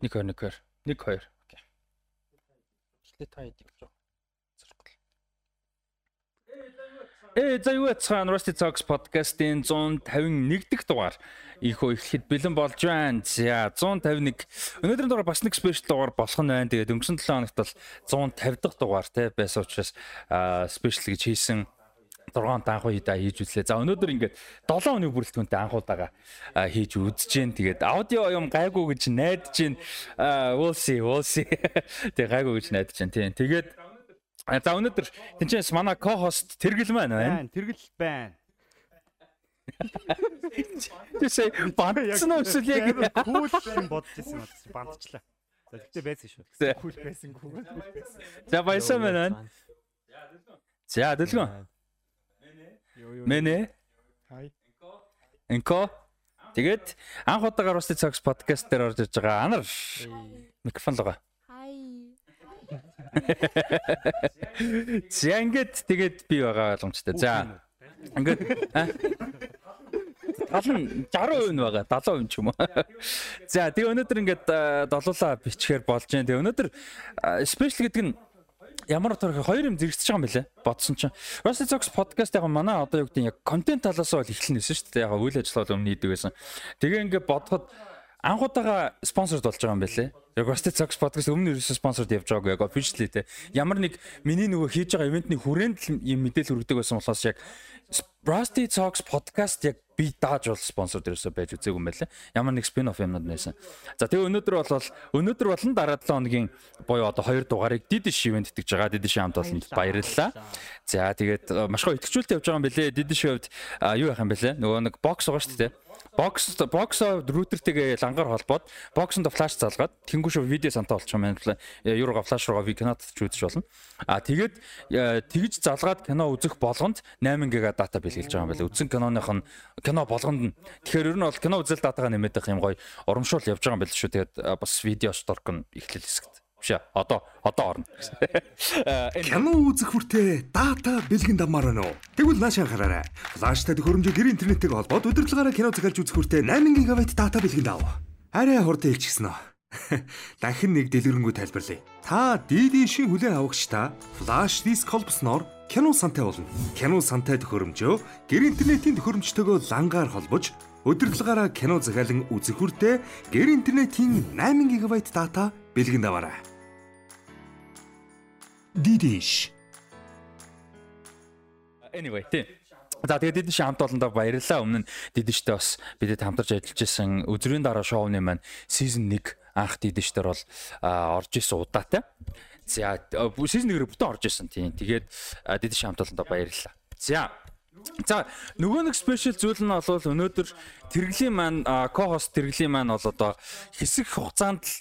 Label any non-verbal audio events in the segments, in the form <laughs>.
1 2 1 2 1 2. Окей. Эхлээд та хэд явж байгаа. Э за юу яцхан Rusty Talks podcast-ийн 151 дахь дугаар ийхөө эхлэхэд бэлэн болж байна. За 151 өнөөдрийн дугаар бас нэг спешиал дугаар болох нь байна. Тэгээд өнгөрсөн 7 хоногт бол 150 дахь дугаар те байсан учраас спешиал гэж хийсэн 6 анхуу хидаа хийж үзлээ. За өнөөдөр ингээд 7 өдрийн бүрэлдэхүүнтэй анхуудаага хийж үзэж जैन. Тэгээд аудио юм гайгүй гэж найдаж Jain. We'll see, we'll see. <laughs> Тэгээд гайгүй гэж найдаж जैन. Тийм. Тэгээд за өнөөдөр тэнцээс манай ко-хост Тэргэл маань байна. Тэргэл байна. Тэсээ <laughs> бандсан уу эсвэл яг кул юм бодож ирсэн байна. Бандчлаа. За тэгтээ байсан шүү. Кул байсан кул. За баясаа байна. За дэлгэн. Мэнэ. Хай. Энко. Тэгээд анх удагаар Rusty Talks podcast дээр орж иж байгаа Анар. Микрофон л байгаа. Хай. <laughs> За ингээд тэгээд би байгаа боломжтой. За. Ингээд 70 60% нь байгаа 70% ч юм уу. За тэгээ өнөөдөр ингээд долуулаа бичгээр болж जैन. Тэгээ өнөөдөр спешиал гэдэг нь ямар утгаар хоёр юм зэрэгцэж байгаа юм бэлээ. Бодсон чинь Rusty Talks podcast яг манай одоо юу гэдэг яг контент талаас нь бол эхлэн нэсэн шүү дээ. Яг үйл ажиллагаа өмнө хийдэг байсан. Тэгээ ингээд бодоход анхудаага спонсорд болж байгаа юм байлээ. Яг Rusty Talks podcast өмнө ерөөсөө спонсорд явж байгаагүй яг officially те. Ямар нэг миний нөгөө хийж байгаа ивентний хүрээнд юм мэдээлэл хүргэдэг байсан болохоос яг Rusty Talks podcast яг би дааж бол спонсор дээрээсээ байж үзээгүй юм байлаа. Ямар нэг спин офф юмнууд байсан. За тэгээ өнөөдөр бол өнөөдөр болон дараа 7 хоногийн буюу одоо 2 дугаарыг дидиш ивент итгэж байгаа. Дидиш хамт олонд баярлалаа. За тэгээд маш гоё итгэжүүлэлт явж байгаа юм бэлээ. Хувьд юу яах юм бэлээ? Нөгөө нэг бокс байгаа шүү дээ. Бокс бокс рутертэйгээ лангаар холбоод боксонд флаш залгаад тэнгуү шүү видео сантаа болчих юм байна. Юурга флаш руугаа кинод ч үзэж болно. А тэгээд тэгж залгаад кино үзэх болгонд 8 ГБ дата бэлгэлж байгаа юм байна. Үзсэн киноных нь кино болгонд нь тэгэхээр ер нь бол кино үзэл датагаа нэмээд байх юм гоё урамшуул явж байгаа юм байна шүү. Тэгээд бас видео шторк нь эхлэл хэсэгт биш одоо одоо орно. <laughs> Кино үзэх хүртээ дата бэлгэн давмаар байна уу? Тэгвэл нааш анхаараарай. Флаштай төхөөрөмжөө гэр интернеттэйг холбоод удирдлагаараа кино захиалж үзэх хүртээ 8 ГБ дата бэлгэн дав. Арай хурдан илчгсэн үү? <laughs> Дахин нэг дэлгэрэнгүй тайлбарлая. Та DD шин хүлээн авагчтай флаш диск холбосноор кино сантай болно. Кино сантай төхөөрөмжөө гэр интернетийн төхөөрөмжтойгөө лангаар холбож удирдлагаараа кино захиалан үзэх хүртээ гэр интернетийн 8 ГБ дата бэлгэн даваарай. Дидиш. Anyway, тийм. За тэгээд дидиш хамт олондоо баярлалаа. Өмнө нь дидиштэй бас бидэд хамтарч ажиллаж исэн өдрийн дараа шоуны маань season 1 анх дидиштэй бол орж исэн удаатай. За season 1-ээр бүтэн орж исэн тийм. Тэгээд дидиш хамт олондоо баярлалаа. За За нөгөө нэг спешиал зүйл нь бол өнөөдөр тэрглийн маань ко-хост тэрглийн маань бол одоо хэсэг хугацаанд л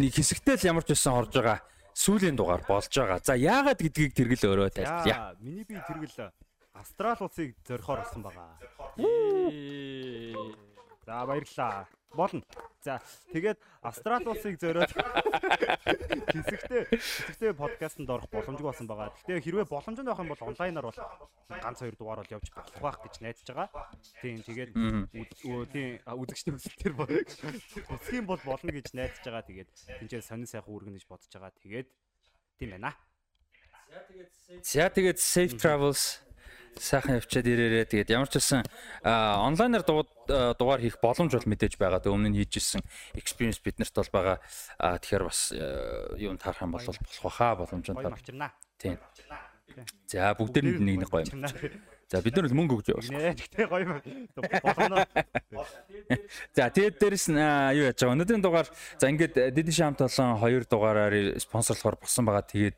нэг хэсэгтэй л ямар ч байсан орж байгаа сүүлийн дугаар болж байгаа. За яагаад гэдгийг тэргэл өөрөө тайлбарлая. Миний би тэргэл Австрал улсыг зорихоор болсон байгаа. За баярлалаа. Болно. За тэгээд Австрал улсыг зориод <laughs> хэсэгтээ хэсэгтээ подкастт орох боломжгүй болсон байгаа. Гэхдээ хэрвээ боломж нь байх юм бол онлайнаар бол ганц хоёр дугаар бол явж болох байх гэж найдаж байгаа. Тийм тэгээд тийм үзэгчдийн өсөлтөр үзэх юм бол болно гэж найдаж байгаа. Тэгээд тэнцээ сонин сайхан үргэн гэж бодож байгаа. Тэгээд тийм байна. За тэгээд safe travels сайхан явчаад ирээрээ тэгээд ямар ч байсан онлайнаар дугаар хийх боломж бол мэдээж байгаа. Тэ өмнө нь хийжсэн experience биднэрт бол байгаа. Тэгэхээр бас юу таарах юм бол болох баха боломж нь таар. Тийм. За бүгдээр нь нэг нэг гоё юм. За бид нар л мөнгө өгч явах. Нэ тэгтээ гоё болгоно. За тэгээд дээрэс нь юу яаж байгаа. Өнөөдрийн дугаар за ингээд Дэдэн шамт болон хоёр дугаараар спонсорлохоор болсон байгаа. Тэгээд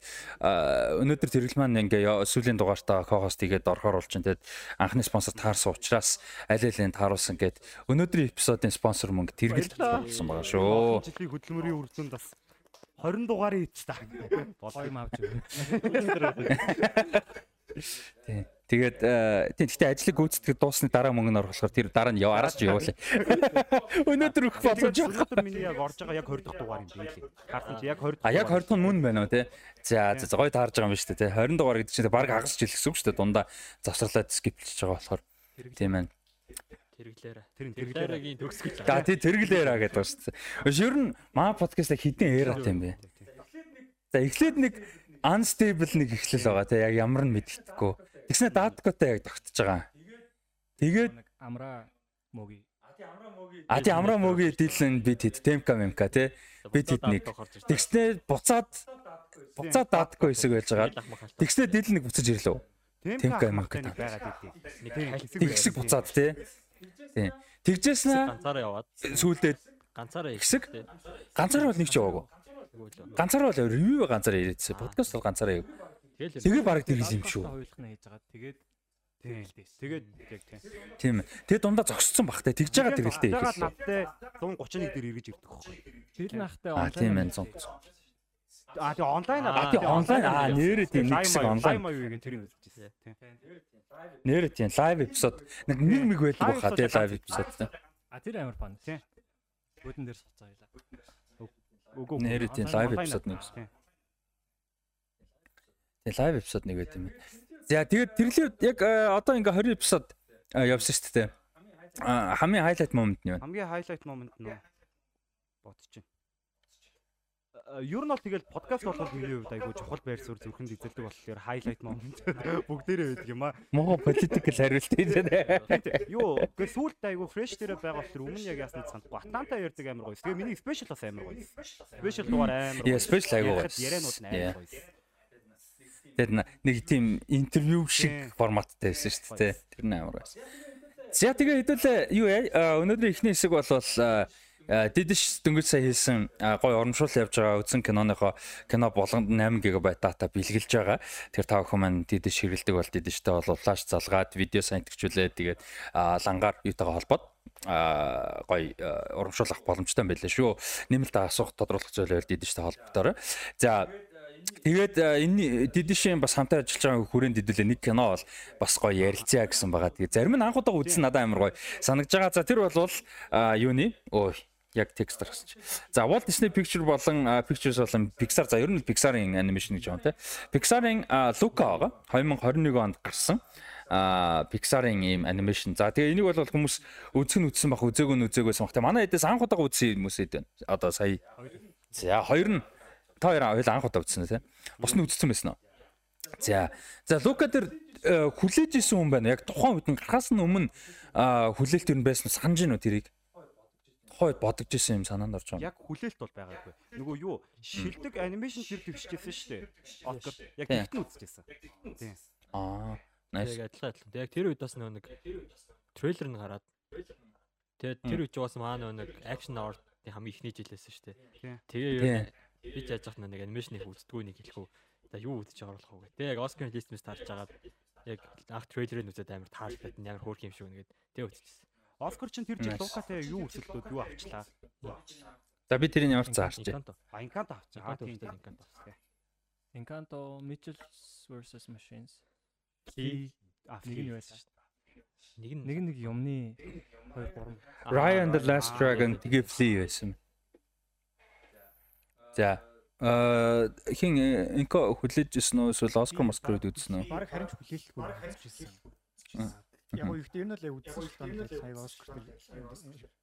өнөөдөр тэргэл маань ингээ сүүлийн дугаартаа ко-хост тэгээд орохоор болж байна. Тэгээд анхны спонсор таарсан учраас аль алийн тааруулсан гээд өнөөдрийн эпизодын спонсор мөнгө тэргэл болсон байгаа шүү. Жилийн хөдөлмөрийн үр дүнд бас 20 дугаарыг ич та. Болоо юм авч өгнө. Тийм. Тэгээд тийм гэхдээ ажлыг гүйцэтгэж дуусны дараа мөнгө нь орох болохоор тэр дараа нь яв араас ч явуулаа. <laughs> Өнөөдөр өгөх боломж өнөөдөр миний яг орж байгаа яг 20 дахь дугаар юм билий. Харсан чи яг 20 А яг 20 дахь нь мөн байна уу те. За за гоё таарж байгаа юм байна шүү дээ те. 20 дугаар гэдэг чинь баг хагас жил гэсэн үг шүү дээ. Дундаа завсарлаад скиплж байгаа болохоор. Тийм байна. Тэрглээрэ. Тэр нь тэрглээрэгийн төгсгөл. За тий тэрглээраа гэдэг байна шүү дээ. Ер нь маа подкаст хідэн эrat юм бэ. За эхлээд нэг unstable нэг эхлэл байгаа те яг ямар нь мэддэхгүй. Тэгснэ даткотой яг тогтож байгаа. Тэгээд амра моги. А тий амра моги дилэн бид хэд темка мемка те бид хэд нэг. Тэгснэ буцаад буцаад даадгүй хэсэг байж байгаа. Тэгснэ дил нэг буцаж ирлээ. Темка мемка байгаад идэв. Тэг хэсэг буцаад те. Тий. Тэгжээснэ ганцаараа яваад сүүлдээ ганцаараа хэсэг ганцаар бол нэг ч яваагүй. Ганцаар бол ревю ганцаар ирээдсэн. Подкаст бол ганцаар яв. Тэгэл Тэгээ бараг тэгээс юм шүү. Хойлохна хийж байгаа. Тэгээд Тийм. Тэгээд яг тийм. Тийм. Тэгээ дундаа зогссон бах те. Тэгж байгаа тэгэлтэй Ягаад их. надтай 131 дээр эргэж ирдэг байхгүй. тэр нахтай А тийм байна 100. А тий онлайн Аа, тий, онлайн. Аа, нэрээ тийм нэг хэсэг онлайн. Лайм аюугийн тэрийг үзчихсэн. Тийм. Нэр тийм лайв эпизод нэг нэг мэг байдаг баха episode лайв эпизод. А тэр амар фан. Тийм. Бүдэн дээр суцаа байлаа. Үгүй. Нэрээ тийм лайв эпизод нэг. Тэгээ лайв эпизод нэг байт юм байна. За тэгээд тэрлээ яг э, одоо ингээ 20 эпизод э, явсан шүү дээ. Хамгийн хайлайт момент нь юу вэ? Хамгийн хайлайт момент нь бодож байна. Ер нь бол тэгэл подкаст болгол миний хувьд айгүй чухал байр суурь зүрхэнд эзэлдэг болохоор хайлайт момент <laughs> бүгдээрээ байдаг юм аа. Мого политикл хариулт тийм дээ. Юу, гээ сүулт айгүй фреш дээр байгаа болохоор өмнө яг ясна санахгүй. Атланта ярьдаг амар гоё. Тэгээ миний спешиал бас амар гоё. Спешиал дугаар амар. Яа, special айгүй гоё. Ярианууд амар гоё. Тэгээд нэг тийм интервью шиг форматтай байсан шүү дээ. Тэр нь амар байсан. За тэгээ хэдүүлээ юу яа өнөөдрийн эхний хэсэг бол дэдэш дөнгөж сая хэлсэн гой урамшуул явж байгаа үзэн киноныхоо кино болгонд 8 ГБ дата бэлгэлж байгаа. Тэр тав хүмүүс маань дэдэш хэрэлдэг бол дэдэштэй бол флаш залгаад видео сантгчүүлээ тэгээд лангаар юутайгаа холбоод а гой урамшуулах боломжтой байлаа шүү. Нэмэлт асуух тодруулах зүйлээр дэдэштэй холбогдорой. За Тэгээд э, энэ дэдэшийн бас хамтаа ажиллаж байгаа хүрээнд хэдүүлээ нэг кино бол бас гоё ярилцъя гэсэн байгаа. Тэгээд зарим нь анх удаа үзсэн надад амар гоё санагдж байгаа. За тэр бол а, юуны ой яг текст гаргасч. За Walt Disney Picture болон а, Pictures болон Pixar за ер нь Pixar-ын анимашн гэж байна те. Pixar-ын Luca байгаа 2021 онд гарсан Pixar-ын ийм анимашн. За тэгээ энийг бол хүмүүс үзэх нь үзсэн бах, үзээгүй нь үзээгүйсэн бах. Тэгээ манай хэдээс анх удаа үзсэн хүмүүсэд байна. Одоо сая. За хоёр нь та хоёр хоёул анх удаа үзсэн үү те. Бус нь үзсэн байсан уу? За. За Лука дээр э, хүлээж исэн хүн байна. Яг тухайн үед нь гарахаас нь өмнө хүлээлт юу байсан санаж гинөө тэрийг. Тухайн үед бодож исэн юм санаанд орж байгаа. Яг хүлээлт бол байгаагүй. Нөгөө юу шилдэг анимашн тэр төвшижсэн шүү дээ. Оскар яг Тийм. тэгт нь үзчихсэн. Тийм. Аа. Nice. яг адилхан адилхан. Яг тэр үед бас нэг трейлер нь гараад тэгээд тэр үед ч бас маа нэг акшн авартын хамгийн ихний жилээсэн шүү Тийм. дээ. Тэгээ юу би ч яаж яхад нэг анимашн их үздэггүй нэг хэлэхүү. За юу үзэж оруулах уу гэх. Тэгээ яг Оскар лист мэс тарж агаад яг анх трейлерыг үзээд амар таалагдаад амар хөөрх юм шүү нэгэд тэгээ үзчихсэн. Оскар чинь тэр жил. Лукатай юу өрсөлдөөд юу авчлаа? За би тэрийг ямар заарч. Encanto. Анкант авчих. Аа Encanto тийм. Encanto. Encanto Mitchells vs Machines. Нэг нь байсан шүү дээ. Нэг Нэг нэг юмны 2 3 Ryan the Last Dragon тэгээ Flea байсан. За э хин инко хүлээж ирсэн үү эсвэл Оскар Москрод үзсэн үү? Бараг харин ч хүлээлтгүй байсан. Яг уу ихтэй ер нь л яг үзсэн л сая Оскар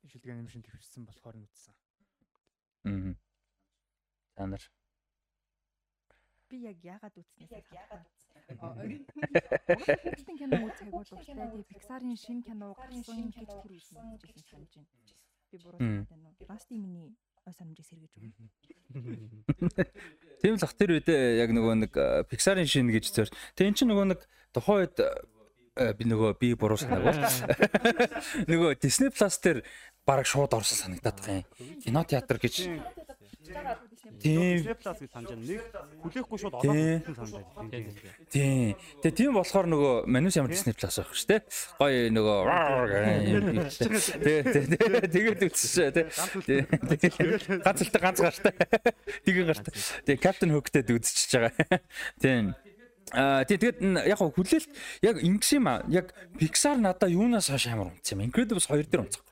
шилдэг анимашн төвшсөн болохоор нь үзсэн. Аа. Танар. Би яг яагаад үзснээс яагаад үзсэн <laughs> кино үзэхийг бол. Тэгээ Pixar-ын шинэ кино гарсан гэж тэр үзсэн гэж хэлсэн санаж байна. Би буруу байна уу? Расти миний ой санамжийг сэргэж өгнө. <laughs> Тийм л ах тэр үедээ яг нөгөө нэг Pixar-ын шинэ гэж зөөр. Тэг эн чинь нөгөө нэг тухайн үед би нөгөө би буруу санаагүй. <laughs> Нөгөө Disney Plus дээр бараг шууд орсон санагдаад байгаа юм. Кино театр гэж. Тийм. Disney Plus гэж санаж байна. Нэг хүлээхгүй шууд олоод үзсэн санаж байна. Тийм. Тэгээ тийм болохоор нөгөө манус ямар Disney Plus байх шүү дээ. Гоё нөгөө Тэгээ тэгээд үтсчээ тий. Тэгээд ганц л ганц гартай. Тэгээ гартай. Тэгээ Captain Hook-тэй үзчихэж байгаа. Тийм. Аа тэгээд н- яг хүлээлт яг ингэс юм аа. Яг Pixar надаа юунаас хойш амар унтсан юм. Incredibles 2 дээр унцсан.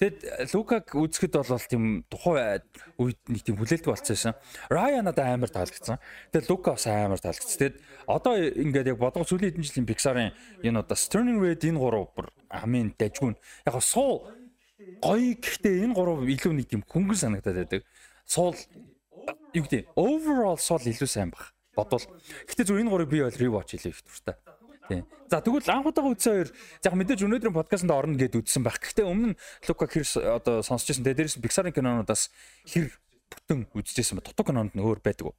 Тэгэд Лукаг үзэхэд бол тийм тухайн үед нэг тийм хүлээлт болцсон. Рая надад амар таалагдсан. Тэгэд Лука бас амар таалагдсан. Тэгэд одоо ингээд яг бодгоо сүүлийн хэдэн жилийн Pixar-ын энэ одоо Turning Red энэ гурав бүр хамгийн дажгүй. Яг суу гоё гэхдээ энэ гурав илүү нэг тийм хөнгөн санагдаад байдаг. Суул юу гэдэг overall суул илүү сайн баг. Бодвол. Гэхдээ зөв энэ гурыг би бол rewatch хийлээ их дуртай. Тийм. За тэгвэл анх удаага үзсэн хоёр яг мэдээж өнөөдрийн подкастт орно гэд үзсэн байх. Гэхдээ өмнө нь Лука хэр одоо сонсч байсан. Тэгээ дээрээс Pixar-ын кинонуудаас хэр бүтэн үзчихсэн ба дутуу кинонд нь өөр байдаг уу?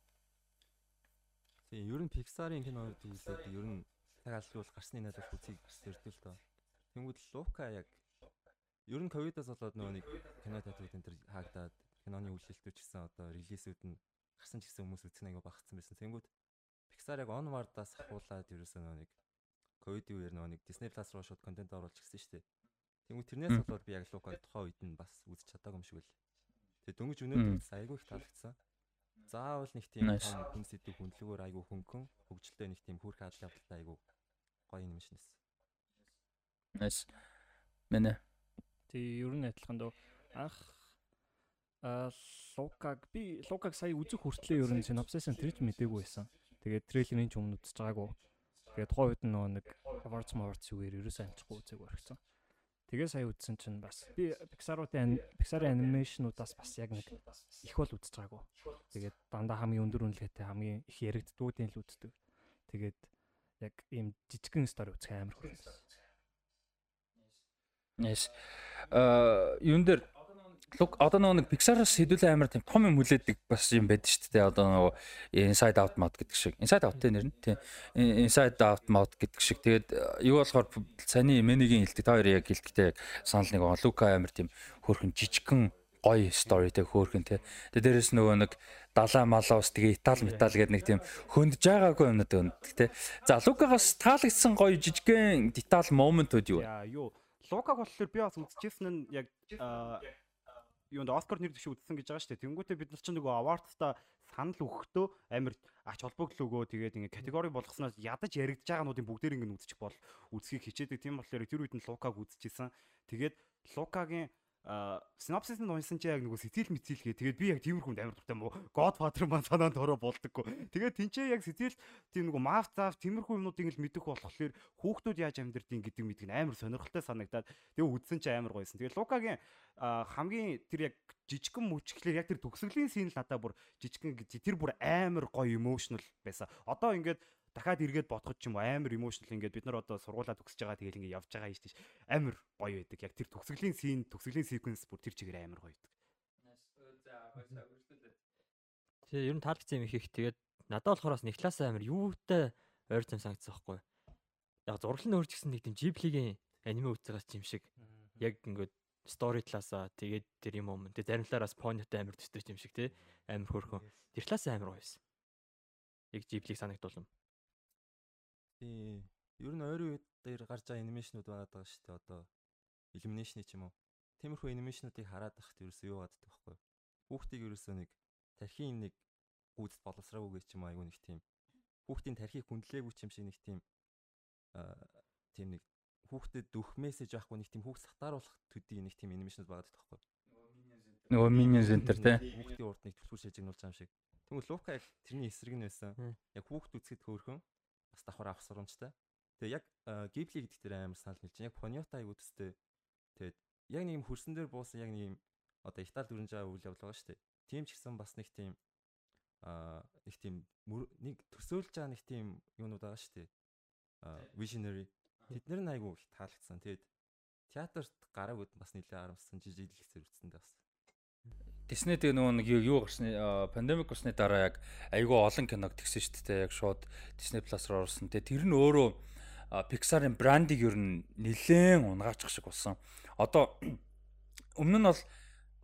Тийм, ер нь Pixar-ын кинонууд үзээд ер нь цаг алгуул гарсны надад үзийг зэрдэл тоо. Тэнгүүд Лука яг ер нь ковидоос болоод нөгөө нэг кино театрууд энэ төр хаагдаад киноны үйлчлэлтүүд ч гэсэн одоо релизүүд нь гарсан ч гэсэн хүмүүс үзэх аяга багцсан байсан. Тэнгүүд Pixar яг onward-аас ахуулаад ерөөсөө нөгөө нэг ковидын үеэр нөгөө нэг Disney Plus руу шууд контент оруулж гисэн шүү дээ. Тэнгүү тэрнээс болоод би яг Лукаг тухайн үед нь бас үзэж чадаагүй юм шиг л. Тэгээ дөнгөж өнөөдөр айгүй их таалагдсан. Заавал нэг тийм хүн сэдв хүндлэгөөр айгүй хөнгөн хөгжилтэй нэг тийм хүүрх хаалт явдалтай айгүй гоё юм шинэс. Nice. Мэнэ. Тий, ер нь адилхан дөө анх а Лукаг би Лукаг сая үзэх хүртлээр ер нь синопсис нь тэрч мдээгүй байсан. Тэгээд трейлерын ч өмнө үзэж байгаагүй. Тэгээд тухайн үед нөгөө нэг Awards Awards үгээр ерөөсөө амжихгүй үзег баригсан. Тэгээ сая үзсэн чинь бас би Pixar-уудын Pixar-ын анимашнуудаас бас яг нэг их бол үзэж байгаагүй. Тэгээд дандаа хамгийн өндөр үнэлгээтэй хамгийн их яригддгуудын л үздэг. Тэгээд яг ийм жижигхэн стори үзэх амар хүрсэн. Yes. Аа юун дээр Лук одоо нэг Pixar-аас хэдүүлээ амар тийм том юм хүлээдэг бас юм байдаг шүү дээ. Одоо нөгөө Inside Out Mode гэдэг шиг. Inside Out-тэй нэр нь тийм. Inside Out Mode гэдэг шиг. Тэгээд э, юу болохоор саний Мэнигийн хэлдэг та хоёр яг хэлдэгтэй яг санал нэг Лука амар тийм хөөрхөн жижигхэн гоё сторитэй хөөрхөн тий. Тэгээд дээрэс нөгөө нэг далаа малаус тэгээ итал метал гэдэг нэг тийм хөндөж байгаагүй юмнууд өндөг тий. За Лукагаас таалагдсан гоё жижигхэн детал моментууд юу вэ? Яа юу Лукаг болохоор би бас үзчихсэн нь яг юунд Оскар нэр дэвшиг үзсэн гэж байгаа шүү дээ. Тэнгүүтээ бид нар ч нөгөө award-та санал өгөхдөө амар ач холбогдол өгөө тэгээд ингээ категори болгосноос ядаж яригдж байгаануудын бүгдээр ингээ үзчих бол үзхийг хичээдэг. Тийм болохоор тэр үед нь Лукаг үзчихсэн. Тэгээд Лукагийн синопсис нь унсан чи яг нөгөө сэтгэл мэтэл гээ. Тэгээд би яг тиймэрхүүнд амар дуртай мó. Godfather маань санаанд ороо болдоггүй. Тэгээд тэнцээ яг сэтгэл тийм нөгөө маф заав тиймэрхүү юмнуудыг л мэдэх болохоор хүүхдүүд яаж амьдрдیں гэдэг мэдгэн амар сонирхолтой санагдаад тэгээд үдсэн чи амар гойсон. Тэгээд Лукагийн хамгийн тэр яг жижигхэн мөчглэр яг тэр төгсгөлийн син л надаа бүр жижигхэн тэр бүр амар гоё emotional байсан. Одоо ингээд дахиад эргээд бодоход ч юм уу амар emotional ингээд бид нар одоо сургуулаа төгсөж байгаа тэгэл ингээд явж байгаа юм шүү дээ. Амар гоё байдаг. Яг тэр төгсгөлийн scene, төгсгөлийн sequence бүр тэр чигээр амар гоё байдаг. Тэгээ ер нь таалагдсан юм их их тэгээд надад болохоор бас нэг класс амар юутай ойр зам санагдсан байхгүй. Яг зурлал нь өөрч гэсэн нэг тийм Ghibli-гийн аниме байгаа юм шиг. Яг ингээд story талаасаа тэгээд тэр юм юм. Тэгээд зарим талаараас Pony-тай амар төстэй юм шиг тий. Амар хөөрхөн. Тэр талаас амар гоё байсан. Яг Ghibli-г санагдуулсан. Тийм. Ер нь ойрын үед дээр гарч байгаа анимашнууд байгаа даа шүү дээ. Одоо Illumination ч юм уу. Тиймэрхүү анимашнуудыг хараад байхад ерөөсөө юу гаддаг байхгүй. Хүүхдийг ерөөсөө нэг тархийн нэг гүйцэд боловсраагүй гэж юм айгүй нэг тийм. Хүүхдийн тархийг хүндлээгүй ч юм шиг нэг тийм аа тийм нэг хүүхдэд дөх мессеж авахгүй нэг тийм хүүхд сатааруулах төдий нэг тийм анимашнууд байгаа байхгүй. Нөгөө Minion Center те. Хүүхдийн урд нэг төлхөр шилжигнүүлж байгаа юм шиг. Тэгвэл Лука яг тэрний эсрэг нь байсан. Яг хүүхд үзэхэд хөөрхөн бас давхар авах сурамжтай. Тэгээ яг Ghibli гэдэг дээр амар санал хэлж байна. Яг Ponyota аяг үстэй. Тэгээд яг нэг юм хөрсөн дээр буусан яг нэг юм одоо Итали дүрэн жаа үйл явдал байгаа шүү дээ. Тийм ч гэсэн бас нэг тийм аа нэг тийм нэг төсөөлж байгаа нэг тийм юунууд байгаа шүү дээ. Аа visionary. Тэднэр нь айгүй их таалагдсан. Тэгээд театрт гараагүй бас нэлээд харамссан жижиг дэлгэцээр үтсэн дээ бас. Disney тэгээ нөгөө нэг юу гарсны пандемик усны дараа яг айгүй олон киног тэгсэн шүү дээ. Яг шууд Disney Plus руу орсон. Тэгээ тэр нь өөрөө Pixar-ын брендийг ер нь нэлээд унгаачих шиг болсон. Одоо <clears throat> өмнө нь бол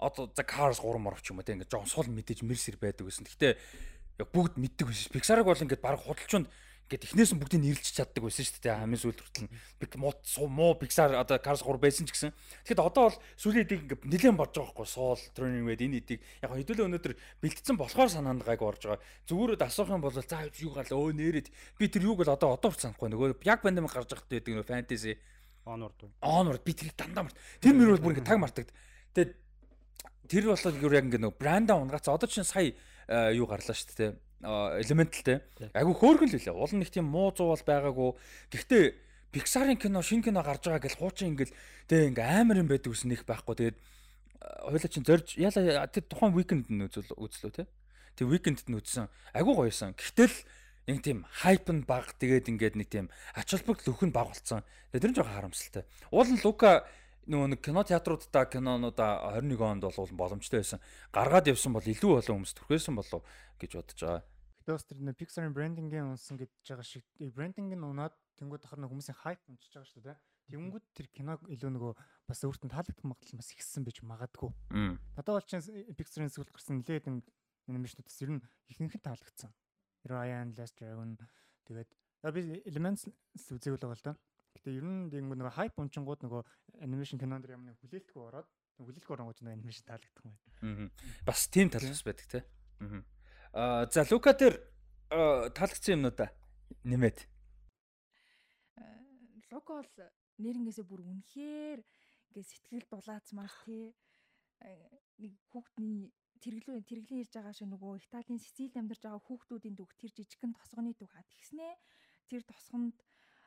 одоо за Cars 3 морч юм уу те ингээд жоон сул мэдээж мэрсэр байдаг гэсэн. Гэхдээ яг бүгд мэддэг байсан. Pixar-ыг бол ингээд баг худалчунд Гэт эхнээс нь бүгдийг нэрэлж чаддаг байсан шүү дээ. Хамгийн сүүлд хүртэл нь муу муу Pixar одоо Cars 3 байсан ч гэсэн. Тэгэхэд одоо бол сүүлийн эдийг ингээ нэлээд бодож байгаа байхгүй. Soul, Turning Red энэ эдийг яг хэдүүлээ өнөөдөр бэлтцсэн болохоор санаанд гайг орж байгаа. Зүгүүрээд асуух юм бол за юу гал өө нээрэд би тэр юуг л одоо одоо хүртэл санахгүй нөгөө яг пандемик гарч байхад байдаг нөгөө fantasy уу. Онорд би тэрийг дандаа март. Тэр мөр бол бүр ингэ таг мартагд. Тэгээд тэр юу яг ингэ нэг бранда унгац одоо чинь сая э, юу гарлаа шүү дээ. Элементл те. Айгу хөөргөн л үлээ. Уул нэг тийм муу зуу бол байгаагүй. Гэхдээ Pixar-ын кино, шинэ кино гарч байгаа гэж хуучин ингээл тэгээ ингээ амар юм байдаг ус нэх байхгүй. Тэгээд хоёлаа чинь зорж яла тэр тухайн викенд нь үзэл үзлөө те. Тэг викендэд нь үзсэн. Айгу гоёсэн. Гэвтэл нэг тийм хайп нь баг тэгээд ингээд нэг тийм ач холбогдол өх нь баг болцсон. Тэгээд тэр нь жоохон харамсалтай. Уул нь Лука нөгөө нэг кино театруудаа кинонуудаа 21 онд бол боломжтой байсан. Гаргаад явсан бол илүү олон хүмүүс түрхээсэн болов гэж бодож байгаа. Бас тэр нэг Pixar-ын брендингийн унсан гэж байгаа шиг брендинг нь унаад тэнгууд ахар нэг хүмүүсийн хайп унчиж байгаа шүү дээ. Тэнгүүд тэр кино илүү нөгөө бас өөртөө таалагдах магадлал бас ихссэн байж магадгүй. Надад бол чинь Pixar-ын сүүлд гарсан нэлээд анимашнуудаас ер нь ихэнх нь таалагдсан. Ryan Last Dragon тэгээд би Elements үзег л байгаа л да. Гэтэ ер нь нэг хайп унчингууд нөгөө анимашн кинонд юм нэг хүлээлтгүй ороод хүлээлтгүй оронгууд нэг анимашн таалагдах юм байна. Бас тийм тал бас байдаг те. Аа за Лука дээр таалагдсан юмнуудаа нэмээд. Лука бол нэрнгээсээ бүр үнэхээр ингээ сэтгэл дулаацмаар тий нэг хүүхдний тэрглүү тэрглийн ирж байгаа шиг нөгөө Италийн Сицилид амьдарч байгаа хүүхдүүдийн дүг тэр жижигхэн тосгоны дүг хаа тэгснэ тэр тосгонд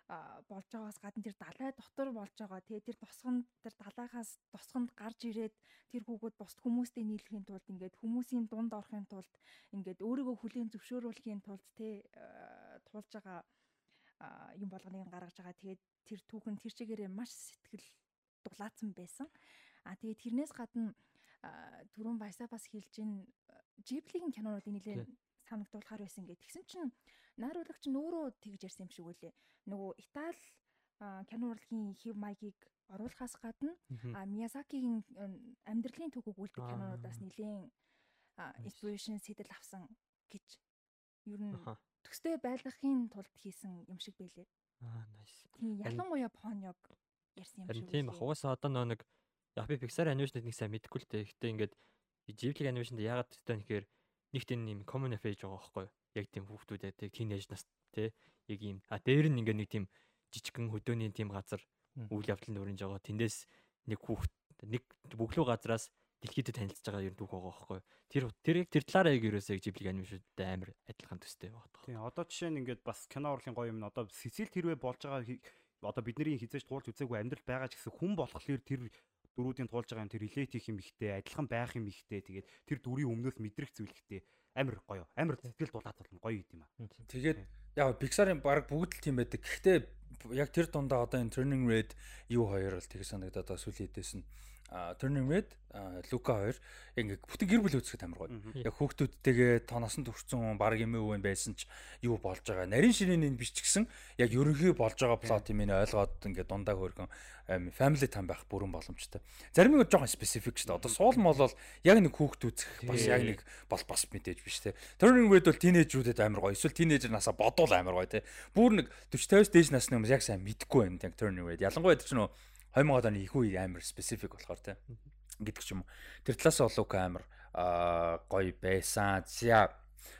болж байгаас гадна тэр далай дотор болж байгаа. Тий тэр тосгонд тэр далайхаас тосгонд гарч ирээд тэр хүүгүүд бусд хүмүүстэй нийлэхийн тулд ингээд хүмүүсийн дунд орохын тулд ингээд өөрийгөө хүлийн зөвшөөрүүлэхийн тулд тий туулж байгаа юм болгоныг гаргаж байгаа. Тэгээд тэр түүхэн тэр чигээрээ маш сэтгэл дулаацсан байсан. А тэгээд тэрнээс гадна түрүүн Вайса бас хэлж ин Жиблигийн кинонуудыг нэлээд санагдуулахаар байсан. Гэд. Тэгсэн чинь найруулагч нь өөрөө тэгж ярьсан юм шиг үлээ. Нөгөө Итали кино урлагийн хэв маягийг оруулахаас гадна Миязакигийн амьдралын төгөөг үлдэх кинонуудаас нэлээд inspiration сэтэл авсан гэж ер нь төстэй байлгахын тулд хийсэн юм шиг байлээ. Аа nice. Тийм ялангуяа Понёг ярьсан юм шиг. Тийм угаасаа одоо нэг Яг би Pixar animation-ыг нэг сайн мэдэхгүй л дээ. Гэхдээ ингээд Ghibli animation-д яагаад гэдэг нь тэгэхээр нэг тийм юм common face байгаа байхгүй юу? Яг тийм хүүхдүүд яадаг teenage нас тий яг юм. А дээр нь ингээд нэг тийм жижигхэн хөдөөний тийм газар үйл явдал нүринж байгаа. Тэндээс нэг хүүхд нэг бөглөө газраас дэлхийдэд танилцж байгаа юм дүүх байгаа байхгүй? Тэр тэр яг тэр талаараа яг ерөөсөө Ghibli animation-д амар адилхан төстэй байгаа. Тийм одоо жишээ нь ингээд бас кино урлын гоё юм нь одоо Сицил тэрвээ болж байгаа одоо бидний хизээж туулж үзээгүй амьдрал байгаа ч гэсэн хүн болохоор тэр дөрүүдийн туулж байгаа юм тэр relate хийх юм ихтэй, адилхан байх юм ихтэй. Тэгээд тэр дүрийн өмнөөс мэдрэх зүйл ихтэй. Амар гоё. Амар сэтгэл дулаад болно гоё юм аа. Тэгээд яг Pixar-ын баг бүгд л тийм байдаг. Гэхдээ яг тэр дундаа одоо энэ Turning Red юу хоёр л тэг санагдаад сүлийн хэдээс нь Turning Red, Luca 2 ингээ бүтэн гэр бүл үзэхэд амар гоё. Яг хүүхдүүдтэйгээ тоносон төрсэн баг эмээ өвөн байсан ч юу болж байгаа. Нарийн ширээний биш ч гэсэн яг ерөнхий болж байгаа плот юм ин ойлгоод ингээ дундаа хөргөн family time байх бүрэн боломжтой. Зарим нэг жоохон specific шүү дээ. Одоо суул мол бол яг нэг хүүхд үзэх бас яг нэг бол бас мэдээж биш те. Turning Red бол тинейжрүүдэд амар гоё. Эсвэл тинейжер насаа бодвол амар гоё те. Бүр нэг 40 50-с дээш насны хүмүүс яг сайн мэдгүй байна яг Turning Red. Ялангуяа тэр чинь 2000 оны их үе амар специфик болохоор те гэдэг ч юм уу. Тэр талаас бол Лука амар гоё байсан. За.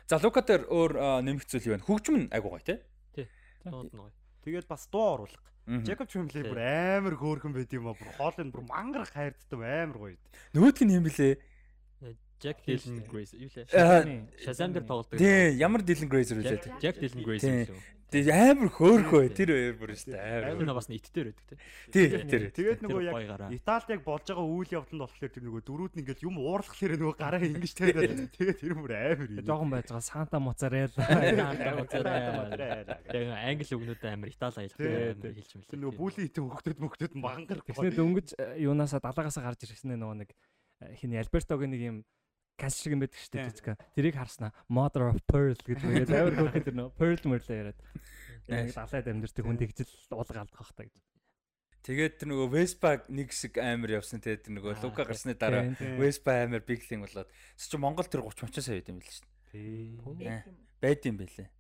За Лука дээр өөр нэмэх зүйл юу вэ? Хөгжим нь айгуу гоё те. Тий. Дууд нь гоё. Тэгээд бас дуу оруулах. Jacob Tremblay бүр амар хөөрхөн байд юм аа. Бүр хоолны бүр мангар хайрддаг амар гоё. Нөгөөдг нь юм блэ? Jack Dylan Grazer юу лээ? Shazam дээр тоглодог. Тий, ямар Dylan Grazer вэ? Jack Dylan Grazer юу? Тэгээ амар хөөрхөө тэр хоёр бүр шүү дээ. Амар бас нийтдэр байдаг тий. Тий, тэр. Тэгээд нөгөө яг Италид яг болж байгаа үйл явдланд болохоор тэр нөгөө дөрүүд нь ингээл юм уурлахлаар нөгөө гараа ингэж тавиад тэгээд тэр бүр амар юм. Жохон байж байгаа Санта Моцарелла. Санта Моцарелла. Тэгээ англи үгнүүд амар Итали аялах хэлж мэлээ. Нөгөө бүлийн хитэн хөгтөд мөгтөд мангар. Тэгснэ дөнгөж юунаасаа далаагаас гарч ирсэн нөгөө нэг хин Альбертогийн нэг юм каш шиг юм байдаг шүү дээ жижиг. Тэрийг харснаа Mother of Pearl гэдэг тэгээд <laughs> амар хөөрхөн тэр нөө Pearl мөрлөө яриад. Яг далайд амьдэрдэг хүн тэгжил уулга алдах бах та гэж. Тэгээд тэр нөгөө Vespa нэг хэсэг амар явсан те тэр нөгөө Лука гарсны дараа Vespa амар биглинг болоод чи Монгол тэр 30 30 сая байд юм байл шүү дээ. Байд юм бэлээ.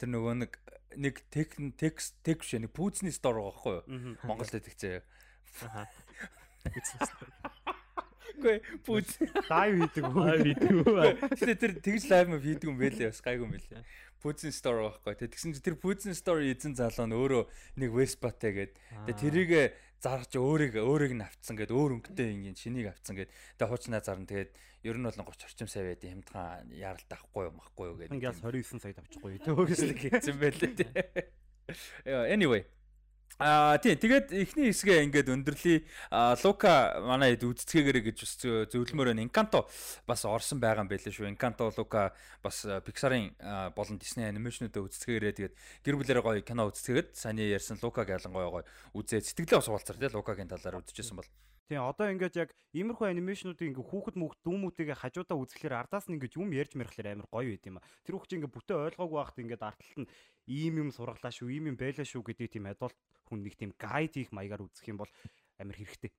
Тэр нөгөө нэг нэг тек текст тек биш нэг пүүцний стор байгаа байхгүй юу? Монголд тэгцээ. <laughs> Гүй пүүз. Лайв хийдэг үү? Аа видео үү. Тэгээ тэр тэгж лайв мө хийдэг юм байлээ бас гайгүй юм байлээ. Пүүзэн стори байхгүй. Тэгээ тэгсэн чи тэр пүүзэн стори эзэн залуу нь өөрөө нэг Веспатай гээд тэгээ тэрийг зарж өөрийг өөрийг нь авцсан гээд өөр өнгөтэй ингийн шинийг авцсан гээд тэгээ хуучнаа зарна тэгээд ер нь бол 30 орчим сая байд хямдхан яралт авахгүй юм ахгүй юу гээд Ингээс 29 сая тавьчихгүй. төгсөл <laughs> гэсэн байлээ тий. Anyway Аа тий тэгээд эхний хэсгээ ингээд өндөрлөе. Лука манай хэд үздцгээгэрэ гэж зөвлөмөр байна. Encanto бас орсон байгаа юм байлээ шүү. Encanto Лука бас Pixar-ын болон Disney анимашнуудаа үздцгээгэрэ тэгээд гэр бүлэрээ гоё кино үздцгээгээд саний ярьсан Лукаг ялангуяа гоё үзээ сэтгэлээ бас уулзар тий Лукагийн талаар үзчихсэн бол. Тийм одоо ингээд яг иймэрхүү анимашнуудыг ингээд хүүхэд мөхд дүүмүүдээ хажуудаа үзэхлээр ардаас нь ингээд юм ярьж мэрхлээр амар гоё байд юм а. Тэр хүүхд чинь ингээд бүтэ ойлгоогүй байхад ингээд арталт нь ийм юм сургалаа шүү, ийм юм байлаа шүү гэдэг тийм адуулт хүн нэг тийм гайд хийх маягаар үзэх юм бол амар хэрэгтэй.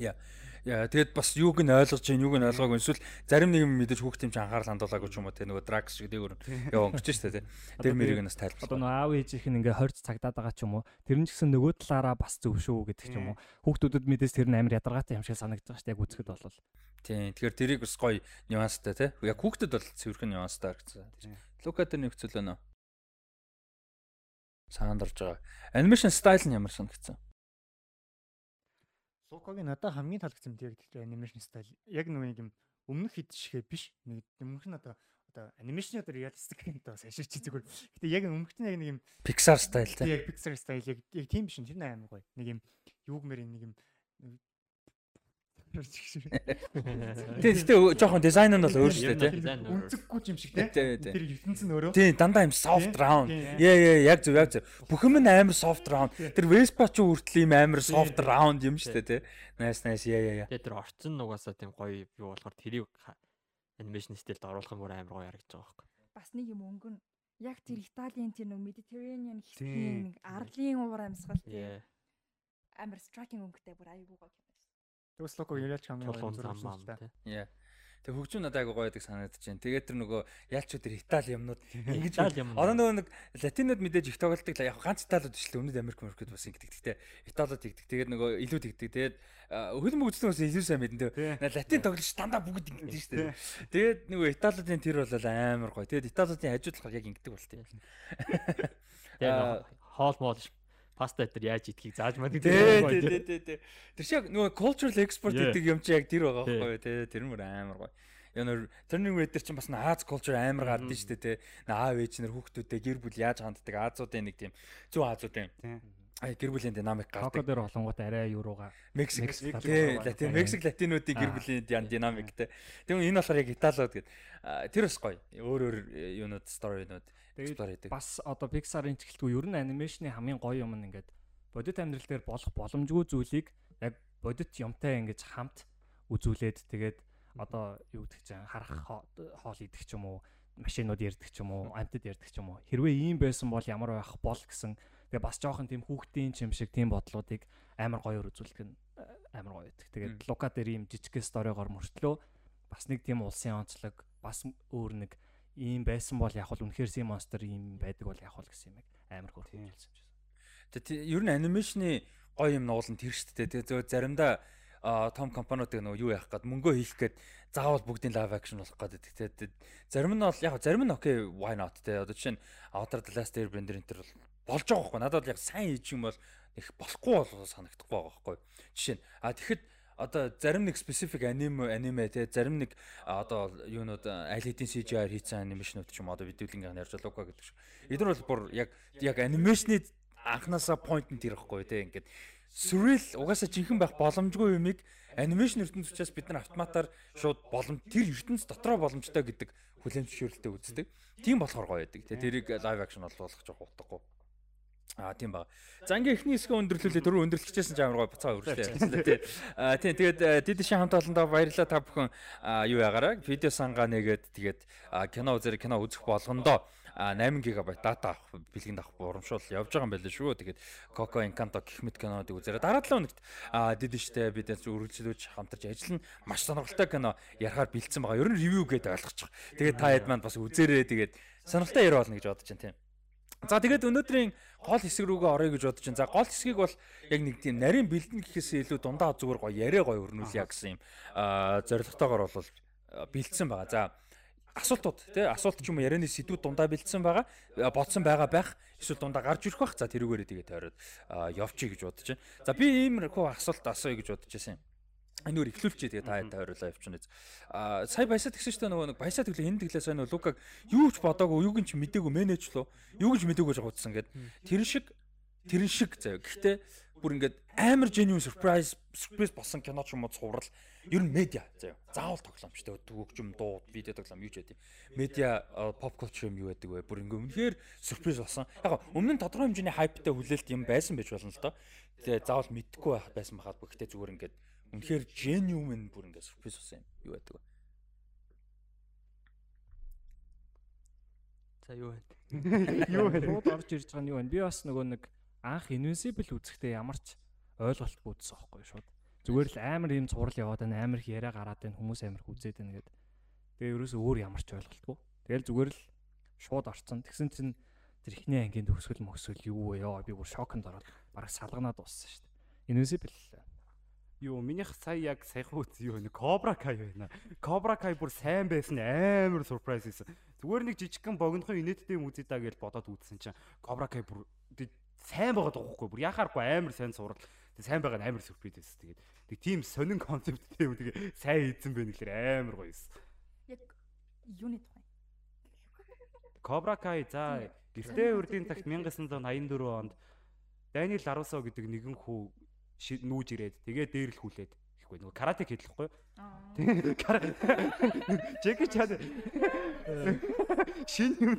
Яа. Яа тэгээд бас юуг нь ойлгож чинь юуг нь ойлгоогүй эсвэл зарим нэг юм мэдээж хүүхд юм чи анхаарал хандуулаагүй ч юм уу те нөгөө драгс шиг дээгүүр яа өнгөрч штэ те. Тэр мэрийг нас тайлбарлах. Одоо нөгөө аав ээж их ингээ хорж цагдаад байгаа ч юм уу. Тэр нь ч гэсэн нөгөө талаараа бас зөв шүү гэдэг ч юм уу. Хүүхдүүдэд мэдээс тэр нь амар ядаргаатай юм шиг санагдаж штэ яг үзэхэд болвол. Тийм. Тэгэхээр тэрийг бас гоё нюанстай те. Яг хүүхдэд бол цэвэрхэн нюанстай харагдсан. Лука тэр нэг хэцүү Саанд орж байгаа. Анимашн стайл нь ямар санагдсан? Лукагийн надад хамгийн таалагдсан юм яг анимашн стайл. Яг нэг юм өмнөх хэд шигэ биш. Нэг өмнөх нь одоо одоо анимашны одоо реалистик гэдэг бас ашиж зүгээр. Гэтэ яг өмнөх нь яг нэг юм Pixar стайл те. яг Pixar стайл яг тийм биш. Тэр нэг амар гоё. Нэг юм юуг мэр нэг юм Тийм гэхдээ жоохон дизайн нь бол өөр шүү дээ те. үнцэггүй юм шиг. Тий, тий. Тэр ертөнц нь өөрөө. Тийм дандаа юм soft round. Яа яа яг зөв яг зөв. Бүх юм нь амар soft round. Тэр Vespa ч хүртэл юм амар soft round юм шүү дээ те. Nice nice яа яа. Тэгээ тэр орцсон нугасаа тийм гоё юу болохоор тэрийг анимашн стилд оруулах юм бүр амар гоё харагдаж байгаа байхгүй. бас нэг юм өнгөн яг тэр Италийн тэр нэг Mediterranean хэсгийн нэг арлын уур амьсгал Яа. амар striking өнгөтэй бүр аюулгүй гоё Тэгс луко яриач хамгийн гоё зам мам тий. Яа. Тэг хөгжүүн надад айгу гоё байдаг санагдаж байна. Тэгээд тэр нөгөө ялч тэр Итали юмнууд <laughs> ингэж. Одоо нөгөө нэг латинод мэдээж их тоглолдог яг ганц Италиуд биш л өмнөд Америк Америкд бас ингэдэг. Гэхдээ Италиуд тэгдэг. Тэгээд нөгөө илүү тэгдэг. Тэгээд хөлбөмбөг үзсэн бас илүү сайн мэдэн дээ. Латин тоглолч дандаа бүгд ингэдэг шүү дээ. Тэгээд нөгөө Италиудын тэр бол амар гоё. Тэгээд Италиудын хажуудлах яг ингэдэг бол тийм. Тэгээ хоол моол паста дээр яаж идхийг зааж мадаг Тий, тий, тий, тий. Тэр шиг нөгөө cultural export гэдэг юм чи яг тэр байгаа байхгүй юу тий. Тэр мөр амар гоё. Яг нөр Turning Red дээр чинь бас Аз culture амар гардаг шүү дээ тий. Аав ээж нар хүүхдүүдтэй гэр бүл яаж ханддаг Азуудын нэг тийм зүүн Азуудын Тий. Гэр бүлийн динамик гардаг. дээр болонгууд арай юуруугаа Мексик Латин. Мексик латинуудын гэр бүлийн ян динамик тий. Тэгвэл энэ болохоор яг Италиуд гэдэг. Тэр бас гоё. Өөр өөр э, юунууд сторинууд explore хийдэг. бас одоо Pixar-ын чихэлтгүй ер нь анимашны хамгийн гоё юм нь ингээд бодит амьдрал дээр болох боломжгүй зүйлийг яг бодит юмтай ингэж хамт үзүүлээд тэгээд одоо юу гэдэг чинь харах хоо- хоол идэх ч юм уу машинууд ярддаг ч юм уу амтд ярддаг ч юм уу хэрвээ ийм байсан бол ямар байх бол гэсэн тэгээ бас жоохон тийм хүүхдийн ч юм шиг тийм бодлуудыг амар гоёор үзүүлдэг нь э, амар гоё байдаг. Тэгээд Лука дээр ийм жижиг сторигоор мөртлөө бас нэг тийм улсын онцлог бас өөр нэг ийм байсан бол яг бол үнэхээр си монстер ийм байдаг бол яг бол гэсэн юм амар хөөрхөн хэлсэн юм шиг. Тэгээ ер нь анимашны гоё юм нуулан тэр шүү дээ. Тэгээ зөв заримдаа том компаниудыг нөгөө юу яах гээд мөнгөө хийх гээд заавал бүгдийн live action болох гээд байдаг. Тэгээ зарим нь бол яг зарим нь окей why not те. Одоо жишээ нь Avatar The Last Airbender энэ төр бол болж байгаа байхгүй. Надад бол яг сайн хийж юм бол их болохгүй бол санагдахгүй байгаа байхгүй. Жишээ нь а тэгэхэд одоо зарим нэг specific anime аниме те зарим нэг одоо юунууд аль хэдийн CGI хийсэн анимашнууд ч юм одоо видеолингийн ярьж Лука гэдэг шиг. Эдгээр бол бүр яг яг анимашны анханасаа point нь тэр ихгүй те ингээд surreal угаасаа жинхэнэ байх боломжгүй юмыг анимашн ертөнц учраас бид нар автоматар шууд боломж тэр ертөнц дотроо боломжтой гэдэг хүлэмжшөөрөлтөй үздэг. Тийм болохоор гоё байдаг. Тэ тэрийг live action болгох жоох утгагүй. Аа тийм ба. За ингээ эхний хэсгээ өндөрлүүлээ дөрөв өндөрлөгчөөсөн ч амар гоё буцаа өргөжлөө тий. Аа тийм тэгээд дидишин хамт олондоо баярлалаа та бүхэн юу ягаараа видео сангаа нэгээд тэгээд кино үзэр кино үзэх болгондоо а 8 ГБ дата авах бэлгэнд авах урамшуул явж байгаа юм байна шүү. Тэгээд Coco Encanto гэх мэт кинонуудыг үзээрэй. Дараа 7 хоногт а дидиштэй бид үргэлжлүүлж хамтарч ажиллана. Маш сонирхолтой кино ярахаар бэлдсэн байгаа. Ер нь ревю гэдээ ойлгочих. Тэгээд та хэд маань бас үзээрэй. Тэгээд сонирхолтой яриа болно гэж бодож байна тийм. За тэгээд өнөөдрийн гол хэсэг рүүгээ орё гэж бодож байна. За гол хэсгийг бол яг нэг тийм нарийн бэлдэн гэхээсээ илүү дундаа зүгээр гоё яриа гоё өрнүүлье гэсэн юм аа зоригтойгоор бол бэлдсэн байгаа. За асуултууд тий асуулт ч юм уу ярианы сэдвүүд дундаа бэлдсэн байгаа бодсон байгаа байх эсвэл дундаа гарч ирэх бах за тэрүүгээрээ тэгээ тойроод явчих гэж бодож байна. За би иймэрхүү асуулт асууя гэж бодож байсан юм. Энэ өөр ихлүүлчээ тэгээ та тойруулаа явчихна. Аа сая баясаа тэгсэн чинь нөгөө нэг баясаа тэглээ энэ тэглээ сайн Лукаг юу ч бодоагүй юу гинч мдээгүй менеж лөө юу гэж мдээгүй гэж утсан гэд тэрэн шиг тэрэн шиг заяа. Гэхдээ бүр ингээд амар genuine surprise surprise болсон кино ч юм уу цуврал ер нь медиа заяа. Заавал тоглоомчтой төгөгчм дуу видео тоглоом юу ч яа. Медиа pop culture юм юу байдаг вэ? Бүр ингээд үнэхээр surprise болсон. Яг өмнө нь тодорхой хэмжээний hypeтай хүлээлт юм байсан байж болно л доо. Тэгээ заавал мэдхгүй байсан байхад гэхдээ зүгээр ингээд Үнэхээр genuine бүр ингээд surprise болсон юм. Юу байдаг вэ? За юу вэ? <laughs> Юу вэ? Шууд орж ирж байгаа нь юу вэ? Би бас нөгөө нэг анх Invincible үзэхдээ ямар ч ойлголтгүй үзсэн байхгүй шууд. Зүгээр л амар юм цуврал яваад байна, амар их яриа гараад байна, хүмүүс амар их үзээд байна гэдэг. Тэгээ ерөөсөө өөр ямар ч ойлголтгүй. Тэгэл зүгээр л шууд орцсон. Тэгсэн чинь тэр ихний ангийн төгсгөл мөсгөл юу вэ? Яа би бүр шоконд ороод бараг салганаад дууссан шүү дээ. Invincible Юу минийх сая яг саяхан үз юу нэг Cobra Kai байна. Cobra Kai бүр сайн байсан амар surprise хийсэн. Зүгээр нэг жижигхэн богинохон инээдтэй юм үзье даа гэж бодоод үзсэн чинь Cobra Kai бүр сайн байгаа дуухгүй бүр яхааргүй амар сайн сурал. Тэг сайн байгаа амар surprise байсан. Тэгээд тэг тийм сонин концепттэй юм тэгээ сайн хийсэн байх гэхээр амар гоё юмсэн. Яг юуны тухай? Cobra Kai за гэртээ үрдийн тагт 1984 онд Даниэл Ларусо гэдэг нэгэн хүү нүүж ирээд тэгээ дээр л хүлээд ихгүй нөгөө карате хийлэхгүй? Джеки Чан шин юм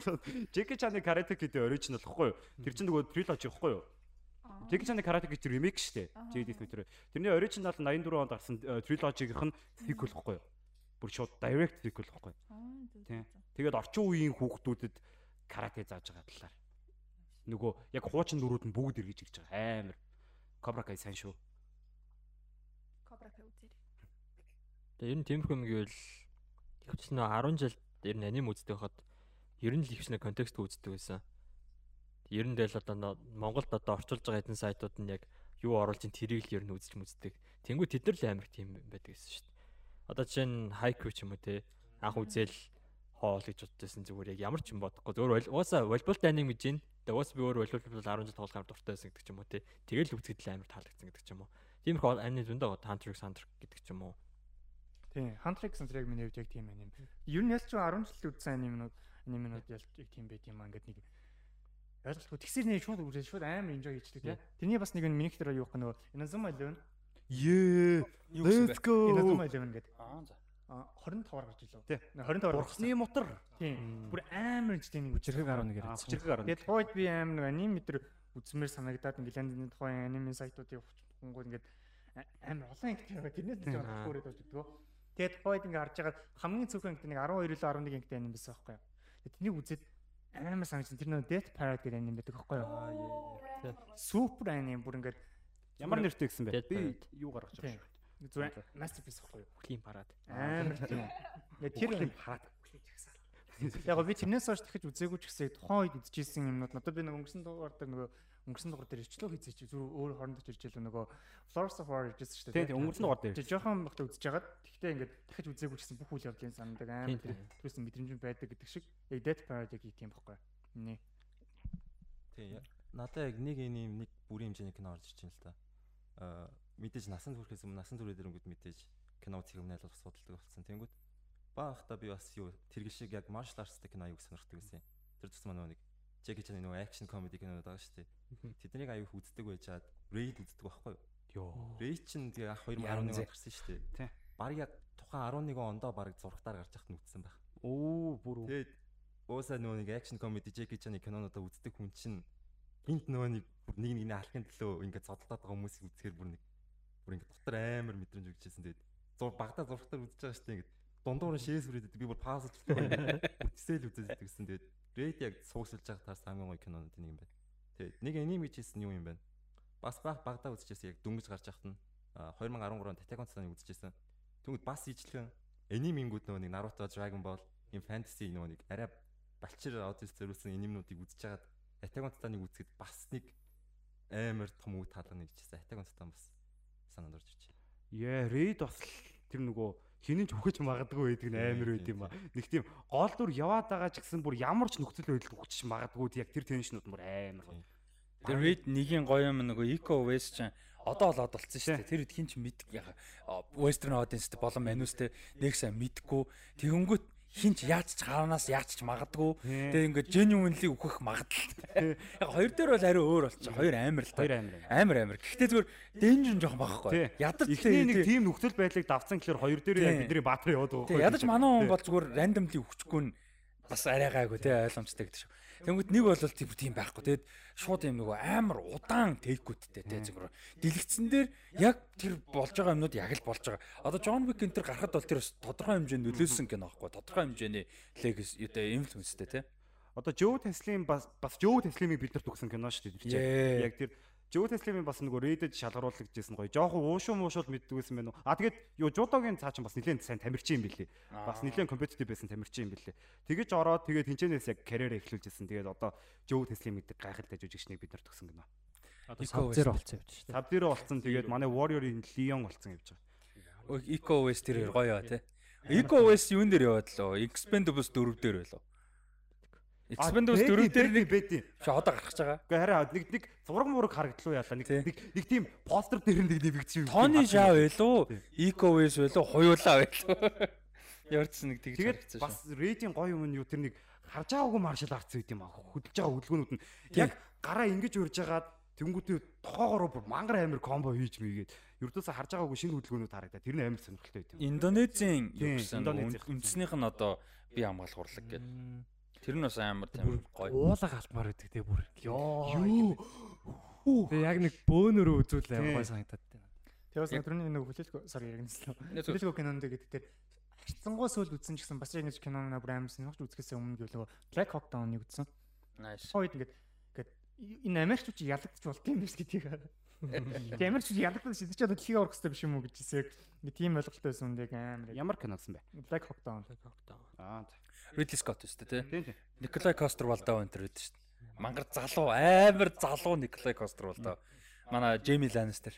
Джеки Чаны карате гэдэг оригинал ихгүй юу? Тэр чинь нөгөө триложи ихгүй юу? Джеки Чаны карате гэж ремейк штэ. JD Smith. Тэрний оригинал 84 онд гарсан триложигийнх нь sequel ихгүй юу? Бүр шууд direct sequel ихгүй юу? Тийм. Тэгээд орчин үеийн хүүхдүүдэд карате зааж байгаа талаар нөгөө яг хуучин дүрүүд нь бүгд эргэж ирж байгаа амар Cobra Kai сайн шүү. Cobra Kai үзээрэй. Тэгээ ер нь тиймэрхүү юм гэвэл ихвч нөө 10 жил ер нь аним үздэг хахад ер нь л ихвч нэ контекст үздэг байсан. Ер нь дээл одоо Монголд одоо орчуулж байгаа хэдэн сайтууд нь яг юу оруулж ин тэрийг л ер нь үзэж мүздэг. Тэнгүү тэд нар л амар тийм байдаг гэсэн шүү дээ. Одоо жишээ нь хайку ч юм уу те анх үзэл хоол гэж боддосэн зүгээр яг ямар ч юм бодохгүй зүгээр уусаа волейболт аним гэж байна Тэгээ уус би өөр волейбол 10 жил тоглохоор дуртай байсан гэдэг ч юм уу тий. Тэгэл үзэгдэл амар таалагдсан гэдэг ч юм уу. Тиймэрхүү анime зөндөө Hunter x Hunter гэдэг ч юм уу. Тий, Hunter x Hunter-ыг миний хувьд яг тийм анime. Ер нь ялч 10 жил үзсэн анимнууд анимнууд ялч яг тийм байт юм аа ингээд нэг ойлголтгүй тэгсэр нэг шууд үзээ шууд амар enjoy хийчихдэг тий. Тэрний бас нэг минийх дээр юу гэх нөгөө Inazuma Eleven. Ее. Let's go. Inazuma Eleven гэдэг. Аа за. 25-аар гарч. Тий. 25-аар. Бурхны мотор. Тийм. Бүр амар нэг үчирхэг 11 яриад. Үчирхэг 11. Тэгээд хойд би амар нэг аним метр үзмээр санагдаад инглиандны тухайн аниме сайтуудыг хувцсангууд ингээд амар олон ангит байгаа. Тэрнээс ч жоохон хөөрөд очдгоо. Тэгээд хойд ингээд харж байгаа хамгийн цөөхөн ангит нэг 12 илүү 11 ангит аним байсан байхгүй юу. Тэнийг үзээд амар санагдсан. Тэр нөө Death Parade гэдэг аним байдаг байхгүй юу. Супер аним бүр ингээд ямар нэртэй гэсэн бэ? Би юу гаргаж байгаа шүү. Зүгээр masterpiece байхгүй юу? Хөлийн парад. Амар тийм. <laughs> Тэр хөлийн парад. Яг би тэрнээс хойш дахиж үзээгүй ч гэсэн тухайн үед үзчихсэн юмнууд надад би нэг өнгөрсөн дугаар дээр нөгөө өнгөрсөн дугаар дээр ирчлөө чи зүр өөр хоорондоо ирж илүү нөгөө Flowers of War иржсэн шүү дээ. Тийм өнгөрсөн дугаар дээр. Тэг жоохон багтаа үзэж хагаад тэгтээ ингээд дахиж үзээгүй ч гэсэн бүх үйл явдлын сандаг амар тэрсэн мэдрэмж байдаг гэдэг шиг яг Death Parade яг тийм байхгүй. Нэ. Тийм надад яг нэг энэ нэг бүрийн хэмжээний кино орж ирж байна л та. Аа мэдээж насан туршихээс өмнө насан туршид ирэнгүүт мэдээж кино үзэх юм найдвар судалдаг болсон. Тэнгүүд баахта би бас юу тэргэл шиг яг martial arts-тэй кино аяг сонирхдаг байсан. Тэр тусмаа нөгөө нэг Jackie Chan нөгөө action comedy кинонууд байгаа шүү дээ. Тэднийг аяг үздэг байжгаад Raid үздэг байхгүй юу? Йоо. Raid чинь тэгээ ах 2011 онд гарсан шүү дээ. Тий. Бараг яг тухайн 11 ондоо бараг зургатаар гарч яхад нүцсэн байх. Оо бүр. Тэгээд ууса нөгөө нэг action comedy Jackie Chan-ы кинонуудаа үздэг хүн чинь гинт нөгөө нэг бүр нэг нэгний алхахын төлөө ингээд зодтолдоод байгаа хүмүүсийг үзэхээр бүр нэг бүр ингээд дотор амар мэдрэмж өгчээсэн. Тэгээд зур багтаа зурхтаар үзэж байгаа дээ ингээд дундуур нь шээс үрээд би бүр паузлж үтсэл үзэж гэсэн. Тэгээд рейд яг суугсалж байгаа таарс хамгийн гоё кинонууд нэг юм байна. Тэгээд нэг аним гэж хэлсэн юу юм бэ? Бас баг багтаа үзчихсэн яг дүнгэж гарч яхад нь 2013 онд Attack on Titan-ыг үзчихсэн. Тэгвэл бас ижлэгэн анимингүүд нөгөө нэг Naruto, Dragon Ball, юм fantasy нөгөө нэг арай балчир аудиос зориулсан анимнуудыг үзэж хагаад on Titan-ыг үзэхэд бас нэг амар том үе таалга нэг чийсэн. Attack on Titan бас санаанд орж ирж байна. Яа, Raid бас тэр нөгөө хинэн ч өгөж магадгүй байдаг нь амар байд юм а. Нэг тийм гол дүр яваад байгаа ч гэсэн бүр ямар ч нөхцөл байдал өгч магадгүй яг тэр теншнүүд бүр амар гоё. Тэр Raid нэгийн гоё юм нөгөө Eco West ч одоо л од болцсон шүү дээ. Тэр хэд хин ч мэд Western audience болон манустэй нэг сайн мэдгүй. Тэгэнгүүт хинч яаж ч хаанаас яаж ч магадгүй. Тэгээ ингээд genuinely үхэх магадлал. Яг хоёр дээр бол ари өөр болчих. Хоёр амар л та. Амар. Амар. Гэхдээ зүгээр danger жоох байхгүй. Ядаж ихний нэг тийм нөхцөл байдлыг давцсан гэхээр хоёр дээр яг бидний баатар яваад байгаа. Ядаж манай хүн бол зүгээр randomly үхчихгүй нь бас арай гайгүй те ойлгомжтой гэдэг шүү. Тэнгүүд нэг бол тийм байхгүй. Тэгэд шууд юм нөгөө амар удаан тэйкүүдтэй те зөвхөн дэлгэцэн дээр яг тэр болж байгаа юмнууд яг л болж байгаа. Одоо John Wick энэ төр гарахад бол тэр тодорхой хэмжээнд нөлөөлсөн кино аахгүй. Тодорхой хэмжээний legacy одоо influenceтэй те. Одоо Joe Teslim бас бас Joe Teslim-ийг бид нарт өгсөн кино шүү дээ. Яг тэр Жоо Теслимийн бас нөгөө Reddit шалгаруулагдажсэн гоё. Жохон уушуу муушууд мэддэг байсан байна уу? А тэгээд юу Жудогийн цаа чинь бас нэлээд сайн тамирчин юм билий. Бас нэлээд компетитив байсан тамирчин юм билий. Тэгэж ороод тэгээд тэнцэнээс яг карьер эхлүүлжсэн. Тэгээд одоо Жоо Теслим гэдэг гайхалтай жүжигчнийг бид нар төгсөн гэнэ. Одоо Sub-Zero болсон явж шүү дээ. Sub-Zero болсон. Тэгээд манай Warrior-ийн Leon болсон явж байгаа. Eco West тэр гоё тий. Eco West юун дээр яваад лөө? Expendables 4 дээр байлоо. Expendables 4 дээр нэг юм. Чи одоо гэж байгаа. Гэхдээ хараа нэг нэг зураг мураг харагдлуу яалаа. Нэг нэг нэг тийм постэр дээр нэг нэмэгдсэн юм. Тони шаа байлуу? Eco Waves байлуу? Хуйлаа байлуу? Ярдсан нэг тэгж харагдсан шүү. Бас рейдинг гоё юм нь юу тэр нэг харж байгаагүй маршал артс үйт юм аа. Хөдөлж байгаа хөдөлгөөнүүд нь яг гараа ингэж урьж агаад тэнгуүтээ тохоогоор бүр мангар амир комбо хийж мийгээд ердөөсө харж байгаагүй шинэ хөдөлгөөнүүд харагдаа. Тэр нь амир сонирхолтой байт юм. Индонезийн юу гэсэн үндснийх нь одоо би хамгаалах урлаг гэдэг. Тэр нь бас амар тийм гоё. Уула галтмаар байдаг те бүр. Юу. Тэгээ яг нэг бөөнөрөө үзүүл амар гоё санагдаад байна. Тэгээ бас өдрөний нэг хүлээлт sorry яг нэслээ. Хүлээлт кинонд гэдэг тэр харцсангуу сүлд үзсэн ч гэсэн бас яг нэг кино нэг бүр амар сонирхож үзэхээс өмнө гэвэл Black Hawk Down-ыг үзсэн. Nice. Хойд ингээд ингээд энэ Америкчууд ялагдчих болт юм биш гэдгийг. Тэгээ Америкчууд ялагдсан шидэж чадаад дэлхийг орох хэрэгтэй биш юм уу гэж яг нэг тийм ойлголттой байсан үндэ амар. Ямар кино гэсэн бэ? Black Hawk Down. Black Hawk Down. Аа Ridley Scott шүү дээ тий. Николай Костер Валдаа өнтер байдаг шүү дээ. Мангар залуу амар залуу Николай Костер Валдаа. Манай Джейми Ланнистер.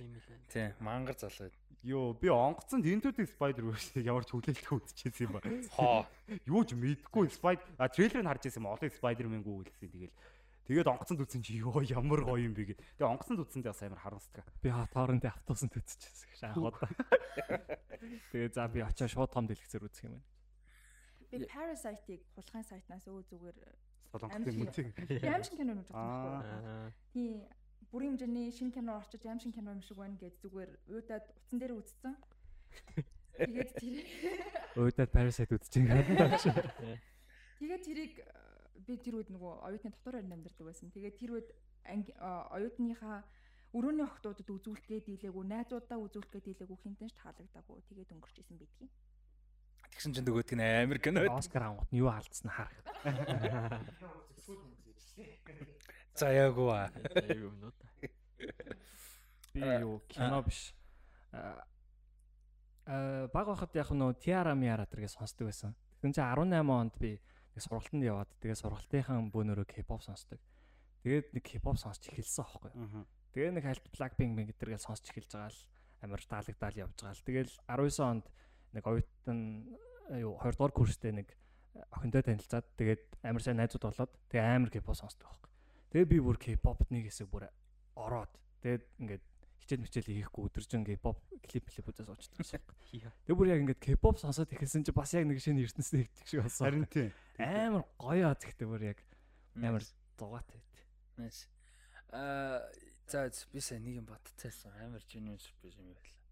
Тий, мангар залуу. Йоо, би онгоцонд Into Spider Verse-ийг ямар ч хүлээлтгүй үзчихсэн юм ба. Хоо. Юу ч мэдгүй Spider а трейлерыг харж байсан юм олон Spider-Man гүү гэлсэн. Тэгэл Тэгээд онгоцонд үзсэн чи ёо ямар гоё юм бэ гэд. Тэгээд онгоцонд үзсэндээ бас амар харамсдаг. Би тооронтой автобусанд үзчихсэн гэж анхаад. <laughs> Тэгээд за би очиад шууд том дэлгэцээр үзэх юм байна. Би Parasite-ыг хулгайн сайтнаас өө зүгээр солонгосын мөнцөг. Ямшин кино үзэж байгаа. Тийм бүрийн хэмжээний шинэ кино орчиж ямшин кино юм шиг байна гэж зүгээр уудаад утсан дээр үзсэн. Тэгээд тэр уудаад Parasite үзэж байгаа юм. <laughs> Тэгээд тэрийг би тэр үед нөгөө оюутны дотор байранд амьдардаг байсан. Тэгээд тэр үед оюутныхаа өрөөний охтуудад үзүүлэхгээ дийлээгүй, найзуудаа үзүүлэхгээ дийлээгүй хинтэн ч таалагдаагүй. Тэгээд өнгөрч исэн бидгийг. Тэгсэн чинь нөгөөдг нь Америк кино. Оскар авахт нь юу алдсан харах. За яагүй аа. Би юу кино биш. Аа баг байхад яг нөө Tiara Miara тэргээ сонсдог байсан. Тэгсэн чинь 18 онд би нэг сургалтанд яваад тэгээ сургалтынхаа бөөнөрөө K-pop сонсдог. Тэгээд нэг K-pop сонсч эхэлсэн аахгүй. Тэгээ нэг хальт Blackpink мэн гэдэргээл сонсч эхэлж байгаа л амар таалагдал явж байгаа л. Тэгэл 19 онд нэг оюутан юу 20 дугаар курстэй нэг охинтой танилцаад тэгээд амар сайн найзууд болоод тэгээ амар K-pop сонсдог байхгүй. Тэгээ би бүр K-popд нэг хэсэг бүр ороод тэгээд ингээд хичээл мичээл хийхгүй өдөржин K-pop клип клип үзээс уучдаг шээ. <laughs> Тэгээ бүр яг ингээд K-pop сонсоод ихэлсэн чи бас яг нэг шинэ ертөнцийн нэгдэг шиг болсон. Харин тийм. Амар гоё аа гэхдээ бүр яг амар дугаатай байт. Nice. Аа за би сайн нэг юм бодцаасан амар genuine surprise юм байлаа.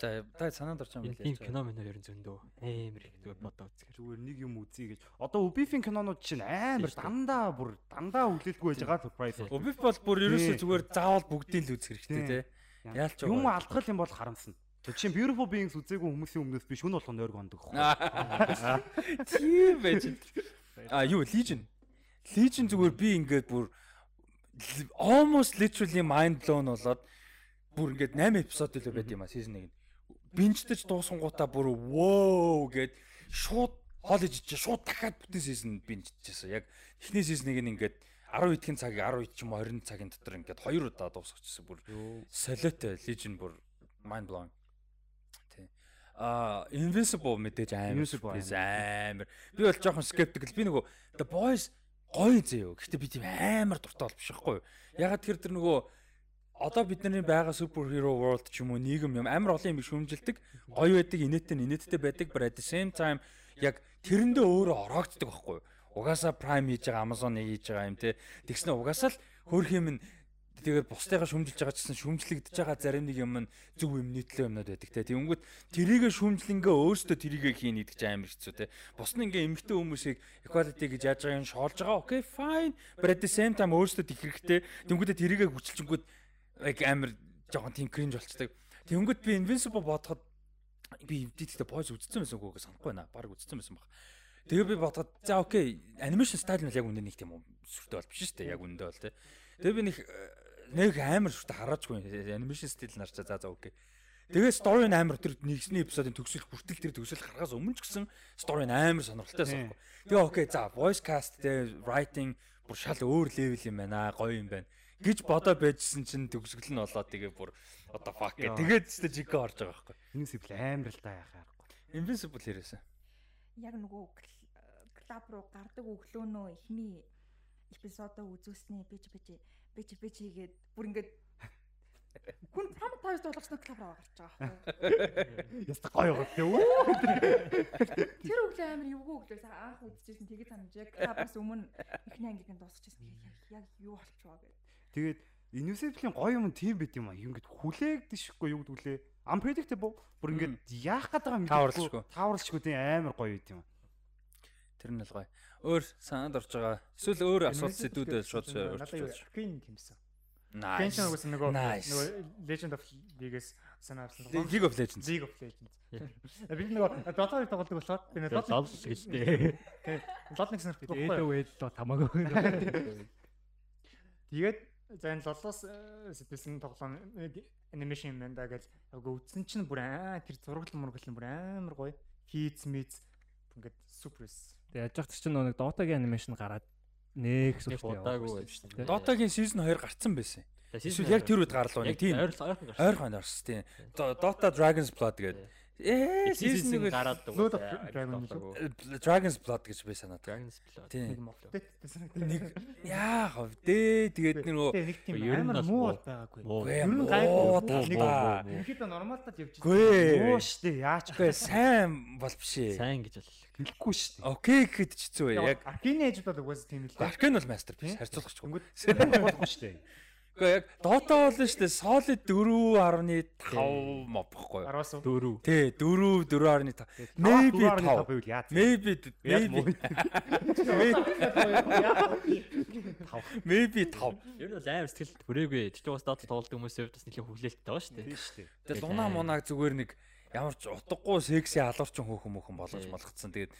За та санаанд байгаа юм байна. Тийм кино минь ер нь зөндөө амар их зүгээр бодоо үзэхээр. Зүгээр нэг юм үзье гэж. Одоо Ubif-ийн кинонууд чинь амар дандаа бүр дандаа хүлээлтгүй байж байгаа surprise. Ubif бол бүр ерөөсөө зүгээр заавал бүгдийг л үзэх хэрэгтэй те. Яалч юм алдгал юм бол харамсна. Жишээ Beautiful Beings үзээгүй хүмүүсийн өмнөөс би шүн болгоно ойрг ондог. <laughs> Тийм байж. А юу Legion. Legion зүгээр би ингээд бүр almost literally mind blown болоод бүр ингээд 8 эпизод л байд юм а season 1 бинждэж дуусангуудаа бүр воо гэд шууд хоол ижиж шууд дахиад бүтэн сизон бинжчихсэн. Яг эхний сизныг ингээд 10 эдгийн цагийг 10 эд ч юм уу 20 цагийн дотор ингээд хоёр удаа дуусгачихсан. Бүр солиотой Legion бүр mind blowing. Тий. А Invincible мэдээж амар амар. Би бол жоохон skeptical. Би нөгөө The Boys гоё зөө. Гэхдээ би тийм амар дуртай бол биш байхгүй юу? Ягаад тэр тэр нөгөө одоо бидний байгаа хиро world ч юм уу нийгэм юм амар олон юм шүмжилдэг гоё байдаг инээдтэй инээдтэй байдаг but at the same time яг тэрэндээ өөрөө ороогддог байхгүй угаасаа prime хийж байгаа amazon хийж байгаа юм те. Тэгснэ угаасаа л хөрх юм тэгээд бусдыгаа шүмжилж байгаа гэсэн шүмжлэгдэж байгаа зарим нэг юм нь зөв юм нийтлээ юмнууд байдаг те. Тэгэнгүүт тэрийгэ шүмжлэнгээ өөрсдөө тэрийгэ хийн гэдэг чинь амар хэцүү те. Бус нь ингээ эмгтэн хүмүүсийг equality гэж яаж байгаа юм шоолж байгаа? Окей fine. But at the same time өөрсдөө их хэрэгтэй тэгэнгүүт тэрийгэ хүчилчингүүд яг амар жоохон тийм кринж болцдог. Тэнгөт би Invincible бодоход би эвдээдтэй boys үзсэн байсан үгүй санахгүй байна. Бараг үзсэн байсан баг. Тэгээ би бодоход за окей, animation style нь яг үнэ нэг тийм сүртэй бол биш шүү дээ. Яг үнэндээ бол тий. Тэгээ би нэг нэг амар сүртэй хараачгүй animation style нарчаа за за окей. Тэгээ story нь амар тэр нэгсний эпизодын төгсөл хүртэл тэр төгсөл гаргаас өмнө ч гэсэн story нь амар сонирхолтой байсан. Тэгээ окей за voice cast тэгээ writing бүр шал өөр level юм байна. Гоё юм байна гэж бодоо байжсэн чинь төгсгөл нь болоод тэгээ бүр одоо fuck гэ. Тэгээд ч жиг орж байгаа байхгүй. Invincible амар л та яхаа харахгүй. Invincible хэрэгсэн. Яг нөгөө клаб руу гардаг өглөөнөө эхний эпизодоо үзүүлснээ бич бич бич бич хийгээд бүр ингээд Хүн травматайз болгосноо клаб руу гарч байгаа байхгүй. Яста гоё гоо тийм үү? Тэр өглөө амар эвгүй өглөөс анх үзчихсэн тэгээд санамж яг клабаас өмнө эхний ангигийн дуусчихсан. Яг юу болчихвоо гэдэг. Тэгээд Invincible-ийн гоё юм тийм байт юм аа. Ингээд хүлээгдэшгүй юу гэдгүүлээ. Unpredictable. Бүр ингээд яах гээд байгаа юм тааварлшгүй. Тааварлшгүй тийм амар гоё байт юм аа. Тэр нь л гоё. Өөр санаанд орж байгаа. Эсвэл өөр асуулт сэдвүүдээ шууд өөрчлөж. Queen юмсан. Nice. Genshin үгүйс нөгөө нөгөө Legend of League-с санаа авсан. League of Legends. League of Legends. Би нөгөө Dota-ыг тоглодог болохоор би нөгөө Dota гэлтэй. Dota нэг сонирхдаг байхгүй. Ээлөө ээлөө тамаагүй. <laughs> Тэгээд За энэ лолоос э, сэтгэлсэн тоглоом анимашн юм байна да гэж агай үзсэн чинь бүр аа тэр зураглал мургал бүр амар гоё. Хийц миц ингээд суперс. Тэгээ яж хат чинь нэг Dota-гийн анимашн гараад нэг сүлжээ удаагүй байсан тийм. Dota-гийн season 2 гарцсан байсан. Эсвэл яг тэр үед гарлуу нэг тийм ойрхон орсон тийм. Dota Dragon's Blood гэдэг Ээ season нэг гараад Blood of Dragon Dragon's Blood гэж би санаад. Dragon's Blood. Тийм. Нэг яа хав дээ тэгээд нөгөө нэг тийм амар муу бол байгаагүй. Ер нь гайгүй нэг. Ихэд нормалтад явж байгаа. Муу штэ яач вэ? Сайн бол биш ээ. Сайн гэж бол хэлэхгүй штэ. Окей гэхэд ч хэцүү ээ. Яг Аркины ээж бол угаасаа тийм л. Аркин бол мастер биш харьцуулахгүй. Өнгөт болохгүй штэ. Гэхдээ яг Dota бол нь шүү дээ solid 4.5 моb байхгүй юу? 10-аас 4. Тий, 4 4.5. Maybe 5 байвал яа. Maybe maybe. Maybe 5. Ер нь аим сэтгэл хүрээгүй. Тэгтээ бас Dota тоглодог хүмүүсийн хувьд бас нэлээд хүлээлттэй байна шүү дээ. Тийм шүү дээ. Тэгээ луна мунаг зүгээр нэг ямар ч утгагүй секси алуурчин хөөхөн мөхөн болгож болгоцсон. Тэгээд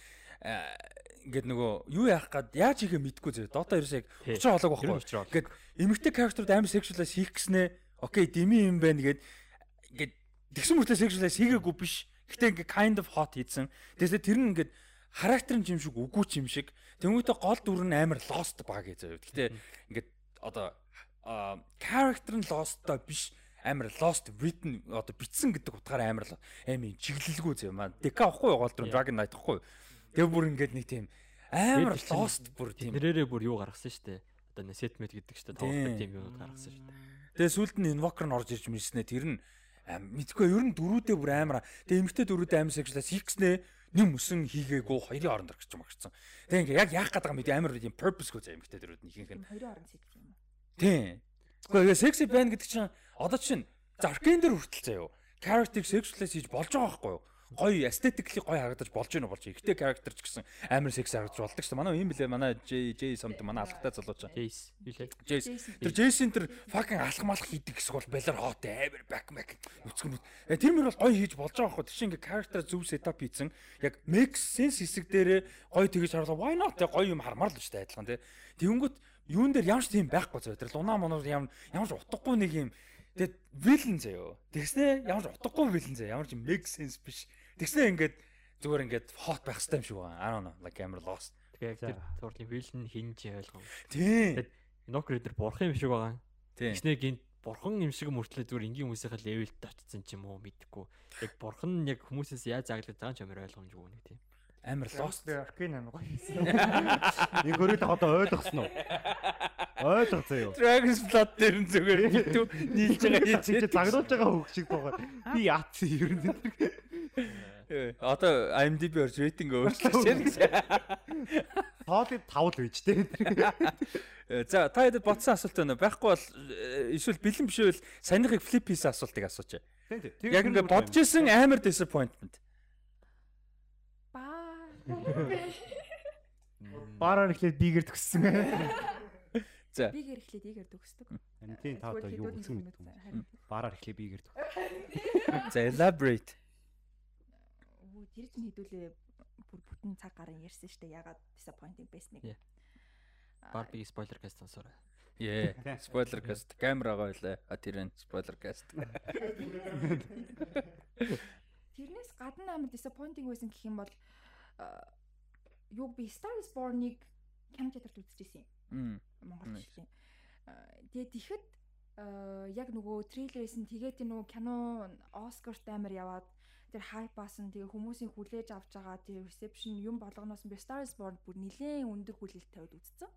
ингээд нөгөө юу яах гад яаж хийхээ мэдгүй зөө. Дота ерөөсөө яг учир холоог байхгүй. Ингээд эмэгтэй character-д амар sexualize хийх гэснээ окей дими юм байна гэд ингээд тэгсэн мөртлөө sexualize хийгээгүй биш. Гэтэ ингээд kind of hot хийсэн. Тэгээс тэр нь ингээд характер юм шиг үгүй ч юм шиг. Тэнгүүтээ гол дүр нь амар lost баг зөө. Гэтэ ингээд одоо character нь lost-той биш амар lost written одоо бичсэн гэдэг утгаараа амар амар чиглэлгүй зөө маа. Дека ахгүй гол дүр Dragon Knight ахгүй. Тэгээ бүр ингээд нэг тийм амар lost бүр тийм. Нэрээрээ бүр юу гаргасан шүү дээ. Одоо setmet гэдэг шүү дээ. Тоглох тийм юмуд гаргасан шүү дээ. Тэгээ сүүлд нь invoker нь орж ирж мэрснэ тэр нь мэдгүй ер нь дөрүүдээ бүр амар. Тэгээ эмгтэй дөрүүдээ амар сexлаас хийхснээ нэг мөсөн хийгээгүй хоёрын оронд орчих юм агцсан. Тэгээ ингээ яг яах байгаа юм бэ амар тийм purpose-гүй заа эмгтэй дөрүүд нь ихэнх нь. Хоёрын оронд сэтгэх юм. Тийм. Гэхдээ sexy band гэдэг чинь одоо чинь Zarkane дээр хүртэл заяа. Character-ийг sexualize хийж болж байгаа байхгүй юу? Гоё aesthetically гоё харагдаж болж гинэ болж. Ихтэй character ч гэсэн амар секси харагдаж болдог шүү. Манай юм блэ манай J J самд манай алхтай залууч. Jace. Jace. Тэр Jason тэр fucking алх малх хийдэг гэсэн бол балер хот амар back back нүцгэн. Тэр мөр бол гоё хийж болж байгаа байхгүй. Тэр чинь ингээ character зөв setup хийсэн. Яг make sense хэсэг дээрээ гоё тэгэж харлаа. Why not гоё юм хармаар л шүү дээ адилхан тий. Тэнгүүт юун дээр ямар ч тийм байхгүй зөө. Тэр луна монор ямар ямар ч утгагүй нэг юм Тэгээд villain заяо. Тэгснэ ямар ч утгагүй villain заяа. Ямар ч make sense биш. Тэгснэ ингээд зүгээр ингээд hot байх хэрэгтэй юм шиг байна. I don't know, like амар lost. Тэгээ яг тэр зурлын вилн хин ч ойлгоо. Тий. Нок рейдер бурхан юм шиг байгаа. Тий. Тэгснэ гинт бурхан юм шиг мөртлөө зүгээр энгийн хүмүүсийнхээ левелд очсон ч юм уу мэдгүй. Яг бурхан нь яг хүмүүсээс яаж заглаж байгаа юм ч амар ойлгомжгүй нэг тийм. Амар lost. Аркейн амар гоё хийсэн. Энэ хөрөөлө одоо ойлгосон уу? Ойлгоцоо юу? Dragon's Blood дээр нь зүгээр битүү нийлж байгаа Чи чи загнуулж байгаа хөг шиг байгаа. Би яац ер нь. Э, Одоо IMDb орж рейтинг өөрчлөсөн гэж. Тоолыг 5 л үйж тээ. Э, За та хэд ботсон асуулт байна уу? Байхгүй бол э, эсвэл бэлэн биш үл санийхыг flip хийсэн асуултыг асууч. Тийм тийм. Яг ингээд бодож исэн амар disappointment. Бараар ихлээр бигээр төгссөн. За. Бигээр эхлээд игээр төгсдөг. Тийм та одоо юу үзэх мэдгүй. Харин Бараар эхлэе бигээр төг. <laughs> За elaborate. Өө тэр чинь хэдүүлээ бүр бүтэн цаг гарын ярьсан штэ ягаад disappointing нэг. Yeah. Барбигийн спойлер каст сонсоорой. Yeah. <laughs> Spoiler cast камерагаа байлаа. А тэр энэ spoiler cast. Тэрнээс гадна амар disappointing байсан гэх юм бол а, юу би Star is Born-ыг кино театрт үзчихсэн Мм. юм. Монгол хэлний. Тэгээд тэгэхэд а, яг нөгөө трейлерээс нь тэгээд нөгөө кино Оскарт амар яваад тэр хайпаас нь тэгээ хүмүүсийн хүлээж авч байгаа тэр reception юм болгоноос би Star is Born бүр нэлээд өндөр хүлээлт тавиад үзсэн.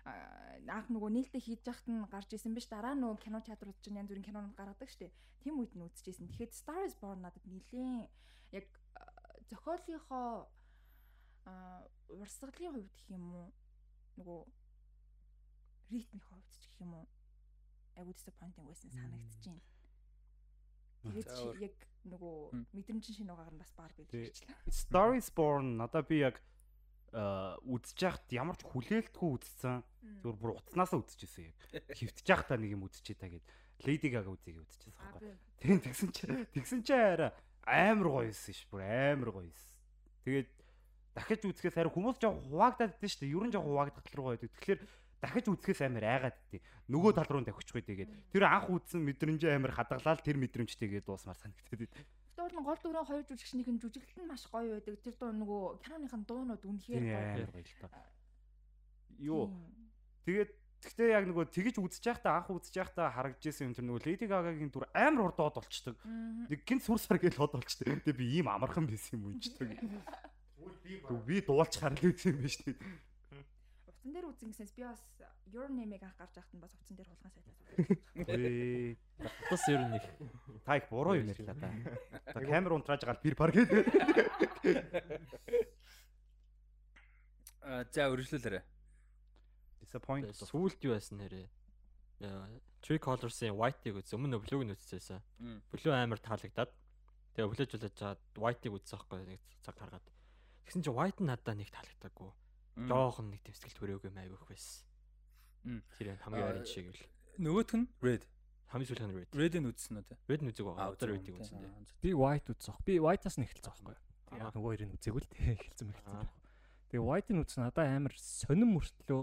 Аа, анх нөгөө нээлттэй хийж яхад нь гарч исэн биш дараа нөгөө кино театрууд чинь янз бүрийн кинонууд гаргадаг штеп. Тим үед нь үзчихсэн. Тэгэхэд Star is Born надад нэлээд яг зохиолынхоо аа урсгалын хувьд гэх юм уу нөгөө ритмийн хувьд ч гэх юм уу айгуу disappointing байсан санагдаж байна. Тэгээд чи яг нөгөө мэдрэмжийн шинэ угаар нь бас баар. Star is Born надаа би яг үзэж яхад ямар ч хүлээлтгүй үзсэн. Зүгээр бүр утаснасаа үзчихсэн яг. Хөвтж яхад нэг юм үзчихээ та гээд Lady Gaga үзье үзчихсэн байхгүй. Тийм тэгсэн чи тэгсэн чи арай амар гоё юусэн ш бүр амар гоё юусэн. Тэгээд дахиж үзэхээс арай хүмүүс жоо хуваагдаад идэв шүү дээ. Ер нь жоо хуваагдах тал руу байдаг. Тэгэхээр дахиж үзэхээс амар айгаад идэв. Нөгөө тал руу давхихгүй тэгээд тэр анх үзсэн мэдрэмжээ амар хадгалаад тэр мэдрэмжтэйгээ дуусмаар санагдаад идэв. Тэгвэл нь гол дүрэн хоёр жүжигчнийх нь жүжиглэл нь маш гоё байдаг. Тэр дуу нөгөө киноныхын дуунууд үнэхээр гоё. тоо. Юу. Тэгээд тэгтээ яг нөгөө тэгж үзэж байхдаа анх үзэж байхдаа харагдж исэн юм тэр нөгөө Lady Gaga-гийн дүр амар урд доод болчдөг. Нэг гинт сур сар гэж бод болчдөг. Тэгээ би ийм амархан байсан юм үнчдэг. <laughs> Би дуулж харл үзсэн юм байна шүү дээ. Утсан дээр үзэн гэснээс би бас Your Name-ыг анх гарч байхад нь бас утсан дээр хулгай сайтаас Ээ Бас ер нь их та их буруу юм ярьлаа да. Та <laughs> камер унтрааж байгаа л бир пар гэдэг. А за өргөжлүүлээрэ. Disappoint. сүүлд юу байсан нэрээ. Tree Colors-ын White-ыг үз өмнө Blue-г нь үзчихсэн. Blue амар таалагдаад тэгээ өглөөжүүлж жаад White-ыг үзсэн байхгүй нэг цаг гаргаад. Тэгсэн чинь White нь надад нэг таалагдаагүй. Жохон нэг тэмцэл төрөөгүй айгүйх байсан. Тэр энэ хамгийн ойрын шиг л. Нөгөөх нь Red. Хамгийн сүүлийн Red. Red-ийг үзсэн үү? Red нь үзег байгаа. Одоо Red-ийг үзсэн дээ. Би white үзсэн. Би white-аас нь эхэлсэн байхгүй. Аа. Яг нөгөө хоёрыг үзээгүй л тэгээ эхэлсэн мэлсэн. Аа. Тэгээ white-ийг үзсэн надаа амар сонирн мөртлөө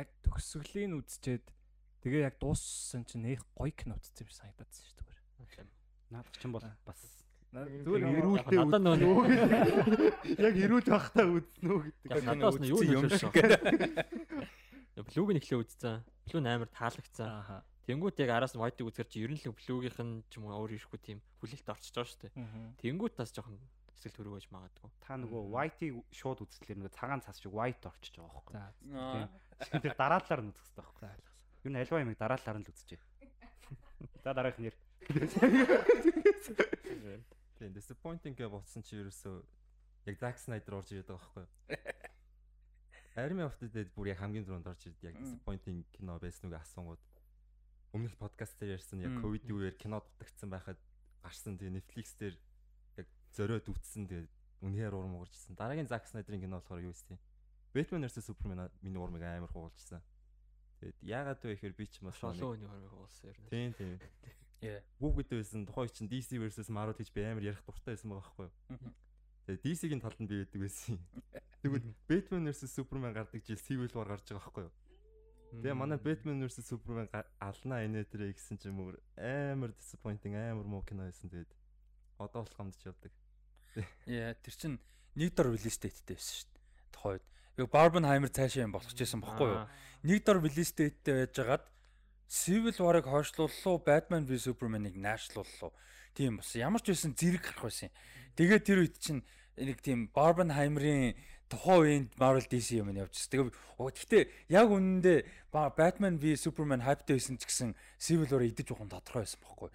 яг төгсгөлийн үзчихэд тэгээ яг дууссан чинь нэх гоё кино үзсэн юм шиг санагдаад шүү дээ. Наад чинь бол бас Зүгээр Надад нөгөө яг эрүүл байхдаа үзнэ үү гэдэг. Яг надаас нь юу юм шиг. Blue-г нь эхлээ үзсэн. Нь амар таалагдсан. Ааха. Тэнгүүт яг араас нь White-ыг үзэхэр чи ер нь л Blue-гийнх нь ч юм уу өөр ирэхгүй тийм хүлээлт орчиж байгаа шүү дээ. Тэнгүүт бас жоохон эсэл төрөөгөж магадгүй. Та нөгөө white-ийг шууд үзтлээр нөгөө цагаан цас шиг white орчиж байгаа байхгүй. Тэр дараалалаар нь үзэх хэрэгтэй байхгүй. Юу н альва юм дараалалаар нь л үзчихье. <laughs> За дараагийнх нэр. <laughs> Тийм disappointing гэж бодсон чи ерөөсөө яг Zack Snyder орж ирээд байгаа байхгүй юу? <laughs> Army of the Dead бүр яг хамгийн түрүүнд орж ирээд яг disappointing кино байсан үг асуунгууд өмнөх подкаст дээр ярьсан яг ковид үеэр кино дутагдсан байхад гарсан тэгээ Netflix дээр яг зөрөөд үтсэн тэгээ үнэхээр урам уурчсан. Дараагийн Zack Snyder-ийн кино болохоор юу вэ? Batman vs Superman миний урмыг амар хуулжсан. Тэгээд яагаад вэ гэхээр би ч маш нэг Шолоо өний хормыг уулсан ер нь. Тийм тийм. <laughs> Yeah. Google байсан тухайн чинь DC versus Marvel гэж би амар ярих дуртай байсан байгаа байхгүй юу? Тэгээ DC-ийн талд нь би байдаг байсан. <laughs> Тэгвэл Batman versus Superman гардаг жил Civil War гарч байгаа байхгүй юу? Тэгээ манай Batman versus Superman алнаа инээ тэрэ гэсэн чинь мөр амар disappointing амар муу кино байсан тэгээд одоо болох хамдч явдаг. Яа тэр чин нэг дор release date-тэй байсан шүү дээ. Тухайд. Яг Barbenheimer цаашаа юм болох гэсэн бохгүй юу? Нэг дор release date-тэй байжгаад Civil War-ыг хойшлууллуу, Batman v Superman-ыг наашлууллуу. Тийм бас ямар ч байсан зэрэг гарах байсан. Тэгээд тэр үед чинь нэг тийм Barbenheimer-ийн тухайн үеийн Marvel DC юм явж байгаа. Тэгээ гэхдээ яг үнэндээ Batman v Superman hype байсан ч гэсэн Civil War идэж ухаан тодорхой байсан байхгүй.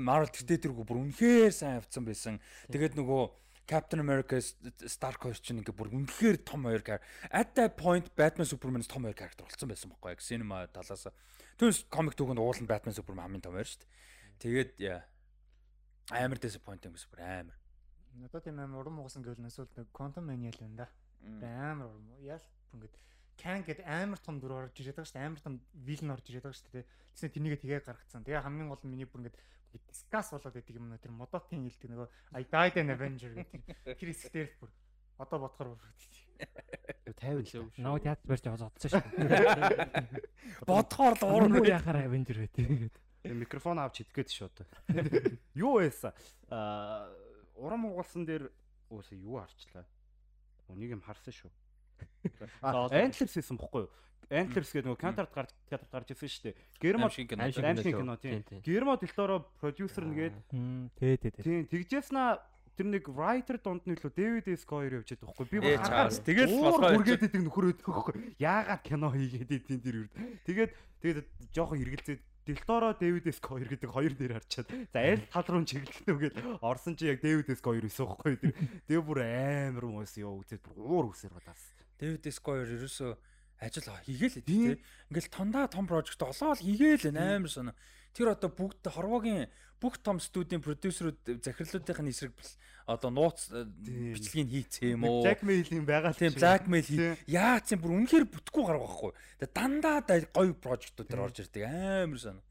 Marvel гэхдээ тэр бүр үнэхээр сайн явцсан байсан. Тэгээд нөгөө Captain America Stark хоёр чинь ингээ бүр үнэхээр том хоёр character. At that point Batman Superman том хоёр character болсон байсан байхгүй яг cinema талаас. Түүнээс comic түүхэнд уулын Batman Superman хамгийн том хоёр шүү дээ. Тэгээд амар disappointing байсан бүр амар. Надад тийм амар урам угасан гэвэл нэсвэл нэг Quantum Mania л байна да. Амар урам. Яал ингээд Кан гэдэг амар том дүр орж ирээд байгаа шүү дээ. Амар том вилн орж ирээд байгаа шүү дээ. Тэсээ тэрнийг тэгээ гаргацсан. Тэгээ хамгийн гол нь миний бүр ингээд дискас болоод байдаг юм нэ тэр модотын хэлдэг нөгөө I died an Avenger гэдэг. Тэр хэсгээр бүр одоо бодохоор бүр 50 л. Ноо театр барьж аваад одсон шүү. Бодохоор л урам яхаар Avenger байдаг. Микрофон авч хитгэхэд шүү одоо. Юу байсан? Аа урам угалсан дээр өөсөө юу харчлаа. Үнийг юм харсан шүү. Antlers гэсэн бохгүй юу? Antlers гэдэг нөгөө Cantar гарч театрт гарч ирсэн шүү дээ. Гермо аимшиг кино тийм. Гермо Делторо продюсер нэгээд тий тий тий. Тийм тэгжээснаа тэр нэг writer дунд нь илүү Дэвид Скойр явж байгаа байхгүй. Би хагаас тэгэл болохоо үргээд идэг нөхөр өгдөг байхгүй. Яагаад кино хийгээд идэв тэр үрд? Тэгээд тэгээд жоохон эргэлзээд Делторо Дэвид Скойр гэдэг хоёр нэр харчаад за аль тал руу чиглэлтнэ үгээд орсон чи яг Дэвид Скойр өсөө байхгүй тэр. Тэгээ бүр амар юм уусан ёо үзээд бүр уур үсэр гадаас Дэвид Скойр ерөөсөө ажил хийгээл тий. Ингээл тондаа том прожект олоод хийгээл амар соно. Тэр одоо бүгд хорвоогийн бүх том студийн продюсерүүд захирлуудын эсрэг одоо нууц э, бичлэгийг хийцээ юм уу? Blackmail-ийн байгаа тийм blackmail хий. Яац юм бүр үнэхээр бүтггүй гарах байхгүй. Тэгээ дандаа гоё прожектууд төр орж ирдэг амар соно.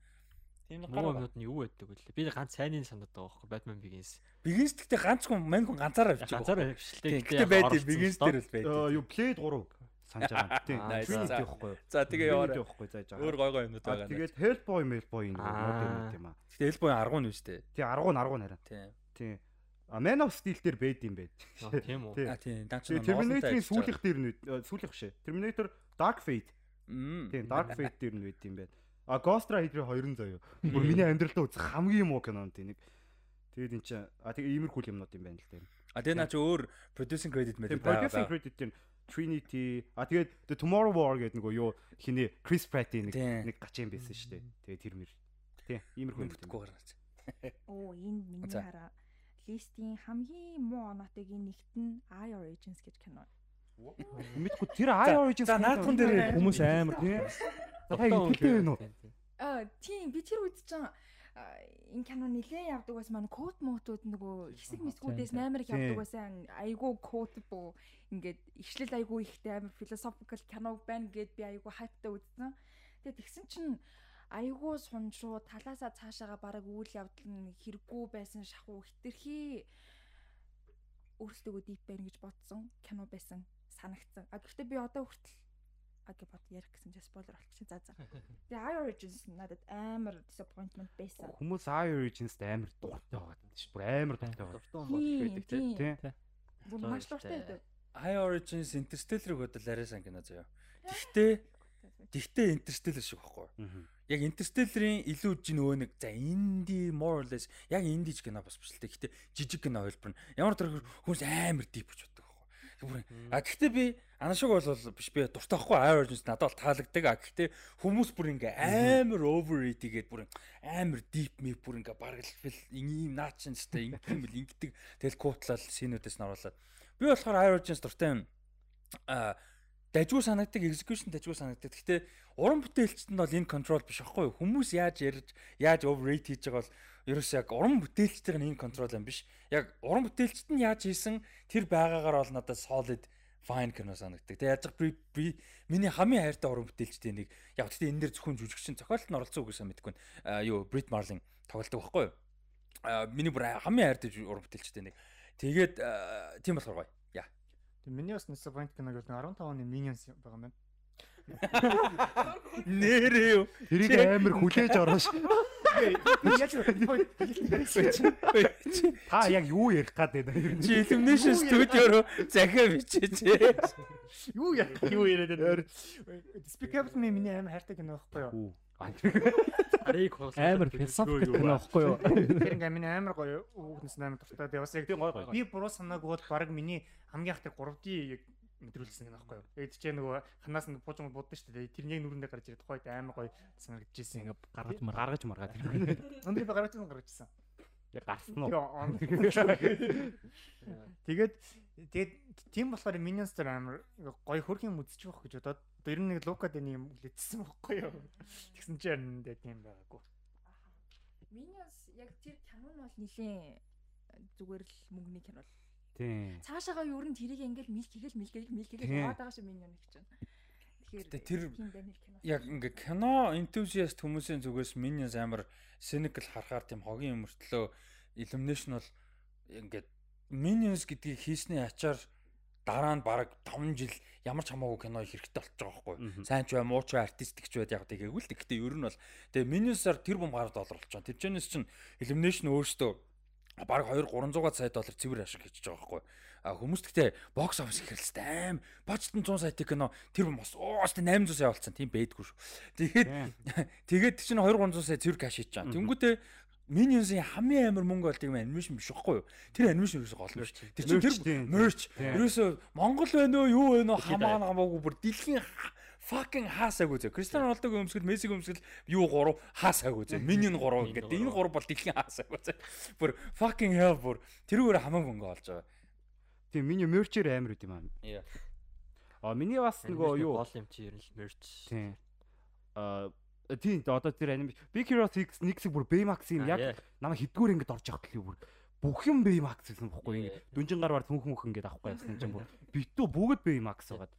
Тийм гарууд нь юу байдаг вэ? Би ганц сайныг санаад байгаа байхгүй Batman Begins. Begins гэхдээ ганцхан мань хүн ганцаараа авчих. Ганцаараа авчихлаа. Гэхдээ байдаг Begins дээр л байдаг. Юу Blade 3 санаж байгаа. <laughs> Тийм. Trinity байхгүй юу? За тэгээ яваарай. байхгүй зааж байгаа. Өөр гой гой юмнууд байгаа. Тэгээд Hellboy, Hellboy нэг мод юм аа. Гэтэ Hellboy 10 нь шүү дээ. Тийм 10 нь 10 хараа. Тийм. Тийм. А Man of Steel дээр байд юм байд. <laughs> Тийм үү? А тийм. Terminator-ийн сүүлийнх дээр нь сүүлийнх бишээ. Terminator Dark Fate. Тийм Dark Fate дээр нь байд юм байд. А Ghost Rider 2 заяа. <laughs> Бүр миний амьдралдаа үзэх хамгийн муу кино тийм нэг. Тэгээд эн чинь а тэгээ иймэрхүү юмнууд юм байна л тийм. А тэгээ наа чи өөр producing credit мэдээ. Producing credit чинь Trinity а тэгээд The Tomorrow War гэдэг нөгөө юу хиний Chris Pratt-ийн нэг нэг гачин байсан шүү дээ. Тэгээд тэр мэр. Тийм, иймэрхүү юм бүтггүй гаргаж. Оо, энд миний хараа листийн хамгийн муу оноотыг нэгт нь I Origins гэж кино. Мэдгүй тэр I Origins за наадхан дээр хүмүүс амар тийм. Та итгэдэг вэ нөө? Аа, тийм би тэр үед чинь энэ кино нилээ явдаг бас манай код мотууд нөгөө хэсэг мэсгүүдээс амар их явдаг байсан айгүй код боо ингээд ишлэл айгүй ихтэй амар philosophical кино байна гэд би айгүй хайптай үзсэн. Тэгээд тэгсэн чинь айгүй суншуу талаасаа цаашаага бараг үйл явдал нь хэрэггүй байсан шахуу хитрхи өөрсдөө дип байна гэж бодсон кино байсан санагдсан. А гэхдээ би одоо хүртэл аг бод ярих гэсэн чинь спойлер болчих. За за. Тэгээ I Origins надад амар disappointment байсан. Хүмүүс I Origins-д амар дуртай байгаа юм шүү. Бүр амар дуртай байгаа. Дуртай байдаг тийм. Бүр маш дуртай байдаг. I Origins Interstellar-ыг бодол арай сан кино заяа. Гэхдээ Тэгтээ Interstellar шиг байхгүй. Яг Interstellar-ийн илүү жин өө нэг за инди more or less яг инди ч кино бас биш л тэгтээ жижиг кино хэлбэр нь ямар тэр хүмүүс амар deep гэж байхгүй. А гэхдээ би анашиг бол биш би дуртай I Origins надад бол таалагддаг. А гэхдээ хүмүүс бүр ингээ амар overrated гээд бүр амар deep me бүр ингээ бараг л ийм наачин сте ингэм бил ингэдэг тэгэл куутлал синүүдээс нь оруулаад би болохоор Origins дуртай юм. А дажгүй санагддаг execution дажгүй санагддаг. Гэхдээ уран бүтээлчт нь бол энэ control биш аахгүй юу? Хүмүүс яаж ярьж яаж overrate хийж байгаа бол ерөөс яг уран бүтээлчдийн энэ control юм биш. Яг уран бүтээлчт нь яаж хийсэн тэр байгаагаар бол надад solid fine кино санагддаг. Тэгээ яаж би миний хамгийн хайртай уран бүтээлчдийн нэг яг гэхдээ энэ дэр зөвхөн жүжигчин зохиолт нь оролцсон үгүйсээ мэдгүй нь юу Brit Marling тоглодог байхгүй юу? Миний бүр хамгийн хайртай уран бүтээлчдийн нэг. Тэгээд тийм болохоор гоё. Яа. Тэг миний бас disappoint кино гэвэл 15 оны Minions байгаа юм байна. Нэрээ юу? Тэрийг амар хүлээж ороош. Яаж Та яг юу ярих гад байна? Чи Illumination Studio руу захиа бичээч. Юу яа? Юу яриад байна? Despicable Me миний амар хайртай кино байхгүй юу? Арийг Амар философик кино байхгүй юу? Тэр ингээ миний амар гоё хүүхнээс амар дуртай. Тэгээ бас яг би буруу санаагүй бол баг миний хамгийн их тэр 3D яг мэдрүүлсэн гэнэ байхгүй юу? Тэгээд чи нөгөө ханаас нь буужмал будсан шүү дээ. Тэр яг нүрэндээ гарч ирээд тухайд амар гоё санагдчихсэн. Ингээ гаргаж мар. гаргаж маргаад. Өндөр би гаргаж гаргаж ирсэн. Яг гарсан уу? Тэгээд тэгээд тийм болохоор Minions дээр амар гоё хөрхийн үзчих واخ гэж бодоод одоо ер нь нэг Лука дэний юм лэжсэн байхгүй юу. Тэгсэн чи харин дэ тийм байгаагүй. Minions яг тэр кино нь бол нилийн зүгээр л мөнгөний кино л. Тийм. Цаашаага ер нь тэрийг ингээл милк хийгээл Тийм. хийгээл яваад байгаа шүү. Тэгэхээр Гэтэ тэр тийм байна л кино. яг ингээ кино enthusiast хүмүүсийн зүгээс Minions амар cynical харахаар тийм хогийн мөртлөө Illumination бол ингээд Minions гэдгийг хийсний ачаар дараа нь баг 5 жил ямар ч хамаагүй кино их хэрэгтэй болчих жобайгаа байхгүй. Сайн ч бай, муу ч бай, артистик ч байд яг тэгээгүй л. Гэхдээ ер нь бол тэгээ Minions-аар тэр бом гараад доллар болж байгаа. Тэр чэнэс чинь Illumination өөрөөсөө баг 2 300 сая доллар цэвэр ашиг хийж байгаа байхгүй. А хүмүүс гэхдээ бокс офис ихрэлстэй аим бочтон 100 сая кино тэр бас уус 800 сая болцсон тийм бэйдгүй шүү. Тэгээд <laughs> тэгээд чинь 2 300 сая цэвэр каш хийж байгаа. Тэнгүүтээ Minions-ийн хамгийн амар мөнгө болдгийг юм анимашн биш байхгүй юу? Тэр анимашн ерөөсө гол биш. Тэр чинь Merch тэр Тийм. ерөөсө Монгол байна уу, юу байна уу хамаа хамаагүй бүр дэлхийн fucking хаасаагүй зөө. Кристиано Роналдог өмсгөл, Мессиг өмсгөл юу гурав хаасаагүй зөө. Минийн гурав гэдэг. Энэ гурав бол дэлхийн хаасаагүй зөө. Бүр fucking hell бүр тэрүүгээр хамаагүй мөнгө олж байгаа. Тийм миний мерчээр амар үт юм аа. Яа. А миний бас нөгөө юу гол юм чи ер нь мерч. Тийм. А тийм одоо тэр аним Big Hero 6 нэг хэсэг бүр Baymax-ийн яг намайг хідгүүр ингэж орж явах гэлээ бүр бүх юм Baymax гэсэн бохгүй ингэ дүнжин гар бар түнхэн мөхөн гэдэг авахгүй яасан чинь бүр битүү бүгд Baymax байгаад.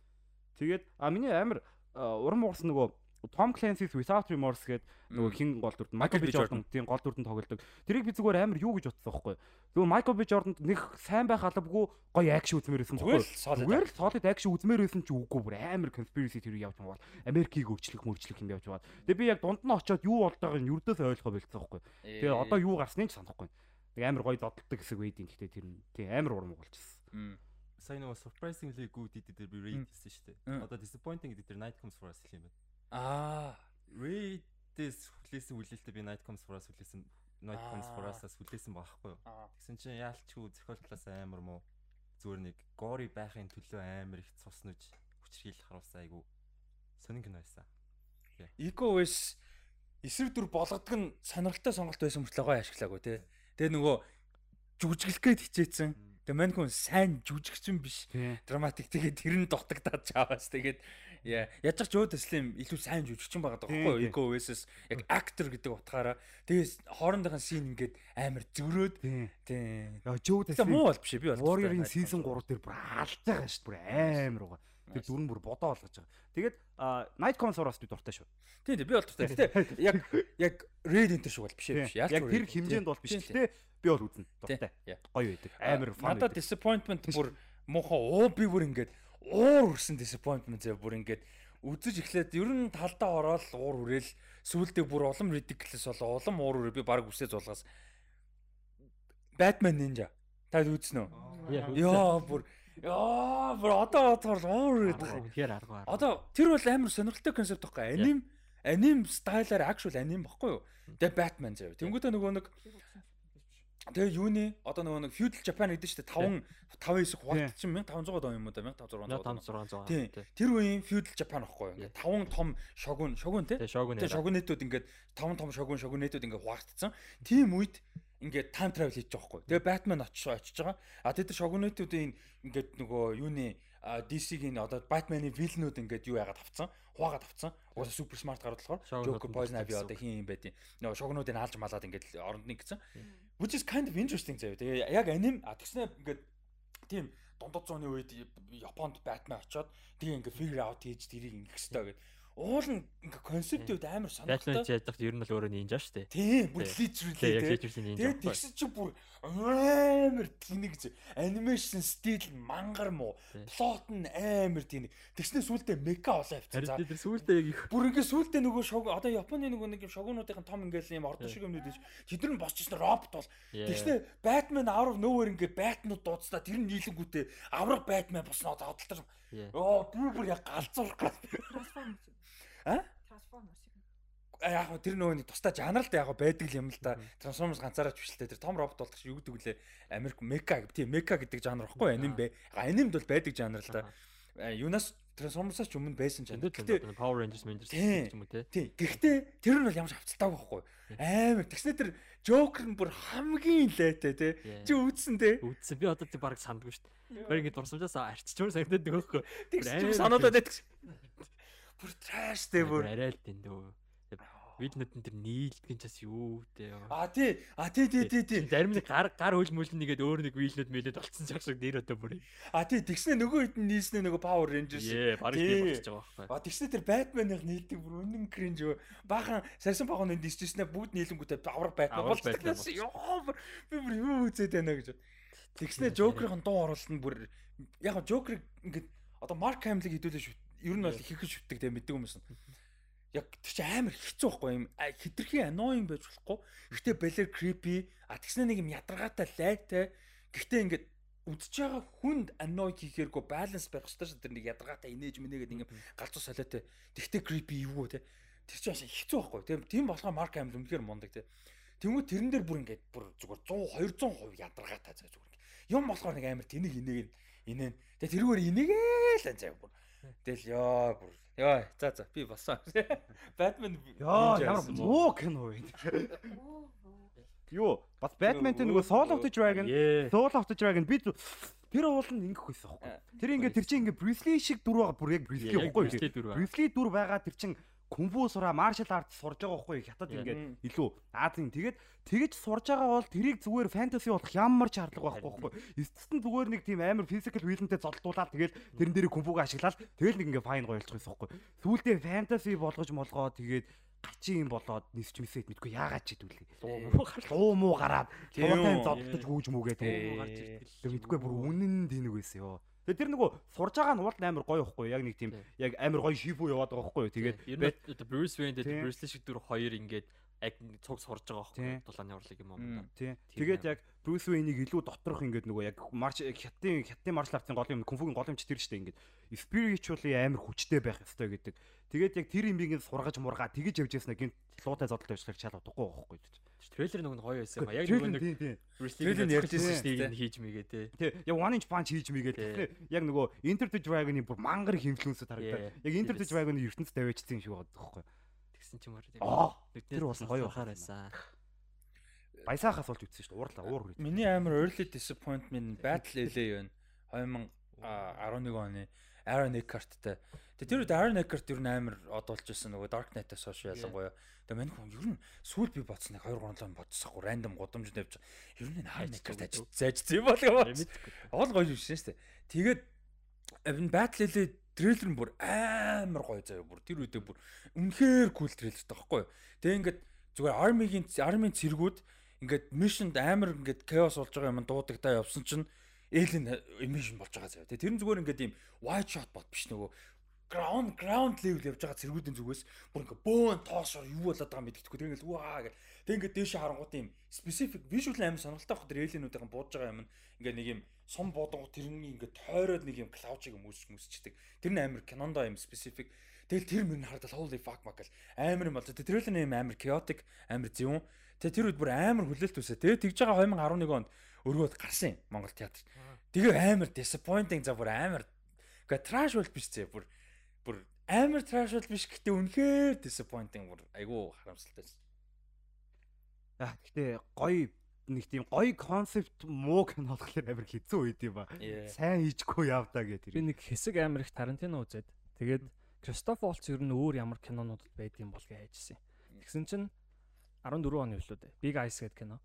Тэгээд а миний амар а, уран уурсан нөгөө Tom Clancy's Without Remorse гэдэг нөгөө хин гол дүрд Michael B Jordan тийм гол дүрдэн тоглодог. Тэрийг би зүгээр амар юу гэж бодсон байхгүй. Зүгээр Michael B Jordan-д нэг сайн байх албагүй гоё акшн үзмээр байсан байхгүй. Зүгээр л solid action үзмээр байсан ч үгүй бүр амар conspiracy theory явж байгаа. Америкийг өөрчлөх мөрчлөх юм явж байгаа. Тэгээ би яг дунд нь очиод юу байгааг нь юрдөөс ойлгоо болцсон байхгүй. Тэгээ одоо юу гарсныг ч санахгүй. Тэгээ амар гоё додтолдог хэсэг байдیں۔ Гэхдээ тэр нь тий амар урам болчихсон. Сайн нөгөө surprisingly good гэдэг дээр би rate хийсэн шүү дээ. Одоо disappointing гэдэг дээр Night Comes for Us гэх юм байна. Аа. Rate-дэс хүлээсэн хүлээлтээ би Night Comes for Us хүлээсэн Night Comes for Аа. Us-аас хүлээсэн байхгүй юу? Тэгсэн чинь яалчгүй зохиол талаас амар муу. Зүгээр нэг гори байхын төлөө амар их цус нүж хүчрхийл харуулсан айгу. Сонин кино байсан. Eco West эсрэг дүр болгодог нь сонирхолтой сонголт байсан мөртлөө гоё ашиглаагүй тий. Тэгээ нөгөө жүжиглэх гээд хичээсэн. Тэгээ мань хүн сайн жүжигчин биш. Драматик тэгээд тэр нь дутагдаад чаваас тэгээд яа яаж ч өөд төслийн илүү сайн жүжигчин байгаа Тийм, байхгүй тийм. Eco West яг актер гэдэг утгаараа тэгээс хоорондынхаа син ингээд амар зөрөөд Тий. тий. Яа Joe Тэгээ муу бол биш би бол Warrior-ийн season 3 дээр бүр алж байгаа шүү дээ. Бүр амар байгаа. Тэр дүр нь бүр бодоо болгож байгаа. Тэгээд а, Night Comes for Us би дуртай шүү. Тийм тийм би бол дуртай. Гэтэ яг яг Red Enter шиг бол биш ээ биш. Яг тэр хэмжээнд бол биш. Гэтэ би бол үзнэ. Дуртай. Гоё байдаг. Амар фан Надад disappointment бүр муухай уу би бүр ингээд уур үрсэн disappointment зэ бүр ингээд үзэж эхлээд ер нь талдаа ороод уур үрээл сүулдэ бүр улам ridiculous болоо улам уур үрээ би баг үсээ зулгаас Batman Ninja таад үзсэн үү? Яа бүр яа бүр одоо одоо уур байгаа. Тэгэхээр арга. Одоо тэр бол амар сонирхолтой концепт байхгүй аним аним стайлаар actual аним баггүй юу? Тэгээ Batman заяа. Тэнгүүтээ нөгөө нэг Тэгээ юуны одоо нөгөө нэг feudal Japan гэдэг чинь 5 5 9 хуваалт чинь 1500 он юм уу да 1500 1600. Тийм. Тэр үеийн feudal Japan байхгүй юу? Ингээд 5 том шогун шогун тий. Тэгээ шогунэтүүд ингээд 5 том шогун шогунэтүүд ингээд хуваагдсан. Тийм үед ингээд time travel хийж байгаа байхгүй. Тэгээ Batman очиж очиж байгаа. А тэр шогунэтүүдийн ингээд нөгөө юуны а, DC-гийн одоо Batman-ы вилнүүд ингээд юу яагаад авцсан? Хуваагаад авцсан. Угаасаа супер смарт Шогнууд Joker Poison Ivy одоо хин юм байдیں۔ Нөгөө шогнуудыг алж малаад ингээд оронд нэг гэсэн. Which is kind of interesting заяа. Тэгээ яг аним а тэгснэ ингээд тийм дундад зууны үед Японд Batman очоод тэгээ ингээд figure out хийж тэрийг ингэх хэрэгтэй гэд. Уул нь ингээ концептүүд амар сонирхолтой. яаж яах ер нь бол өөрөө нинжа шүү дээ. Тийм, бүр Тэгээ яг ирсэн нинжа. Тэгээд тэгсэн чи бүр амар тэнэг зэ. Анимашн стил нь мангар муу. Плот нь амар тэнэг. Тэгснэ сүултээ мека олоо авчихсан. Тэр сүултээ яг их Бүр ингээ сүултээ нөгөө шог одоо Японы нөгөө нэг юм шогуунуудын том ингээл юм ордон шиг юмнууд ийж тэд нар босчихсон робот бол тэгснэ Batman out of nowhere ингээ Batman дуудснаа тэр нь нийлэнгүүтээ авраг Batman босноо задлаа. Оо би бүр яг галзуурах гал. Трансформерс. А? Трансформерс. А, яг хөө тэр нөгөө нэг тусдаа жанр л яг байдаг юм л да. Transformers ганцаараа ч биш л дээ. Тэр том робот болгох шиг юу гэдэг лээ. Америк мека тийм мека гэдэг жанр баггүй аним бэ. Анимд бол байдаг жанр л да. А, Юунаас Transformers-аас ч өмнө байсан жанр. Тэндээ Гэтэ Power Rangers Rangers гэх юм уу те. тий. Гэхдээ тэр нь бол ямар ч хавцалтаагүй байхгүй. Амар. Тэгснэ тэр Joker нь бүр хамгийн лээтэй тий. Чи үзсэн тий. Үдсэн би одоо тэр баг сандгүй шүү дээ. Баг ингэ дурсамжаас арчичмаар санагдаад нөгөөхгүй. Тэгсэн амар чи санаадад байдаг. Бүр trash тий бүр. Арай л дэндөө. Виднүүд нь тэр нийлдгэн чаас юу дээ. А тий. А тий тий тий тий. Зарим нэг гар гар хөл мөлн нэгээд өөр нэг вилнүүд мэлээд болцсон ч шиг нэр өдөө бүр. А тий тэгснэ нөгөө нь нийснэ нөгөө Power Rangers. Ээ, баг Тий. тийм болчихж байгаа байхгүй. А тэгснэ тэр Batman-ыг нийлдэг бүр үнэн кринж юу. Баахан сарсан багын дисчснэ бүгд нийлэнгүүтээ авраг Batman болчихсон. Йоо би бүр юу үзээд байна гэж. Тэгснэ Joker-ын дуу оруулалт нь бүр яг нь Joker ингээд одоо Mark Hamill-ыг хэдүүлээ шүү. Ер нь бол хийх шүтдэг те мэддэг хүмүүс. Яг тэр чи амар хэцүү байхгүй юм. А, Хитрхи annoying байж болохгүй. Гэхдээ балер creepy. А тэгснэ нэг юм ядаргаатай лайтай. Гэхдээ ингээд үдчихэж байгаа хүнд annoy хийхээргүй баланс байх хэрэгтэй шүү. Тэр нэг ядаргаатай инээж минэгээд ингээд галзуу солиотой. Тэгтээ creepy юу те. Тэр чинь бас хэцүү байхгүй. Тийм тийм болохоор Mark Hamill үнэхээр мундаг те. Тэнгүү тэрэн дээр бүр ингээд бүр зүгээр 100 200% ядаргаатай заа зүгээр. Юм болохоор нэг амар тэнэг инээг инээн. Тэгээ тэрүүгээр инээгээл заа бүр. Тэгэл ёо бүр ёо за за би босоо. <laughs> Batman Яа, ямар муу кино вэ? Юу, бас Batman-тэй нөгөө Soul of the Dragon. Soul of the Dragon би тэр уул нь ингэх байсан байхгүй. Тэр ингээ тэр чинь ингээ Bruce Lee шиг дүр байгаа бүр яг Bruce Lee байна. Bruce Lee дүр байгаа тэр чинь кунфу сураа martial arts сурж байгаа байхгүй хятад ингээд илүү. Азийн тэгээд тэгэж сурж байгаа бол тэрийг зүгээр fantasy болох ямар ч шаардлага байхгүй байхгүй. Эцэст нь зүгээр нэг тийм амар physical will-нтэй зодтуулаад тэгэл тэрэн дээр кунфуг ашиглаад тэгэл нэг ингээ fine гоёлчих байсан байхгүй. Сүүлдээ fantasy болгож молгоо тэгээд гачин юм болоод нисч мисэд мэдгүй яагаад ч хэдүүлээ луу муу гараад үү. зодтож гүүж мүгээ Тий. тэгээд тэг мэдгүй бүр үнэн тэнэг байсан ёо Тэгээд тэр нөгөө сурж байгаа нь уул амар гоё ихгүй яг нэг тийм яг амар гоё шифүү яваад байгаа ихгүй тэгээд Bruce Wayne дээр Bruce Lee шиг дүр хоёр ингээд яг цуг сурж байгаа байхгүй дулааны урлаг юм уу. тий. Тэгээд яг Брюс Вэйнийг илүү доторх ингээд нөгөө яг марш хятадын хятадын маршал артын гол юм кунфугийн гол юмч тэр штэ ингээд. Spiritually амар хүчтэй байх ёстой гэдэг. Тэгээд яг тэр юм ингээд сургаж мургаа тэгэж явж яснаа гинт луутай зодолтой ажиллах чал удахгүй байхгүй. Трейлер нэг нь гоё байсан ба. Яг Трейлер нэг нэг трейлер нь ярьжсэн шүү дээ. хийж мэгээ те. Тий яг one inch punch хийж Тий. тэгэхээр яг нөгөө Enter the Dragon-ы бүр мангар харагдаад. Yeah. Яг Enter the. Dragon-ы ертөнцид тавиачсан юм шиг байгаа байхгүй. Тэгсэн чимээр тийм. Тэр бас гоё хахаар байсан. Баясаахаас болж үтсэн шүү дээ. Уурлаа уур. Миний амар early disappointment Battle LA байна. <laughs> 2011 оны Aaron Eckhart-тай. Тэгээ тэр үед Aaron Eckhart ер нь амар одуулж байсан нөгөө Dark Knight-аас хойш ялангуяа. Тэгээ мань хүн ер нь сүүл би бодсон нэг 2 3 лам бодсохгүй random годомж тавьж. Ер нь Aaron Eckhart ажиж заажсан юм бол яваа. Ол гоё юм шин штэ. Тэгээд Battle LA трейлер нь бүр амар гоё заяа бүр тэр үедээ бүр үнэхээр кул трейлертэй байхгүй юу. Тэгээ ингээд зүгээр армигийн армийн цэргүүд ингээд мишнд амар ингээд chaos болж байгаа юм дуудагдаа явсан чинь alien emission болж байгаа заяа. Тэгээ тэр нь зүгээр ингээд ийм wide shot бот биш нөгөө ground ground level явж байгаа цэргүүдийн зүгээс бүр ингээ бөөн тоошор юу болоод байгаа мэддэхгүй тэр ингээл ваа гэл. Тэг ингээ дээшээ харангууд юм specific visual амар сонирхолтой байх тэр alienуудын бууж байгаа юм ингээ нэг юм сум буудангууд тэрний ингээ тойроод нэг юм cloud шиг юм үүсч мүсчдэг тэр нь амар кинондоо юм specific. Тэгэл тэр мөр нь хардал holy fuck мак гэл амар юм болж тэр трейлер нь юм амар chaotic амар зөвүүн тэг тэр үед бүр амар хүлээлт үсэ тэгээ тэгж байгаа 2011 онд өргөөд гарсан юм Монгол театр тэгээ амар disappointing за бүр амар Гэхдээ trash бол биш зэ бүр бүр амар trash бол биш гэхдээ үнэхээр disappointing бүр айгүй харамсалтай. Аа гэхдээ гоё нэг тийм гоё концепт муу кино болохоор амар хэцүү үед юм ба. Сайн хийчихгүй явдаа гэх Би тэр. нэг хэсэг амар их Тарантино үзээд тэгээд Кристоф Волц ер нь өөр ямар кинонуудад байд юм бол гэж хайжсэн. Тэгсэн чинь 14 оны дээ. Big Eyes гэдэг кино.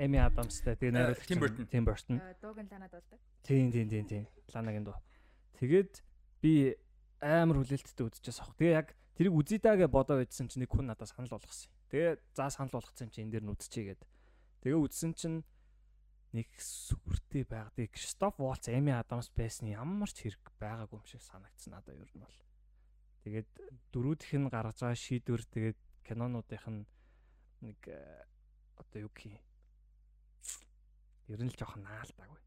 Эми Адамстай тэгээ найруулагч Tim Burton. Tim Burton. Дууг нь ланаад болдог. Тийм тийм тийм тийм. Ланагийн дуу. Тэгээд би амар хүлээлттэй үзчихээс авах. Тэгээ яг тэрийг үзье даа гэж бодоо байжсан чинь нэг хүн надад санал болгосон. Тэгээ за санал болгоцсон юм чи энэ дээр нь үзчихье гэд. Тэгээ үзсэн чинь нэг сүртэй байгадаг Кристоф Волц, Эми Адамс байсан ямар ч хэрэг байгаагүй юм шиг санагдсан надад ер нь бол. Тэгээд дөрүүдийнх нь гаргаж байгаа шийдвэр тэгээд кинонуудынх нь нэг э, одоо юу гэх юм. Ер нь л жоохон наалтаагүй.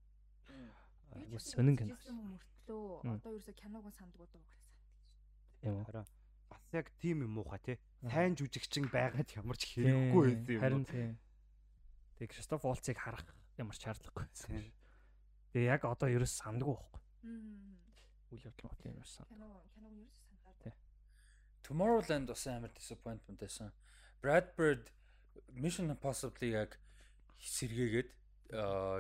Айгуу сонин кино. Мөртлөө одоо ерөөсө киног нь санддаг удаа гэж санагдаж байна. Хараа бас яг тийм юм муухай тий. Сайн жүжигчин байгаад ямар ч хэрэггүй байсан юм. Харин тий. Тэг Кристоф Волцыг харах ямар ч шаардлагагүй байсан. Тэгээ яг одоо ерөөс санддаг байхгүй. Үйл явдал мот юм ерөөс. Кино киног ерөөс Тий. Tomorrowland бас амар disappointment байсан. Brad Bird Mission Impossible яг сэргээгээд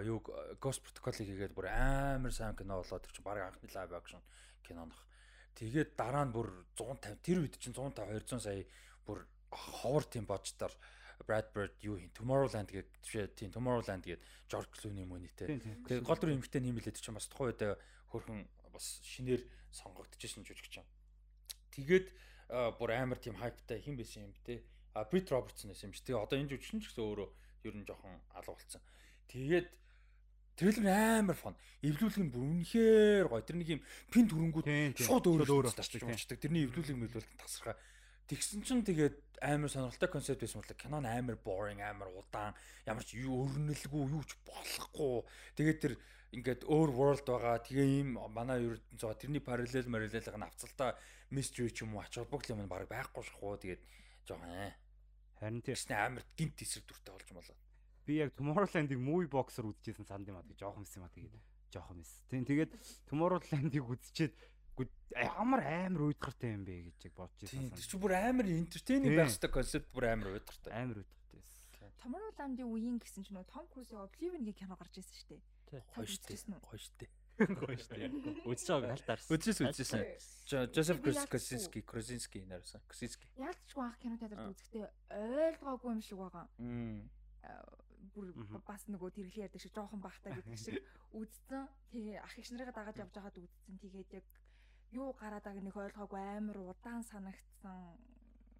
юу Ghost Protocol-ыг хийгээд бүр амар сайн кино болоод тэр чинь баг анхны live action кинонох. Тэгээд дараа нь бүр 150 тэр үед чинь 150 200 сая бүр ховор тийм бождоор Brad Bird юу хийн Tomorrowland гэдэг тийм Tomorrowland гэдэг George Clooney мөнийтэй. Тэгээд гол дүр эмхтэй нэм лээд чинь бас тухайн үед хөрхөн бас шинээр сонгогдчихсэн жүжигч юм. Тэгээд бүр амар тийм хайптай хэн байсан юм бэ те. А Брит Робертсон байсан юм чи. Тэгээ одоо энэ жүжигчин ч гэсэн өөрөө ер нь жоохон алга болсон. Тэгээд трейлер амар фон. Эвлүүлэг нь бүр үнэхээр гоё. Тэр нэг юм пин төрөнгүүд шууд өөрөө тарчж унцдаг. Тэрний эвлүүлэг мэлүүлэг тасархаа. Тэгсэн чинь тэгээд амар сонирхолтой концепт байсан бол кинон амар boring, амар удаан, ямар ч юу өрнөлгүй, юу ч болохгүй. Тэгээд тэр ингээд өөр world байгаа. Тэгээ ийм манай ердэн цаа тэрний параллел параллелыг нь авцалтаа mystery ч юм уу ач холбогдол юм баг байхгүй шахуу. Тэгээд жоохон ээ. Харин тийм амар гинт эсрэг дүртэй болж болоо. Би яг Tomorrowland-ыг movie boxer үзчихсэн санд юм аа тэгээ жоохон мэс юм аа тэгээд жоохон мэс. Тийм тэгээд Tomorrowland-ыг үзчихэд ямар амар уйдгартай юм бэ гэж яг бодож байсан. Тийм чи бүр амар entertaining байх хэвээр концепт бүр амар уйдгартай. Амар уйдгартай байсан. Tomorrowland-ийн үеийн гэсэн чинь нөө Tom Cruise-ийн Oblivion-гийн кино гарч ирсэн шүү дээ. Гоё штэ. Гоё штэ. Гоё штэ. Үзэж байгааг халтаарсан. Үзсэн үзсэн. Жозеф Красински, Красински нэрсэн. Красински. Яалтчгүй анх кино театрт үзэхдээ ойлгоогүй юм шиг байгаа. Бүр бас нөгөө тэрглээ ярьдаг шиг жоохон бахтай гэдэг шиг үзсэн. Тэгээ ах их нарыгаа дагаад явж байгаад үзсэн. Тэгээд яг юу гараад байгааг нэг ойлгоогүй амар удаан санагдсан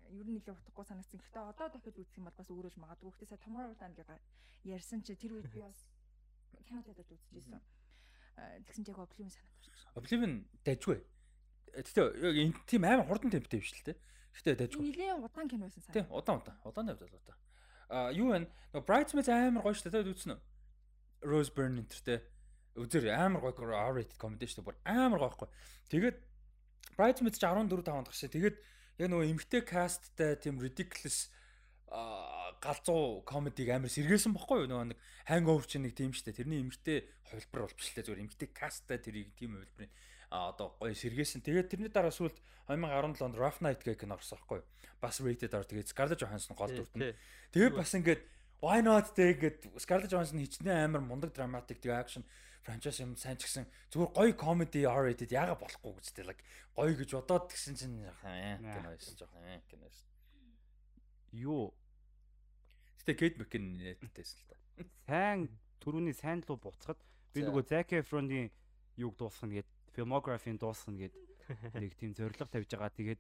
ер нь нэлээд утгагүй санагдсан. Гэхдээ одоо дахиад үзэх юм бол бас өөрөөж магадгүй. Гэхдээ сая Tomorrowland гэж ярьсан чи тэр үед би бас кино театрт үзчихсэн. Тэгсэн чинь яг Oblivion санаад орчих. Oblivion дайжгүй. Гэхдээ яг энэ тийм амар хурдан темптэй биш л те. Гэхдээ дайжгүй. Нилийн удаан кино байсан санаа. Тийм удаан удаан. Удаан явдал удаан. А юу вэ? Нөгөө Bridesmaids амар гоё шүү дээ. Үзсэн үү? Rose Byrne энтертэй. Үзэр амар гоё R-rated comedy шүү дээ. Бүр амар гоё хгүй. Тэгээд Bridesmaids 14 5 онд гарсан. Тэгээд яг нөгөө эмгтэй касттай тийм ridiculous галзуу комедиг амар сэргээсэн бохгүй юу? Нөгөө нэг hangover ч нэг тийм штэ. Тэрний эмгтэй хувилбар бол биш лээ зүгээр. Эмгтэй касттай тэрийг тийм хувилбарын одоо гоё сэргээсэн тэгээд тэрний дараа сүүлд 2017 онд Rough Night гэх кино орсон байхгүй юу? Бас rated ор тэгээд Scarlett Johansson гол дүртэн тэгээд бас ингээд why not тэгээд Scarlett Johansson хичнээн амар мундаг драматик тэгээд action франчайз юм сайн ч гэсэн зүгээр гоё comedy R-rated яага болохгүй гэж тэлэг гоё гэж бодоод тэгсэн чинь кино байсан жоохон кино байсан юу Гэтэ Кейт Маккин нэттэйсэн л та. Сайн түрүүний сайн луу буцахад би нөгөө Zac Efron-ийн юуг дуусгана гэд filmography-ийн дуусгана гэд нэг тийм зориг тавьж байгаа. Тэгээд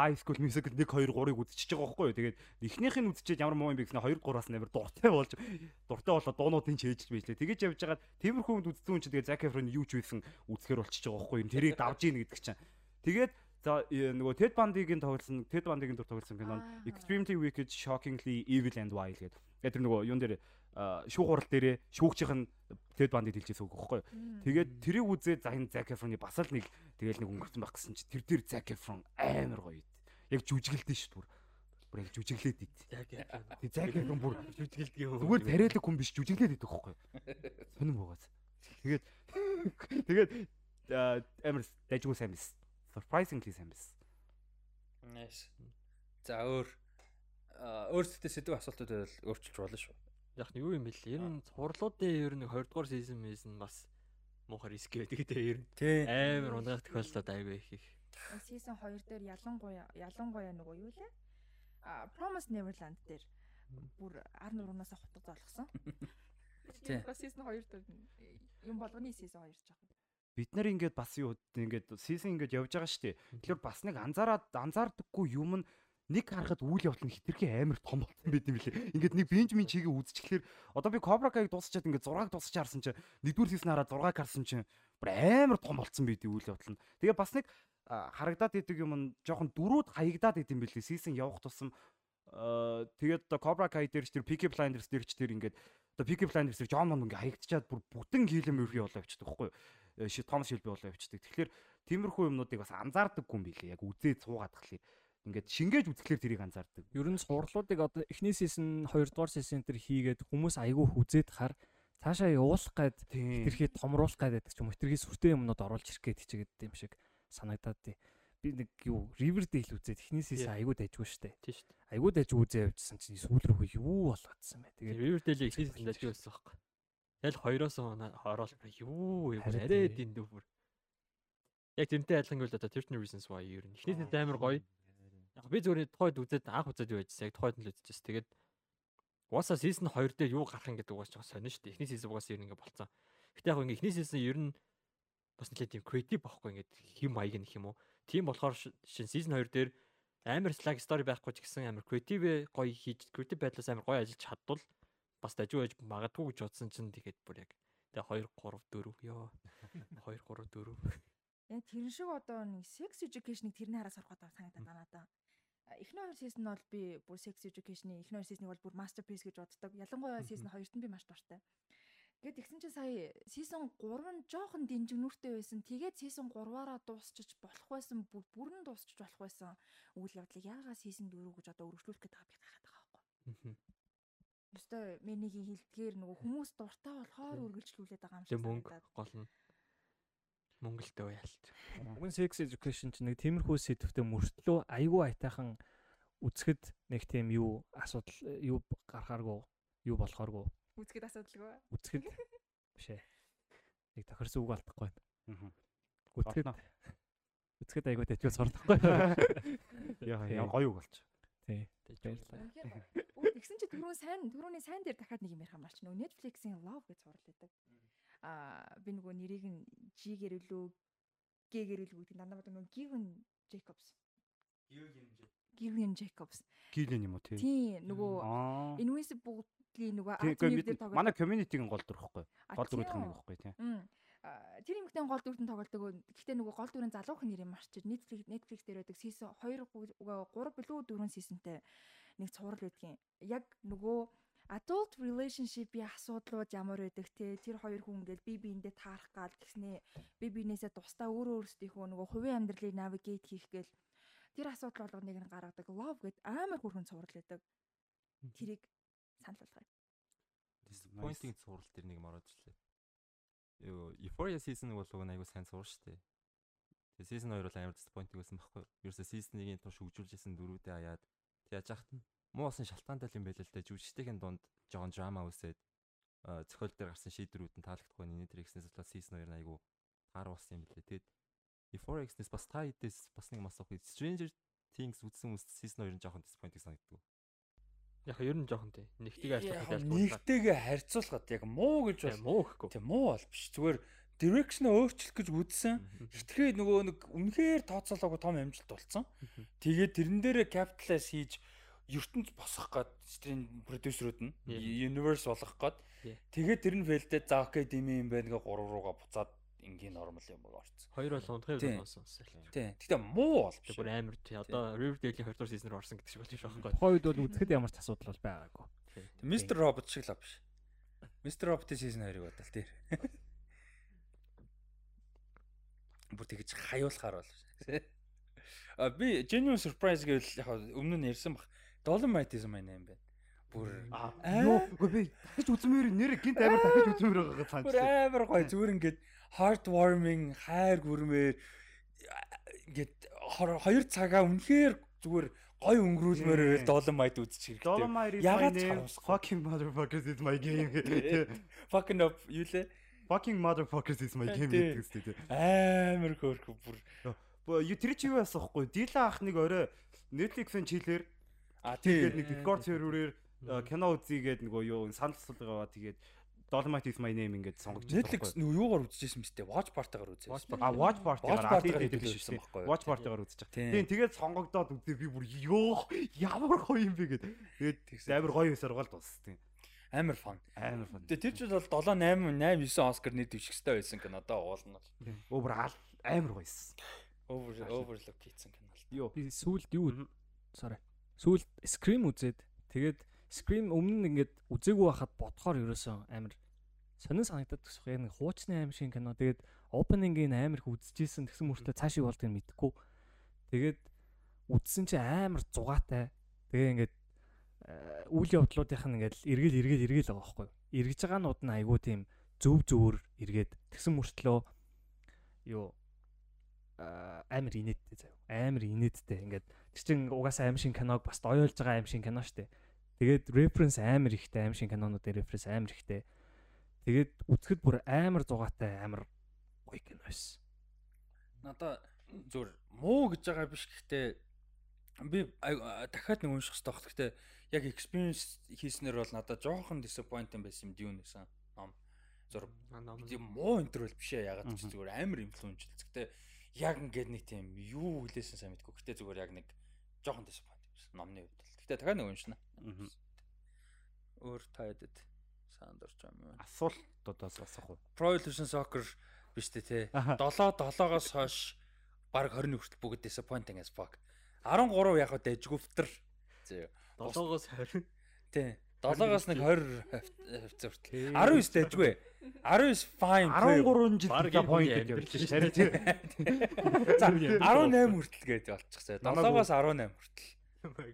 High School Musical 1 2 3-ыг үзчихэж байгаа байхгүй юу. Тэгээд эхнийх нь үзчихээд ямар муу юм бэ гэснээр 2 3-аас нэмэр дуртай болж дуртай болоод дуунуудын чийж bijлээ. Тэгэж явж байгаад тиймэрхүү хүнд үзсэн хүн чинь тэгээд Zac Efron юу ч үйсэн үзэхэр болчихж байгаа байхгүй юу. Тэрийг давж ийн гэдэг чинь. Тэгээд За нөгөө Ted Bundy-гийн тоглосон Ted Bundy-гийн дур тоглосон кинон Extremely Wicked, Shockingly Evil and Wild гэдэг. Тэгээд тэр нөгөө юун дээр шүүх хурал дээрээ шүүгчийн Ted Bundy дэлжээс үг байхгүй. Тэгээд тэрийг үзээ за энэ Zac Efron-ы бас л нэг тэгээл нэг өнгөрсөн байх гэсэн чи тэр дээр Zac Efron амар гоё. Яг жүжиглэлтэй шүү дээ бүр яг жүжиглээд ид. Тэг Zac Efron бүр <laughs> жүжиглэдэг юм. Зүгээр тариалаг хүн биш жүжиглээд идэх байхгүй. Сонирм буугаас. Тэгээд <laughs> тэгээд амар дайггүй сайн биз surprisingly сайн байсан. Nice. За өөр өөрсдөө сэдв асуултууд байвал өөрчилж болно шүү. Яг нь юу юм бэл ер нь цувралуудын ер нь 20 дугаар сизон мэйсэн бас муухай риск байдаг те ер нь. Амар унгаах тохиолдлууд айгүй их их. Сизон 2 дээр ялангуяа ялангуяа нөгөө юу лээ? А Promise Neverland дээр бүр ар нуруунаас хутга зоолгосон. Тийм. Сизон 2 дээр юм болгоны сизон 2 жоох. Бид нар ингээд бас юу ингээд сизон ингээд явж байгаа шүү дээ. Тэгэхээр бас нэг анзаараад анзаардаггүй юм нь нэг харахад үйл явдал нь хитрхи амар том болсон байт юм лээ. Ингээд нэг Бенжамин чигээ үзчихлээр одоо би Cobra Kai-г дуусчаад ингээд 6-г дуусч харсан чинь нэгдүгээр сизон хараад 6-г харсан чинь бүр амар том болсон байт үйл явдал нь. Тэгээ бас нэг харагдаад идэг юм нь жоохон дөрүүд хаягдаад идэм билээ. Сизон явах тусам тэгээд одоо Cobra Kai дээр ч тэр PK Blinders дээр ч тэр ингээд одоо PK Blinders дээр John Moon ингээд хаягдчаад бүр бүтэн хийлэм өрхий болоо явчихдаг байхгүй юу? Том шилбэ болоо явчихдаг. Тэгэхээр тиймэрхүү юмнуудыг бас анзаардаггүй юм билээ. Яг үзээд суугаад тахлаа ингээд шингээж үзэхлээр тэрийг анзаардаг. Ер нь сурлуудыг одоо эхний сизон 2 дугаар сизон тэр хийгээд хүмүүс айгүй хүзээд хар цаашаа явуулах гээд тэрхий томруулах гээд байдаг ч юм уу тэрхий сүртэй юмнууд оруулж ирэх гээд хичээгээд юм шиг санагдаад тий. Би нэг юу Riverdale үзээд эхний сизон айгүй дайжгүй штэ. Тий штэ. Айгүй дайжгүй үзээ явжсан чинь сүүл рүү юу болгоцсон бэ. Тэгээд Riverdale эхний сизон дайжгүй байсан байхгүй. Тэгэл хоёроос хороол юу юу арай эдийн дүүр. Яг тэрнтэй адилхан л одоо 13 reasons why ер нь эхний сизон амар гоё Яг би зүгээр тухайд үзээд анх үзээд юу байжсэн. Яг тухайд нь л үзчихсэн. Тэгээд Угаасаа season 2 дээр юу гарах юм гэдэг угаасаа сонин шүү дээ. Эхний season угаасаа ер нь ингээ болцсон. Гэтэ яг ингээ эхний season ер нь бас нэлээд тийм creative байхгүй ингээд хэм маяг нэх юм уу. Тийм болохоор шин season 2 дээр амар slag story байхгүй ч гэсэн амар creative гоё хийж creative байдлаас амар гоё ажиллаж чадвал бас дажгүй байж магадгүй гэж бодсон чинь тэгээд бүр яг тэгээ 2 3 4 ёо 2 3 4 Яг тэрэн шиг одоо нэг sex education-ыг тэрний хараас ороход санагдаад байна надаа эхний хоёр сизон нь бол би бүр sex education-ы эхний хоёр сизныг бол бүр masterpiece гэж боддог. Ялангуяа сизон 2-т нь би маш дуртай. Гэт тэгсэн чинь сая сизон 3 нь жоохон динжигнүүртэй байсан. Тэгээд сизон 3-аараа дуусчих болох байсан. Бүр бүрэн дуусчих болох байсан. Үйл явдлыг яагаад сизон 4 гэж одоо өргөжлүүлэх байгаа би гайхаад байгаа байхгүй. Өстой менийгийн хилдгээр нөгөө хүмүүс дуртай болохоор үргэлжлүүлээд байгаа юм шиг санагдаад. Гол нь Монголд уялт. Уг нь sex education чинь нэг тиймэрхүү сэдвтэ мөртлөө айгүй айтайхан үцгэд нэг тийм юу асуудал юу гарахааргүй юу болохооргүй. Үцгэд асуудалгүй. Үцгэд биш ээ. Нэг тохирсон үг алдахгүй байна. Үцгэд үцгэд айгүй дэжгүй сурдахгүй. <laughs> Яа гоё үг болч. Тий. Үгүй тэгсэн чи түрүүн сайн түрүүний сайн дээр дахиад нэг юм ярих юм байна ч нөгөө Netflix-ийн Love гэж сурал байдаг а би нөгөө нэрийг нь G-гэр үлээ G-гэр үлээ гэдэг дандаа нөгөө Given Jacobs. Given Jacobs. Гилэн юм уу тий? Тий нөгөө Invincible-гийн нөгөө. Манай community-гийн гол дүр ихгүй. Гол дүр гэдэг нь ихгүй тий. Тэр юмхтэн гол дүртэн тоглодог. Гэхдээ нөгөө гол дүрийн залуухан нэр юм марчиж Netflix Netflix дээр байдаг season 2 3 билүү 4 seasonтэй нэг цуврал байдгийн. Яг нөгөө adult relationship-ийн асуудлууд ямар байдаг те тэр хоёр хүн ингээд бие биендээ таарах гал тэгснээ бие биенээсээ тусдаа өөрөө өөрсдийнхөө нөгөө хувийн амьдралыг navigate хийх гээл тэр асуудал болгоныг нь гаргадаг love гэд амар хүрхэн цуврал байдаг. Тэрийг санал болгоё. Disappointing цуврал тэр нэг морож ирлээ. Юу Euphoria season бол уг нь айгуу сайн шүү дээ. Тэгээ season 2 бол амар disappointing байсан байхгүй. Ерөөсө season 1-ийн турш хөгжүүлжсэн дөрүүдээ хаяад тэг яж хахтана муу болсон шалтгаантай юм байл л да. Жүжигчдийн донд жоохон драма үсээд зохиол дээр гарсан шийдвэрүүд нь таалагдахгүй нэг тэр ихснээс болоод season 2 нь айгу таар болсон юм билээ. Тэгэд Euphoria-снээс бас та хэдээс бас нэг мас авах. Stranger Things үзсэн үст season 2 нь жоохон disappointing санагддаг. Яг ер нь жоохон тий. Нэгтэйгээ харьцуулахад нэгтэйгээ харьцуулахад яг муу гэж бол муу гэхгүй. Тий муу бол биш. Зүгээр direction өөрчлөх гэж үзсэн. Хитрхээ нөгөө нэг үнэхээр тооцоолоогүй том амжилт болсон. Тэгээд тэрэн дээрээ capitalize хийж ертөнд босгох гээд стрим продюсерүүд нь universe болгох гээд тэгээд тэр нь фейлдээ за окей дими юм байна гэ 3 руугаа буцаад энгийн нормал юм орцсон. Хоёр бол унтахыг болсон. Тийм. Гэтэ муу бол биш. Бүр амар тий. Одоо Riverdale-ийн 2 дугаар сизнэр орсон гэдэг шиг болж байгаа байхгүй. Тухайн үед бол үзэхэд ямар ч асуудал бол байгаагүй. Mr. Robot шиг л биш. Mr. Robot-ийн сизон 2-ыг бодол тий. Бүр тэгж хаюулахаар бол. А би genuine surprise гэвэл яг өмнө нь ярьсан баг Dolomitism маань юм байна. Бүр ёо үгүй би дахиж үзмээр нэр гинт амар дахиж үзмээр байгаа санаж. Бүр амар гоё зүгээр ингээд heartwarming хайр гүрмээр ингээд хоёр цагаа үнэхээр зүгээр гой өнгөрүүлмээр байл Dolomite үзчих хэрэгтэй. Ягаад fucking motherfuckers is my game. Fucking up юу лээ? Fucking motherfuckers is my game гэдэг үстэй. Амар хөөрхө бүр. Юу тэр чи юу яасан хгүй? Дила ах нэг орой Netflix-ийн чилээр А тэгээд нэг Discord серверээр кино үзье гээд нөгөө юу санал асуулга аваа тэгээд Dolomite is my name ингээд сонгогдсон. Netflix нөө юугаар үзчихсэн мэт Watch Party-гаар үзсэн. А Watch Party-гаар хэлсэн байхгүй юу? Watch Party-гаар үзэж байгаа. Тийм. Тэгээд сонгогдоод үзээ би бүр ёо ямар гоё юм бэ гэдэг. Тэгээд амар гоё өсөргөл дууссан. Амар фан. Амар фан. Тэгээ тэр жил бол 7 8 8 9 Оскар нийт дэвших хэрэгтэй байсан кинодоо уулна бол. Аал- амар гоёсэн. Over overlook хийсэн кино л. Йоо. Би сүүлд юу sorry. Сүүлд Scream үзээд тэгээд Scream өмнө нь ингээд үзээгүй байхад бодохоор ерөөсөн амар сонин санагдаад төгсөх яг нэг хуучны аим шиг кино. Тэгээд opening-ийг амар их үзчихсэн тэгсэн мөртөө цаашиг болдгийг мэдхгүй. Тэгээд үзсэн чинь амар зугаатай. Тэгээ ингээд э, үйл явдлуудынх нь ингээд эргэл эргэл эргэл байгаа байхгүй юу? Эргэж байгаа нууд нь айгүй тийм зөв зөвөр эргээд тэгсэн мөртлөө юу а, амар инээдтэй заяа. Амар инээдтэй. Ингээд тэр чин угаасаа аим шиг киног бас доёолж байгаа аим шиг кино штэ. Тэгээд референс амар ихтэй аим шиг кинонуудын референс амар ихтэй. Тэгээд үзэхэд бүр амар зугаатай амар гоё кино байсан. Надаа зүгээр муу гэж байгаа биш гэхдээ би дахиад нэг унших хэрэгтэй баг. Гэхдээ яг experience хийснээр бол надад жоохон disappointing байсан юм дүүн гэсэн. Ном. Зур тийм муу интервал биш ээ ягаад ч зүгээр амар инфлюенс. Гэхдээ яг ингээд нэг тийм юу хэлээсэн сайн мэдгүй. Гэхдээ зүгээр яг нэг жоохон disappointing байсан номны хувьд бол. Гэхдээ дахиад нэг уншина. Өөр таадэд санд орч юм уу? Асуултуудаас асах уу? Pro Evolution Soccer биш үү те. Аха. 7 7-оос хойш баг 21 хүртэл бүгд disappointing as fuck. 13 яг удаа дэжгүвтер. Зөө. 7-оос 20. Тий. 7-оос нэг 20 хавцаа хүртэл. 19 дэжгүй. 19 fine. 13 жил point явж шарай. За 18 хүртэл гээд болчихсон. 7-оос 18 хүртэл.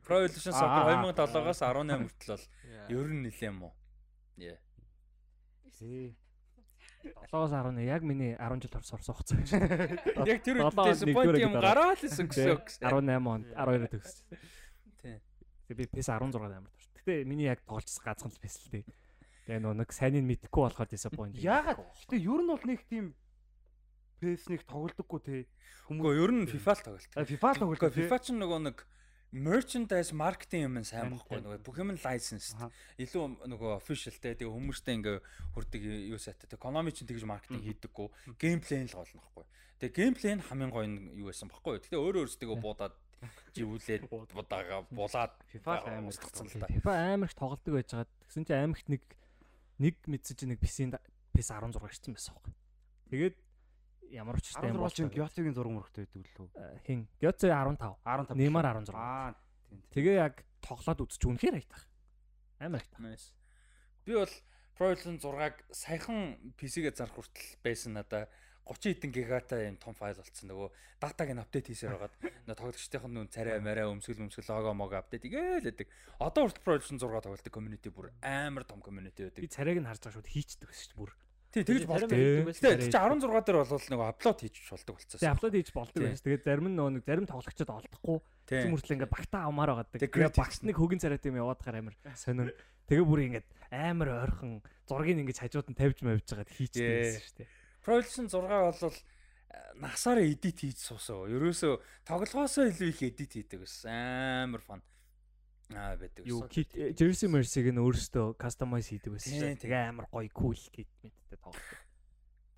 Pro Evolution Soccer Аа. 2007-оос 18 хүртэл бол ер нь нилээн муу. Яа. 7-оос 11 яг миний 10 жил орсон орсон хугацаа гэж. <laughs> Яг тэр үед Долоо disappointing юм лсэн гэсэн үг. 18 онд 12-д төгссөн. Тий. Тэгээ би PS 16 амар дуртай. Гэтэ миний яг тоглож гаацхан л PS л дээ. Тэгээ нөө нэг сайныг мэдхгүй болохоор disappoint. Яагаад? Гэтэ ер нь бол нэг тийм PS-ник тоглодоггүй те. Үгүй ер нь FIFA л тоглолт. FIFA л Гэхдээ FIFA ч нөгөө нэг merchandise marketing юм сайн байхгүй нөгөө бүх юм. Аха. Илүү нөгөө official те тэгээ хүмүүстэй ингээ хүрдэг юу сайтай. Тэгээ Konami ч тэгж маркетинг хийдэггүй. Геймплей л гол нь байхгүй. Тэгээ геймплей нь хамгийн гоё нь юу байсан байхгүй. Тэгээ өөрөө өөрсдөө буудаад живүүлээд <laughs> будаага булаад FIFA л амар устгацсан л та. FIFA амар их тоглодог байж байгаа. Тэгсэн чинь амар их нэг нэг мэдсэн чинь нэг PS-ийн PS 16 ирсэн байсан байхгүй. Тэгээд ямар ч юм 16 чинь Gyotгийн зураг мөрөгтэй байдаг лөө. хин Gyotze 15. 15. Неймар 16. Аа тийм. Тэгээ яг тоглоод үзчих үнэхээр айтах. Амар айтах. Nice. Би бол Pro Evolution 6-аг саяхан PC-гээ зарах хүртэл байсан надаа 30 хэдэн гигатай юм том файл болцсон нөгөө датаг нь апдейт хийсээр байгаад <laughs> нөгөө тоглогчдын нүн царай мараа өмсгөл өмсгөл лого мого апдейт игээл өгдөг. Одоо хүртэл Pro Evolution 6 тоглолтын community бүр амар том community Би байдаг. царайг нь харж байгаа шууд хийчдэг шүү дээ бүр. Тий тэгж болдог. Тий. Гэтэ чи 16 дээр бол нөгөө аплод хийж болдог болцсон. Тэгээ аплод хийж болдог Тий. байж. Тэгээд зарим нь нөгөө нэг зарим тоглогчдод олдохгүй. Тий. Тэгм хүртэл ингээ багтаа авмаар байгаа. Тэгээ Тэгээ credit багт нэг хөгийн царайт юм яваад гараа амар сонин. Тэгээ бүр ингээд амар ойрхон зургийг ингэж хажууд нь тавьж мавж байгаад Тий. байсан шүү дээ. Pro Evolution 6 бол насаараа edit хийж суусан. Ерөөсө тоглохоосоо илүү их edit хийдэг байсан. Амар фан. Аа байдаг. Юу кит Jersey Mercy-г нь өөрөөсөө customize хийдэг байсан шүү дээ. Тэгээ амар гоё cool кит мэдтэй тоглодог.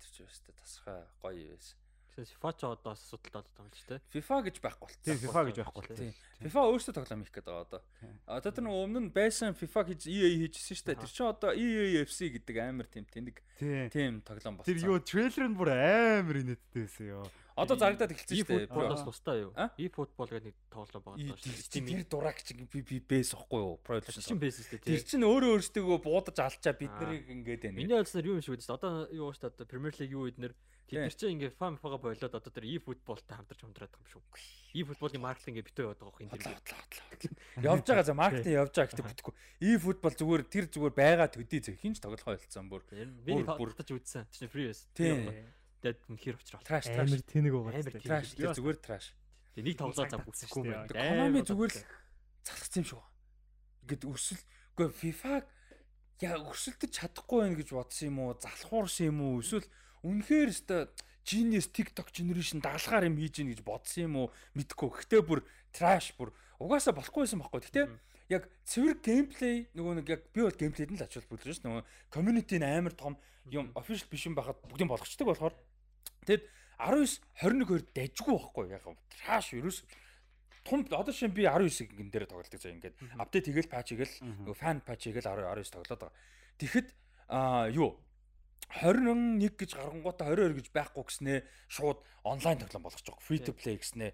Тэр ч өстэй тасхай гоё байсан. Гэсэн FIFA ч одоо бас асуудалтай болоод байгаа юм шүү дээ. FIFA гэж байхгүй болчихсон. Тийм FIFA гэж байхгүй бол. Тийм. FIFA өөрсдөө тоглоом хийх гэдэг одоо. Одоо тэр нөгөө өмнө нь байсан FIFA хийж EA хийжсэн шүү дээ. Тэр чинь одоо EAFC гэдэг амар тийм тэнэг Тийм. тийм тоглоом болсон. Тэр юу трейлер нь бүр амар инээдтэй байсан ёо. Одоо зарагдаад эхэлсэн шүү дээ. E-football-оос тустай юу? А? E-football гэдэг нэг тоглоом байгаа даа шүү дээ. Тэр би би бэс ихгүй юу? Pro Evolution. чинь бэс шүү дээ. Тэр чинь өөрөө өөрсдөө буудаж алчаа бид нарыг ингээд байна. Миний ойлсноор юу юм шиг үү? Одоо юу шүү дээ? Одоо Premier League юу Тийм. тэд нар чинь ингээ фан фага болоод одоо тэр e-footballтай хамтарч хамтраад байгаа юм шүү. E-football-ийн маркетинг ингээ битүү яваад байгаа хин Хотлоо тэр. хотлоо хотлоо. Явж байгаа за маркетинг явж байгаа гэхдээ бүтэхгүй. E-football зүгээр тэр зүгээр байгаа төдий зөв хинч тоглохоо болцсон бүр. Би бүр- тоглож үзсэн. Чинь free байсан. Тийм. Тэгээд үнэхээр учрал. Траш траш. Амар тэнэг. Траш тэр зүгээр траш. Тэгээд нэг тоглоо зам шүү юм. дээ. Konami зүгээр л залхсан юм шиг байна. Ингээд өсөл үгүй FIFA яа өсөлдөж чадахгүй байх гэж бодсон юм уу? Залхуурсан юм уу? Эсвэл үнэхээр өстө Genius TikTok generation дагалгаар юм хийж ийн гэж бодсон юм уу? Мэдхгүй. Гэтэ бүр trash бүр угаасаа болохгүй байсан байхгүй. Гэтэ яг цэвэр геймплей нөгөө нэг яг би бол геймплейд нь л ачаал бүлдэж шээ нөгөө community нь амар том юм official биш юм байхад бүгдийг болгочдөг болохоор тэгэд 19 21 2 дайжгүй байхгүй яг траш ерөөс том одоо шин би 19-ийг гин дээр тоглолдог заа ингээд апдейт хийгээл патч хийгээл нөгөө фан патч хийгээл 19 тоглоод байгаа. Тэгэхэд аа юу 21 гэж гарангуудаа 22 гэж байхгүй гэснээ шууд онлайн тоглоом болгочих жоох free to play гэснээ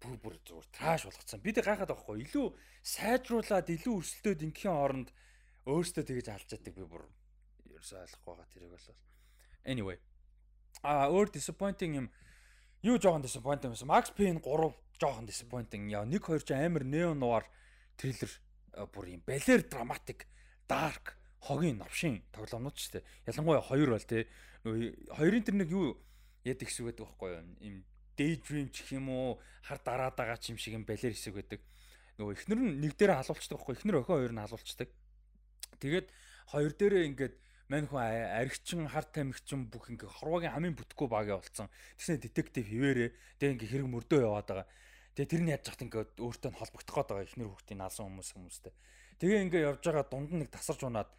бүр бүр зүгээр траш болгоцсон. Бид гайхаад байгаа хгүй илүү сайжруулад илүү өрсөлдөөд ингийн хооронд өөртөө тэгэж алж яддаг би бүр ерөөсөй ойлгохгүй байгаа тэрийг бол. Anyway. А өөр disappointing юм. Юу жоохон disappointing байсан. Max Payne 3 жоохон disappointing. Яа 1 2 ч амар neo noir триллер бүр юм. Балер драматик dark хогийн новшин тоглоомнууд ч тийм ялангуяа хоёр бол тийм хоёрын тэр нэг юу яд их байдаг байхгүй юу? Им daydream ч юм уу? Хар дараад байгаа ч юм шиг юм балер хэсэг байдаг. Нөгөө эхнэр нь нэг дээр халуулцдаг байхгүй эхнэр охин хоёр нь халуулцдаг тэгээд хоёр дээрээ ингээд мань хүн аригчин хар тамхичин бүх ингээ хорвогийн хамгийн бүтггүй багаа болцсон тэгснэ детектив хിവэрээ тэг ингээ хэрэг мөрдөө яваад байгаа тэгээ тэр нь яаж яхад ингээ өөртөө холбогдох гээд байгаа эхнэр хүүхдийн наасан хүмүүс хүмүүстэй тэгээ ингээ явж байгаа дунд нь нэг тасарч унаад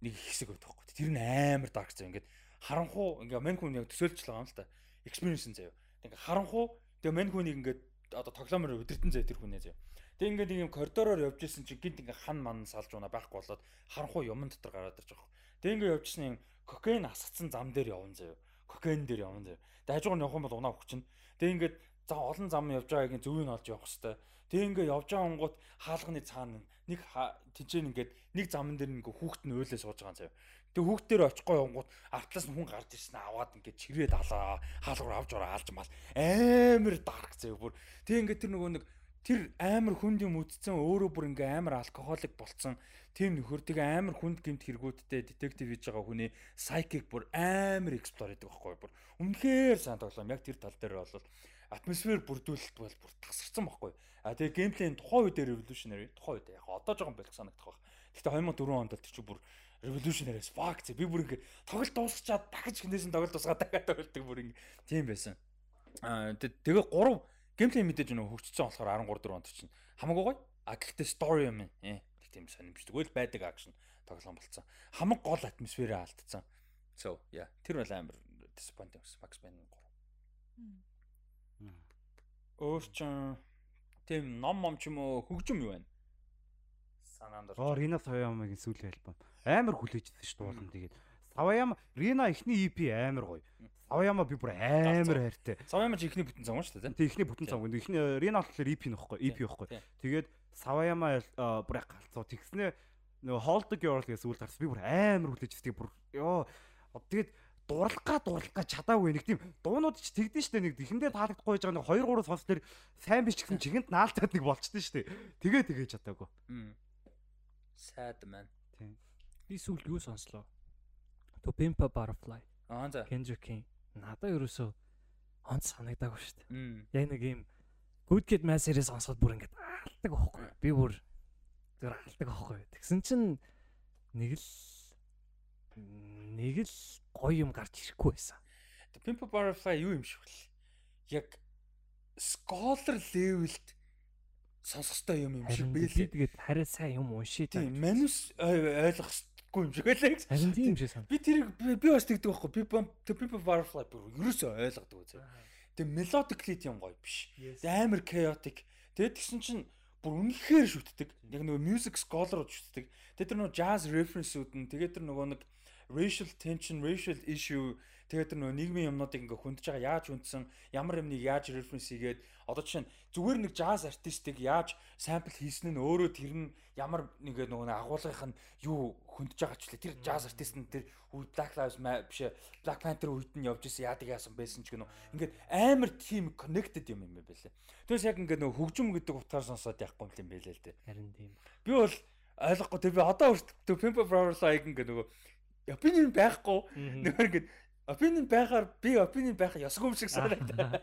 нэг хэсэг байдаг байхгүй. Тэр нь амар dark зав ингээд харанхуу ингээ мань хүн яг төсөөлж байгаа юм л та. Experience заяа. Ингээ харанхуу тэгээ мань хүнийг ингээд одоо тоглоомор өдөртөн зав тэр хүнээ заяа. Тэгээ ингээд нэг юм коридороор явж исэн чинь гинт ингээ хан ман салж унаа байхгүй болоод харанхуу юмн дотор гараад ирж байгаа. Тэгээ ингээ явжсэн юм кокаин асгацсан зам дээр явна заяа. Кокаин дээр явна заяа. Тэгээ хажуугаар явах юм бол унаа өгч чинь. Тэгээ ингээд за олон зам явж байгаагийн зөвийг олж явах хэвээр Тэг ингээ явж байгаа онгууд хаалганы цаана нэг тэнцэн ингээд нэг заман дээр ингээ хүүхэд нь өөлөө сууж байгаа заяа. Тэг хүүхд дээр очихгүй онгууд артлаас нь хүн гарч ирсэн аваад ингээ чирээд алаа хаалгаар авч ороо алж мал амар дарк заяа бүр. Тэг ингээ тэр нөгөө нэг тэр амар хүнд юм үтцсэн өөрөө бүр ингээ амар алкоголик болцсон тийм нөхөр тэгээ амар хүнд гэмт хэрэгүүдтэй детектив хийж байгаа хүний psychic бүр амар explore хийдэг байхгүй бүр үнэхээр сайн тоглоом яг тэр тал дээр бол атмосфер бүрдүүлэлт бол бүр тасарсан байхгүй. А тэгээ геймплейн тухайн үед revolutionary тухайн үед яг одоо жоохон бэлг санагдах байх. Гэхдээ 2004 онд бол тэр чинь бүр revolutionary as fuck би бүр ингэ тоглолт дуусчаад дахиж хинээсэн тоглолт дуусгаад дахиад тоглолтог бүр ингэ тийм байсан. А тэгээ 3 геймплей мэдээж нөө хөгжсөн болохоор 13 4 онд чинь хамаагүй гоё. А гэхдээ story юм ээ. Тэг тийм сонирмжтэй. Тэгвэл байдаг акшн тоглоом болцсон. Хамаг гол атмосферээ алдсан. So yeah тэр бол амар disappointing байсан. Max Payne 3. Өөр чин тийм ном мом ч юм уу хөгжим юу байна? Санаанд орж. Оо Рина Саваямагийн сүүлийн альбом амар хүлээжсэн шүү дээ тэгээд Саваяма Рина ихний EP амар гоё. Саваяма би бүр амар хайртай. Саваяма ч ихний бүтэн цам шүү дээ тийм. Ихний бүтэн цам. Ихний Рина болохоор EP нөхгүй, EP байхгүй. Тэгээд Саваяма бүр галзуу. Тэгснэ нөгөө Hold the Girl гэсэн сүүл гарсан. Би бүр амар хүлээж байгаа. Бүр ёо. Тэгээд дурлах га дурлах га чадаагүй. Нэг тийм дуунууд ч тэгдэж штэ. Нэг ихэндээ таалагдахгүй байж байгаа. Нэг 2 3 сонс төр сайн биш гэсэн чигэнд наалтаад нэг болчтой штэ. Тэгээ тэгээ чадаагүй. Sad man. Тийм би сүүл юу сонслоо? To Pimp a Butterfly. Аа за. Kendrick-ийн надад ерөөсөө онц санагдаагүй штэ яг нэг юм Good Kid Mad City сонсоход бүр ингээд алдаг аахгүй би бүр зүгээр алдаг аахгүй тэгсэн чинь нэг л нэг л гоё юм гарч ирэхгүй байсан. Pimp Butterfly юу юм шиг вэ? Яг scholar level-д сонсох ёстой юм юм шиг байлээ. Тэгээд хараа сайн юм уншээ. Тийм, манус ойлгох хэрэггүй юм шиг байлаа. Харин тийм шиг сан. Би тэрийг би бас тэгдэг байхгүй. Би Pimp Butterfly бүр ерөөсөө ойлгодог үзээ. Тэгээ melodically тийм гоё биш. Амар chaotic. Тэгээд тэгсэн чинь бүр үнэхээр шүтдэг. Яг нөгөө music scholar-ууд шүтдэг. Тэгээд тэр нөгөө jazz reference-үүд нь тэгээд тэр нөгөө нэг racial tension, racial issue тэгээд тэр нөгөө нийгмийн юмнуудыг ингээ хүндж байгаа яаж хүндсэн, ямар юмныг яаж reference хийгээд одоо жишээ нь зүгээр нэг jazz артистыг яаж sample хийсэн нь өөрөө тэр нь ямар нэг нөгөө агуулгынх нь юу хүндж байгаа ч лээ. Тэр jazz артист нь тэр Black Lives биш Black Panther үед нь явж исэн яадаг яасан байсан ч гэнэ. Ингээд амар team connected юм юм байлээ. Тэрс яг ингээд нөгөө хөгжим гэдэг утгаар сонсоод яахгүй юм байлээ л дээ. Харин тийм. Би бол ойлгохгүй тэр би одоо өөртөө Pimp Flower-ыг ингээд нөгөө opinion байхгүй нөр ингээд opinion байхаар би opinion байх ёсгүй юм шиг санагдаа.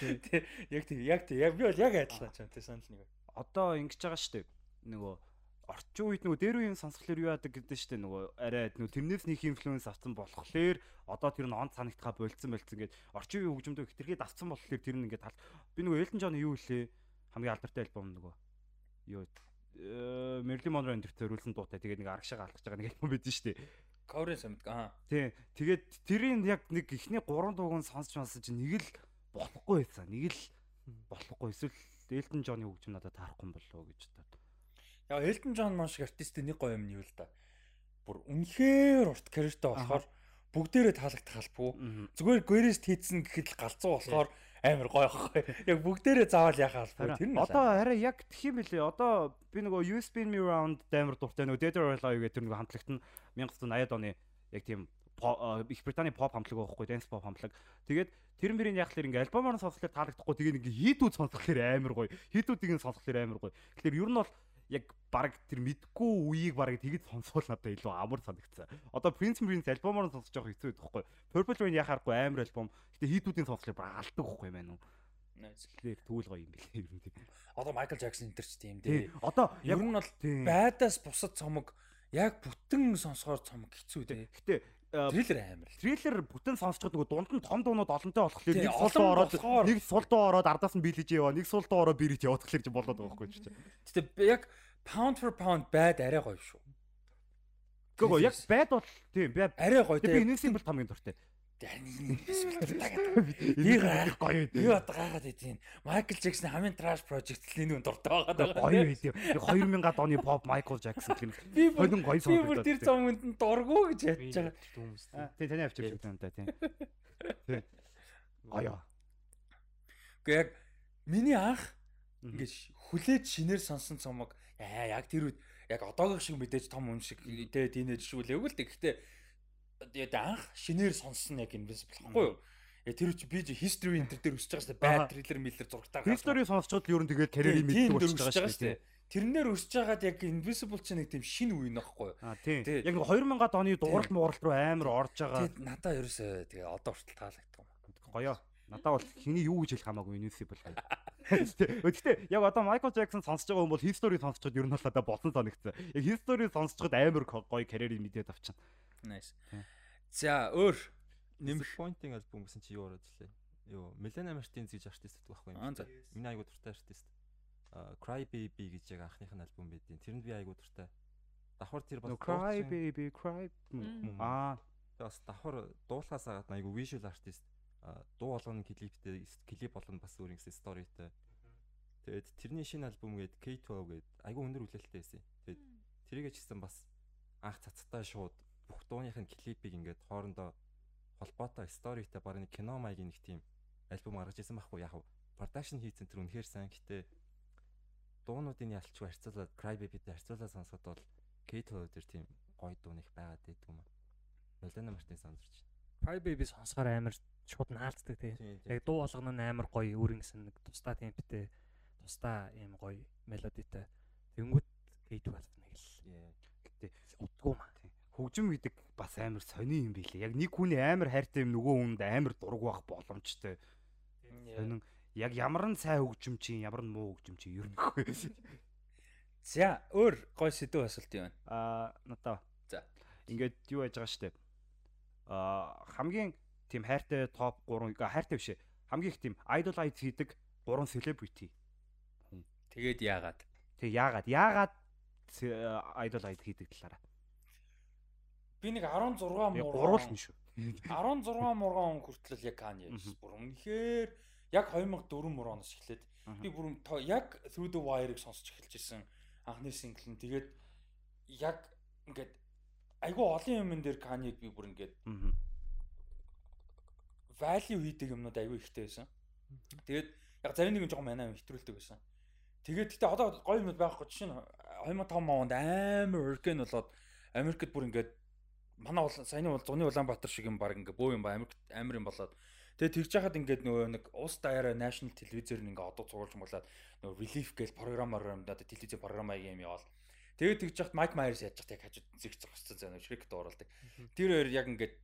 <laughs> Яг тийм яг тийм. Яг би бол яг адилхан ч юм тий санал нэг. Одоо ингэж байгаа шүү дээ. Нөгөө орчин үед нөгөө дээр үеийн сонсголоор юу яадаг гэдэг дээ. Нөгөө арай нөгөө тэрнээс нэг инфлюенс авсан болохоор одоо тэр нь онц санагдхаа болцсон болцсон гэд орчин үеийн хөгжмөдөө хитрхийд авсан болохоор тэр нь ингээд би нөгөө Элтон Джон юу хэлээ? Хамгийн алдартай альбом нөгөө юу? Merlin Monroe энэ төрүүлсэн дуутай. Тэгээд нэг аргашаа алхаж байгаа нэг альбом байдсан шүү Cover самт аа. Тий. Тэгээд тэрийн яг нэг ихний 3 дууг нь сонсч масаж нэг л болохгүй байсан. Нэг л болохгүй. Эсвэл Elton John-ы хөгжим надад таарахгүй болов гэж бодоод. Яг Elton John маш их артистийн нэг гоё юм нь юу л да. Бүр үнэхээр урт карьертай болохоор бүгдээрээ таалагдах албагүй. Зүгээр гэрээст хийцэн гэхэд л галзуу болохоор амар гоё ахгүй. Яг бүгдээрээ заавал яхаа албагүй. Тэр нь одоо арай яг тхих юм бэлээ. Одоо би нөгөө USB Me Round амар дуртай нөгөө Dead or Alive гэх тэр нөгөө хамтлагт нь 1980-ад оны яг тийм их Британий pop хамтлаг байхгүй dance pop хамтлаг. Тэгээд тэр мөрийн яг л ингээ альбомоор сонсохлоор таалагдахгүй. Тэгээд ингээ хийдүүд сонсохлоор амар гоё. Хийдүүдийг нь сонсохлоор амар гоё. Тэгэхээр ер нь бол яг баг тэр мэдгүй үеийг баг тэгэд сонсвол надад илүү амар санагцсан. Одоо Prince Prince альбомоор сонсож явах хэцүү байдаг хгүй. Purple Rain яхаарахгүй амар альбом. Гэтэ хийдүүдийн сонсохлоор баг алдаг хгүй мэн үү. Тэгэхээр түүл гоё юм билээ ер нь. Одоо Michael Jackson энэ төр ч тийм дээ. Одоо яг нь бол байдаас бусад цомог яг бүтэн сонсохоор цомог хэцүү дээ. Гэтэ Триллер амар. Триллер бүтэн сонсчод нөгөө дунд нь том дуунууд олонтой болохоор нэг сул дуу ороод нэг сул дуу ороод ардаас нь биелэж яваа, нэг сул дуу ороод бирэж яваад тэгэхээр ч болоод байгаа байхгүй ч. Гэтэ яг pound for pound байд арай гоё шүү. Гэгөө яг байд бол тийм арай гоё. Би энэсийн бол хамгийн дуртай. Энийг айх гоё үү. Би одоо гайхаад байдیں۔ Майкл Джексон хамгийн trash project энэ нэг дуртай байгаа. Гоё үү. 2000-ад оны pop Michael Jackson гэх юм. Хонин гоё сонсогдоод. Би бүр тэр цомонд нь дургуу гэж ядж байгаа. Тийм таны авчиж байгаа юм да тийм. Тийм. Гоё. Гэхдээ яг миний анх ингэж хүлээж шинээр сонсон цомог аа яг тэр үед яг одоогийн шиг мэдээж том юм шиг тэ тийнэж шүүлээгүй л дээ. Гэхдээ тэгээд анх шинээр сонссон яг Invincible байхгүй юу? Тэр үчи би history энэ төр өсөж байгаа шүү дээ. Bad thriller миллер зурагтаа. History сонсчод юу н тэгээд карьерийг мэддэг болчихж байгаа шүү дээ. Тэрнээр өсөж байгаад яг Invincible ч нэг тийм шин үе нөхгүй тийм. Яг 2000-ад оны дууралт мууралт руу амар орж байгаа. Тэгээд надаа ерөөсөө тэгээ одоо хүртэл таалагддаг юм. Гоёо. Надаа бол хэний юу гэж хэлэх хамаагүй Invincible. Гэхдээ яг одоо Michael Jackson сонсож байгаа хүн бол history сонсчод ер нь бол одоо болсон санагдсан. Яг history сонсчод амар гоё карьерийг мэдээд авчихна. Nice. За өөр нэмэх pointing альбом гэсэн чи юу ороод ирлээ? Юу, Millennium Martin гэж артист гэдэг байхгүй юм. Миний айгуу дуртай артист. Cry Baby гэж яг анхных нь альбом байдیں۔ Тэрэнд би айгуу дуртай. Давхар тэр бас Cry Baby Cry аа бас давхар дуулахаас агаад айгуу visual artist дуу болгоно клиптэй клип болгоно бас өөр ингэсэн сторитой. Тэгээд тэрний шинэ альбом гээд K12 гээд айгүй өндөр хүлээлттэй байсан. Тэгээд тэрийг ч гэсэн бас анх цацтай шууд бүх дууных нь клипийг ингээд хоорондоо холбоотой сторитой баг нэг кино маягийн нэг тийм альбом гаргаж ирсэн байхгүй яг продакшн хийсэн тэр үнэхээр сайн гэтээ дуунуудын ялчгүй харьцуулаад Cry Baby-тэй харьцуулаад сонсоход бол K12 дээр тийм гоё дуунах байгаад байдаг юм. Мелана Мартин сонсорч. Cry Baby сонсохоор амар шууд наалцдаг тий. Яг дуу болгоно нь амар гоё өөрийн гэсэн нэг тусдаа темптэй, тусдаа ийм гоё мелодитай. Тэнгүүт K12 нэг л гэтээ утгүй маа тий. Хөгжим гэдэг бас амар сони юм билээ. Яг нэг хүний амар хайртай юм нөгөө хүнд амар дург байх боломжтой. Сонин яг ямар нь сайн хөгжим чи ямар нь муу хөгжим чи ер нь гэхгүй. <laughs> За өөр гой сэдв асуулт юм байна. Аа надаа. За. Ингээд юу яаж байгаа штэ. Аа хамгийн тийм хайртай топ 3 хайртай биш. Хамгийн их тийм idol id хийдэг 3 celebrity. Тэгээд яагаад? Тэг яагаад? Яагаад idol id хийдэг талаараа. Би нэг 16 муу гуруулна шүү. 16 мургаан он хүртэл яг Kanye. Бүр үнэхээр яг 2004 мөр оноос эхлээд би бүр яг Through the Wire-ыг сонсч эхэлж ирсэн. Анхны сингл нь тэгээд яг ингээд айгүй олон юмн дээр Kanye-г би бүр ингээд value хийдэг юмнууд аягүй ихтэй байсан. Тэгээд яг зарим нэгэн жоохон манай юм хэтрүүлдэг байсан. Тэгээд гэтээ одоо гоё юмуд байхгүй жишээ нь 2005 онд амар hurricane болоод Америкт бүр ингээд манай бол саяны бол зуны Улаанбаатар шиг юм баг ингээд бөө юм ба Америк амар юм болоод тэгээд тэгж яхад ингээд нөгөө нэг улс даяараа national телевизээр нэг ингээд одоо цугуулж муулаад нөгөө relief гээл програмаар юм да телевизийн програмын юм яваал. Тэгээд тэгж яхад Майк Майерс яаж яхад яг хажууд зэгц зогссон нөгөө Shrek дууралдаг. Тэр хоёр яг ингээд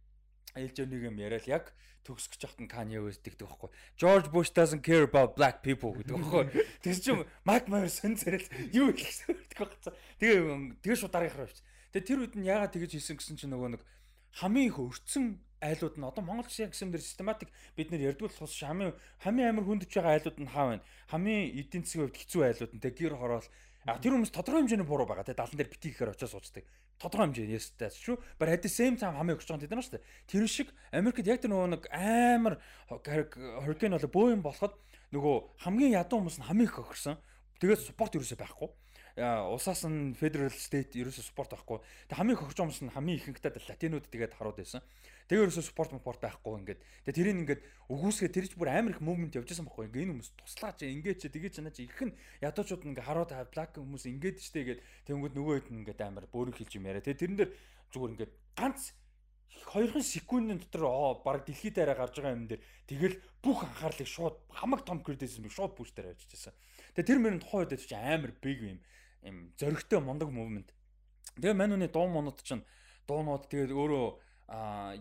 ээлж нэг юм яриад яг төгсгөж яхад нь Kanye West гэдэг байхгүй. George Bush doesn't care about black people гэдэг байхгүй. Тэгс чим Mike Myers сөн зэрэл юу хэлсэн гэдэг байхгүй. Тэгээ тэгээ шууд дараагийнхаа явчих. Тэгээ тэр үед нь яагаад тэгэж хийсэн гэсэн чинь нөгөө нэг хамгийн их өрцөн айлууд нь одоо Монгол шиг гэсэн дээр систематик бид нэр ярдгуул тус хамгийн хамгийн амар хүндэж байгаа айлууд нь хаа байна? Хамгийн эдийн засгийн хувьд хэцүү айлууд нь тэгээ гэр хороол А тэр хүмүүс тодорхой хэмжээний буруу байгаа те далан дээр бити гэхээр очиж суучдаг. Тодорхой хэмжээ ястай шүү. At the same time хамаа өгч байгаа тэд нар шүү дээ. Тэр шиг Америкт яг тэр нөгөө нэг амар hurricane болоо бөө юм болоход нөгөө хамгийн ядуу хүмүүс нь хамгийн их өгсөн. Тэгээд спорт ерөөсөй байхгүй улсаас нь federal state ерөөсөө спорт байхгүй. Тэг хамгийн хөгж юмс нь хамгийн ихэнхдээ латинууд тэгээд харууд байсан. Тэгээ ерөөсөө спорт спорт байхгүй ингээд. Тэгээ тэрийг ингээд өгөөсгээ тэрж бүр амар их movement байсан байхгүй. Ингээ энэ хүмүүс туслаач ингээд чи тэгээд чанаа чи их нь ядуучууд ингээ харууд black хүмүүс ингээд штэ гээд тэнгүүд нөгөө хэд ингээд амар бөөрөг хэлж юм яриа. Тэгээ тэрэн дээр зүгээр ингээд ганц хоёрхан секундын дотор баг дэлхийд арай гарч байгаа юм дээр тэгэл бүх анхаарлыг шууд хамаг том критизмыг шууд бүүстээр авчихсан. Тэгээ тэр мөрөнд тухайн үед ч амар big юм юм зөрөгтэй мундаг мувмент. Тэгээ мань үний дуу монод чинь дуунууд тэгээд өөрөө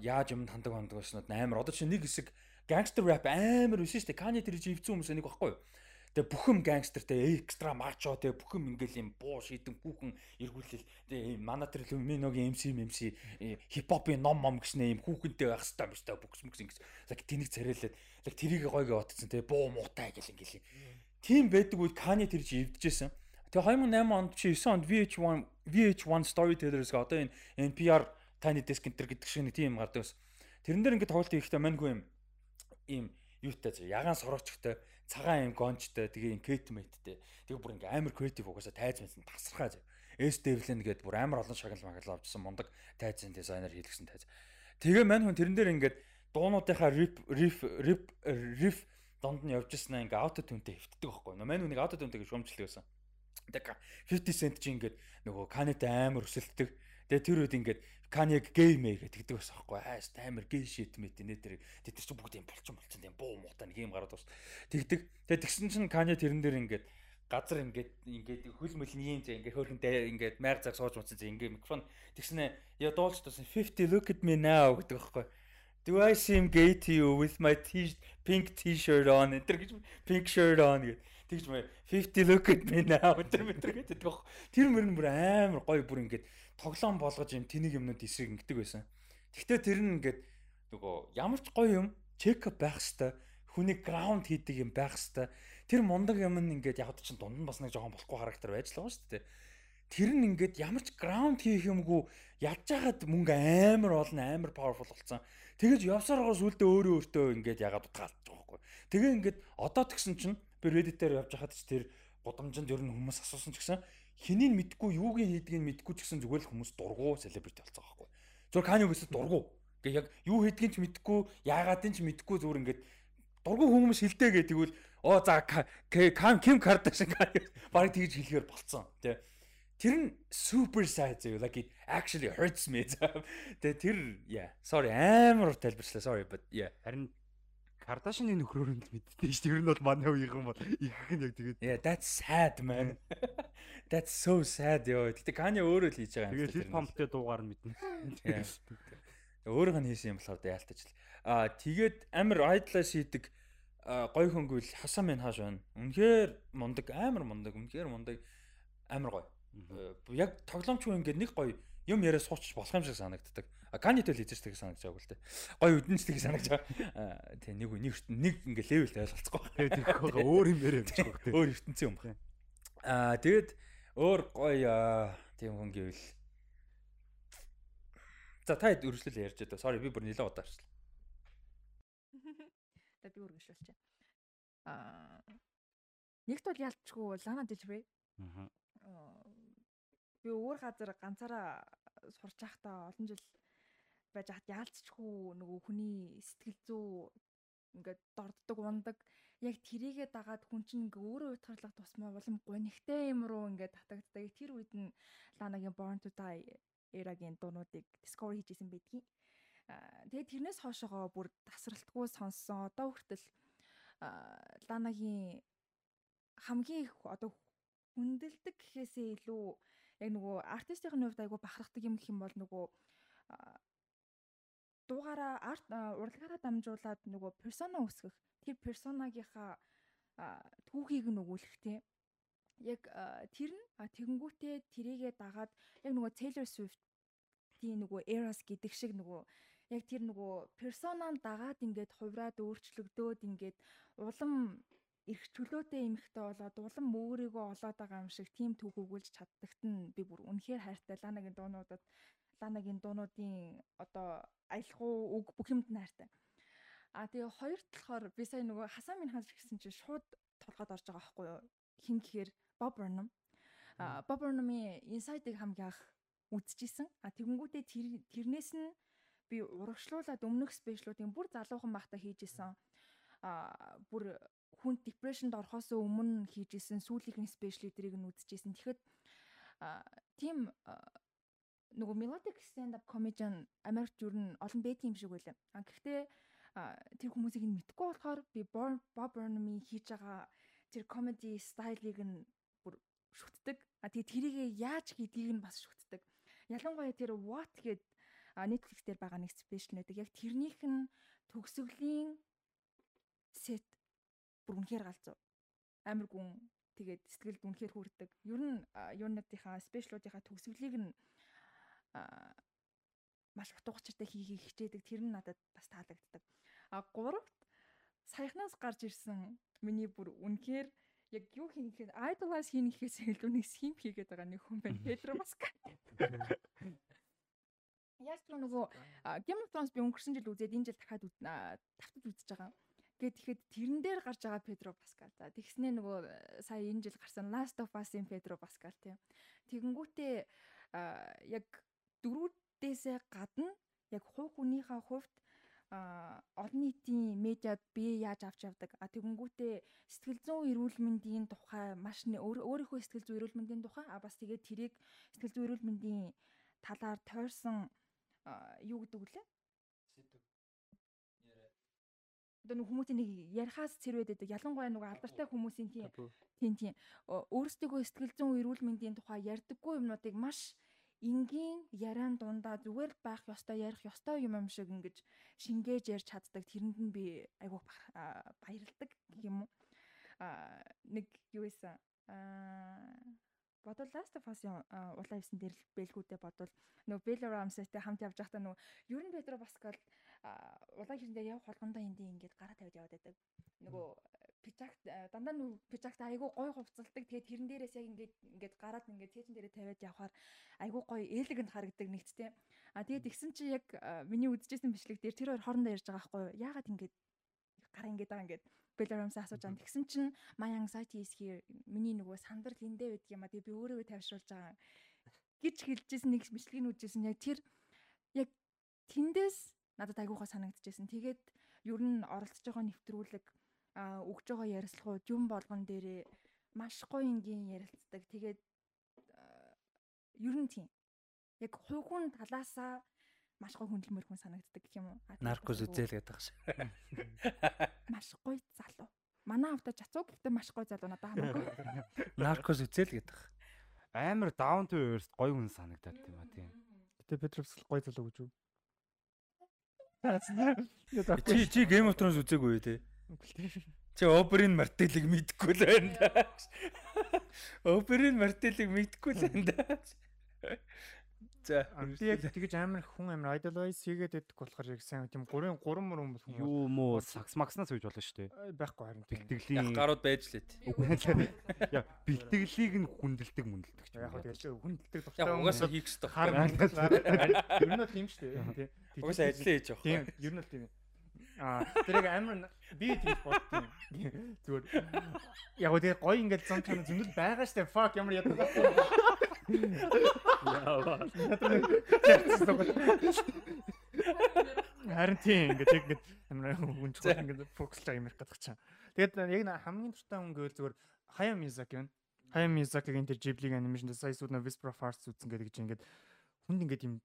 яаж юм тандаг хандаг байснууд амар одоо чинь нэг хэсэг гангстер рэп амар биш шүү дээ. Кани тэр живцэн хүмүүс нэг баггүй юу? Тэгээ бүхэм гангстертэй экстра мачо тэгээ бүхэм ингээл юм буу шийдэн хүүхэн эргүүлэл тэгээ манай тэр Люминогийн MC MC хипхопын ном мом гэснэ юм хүүхэнтэй байх хэрэгтэй юм шүү дээ. Бүкс мүкс ингэж лаг тэнийг царайлаад лаг тэрийг гойгоо утцсан тэгээ буу муутай гэл ингээл. Тим байдаг үед Кани тэр чи эвдчихсэн. Тэгээ 2008 онд чи 9 онд VH1 VH1 Storytellers га одоо энэ NPR Tiny Desk Enter гэдэг шиг нэг тийм гардаг ус. Тэрэн дээр ингээд тоглолт хийхдээ маньгүй юм ийм юутай ягаан сороочтой цагаан юм гончтой тэгээ engagement-тэй тэгээ бүр ингээ амар creative угаасаа тайз мэдсэн тасархаа зав. S Devlin гэдэг бүр амар олон шагнал магадлал авчихсан мундаг тайзын дизайнер хийлгсэн тайз. Тэгээ мань хүн тэрэн дээр ингээд дуунуудынхаа rip riff rip riff донд нь явж ирсэн ингээ auto tune-тэй хөвтдөг байхгүй. Мань хүнийг auto tune-тэй шуумжлдаг байсан. Тэг 50 cent чи ингээд нөгөө Канетай амар өсөлтдөг. Тэгээ тэр үед ингээд Канег гейм ээ гэдэг байсан байхгүй ааш амар гей шит мэт нэ тэр. Тэр чи бүгд юм болчин болчин юм буу муутай нэг юм гараад бас. Тэгдэг. Тэгээ тэгсэн чинь Кане тэрэн дээр ингээд газар ингээд ингээд хөл мөлний юм зэ ингээд хөөрхөнтэй ингээд майр цаг сууж муцсан зэ ингээд микрофон. Тэгснэ я дуулж тасан 50 look at me now гэдэг байхгүй Do I seem gay to you with my t pink t-shirt on? энэ гэж pink shirt on гэдэг Тэгж мэ 50 look at me now тэр мэтэр гэдэг баг. Тэр мөр нь бүр амар гоё бүр ингээд тоглоом болгож юм тэнийг юмнууд эсрэг ингэдэг байсан. Гэхдээ тэр нь ингээд нөгөө ямар ч гоё юм чек ап байх хэвээр хүний граунд хийдэг юм байх хэвээр тэр мундаг юм нь ингээд яг чинь дунд нь бас нэг жоохон болохгүй характер байж л байгаа шүү дээ. Тэр нь ингээд ямар ч граунд хийх юмгүй ядж хаад мөнгө амар болно амар powerful болсон. Тэгэж явсаар гоо сүлдээ өөрөө өөртөө ингээд ягаад утгаалж байгаа байхгүй. Тэгээ ингээд одоо тэгсэн чинь би Reddit дээр явж хахад ч тэр гудамжинд ер нь хүмүүс асуусан ч гэсэн хэнийг мэдгүй юуг хийдгийг мэдгүй ч гэсэн зүгээр л хүмүүс дургу селебрити болцоо байхгүй. Зүгээр Kanye West дургу. Ингээ яг юу хийдгийг ч мэдгүй, яагаадын ч мэдгүй зүгээр ингээд дургу хүмүүс хилдэ гэдэг тэгвэл оо за Кам Ким Кардашин баг тэгж хэлэхээр болцсон тий. Тэр нь super sad зөө like it actually hurts me. <laughs> Тэгээ тэр yeah sorry амар тайлбарчлаа sorry but yeah харин Кардашины нөхрөөр нь л мэддээ шүү. Тэр нь бол манай үеийнхэн бол ихх нь яг тэгээд. Yeah, that's sad man. That's so sad ёо. Гэтэ Кани өөрөө л хийж байгаа юм. Тэгээд хип хоптэй дуугаар нь мэднэ. Өөрөөх нь хийсэн юм болохоор яалтаж л. Аа тэгээд амар idolize хийдэг гой хөнгөл хасан минь хааш байна. Үнэхээр мундаг, амар мундаг, үнэхээр мундаг, амар гой. Яг тоглоомчгүй ингээд нэг гой юм яриа суучих болох юм шиг санагддаг. Канитэл хийж байгаа санагдаж байгаа л дээ. Гой үдэнчдэг санагдаж байгаа. Тэ нэг нэг нэг ингээ левел ойлголцохгүй. Тэгэхээр өөр юм яриа гэж байгаа тийм. Өөр ертөнцийн юм байна. Аа тэгэд өөр гой тийм хүн гэвэл За та хэд өргөжлөл ярьж байгаа. Sorry би бүр нэлээд удаа арчлаа. Та би байна. Аа нэгт бол ялчгүй Лана Дэлбрэ. Аа би өөр газар ганцаараа сурч байхдаа олон жил байж хат яалцчихгүй нөгөө хүний сэтгэл зүй ингээд дорддог ундаг яг тэрийгэ дагаад хүн чинь ингээ өөрөө утгарлах тусмаа улам гонигтай юм руу ингээ татагддаг. Тэр үед нь Ланагийн Born to Die эрагийн дуунуудыг discover хийжсэн байдгийн. Тэгээд тэрнээс хоошоогоо бүр тасралтгүй сонссон. Одоо хүртэл Ланагийн хамгийн их одоо хүндэлдэг гэхээсээ илүү яг нөгөө артистийн хувьд айгу бахархдаг юм гэх юм бол нөгөө дуугаараа арт урлагаараа дамжуулаад нөгөө персона үсгэх тэр персонагийнхаа түүхийг нөгөөлөх те яг тэр нь тэгэнгүүтээ тэрийгэ дагаад яг нөгөө Taylor Swift-ийн нөгөө Eras гэдэг шиг нөгөө яг тэр нөгөө персонаа дагаад ингээд хувраад өөрчлөгдөөд ингээд улам эрх чөлөөтэй эмэгтэй болоод улам өөрийгөө олоод байгаа юм шиг тийм түүх өгүүлж чаддагт нь би бүр үнэхээр хайртай. Ланагийн дуунуудад Ланагийн дуунуудын одоо аялахуу үг бүх юмд найртай. А тэгээ хоёрт болохоор би сая нөгөө Хасан Минхас гэсэн чинь шууд толгойд орж байгаа байхгүй юу? Хин гэхээр Bob Burnham. А Bob Burnham-ийн Inside-ыг хамгийн анх үзчихсэн. А тэгэнгүүтээ тэр тэрнээс нь би урагшлуулад өмнөх спешиалуудын бүр залуухан байхдаа хийжсэн. А бүр хүн депрешнд орохоос өмнө хийжсэн сүүлийнхэн спешиалүүдийг нь үзчихсэн. Тэгэхэд тийм нөгөө melodic stand up comedian Америкт юу н олон байт юм шиг байлаа. А гэхдээ тэр хүмүүсийг нь мэдгүй болохоор би Bob Burnham-ийн хийж байгаа тэр comedy стайлыг нь бүр шүтдэг. А тэгээ тэрийг яаж хийдгийг нь бас шүтдэг. Ялангуяа тэр What гээд Netflix дээр байгаа нэг спешиал нэдэг. Яг тэрнийх нь төгсгөлийн сет бүр үнэхээр галзуу. Амар гүн тэгээд сэтгэлд үнэхээр хүрдэг. Ер нь юунуудынхаа спешиалуудынхаа төгсгөлийг нь маш утга учиртай хийхийг хичээдэг. Тэр нь надад бас таалагддаг. А гуравт саяхнаас гарч ирсэн миний бүр үнэхээр яг юу хийхэд idolize хийхээс илүү нэг сим хийгээд байгаа нэг хүн байна. Педро Паскал. Яг ч нөгөө Game of Thrones би өнгөрсөн жил үзээд энэ жил дахиад давтаж үзэж байгаа. Гэт тэгэхэд тэрэн дээр гарч байгаа Педро Паскал. За тэгснээ нөгөө сая энэ жил гарсан Last of Us-ийн Педро Паскал тийм. Тэгэнгүүтээ яг дөрүүдээсээ гадна яг хувь хүнийхээ хувьд а олон нийтийн медиад би яаж авч явдаг? А тэгэнгүүтээ сэтгэл зүйн эрүүл мэндийн тухай маш өөрийнхөө сэтгэл зүйн эрүүл мэндийн тухай а бас тэгээд тэрийг сэтгэл зүйн эрүүл мэндийн талаар тойрсон юу гэдэг үлээ? Одоо нэг хүмүүсийн нэг ярихаас цэрвэд байдаг. Ялангуяа нэг алдартай хүмүүсийн тийм тийм тийм өөрсдөө сэтгэл зүйн эрүүл мэндийн тухай ярьдаггүй юмнуудыг маш энгийн яриан дундаа зүгээр байх ёстой ярих ёстой юм юм шиг ингэж шингээж ярьж чаддаг. Тэрэнд нь би айгүй баярлдаг гэх юм уу. А нэг юу исэн а бодвол Last of Us-ын улаан ивсэн дээр бэлгүүдээ бодвол нөгөө Bella Ramsey-тэй хамт явж байхдаа нөгөө ер нь Pedro Pascal улаан хирэндээ явах болгондоо эндээ ингээд гараа тавьж яваад байдаг. Нөгөө пижакт дандаа нү пижакт айгүй гой хувцалдаг. Тэгээд тэрэн дээрээс яг ингээд ингээд гараад ингээд цээжин дээрээ тавиад явхаар айгүй гой элегэнт харагддаг нэгттэй. А тэгээд тэгсэн чи яг миний үзчихсэн бичлэг дээр тэр хоёр хоорондоо ярьж байгаа байхгүй юу? Яагаад ингээд гараа ингээд байгаа ингээд Беларамс асууж байгаа. Тэгсэн чинь my anxiety is here. Миний нөгөө сандрал эндээ байдаг юм а. Тэгээ би өөрийгөө тайвшруулж байгаа гэж хэлжсэн нэг бичлэгийг үзсэн. Яг тэр яг тэндээс надад айгуугаа санагдчихсэн. Тэгээд ер нь оролцож байгаа нэвтрүүлэг өгж байгаа ярилцлагууд юм болгон дээрээ маш гоё энгийн ярилцдаг. Тэгээд ер нь тийм. Яг хувь хүн талаасаа маш гоё хүндлэмэр хүн санагддаг гэх юм уу? Наркос үзэл гэдэг шиг. Маш гоё залуу. Манай автаа чацуу гэхдээ маш гоё залуу надад хамаагүй. Наркос үзэл гэдэг. Амар down to earth гоё хүн санагдаад тийм ба тийм. Гэтэ Петровс гоё залуу гэж үү? Чи чи Game of Thrones үзээгүй үү те? Чи Oberyn Martell-ыг мэдгүй л байна да. Oberyn Martell-ыг мэдгүй л байна да. За. Яг тэгэж амар хүн амар idolize хийгээд байдаг болохоор яг сайн тийм 3 3 мөр хүмүүс хүн юу муу сакс макснаас үйж болно шүү дээ. Байхгүй харин бэлтгэлийн гарууд байж лээ. Яа бэлтгэлийг нь хүндэлдэг мүндэлдэг ч. Яг тэгэл хүндэлдэг дуртай хүмүүс. Угаасаа хийх хэрэгтэй. Хар ер нь бол юм шүү дээ. Угаасаа ажиллаа хийж явах. Тийм ер нь бол тийм. Аа тэрийг амар би тийм бодсон. <laughs> Зүгээр. Яг үгүй гоё ингээд зам чанаа зөндөл байгаа штэ. Fuck ямар яддаг. Яа. Харин тийм ингээд яг ингээд амар хүн чухал ингээд фокуслаа юм ярих гэдэг чинь. Тэгээд яг хамгийн дуртай хүн гэвэл зүгээр Хаяа Мизаки байна. Хаяа Мизакигийн тэр Ghibli анимашнд сая сууд на Whisper of Hearts үзсэн гэдэг чинь ингээд хүнд ингээд юм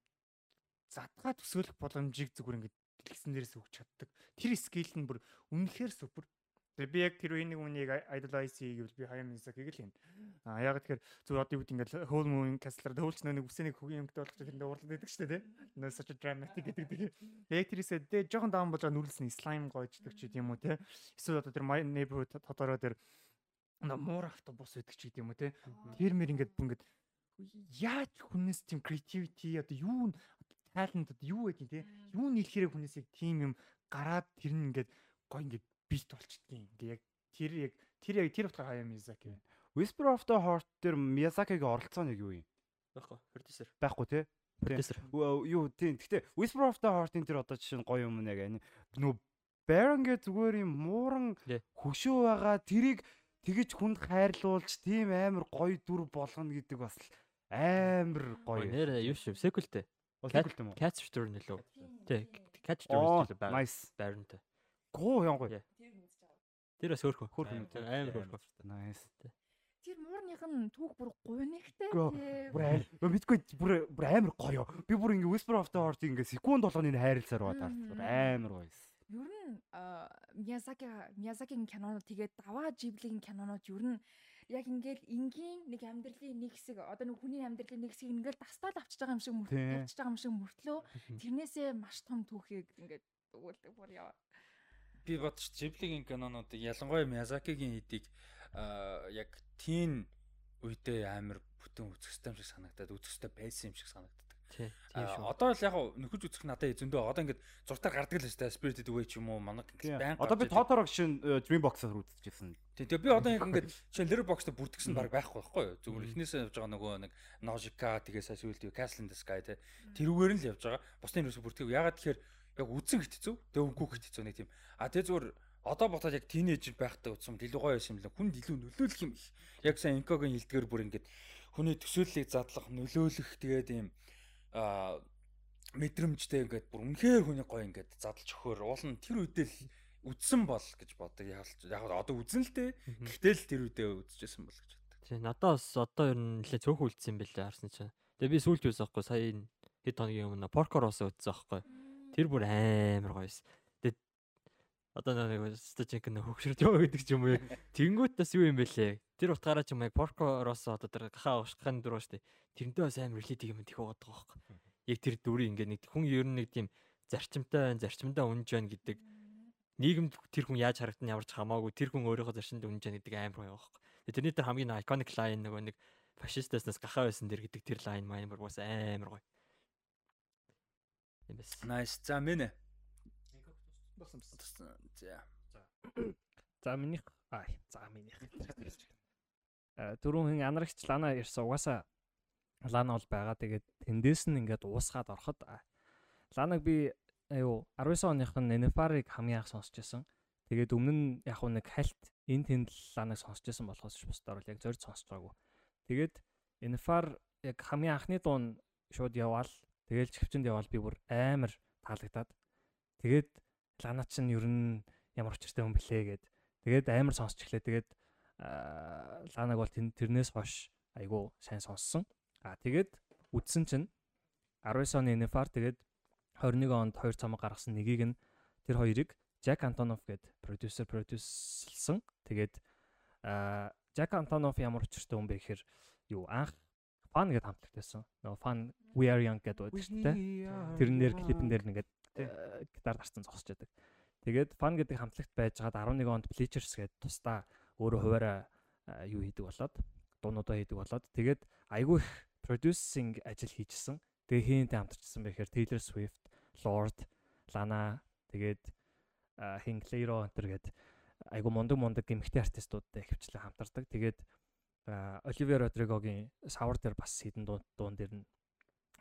задгаа төсөөлөх боломжийг зүгээр ингээд дэлгэсэн дээрээс өгч чаддаг. Тэр скил нь бүр үнэхээр супер. Тэгээ би яг тэр үеийн үнийг idolize хийгээл би хаяа Мизакиг л юм. А яг тэгэхээр зүгээр одоо юу гэдэг ингээд Whole Moon Castle төвлч нэг үсэнийг хөгийн юмтай болох тэрэндээ уурлаад байдаг шүү дээ. No such a dramatic гэдэг тийм. Яг тэрээсээ дэ жоохон даун болж байгаа нүрэлсэн slime гоождаг ч гэдэм юм уу те. Эсвэл одоо тэр My Neighborhood тодороо тэр муур автобус байдаг ч гэдэм юм уу те. Тэр мэр ингээд бүр ингээд яаж хүнээс тийм creativity одоо юу талент одоо юу гэдэг те. Юу нийлэхэрэг хүнээс яг тийм юм гараад тэр нь ингээд гой ингээд бит болчдгийг ингээ яг Тэр яг тэр яг тэр утгаар хаяа Мизаки байна. Whisper of the Heart дээр Miyazaki-гийн оролцоо нэг юу юм? Баггүй продюсер. Байхгүй тий. Продюсер. Юу тийм. Гэхдээ Whisper of the Heart-ын тэр одоо жишээ нь гоё юм нэг нөө Baron гэ зүгээр юм мууран хөшөө байгаа тэрийг тэгэж хүнд хайрлуулж тийм амар гоё дүр болгоно гэдэг бас амар гоё. Нэр юу шүү sequel-тэй. Sequel-тэй юм уу? Catch Story нэлөө. Тий. Catch Story нэлөө байна. Nice. Baron-тэй. Гоо ян гоё. Тэр бас хөөрхөө. Хөөрхөө амар хөөрхөө. Nice. Тэр муурных нь түүх бүр гунигтай тий. Бүр амар мэдгүй бүр бүр амар гоё. Би бүр ингээ Whisper of the Heart ингээ секунд болгоны хайрлцаар байгаа. Бүр амар гоё. Ер нь Миязаки Миязакигийн кинонууд тэгээд даваа Жиблигийн кинонууд ер нь яг ингээл энгийн нэг амьдралын нэг хэсэг одоо нэг хүний амьдралын нэг хэсэг ингээл тастаал авчиж байгаа юм шиг мөртлөө авчиж байгаа юм шиг мөртлөө тэрнээсээ маш том түүхийг ингээд өгүүлдэг бүр яа. Би бодчих Жиблигийн кинонуудыг ялангуяа Миязакигийн хэдийг яг тийн үедээ амар бүтэн үзэстэй юм шиг санагдаад үзэстэй байсан юм шиг санагдаад Тийм. Одоо л яг нөхөж үзэх надад зөндөө одоо ингээд зуртаар гардаг л шүү дээ. Spirited Away ч юм уу, манаг байнг. Одоо би Totoro гişin Dreambox-аар үзчихсэн. Тийм тэгээ би одоо яг ингээд <laughs> жишээ Letterboxd бүрдгсэн баг байхгүй байхгүй юу? Зүгээр эхнээсээ явж байгаа нөгөө нэг Nausicaa тэгээ сайн сүйлт Castle in the Sky те. Тэрүүгээр нь л явж байгаа. Бусны юусе бүртгэв. Ягаад тэгэхээр яг үзэн хэцүү. Тэгээ өнгөө хэцүү нэг тийм. А тэгээ зүгээр одоо ботоод яг тинейж байхдаа утсан илүү гоё юм л хүн илүү нөлөөлөх юм их. Яг сайн инкогийн хилдгээр бүр ингээд хүний төсөөллийг задлах, нөлөөлөх тэгээд ийм а мэдрэмжтэй ингээд бүр үнэхээр хүний гоё ингээд задлж өгөхөр уул нь тэр үедээ л үдсэн бол гэж боддог. Яг яг одоо үзэн л дээ. Гэхдээ л тэр үедээ үзчихсэн бол гэж боддог. Тий, надад бас одоо ер нь нэлээ цөөхөн үлдсэн юм билээ харсан чинь. Тэгээ би сүүлд юусэн аахгүй сая хэд хоногийн өмнө Поркороос үзсэн аахгүй. Тэр бүр амар гоёс. Одоо нэг стажинг нэг хөгшрөж яваа гэдэг ч юм уу. Тэнгүүт бас юу юм бэлээ. Тэр утгаараа ч юм яг Поркороос одоо тэр гахаа уушхын дөрөв штэ. Тэрнтэй бас амар релитиг юм тийх байгаа байхгүй. Яг тэр дүрийн ингээд нэг хүн ер нь нэг тийм зарчимтай байна, зарчимдаа үнж байна гэдэг нийгэмд тэр хүн яаж харагдана ямар ч хамаагүй тэр хүн өөрийнхөө зарчимд үнж байна гэдэг амар гоё байхгүй. Тэрний дээр хамгийн iconic line нөгөө нэг фашистаснаас гахаа байсан дэр гэдэг тэр лайн маань бас амар гоё. Nice. За минь. За. <clears throat> За минийх аа за минийх. Э дөрөв хүн анарагч лана ирсэн угаасаа лана бол байгаа. Тэгээд тэндээс нь ингээд уусгаад ороход ланаг би аюу 19 оных нь Нефарыг хамгийн анх сонсч байсан. Тэгээд өмнө нь яг нэг хальт энэ тэнд ланаг сонсч байсан болохоос ч бусдаар бол яг зорж сонсч байгаагүй. Тэгээд Нефар яг хамгийн анхны дуун шууд яваал. Тэгээл чивчэнд яваал би бүр амар таалагдаад. Тэгээд лана чинь ер нь ямар учиртай хүн блэ гэд. Тэгээд амар сонсч эхлэв. Тэгээд ланаг бол тэрнээс хойш айгу сайн сонссон. А тэгээд үдсэн чинь 19 оны NFR тэгээд 21 онд хоёр цамаг гаргасан нэгийг нь тэр хоёрыг Jack Antonoff гээд продюсер продюсерлсан. Тэгээд Jack Antonoff ямар учиртай хүн бэ гэхээр юу анх фан гэд хамтлагтайсан. Нөгөө фан We Are Young гэдэг байдаг шүү дээ. Тэрэн дээр клипэн дээр нэгээд гитар дарцсан зогсож байдаг. Тэгээд фан гэдэг хамтлагт байжгаад 11 онд Bleachers гээд тусдаа өөрөө хуваараа юу хийдэг болоод дуунуудаа хийдэг болоод тэгээд айгүй их продюсинг ажил хийжсэн. Тэгээ хийнтэй хамтарчсан байхээр Taylor Swift, Lord, Lana тэгээд Clairo энтер гээд айгу мундаг мундаг гимхтэй артистуудтай хөвчлэн хамтардаг. Тэгээд Оливер Родригогийн савар дээр бас хэдэн дуун дээр нь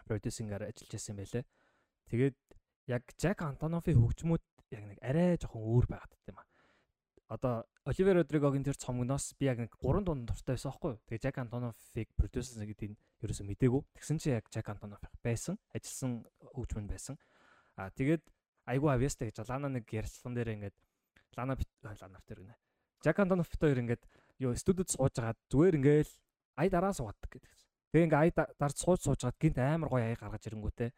продюсингаар ажиллаж байсан байлээ. Тэгээд яг Jack Antonoff-ийн хөгжмүүд яг нэг арай жоохон өөр байгаад юм а одоо Оливер Родригогийн тэр цомгноос би яг нэг 3 дунд дуртай байсан байхгүй юу. Тэгээ Жак Антоноффыг продюсер гэдэг нь ерөөсөө мдээгүй. Тэгсэн чинь яг Жак Антонофф байсан, ажилласан хөгжмөн байсан. Аа тэгээд айгу авьяастай гэж Лана нэг ярьцлан дээр ингээд Лана Лана тэр гинэ. Жак Антонофф хоёр ингээд юу студид сууж байгаа зүгээр ингээл ай дараа суугадаг гэдэг. Тэгээ ингээ ай дард сууж сууж гад гинт амар гоё ай гаргаж ирэнгүүтээ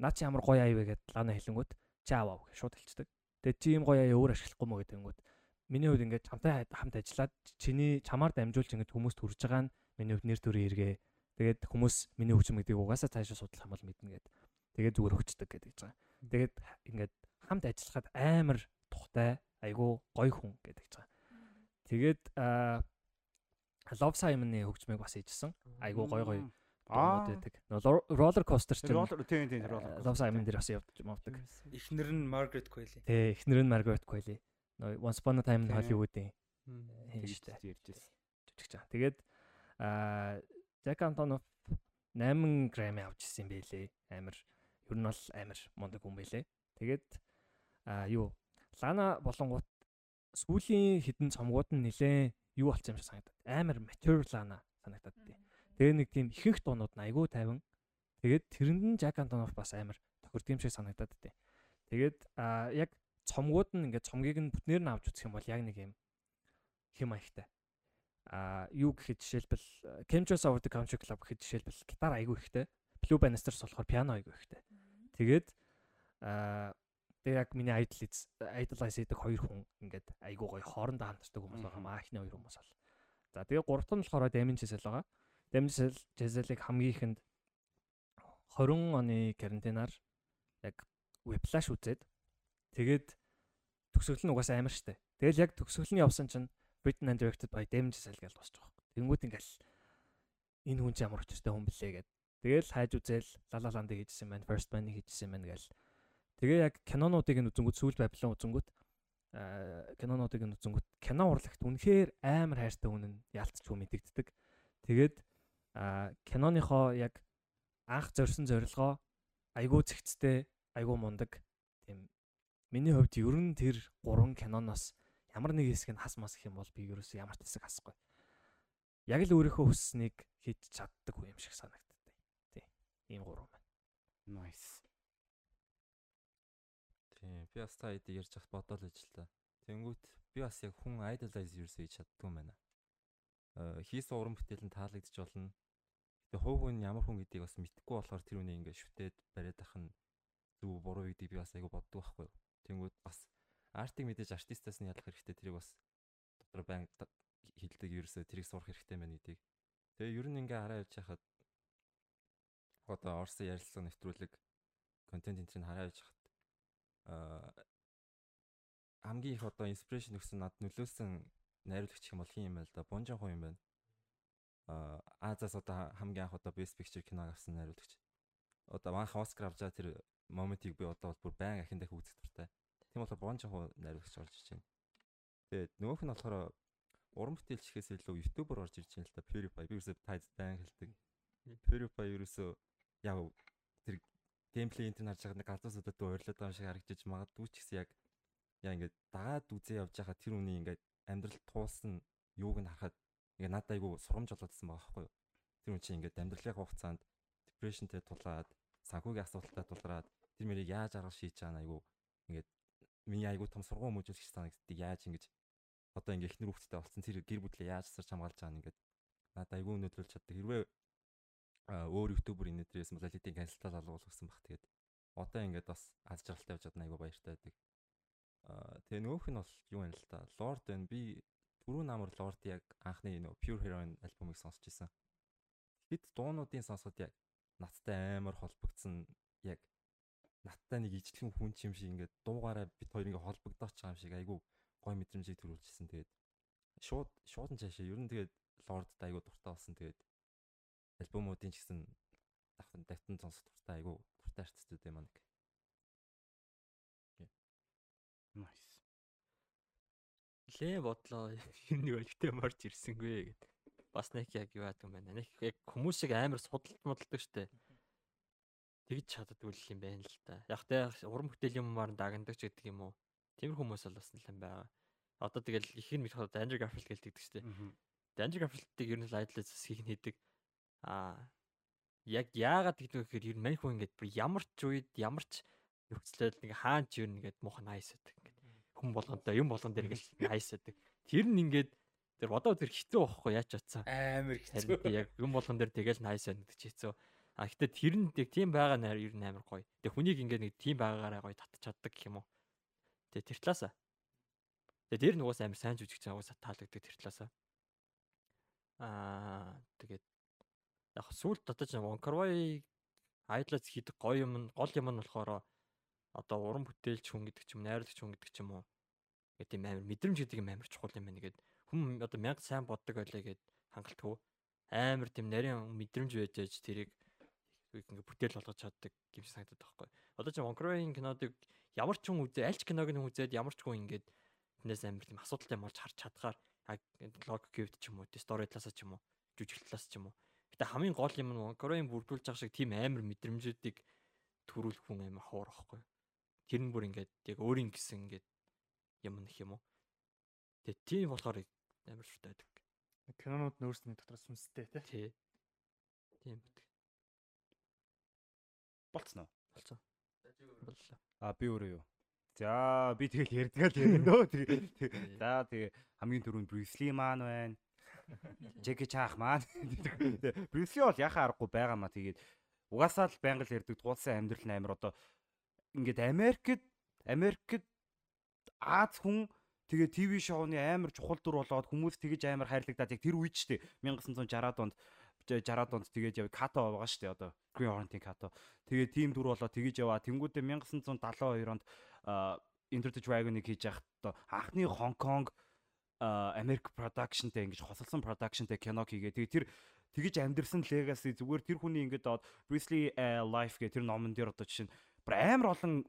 наа чи ямар гоё ай вэ гэд Лана хэлэнгүүт чааваа гэж шууд хэлцдэг. Тэгээ чи юм гоё ай өөр ашиглахгүй мó гэдэнгүүт миний хувьд ингээд чамтай хамт ажиллаад чиний чамаар дамжуулж ингээд хүмүүст хүрж байгаа нь миний хувьд нэр төрийн хэрэгэ. Тэгээд хүмүүс миний хөгжим гэдгийг угаасаа цаашаа судлах юм бол мэднэ гэд. Тэгээд зүгээр өгчдөг гэдэг гэж байгаа. Тэгээд ингээд хамт ажиллахад амар тухтай айгуу гоё хүн гэдэг гэж байгаа. Тэгээд Love Simon-ы хөгжмийг бас хийжсэн. Айгуу гоё гоё дуунууд байдаг. Roller coaster чинь Roller тийм тийм roller. Love Simon дээр бас явж мавдаг. Эхнэр нь Margaret Qualley. Тий, эхнэр нь Margaret Qualley. Once Upon a Time in Hollywood-ийн тэгж ярьжсэн. Жүжигч аа. Тэгээд аа Жак Антонов 8 грамм авч ирсэн юм байлээ. Амар ер нь бол амар мундаг хүн байлээ. Тэгээд аа юу Лана болонгууд сүүлийн хідэн цомгууд нь нилээн юу болсон юм шиг санагдаад амар mature Lana санагдаад тий. Тэгээ нэг тийм ихэнх дуунууд нь айгүй тайван. Тэгээд тэрэнд нь Жак Антонов бас амар тохирд юм шиг санагдаад тий. Тэгээд аа яг цомгууд нь ингээд цомгийг нь бүтнээр нь авч үзэх юм бол яг нэг юм хэм маягтай. Аа юу гэхэд жишээлбэл Chemtrails of the Country Club гэхэд жишээлбэл гитар айгүй ихтэй. Blue Bannisters болохоор пиано айгүй ихтэй. Тэгээд аа Тэгээ яг миний idol idolize хийдэг хоёр хүн ингээд айгуу гоё хоорондоо хамтардаг хүмүүс байгаа маахны хоёр хүмүүс бол. За тэгээ гурав дахь нь болохоор Damage Cell байгаа. Дэмсэл Жезелийг хамгийн ихэнд 20 оны карантинаар яг вебфлаш үзээд тэгээд төгсгөл нь угаасаа амар штэ. Тэгэл яг төгсгөлний явсан чинь Britain and Directed by Dэмжсэл гэж босч байгаа хөөх. Тэнгүүд ингээл энэ хүн чинь ямар очтой хүн блэ гэд. Тэгэл хайж үзэл Лалаланд хийжсэн байна, First Man-ийг хийжсэн байна гэл. Тэгээ яг кинонуудыг нь үзэнгүүт сүүл Бабилон үзэнгүүт кинонуудыг нь үзэнгүүт кино урлагт үнэхээр амар хайртай үнэн яалтчгүй мэдэгддэг. Тэгээд киноныхоо яг анх зорьсон зорилгоо айгүй зэгцтэй, айгүй мундаг. Тийм миний хувьд ер нь тэр гурван киноноос ямар нэг хэсэг нь хас мас гэх юм бол би ерөөсөө ямар ч хэсэг хасахгүй. Яг л өөрийнхөө хүсснийг хийж чаддаг юм шиг санагддаг. Тий. Ийм гурван байна. Nice. Тийм. Би бас та хэд ярьж хат бодоол иж л та. Тэнгүүт би бас яг хүн idolize ерөөсөө хийж чаддгүй юм байна. Э хийсэн уран бүтээл нь таалагдж болно. Гэтэ хувь хүн ямар хүн гэдгийг бас мэдэхгүй болохоор тэр үнийг ингээд шүтээд бариад ах нь зөв буруу гэдгийг би бас айгу боддог байхгүй. Тэнгүүт бас артыг мэдээж артистаас нь ялах хэрэгтэй тэрийг бас дотор байн хилдэг ерөөсөө тэрийг сурах хэрэгтэй байна гэдгийг. Тэгээ ер нь ингээ хараа явж хахад одоо Орсын ярилцлага нэвтрүүлэг контент энэ чинь хараа явж хахад хамгийн их одоо инспирэшн өгсөн над нөлөөсөн найруулагч юм бол хин юм байл да. Бонжон хүн юм байна. Аа Азаас одоо хамгийн анх одоо Best Picture киног авсан найруулагч. Одоо манх Оскар авчаа тэр моментийг би одоо бол бүр байн ахин дахин үзэх дуртай. Тийм болохоор Бонжон хүн найруулагч орж ирж байна. Тэгээд нөгөөх нь болохоор уран бүтээлч гэхээс илүү ютубер орж ирж байна л та. PewDiePie би ерөөсөө тайз байн хэлдэг. PewDiePie ерөөсөө яг тэр геймплей энэ харж байгаа нэг галзуусуудад ойрлоод байгаа шиг харагдаж магадгүй ч гэсэн яг яа ингээд дагаад үзээ явж байхад тэр үний ингээд амьдрал туулсан юуг нь харахад ингээд надад айгу сурамж болоодсан байгаа байхгүй юу. Тэр үн чинь ингээд амьдралын хугацаанд депрешнтэй тулаад санхүүгийн асуудалтай тулгараад тэр мэрийг яаж арга шийдэж байгаа айгу ингээд миний айгу том сургууль мөжөлгч санагддаг яаж ингэж одоо ингээд ихнэр хүүхдтэй болсон тэр гэр бүлээ яаж сарч хамгаалж нь ингээд надад айгу өнөдлөж чаддаг хэрвээ өөр ютубер энэ дээрээс модалитийн канселтал алгуул гэсэн баг. Тэгээд одоо ингээд бас аз жаргалтай явж чадна айгу баяртай байдаг. Аа тэгээ нөгөөх нь бол юу вэ л та. Lord байна. Би түрүү намар Lord яг анхны нөө Pure Heroine альбомыг сонсч ирсэн. Хэд дуунуудын сонсоход яг надтай амар холбогдсон яг надтай нэг ижлэгэн хүн чим шиг ингээд дуугаараа бит хоёр ингээд холбогдооч байгаа юм шиг айгу гой мэдрэмжийг төрүүлчихсэн. Тэгээд шууд шууд нь цаашаа ер нь тэгээд Lord айгу дуртай болсон. Тэгээд альбомуудын ч гэсэн давтан давтан сонсох дуртай айгу дуртай артистууд юм аа нэг. Nice. Лээ бодлоо ер нь өлтөө морж ирсэнгүй гэд. Бас нэг яг юу яадаг юм байна. Нэг яг хүмүүсийг амар судалт модалдаг штэ. Тэгж чаддгүй л юм байна л та. Яг тэ уран бүтээл юмар дагнадаг ч гэдэг юм уу. Тиймэр хүмүүс бол бас л юм байгаа. Одоо тэгэл их нь мэдхэд Andrew Garfield гэлдэг штэ. Andrew Garfield-ийг ер нь idolize хийх нь хийдэг Аа яг яагаад гэдэг вэ гэхээр ер нь мань хүн ингээд бүр ямар ч үед ямар ч нөхцөлөд нэг хаан ч ер нь муухай найс байдаг ингээд хүн болгондоо юм болгон дээр ингээд найс байдаг. Тэр нь ингээд тэр бодоо тэр хэцүү байхгүй яач чадсан. Амар хэцүү. Яг юм болгон дээр тэгэл найс байна гэдэг чи хэцүү. А гэтээ тэр нь яг тийм байгаа нэр ер нь амар гоё. Тэг хүнийг ингээд нэг тийм байгаагаараа гоё татчих чаддаг гэх юм уу. Тэг тэр талаасаа. Тэг тэр нь угаас амар сайн жүжигч байгаа угаас таалагддаг тэр талаасаа. Аа тэгээд яг сүулт дотож Вонкарвай айдлаас хийдэг гоё юм гол юм нь болохоор одоо уран бүтээлч хүн гэдэг ч юм найруулагч хүн гэдэг ч юм уу гэдэг юм амар мэдрэмж гэдэг юм амар чухал юм байна гэдэг хүн одоо мянга сайн боддог байлаа гэд хангалтгүй амар тийм нарийн мэдрэмж байж аж тэрийг ингээ бүтээл болгож чаддаг юм шиг санагдаад байхгүй. Одоо чи Монкровын кинодыг ямар ч хүн үзээ аль ч киног нь үзээд ямар ч хүн ингээд тэрнээс амар тийм асуудалтай болж харж чадгаар логик гэвд ч юм уу, стори талаас ч юм уу, жүжигт талаас ч юм уу. Гэтэ хамгийн гол юм нь Монкровын бүрдүүлж байгаа шиг тийм амар мэдрэмжүүдийг төрүүлэх хүн амар хоор байхгүй. Тэр нь бүр ингээд яг өөрийн гэсэн ингээд юм нэх юм уу. Тэгээ тийм болохоор амар шүт байдаг. Кинонууд нөөсний дотор сүнстэй тий. Тий. Тийм байдаг. Болцсон уу? Болцсон. Боллоо. А би өөрөө юу? За би тэгэл ярьдгаа л ярина дөө. Тэгээ. За тэгээ хамгийн түрүүнд Брюсли маань байна. Жеки Чаах маань. Брюсли бол яхаа аргагүй байгаамаа тэгээд угаасаа л байнга л ярьдаг туулсан амьдрал нь амар одоо ингээд Америкт Америкт Аз хүн тэгээ ТV шоуны амар чухал дүр болоод хүмүүс тэгэж амар хайрлагдаад яг тэр үед ч тий 1960-аад онд 60-аад онд тэгээд яв Като байгаа шүү дээ одоо Green Hornet-ийн Като. Тэгээд тийм дүр болоо тэгэж яваа. Тэнгүүдээ 1972 онд Enter the Dragon-ыг хийж яхад анхны Kong Америк продакшнтэй ингэж хосолсон продакшнтэй кино хийгээ. Тэгээд тэр тэгэж амьдрсан legacy зүгээр тэр хүний ингээд одоо Brisley Life гэх тэр номон дээр одоо жишээ нь амар олон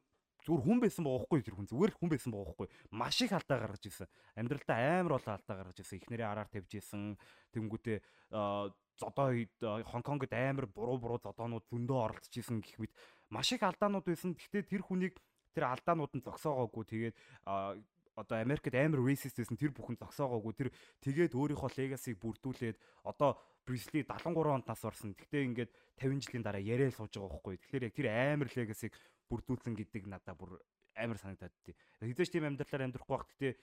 зүгээр хүн байсан баахгүй тэр хүн. Зүгээр хүн байсан баахгүй маш их алдаа гаргаж ирсэн. Амьдралдаа амар олон алдаа гаргаж ирсэн. Эхнэрээ араар тавьж ирсэн. Тэнгүүтээ зодоо Хонконгод амар буруу буруу зодоонууд зөндөө оролцож исэн гэх мэт. Маш их алдаанууд байсан. Гэхдээ тэр хүнийг тэр алдаанууд нь зогсоогоогүй. Тэгээд одоо Америкт амар racist байсан. Тэр бүхэн зогсоогоогүй. Тэр тэгээд өөрийнхөө legacy-г бүрдүүлээд одоо Brisley 73 онд нас орсон. Гэхдээ ингээд 50 жилийн дараа яриа сууж байгаа байхгүй. Тэгэхээр яг тэр амар legacy-г бүрдүүлсэн гэдэг надад бүр амар санагдаад тий. Хэзээ ч тийм амьдралаар амьдрахгүй байх. Гэхдээ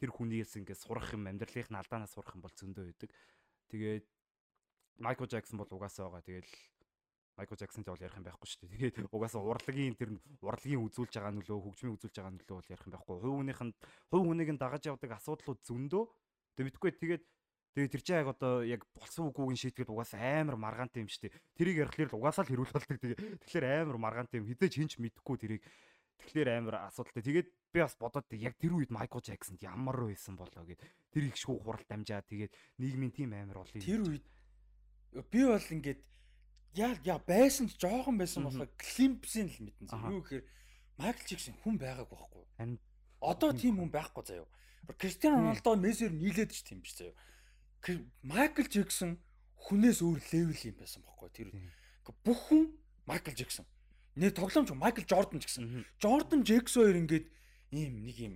тэр хүнийгээс ингээд сурах юм амьдралынх нь алдаанаас сурах юм бол зөндөө байдаг. Тэгээд Майкл Джексон бол угаасаа байгаа. Тэгэл Майкл Джексонтэй бол ярих юм байхгүй шүү дээ. Тэгээд угаасаа урлагийн тэр урлагийн үзүүлж байгаа нөлөө, хөгжмийн үзүүлж байгаа нөлөө бол ярих юм байхгүй. Хувь хүнийх нь хувь хүнийг нь дагаж явдаг асуудлууд зөндөө. Тэгээд мэдгүй тэгээд Тэгээд тэр чинь яг одоо яг болсон үгүйг нь шийтгэхэд угаасаа амар маргаантай юм шүү дээ. Тэрийг ярихлаар угаасаа л хэрүүл болдог. Тэгэхээр амар маргаантай юм. Хизээч хинч мэдэхгүй тэрийг. Тэгэхээр амар асуудалтай. Тэгээд би бас бодоод яг тэр үед Майкл Джексонд ямар байсан болоо гэд тэр их шүүх хурал дамжаа. Тэгээд нийгмийн тим амар олон. Тэр үед би бол ингээд яа яа байсан ч жоохон байсан болохоо климпсийн л мэдэн. Юу гэхээр Майкл Джексон хүн байгаагүй байхгүй. Одоо тийм хүн байхгүй заяа. Кристиано Роналдо Мессер нийлээд ч тийм биш заяа Майкл Джексон хүнээс өөр левел юм байсан бохоггүй тэр. Бүх хүн Майкл Джексон. Нэр тоглоомч Майкл Жордан ч гэсэн. Жордан Джексон хоёр ингээд ийм нэг юм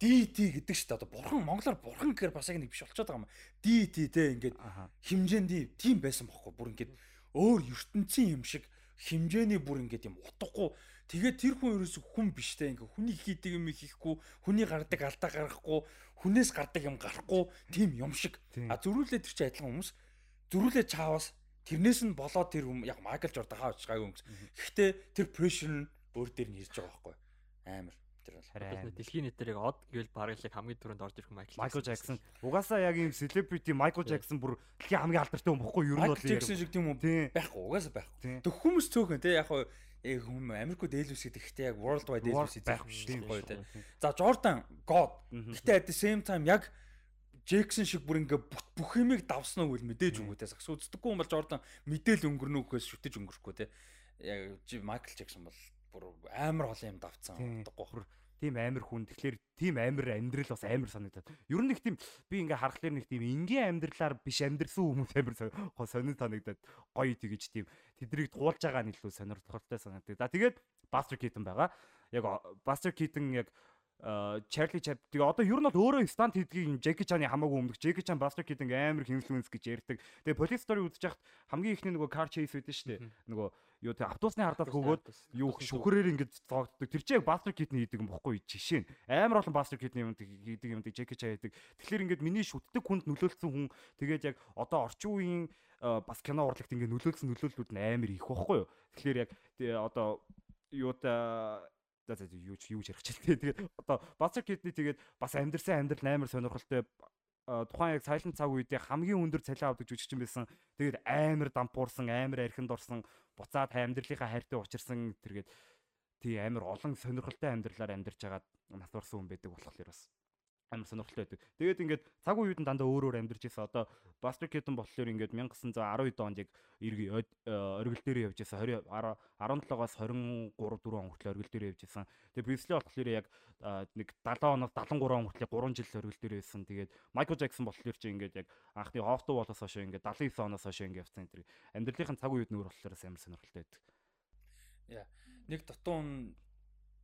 DT гэдэг шүү дээ. Одоо бурхан монголоор бурхан гэхээр бас яг нэг биш болчиход байгаа юм. DT те ингээд хэмжээнд тийм байсан бохоггүй. Бүр ингээд өөр ертөнцийн юм шиг хэмжээний бүр ингээд юм утгагүй. Тэгээд тэр хүн ерөөсө хүн биш те ингээ хүний хийдэг юм хийхгүй, хүний гардаг алдаа гаргахгүй, хүнээс гардаг юм гарахгүй. Тийм юм шиг. А зөрүүлээ тэр чи адилхан хүмүүс. Зөрүүлээ чаавас тэрнээс нь болоод тэр хүн яг Майкл Жордан хааж гайгүй юм. Гэхдээ тэр нь өөр дээр нь ирж байгаа байхгүй. Амар тэр бол дэлхийн нийтээр яг од гэвэл бараг л хамгийн түрүүнд орж ирэх Майкл Майкл Джексон. Угаасаа яг ийм celebrity Майкл Джексон бүр дэлхийн хамгийн алдартай хүн бохгүй юу? Ер нь бол Джексон шиг тийм хүн байхгүй. Угаасаа байхгүй. Тэг хүмүүс цөөхөн те яг яг хүм Америкууд ээлүүс гэдэг ихтэй яг world wide ээлүүс байх тийм гоё те. За Jordan God. Гэтэ at the same time яг Джексон шиг бүр ингээ бүх юмыг давсан уу гэвэл мэдээж үгүй те. Сакс үздэггүй юм бол Jordan мэдээл өнгөрнө үхээс шүтэж өнгөрөхгүй те. Яг Майкл Джексон бол бүр амар олон юм давцсан. Удахгүй тийм амар хүн. Тэгэхээр тийм амар амьдрал бас амар санагдаад. Ер нь нэг тийм би ингээ харахаар нэг тийм энгийн амьдралаар биш амьдрсан хүмүүс амар сонир санагдаад гоё тэгэж тийм тэднийг туулж байгаа нь илүү сонирхолтой санагдав. За тэгээд Buster Keaton байгаа. Яг Buster Keaton яг Charlie Chap тэгээ одоо ер нь бол өөрөө стант хийдгийг Jackie Chan-ы хамаагүй өмнөх Jackie Chan Buster Keaton амар influence гэж ярьдаг. Тэгээ Police Story үзэж хахад хамгийн ихний нөгөө car chase үүдэн шүү дээ. Нөгөө юу тэг автобусны хардаас хөгөөд юу шүхрээр ингэж зоогддог. Тэр чинь яг Buster Keaton хийдэг юм бохгүй жишээ нь. Амар олон Buster Keaton юм хийдэг юм Jackie Chan хийдэг. Тэгэхээр ингээд миний шүтдэг хүнд нөлөөлсөн хүн тэгээд яг одоо орчин үеийн бас кино урлагт ингээд нөлөөлсөн нөлөөллүүд нь амар их байхгүй юу. Тэгэхээр яг одоо юута за за юу юу ярих ч тий. <laughs> Тэгээд одоо Buster Keaton-ий тэгээд бас амьдрсан амьдрал амар сонирхолтой тухайн яг Silent цаг үедээ хамгийн өндөр цалин авдаг жүжигчин байсан. Тэгээд амар дампуурсан, амар архинд орсон, буцаад амьдралынхаа хайртай учирсан тэргээд тий амар олон сонирхолтой амьдралаар амьдарч хагаад нас орсон хүн байдаг болохоор бас амар сонирхолтой байдаг. Тэгээд ингээд цаг үеүүд нь дандаа өөр өөр амьдарч байсан. Одоо Buster Keaton болохоор ингээд 1912 онд яг эрг оргил дээр явж байсан. 20 17-аас 23 4 он хүртэл оргил дээр явж байсан. Тэгээд Presley болохоор яг нэг 70 оноос 73 он хүртэл 3 жил оргил дээр байсан. Тэгээд Michael Jackson болохоор чи ингээд яг анхны Hofto болоос хойш ингээд 79 оноос хойш ингээд явсан энэ амьдралынхын цаг үеүүд нөр болохоор амар сонирхолтой байдаг. Яа. Нэг дутуун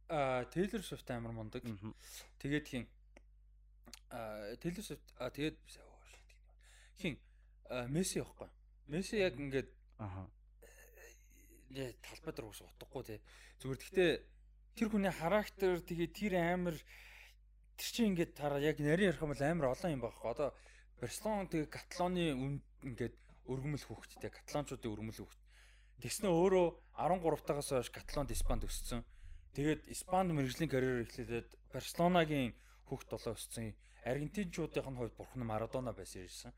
а Taylor Swift амар мундаг. Тэгээд хин Taylor Swift а тэгээд хин Месси явахгүй. Месси яг ингээд аха яа талбай дээр ус утгагүй те. Зүгээр гэхдээ тэр хүний характер тэгээд тэр амар тэр чинь ингээд тараа яг нарийн ярих юм бол амар олон юм байхгүй. Одоо Барселон тэгээд Каталоны ингээд өргөмөл хүүхдтэй каталончуудын өргөмөл хүүхд. Тэснэ өөрөө 13 тагаас хойш Каталонд Испанд өссөн. Тэгээд Испанд мэрэгжлийн карьер эхлээд Барселонагийн хүүхд болоо өссөн Аргентинчуудын хувьд бурхан Марадона байсан ирсэн.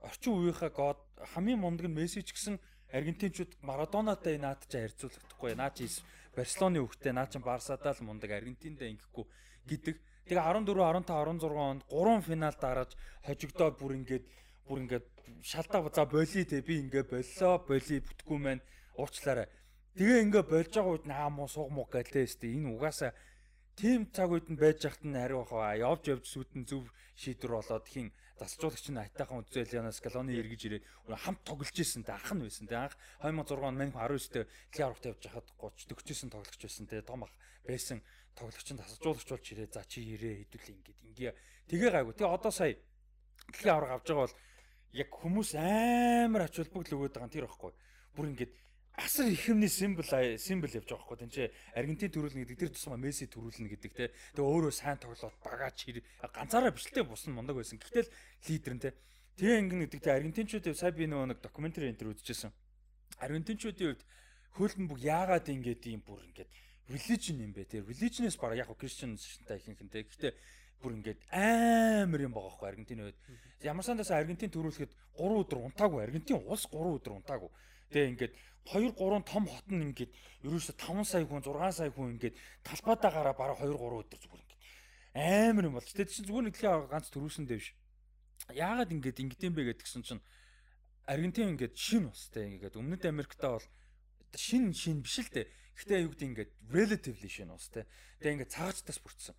Орчин үеийнхээ год хамгийн мундаг нь Месси ч гэсэн Аргентинчууд Марадонатай наад чи харьцуулахдаггүй. Наа чи Барселоны хөвгтэй наа чи Барсадаа л мундаг Аргентиндээ ингэхгүй гэдэг. Тэгээ 14, 15, 16 онд 3 финалд гараж хожигдоод бүр ингээд бүр ингээд шалтаа за боли те би ингээд боллоо боли бүтггүй маань уучлаарай. Тэгээ ингээд болж байгаа үед наа муу суг муг гэлээ өстэй энэ угаасаа тийм цаг үед нь байж хахт нь хариу хаа явж явж сүйт нь зөв шийдвэр болоод хин засалжуулагч нь айтайхан үзэл янаас галоны эргэж ирээд хамт тоглож исэн те ах нь байсан те анх 2006 он мань 19 дэх дэлхийн аврагт явж хахад 30 40-сэн тоглогч байсан те том ах байсан. Тоглогч нь засалжуулагч болж ирээ. За чи ирээ хэдүүл ингээд ингээ тэгээ гайгүй. Те одоо сая дэлхийн авраг авж байгаа бол яг хүмүүс амар ач холбогдол өгöd байгаа юм тэр ихгүй. Бүр ингээд асар их юмний символ символ явж байгаа байхгүй тийм Аргентин төрүүлнэ гэдэг тэр тусмаа Месси төрүүлнэ гэдэг те. Тэгээ өөрөө сайн тоглоод багаач ганцаараа бичлээ бус нь мундаг байсан. Гэтэл лидер нь те. Тэгээ ингэн гэдэг те Аргентинчуудын сая би нөгөө нэг докюментари энэ төр үзчихсэн Аргентинчуудын хувьд хөлбөмбөг яагаад ингэж юм бүр ингэж religion юм бэ те? Religionээс баг яг Christian шинтэй ихэнх нь те. Гэхдээ бүр ингээд амар юм байгаа байхгүй Аргентины үед ямар сандаас Аргентин төрүүлэхэд 3 өдөр унтаагүй. Аргентин улс 3 өдөр унтаагүй. Тэгээ ингээд 2 3 том хот нь ингээд ерөөсө 5 сая хүн 6 сая хүн ингээд талбайдаа гараа бараг 2 3 өдөр зүгээр ингээд амар юм болж. Тэгээд чинь зүгээр нэг л ганц төрүүлсэн дэвш. Яагаад ингээд ингэдэм бэ гэдгсэн чинь Аргентин ингээд шин устай ингээд өмнөд Америктаа бол шин шин биш л дээ. Гэхдээ юу гэдэг ингээд relatively шин устай. Тэгээ ингээд цагаачтаас бүрдсэн.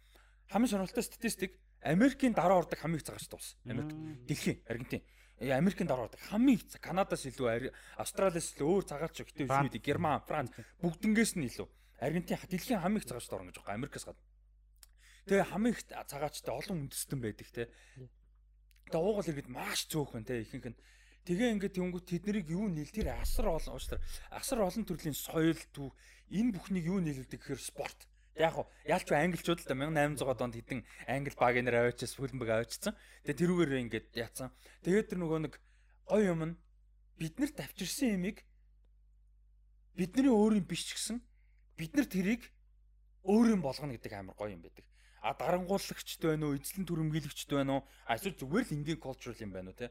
Хамгийн сонирхолтой статистик Америкийн дараа ордог хамгийн цагаачтай ус. Америк. Дэлхийн Аргентин. Америкийн дараа ордог хамгийн Канадаас илүү Австралиас илүү өөр цагаалч ихтэй үсмэд Герман, Франц бүгднгээс нь илүү. Аргентин дэлхийн хамгийн их цагаалчтай орно гэж байгаа Америкаас гадна. Тэгээ хамгийн их цагаалчтай олон үндэстэн байдаг те. Тэгээ уугал иргэд маш байна те ихэнх нь. Тэгээ ингээд тэнгуү тэднийг юу нийл тэр асар олон уучлаар асар олон төрлийн соёл төв энэ бүхнийг юу нийлүүлдэг гэхээр спорт Яг уу ялч англичууд л да 1800 онд хэдэн англи баг нэр аваачаас хүлэмбэг аваачсан. Тэгээ тэрүүгээр ингээд яатсан. Тэгээд тэр нөгөө нэг гой юм нь бид нарт авчирсан юмыг бидний өөрийн биш ч гэсэн бид нар тэрийг өөр юм болгоно гэдэг амар гоё юм байдаг. А дарангууллагчд байна уу, эзлэн төрөмгийлэгчд байна уу? Эсвэл зүгээр л ингийн cultural юм байна уу те?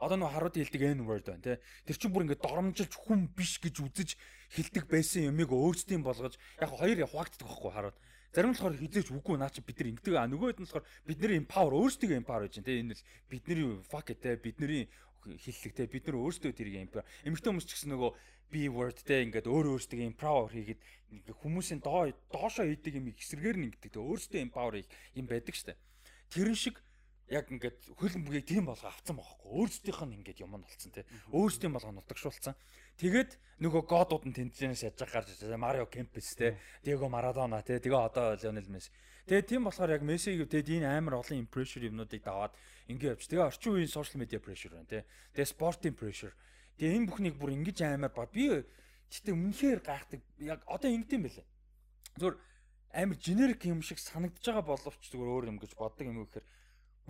Одоо нөө харуудын хэлдэг N word байна те. Тэр чинь бүр ингээд доромжилж хүн биш гэж үзэж хэлдэг байсан юмыг өөрсдийн болгож яг хоёр хуваагддаг байхгүй харууд. Зарим нь болохоор хизээч үгүй наа чи бид нар ингэдэг а нөгөөд нь болохоор бидний empower өөрсдөө empower гэж те. Энэ л бидний fuck те бидний хиллэг те бид нар өөрсдөө тэрийг empower. Эмэгтэй хүмүүс ч гэсэн нөгөө B word те ингээд өөр өөрсдөө empower хийгээд хүмүүсийн доо доошоо хийдэг юм эсрэгээр ингэдэг те өөрсдөө empower юм байдаг штэ. Тэрэн шиг яг ингээд хөлбөмбөгийг тийм болго авцсан байхгүй. Өөрсдийнх нь ингээд юм нь болцсон тий. Өөрсдийн болгоо нутагшуулсан. Тэгээд нөгөө годууд нь тэнцэнээс яж гарч Марио Кемпес тий. Диего Марадона тий. Тэгээ одоо Лионел Месси. Тэгээд тийм болохоор яг Мессиг тэгээд энэ амар олон impressure юмнуудыг даваад ингээд явж. Тэгээ орчин үеийн social media pressure байна тий. Тэгээ спортын pressure. Тэгээ энэ бүхнийг бүр ингэж амар ба би гэтээ үнэхээр гайхдаг. Яг одоо ингэдэм байлаа. Зүгээр амар generic юм шиг санагдаж байгаа боловч зүгээр өөр юм гэж боддог юм гэхээр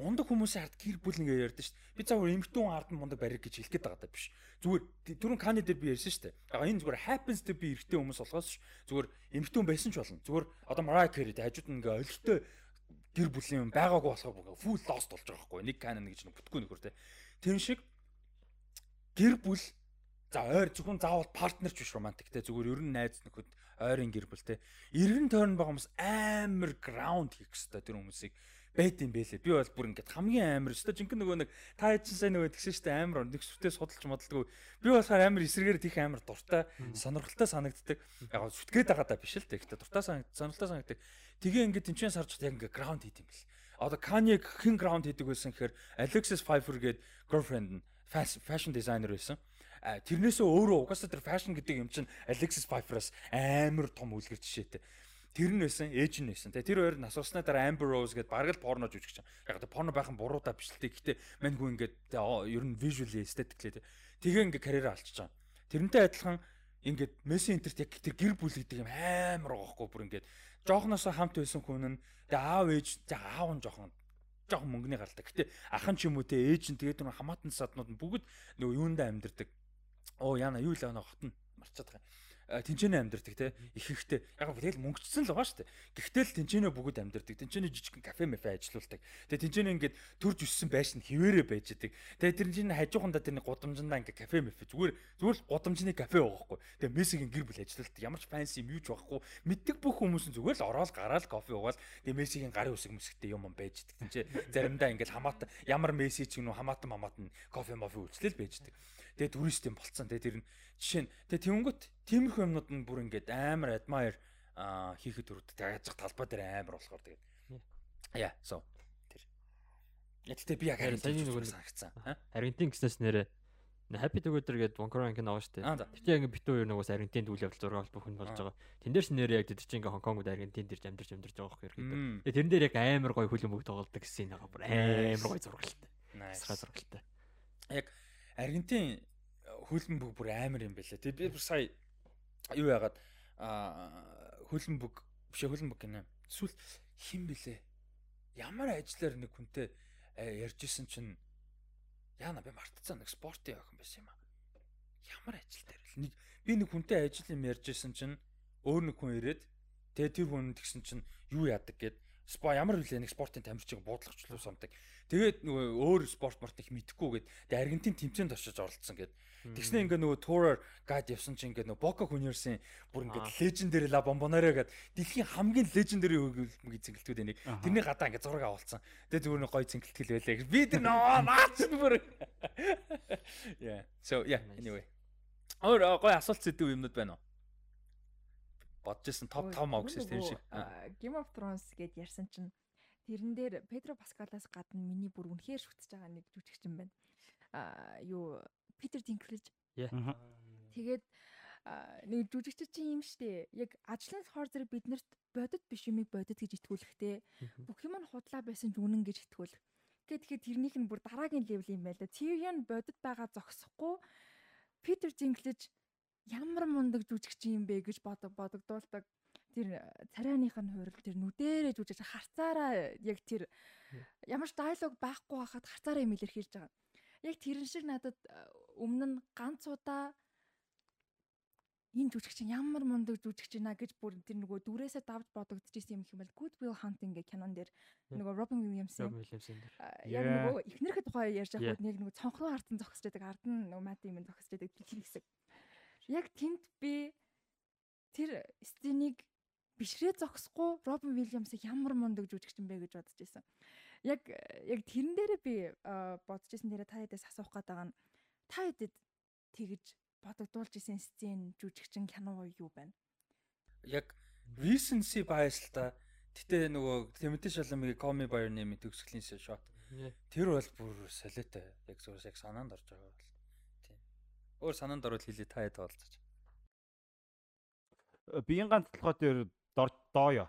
мундаг хүмүүсийн ард гэр бүл ингээ ярьдэн шүү дээ. Би заавар эмхтэн ард нь мундаг барих гэж хэлэх гээд байгаа даа биш. Зүгээр түрүүн каны дээр би ярьсан шүү дээ. Аа энэ зүгээр happens to be эрэгтэй хүмүүс болохоос зүгээр эмхтэн байсан ч болно. Зүгээр одоо Mariah Carey хажууд нь ингээ олигтой гэр бүлийн юм байгаагүй болохоор full lost болж байгаа байхгүй. Нэг гэж нэг бүтггүй нөхөр те. Тэр шиг гэр бүл за ойр зөвхөн заавал партнерч биш романтик те. Зүгээр ер нь найз нөхөд ойрын гэр бүл те. Иргэн тойрон байгаа хүмүүс амар ground хийх хэрэгтэй тэр хүмүүсийг байд юм бэлээ. Би бол бүр ингээд хамгийн амар өстой жинхэнэ нөгөө нэг та хэд сайн нөгөө тэгсэн штэ амар нэг сүртээ судалж модалдгүй. Би болохоор амар эсрэгээр тийх амар дуртай сонирхолтой санагддаг. Яг сүтгээд байгаа даа биш л дээ. Гэхдээ дуртай сонирхолтой санагддаг. Тэгээ ингээд тэнцэн сарж яг ингээд граунд хийд юм бэл. Одоо Kanye хин граунд хийдэг байсан гэхээр Alexis Pfeiffer гээд girlfriend нь fashion designer байсан. Тэрнээсөө өөрөө угаасаа тэр fashion гэдэг юм чинь Alexis Pfeiffer-аас амар том үлгэр жишээтэй. Тэр нь байсан, ээж нь байсан. Тэгээ тэр хоёр нас уснаа дараа Amber Rose гэдэг бараг л порно жүжигч. Яг одоо порно байхын буруу та биш л дээ. Гэхдээ мань хүү ингээд ер нь visually aesthetically тэгээ ингээд карьераа алчиж байгаа. Тэрнтэй адилхан ингээд Messi Interт яг тэр гэр бүл гэдэг юм амар байгаа хгүй бүр ингээд жоохноосоо хамт байсан хүн нь тэгээ аав ээж тэгээ аав нь жоохон жоохон мөнгөний гаралтай. Гэтэ ахын ч юм уу те ээж нь тэгээд нэг хамаатан саднууд нь бүгд нөгөө юундаа амьдэрдэг оо яана юу л яана хотно марчаад байгаа тэнцэнэ амьдэрдэг те их ихтэй яг тэгэл мөнгөчсөн л байгаа шүү дээ. Гэхдээ л тэнцэнэ бүгд амьдэрдэг. Тэнцэнэ жижигхэн кафе мэфэ ажилуулдаг. Тэгээ тэнцэнэ ингээд төрж өссөн байш нь хിവэрэ байж идэг. Тэгээ тэр чинь хажуухандаа тэр гудамжиндаа ингээд кафе мэфэ зүгээр зүгээр л гудамжны кафе байгаа хгүй. Тэгээ мессигийн гэр бүл ажилуулдаг. Ямар ч фанси юм юу ч байхгүй. Мэддэг бүх хүмүүс нь зүгээр л ороод гараал кофе уугаал тэгээ мессигийн гарын үсэг мэсгтэй юм байж идэг. Тэнцээ заримдаа ингээд хамаатан ямар месси ч юм уу хамаатан мамаатан кофе мофе үйлчлэл байж идэг. Тэгээ турист юм болцсон. Тэгээ тэр нь жишээ нь тэгээ тэнгөт тиймэрхүү юмнууд нь бүр ингээд амар admire хийхэд өрөвдөд яаж талбай дээр амар болохоор тэгээд яа so тэр Ятэлтэй би яг саяны нөгөө санагцсан. Аргентин гэснээс нэрэ Happy Together гэдэг Vancouver анги байгаа шүү дээ. Тэгтээ ингээ битүү хоёр нөгөөс Аргентинд үйл явдал зураг авал бүхэн болж байгаа. Тэн дээрс нэр яг тэд чинь ингээ Хонконгод Аргентинд ирж амьдарч амьдарч байгаа хэрэг ихэд. Тэгээ тэрэн дээр яг амар гоё хүлэн бүгд тоглолдог гэсэн нэг бүр амар гоё зургалтай. Насгаа зургалтай. Яг Аргентин хөлбөмбөг бүр амар юм байлаа. Тэгээ би бүр сая юу яагаад хөлбөмбөг биш хөлбөмбөг гинэ. Эсвэл хин блэ? Ямар ажиллаар нэг хүнтэй ярьж исэн чинь яана би мартцсан нэг спортын охин байсан юм аа. Ямар ажил дээр л нэг би нэг хүнтэй ажил юм ярьж исэн чинь өөр нэг хүн ирээд тэгээ тэр хүн тэгсэн чинь юу яадаг гэд спа ямар хүлээ нэг спортын тамирчиг буудлахчлуу самдаг. Тэгээд нөгөө өөр спорт морт их мэдхгүй гээд тэгээ Аргентин тэмцээнд очиж оролцсон гээд Тэгснэ ингээ нөгөө tour guide явсан чинь ингээ нөгөө Boca Juniors-ийн бүр ингээ legendary la bombonero гэдэг дэлхийн хамгийн legendary хөлбөмбөгийн цэнгэлтүүд энийг тэрний гадаа ингээ зураг авалцсан. Тэгээ зүгээр нэг гоё цэнгэлтгэл байлаа. Би тэр нөө наач бүр. <laughs> Yeah. So yeah, anyway. Өөр гоё асуулт зэдв юмнууд байна уу? Бодож ирсэн топ 5 маа гэсэн тийм шиг. Game of Thrones гэд ярьсан чинь тэрэн дээр Педро Паскалаас гадна миний бүр үнэхээр шүтж байгаа нэг жүжигчин байна. А юу Питер Динклэж. Тэгээд нэг жүжигч чинь юм штэ. Яг ажлын хоор зэрэг биднэрт бодит биш юмыг бодит гэж итгүүлэхтэй. Бүх юм нь худлаа байсан ч үнэн гэж итгүүлэх. Тэгэхээр тэрнийх нь бүр дараагийн левел юм байл да. Tyrion бодит байгаа зогсохгүй Питер Динклэж ямар мундаг жүжигч юм бэ гэж бодог бодогдуулдаг. Тэр царайных нь хурал тэр нүдэрээ жүжигч харцаараа яг тэр ямар ч диалог байхгүй байхад харцаараа юм илэрхийлж байгаа. Яг тэрэн шиг надад өмнө нь ганц удаа энэ жүжигч ямар мундаг жүжигч байна гэж бүр тэр нөгөө дүрээсээ давж бодогдчихсэн юм их юм бол Good Will Hunting гэх кинон дээр нөгөө Robin Williams-ийн яг нөгөө эхнэрхээ тухай ярьж байхад нэг нөгөө цонхроо хартан зогсож байдаг ард нь нөгөө Matt Damon зогсож байдаг тэр хэсэг. Яг тэнд би тэр сценийг бишрээ зогсохгүй Robin Williams-ыг ямар мундаг жүжигч юм бэ гэж бодож байсан яг яг тэрэн дээрээ би бодож исэн дээрээ та хэдээс асуух гээд байгаа нь та хэдэд тэгж бодогдуулж исэн сцен жүжигчин кино юу байна? Яг recency bias л та. Гэтэ нөгөө Me by Your Name төгсгөлийн shot. Тэр бол бүр солиотой. Яг зүгээр яг санаанд орж байгаа бол. Өөр санаанд орвол хэлээ та хэд тоолцож. Биеийн ганц толгой дээр дооё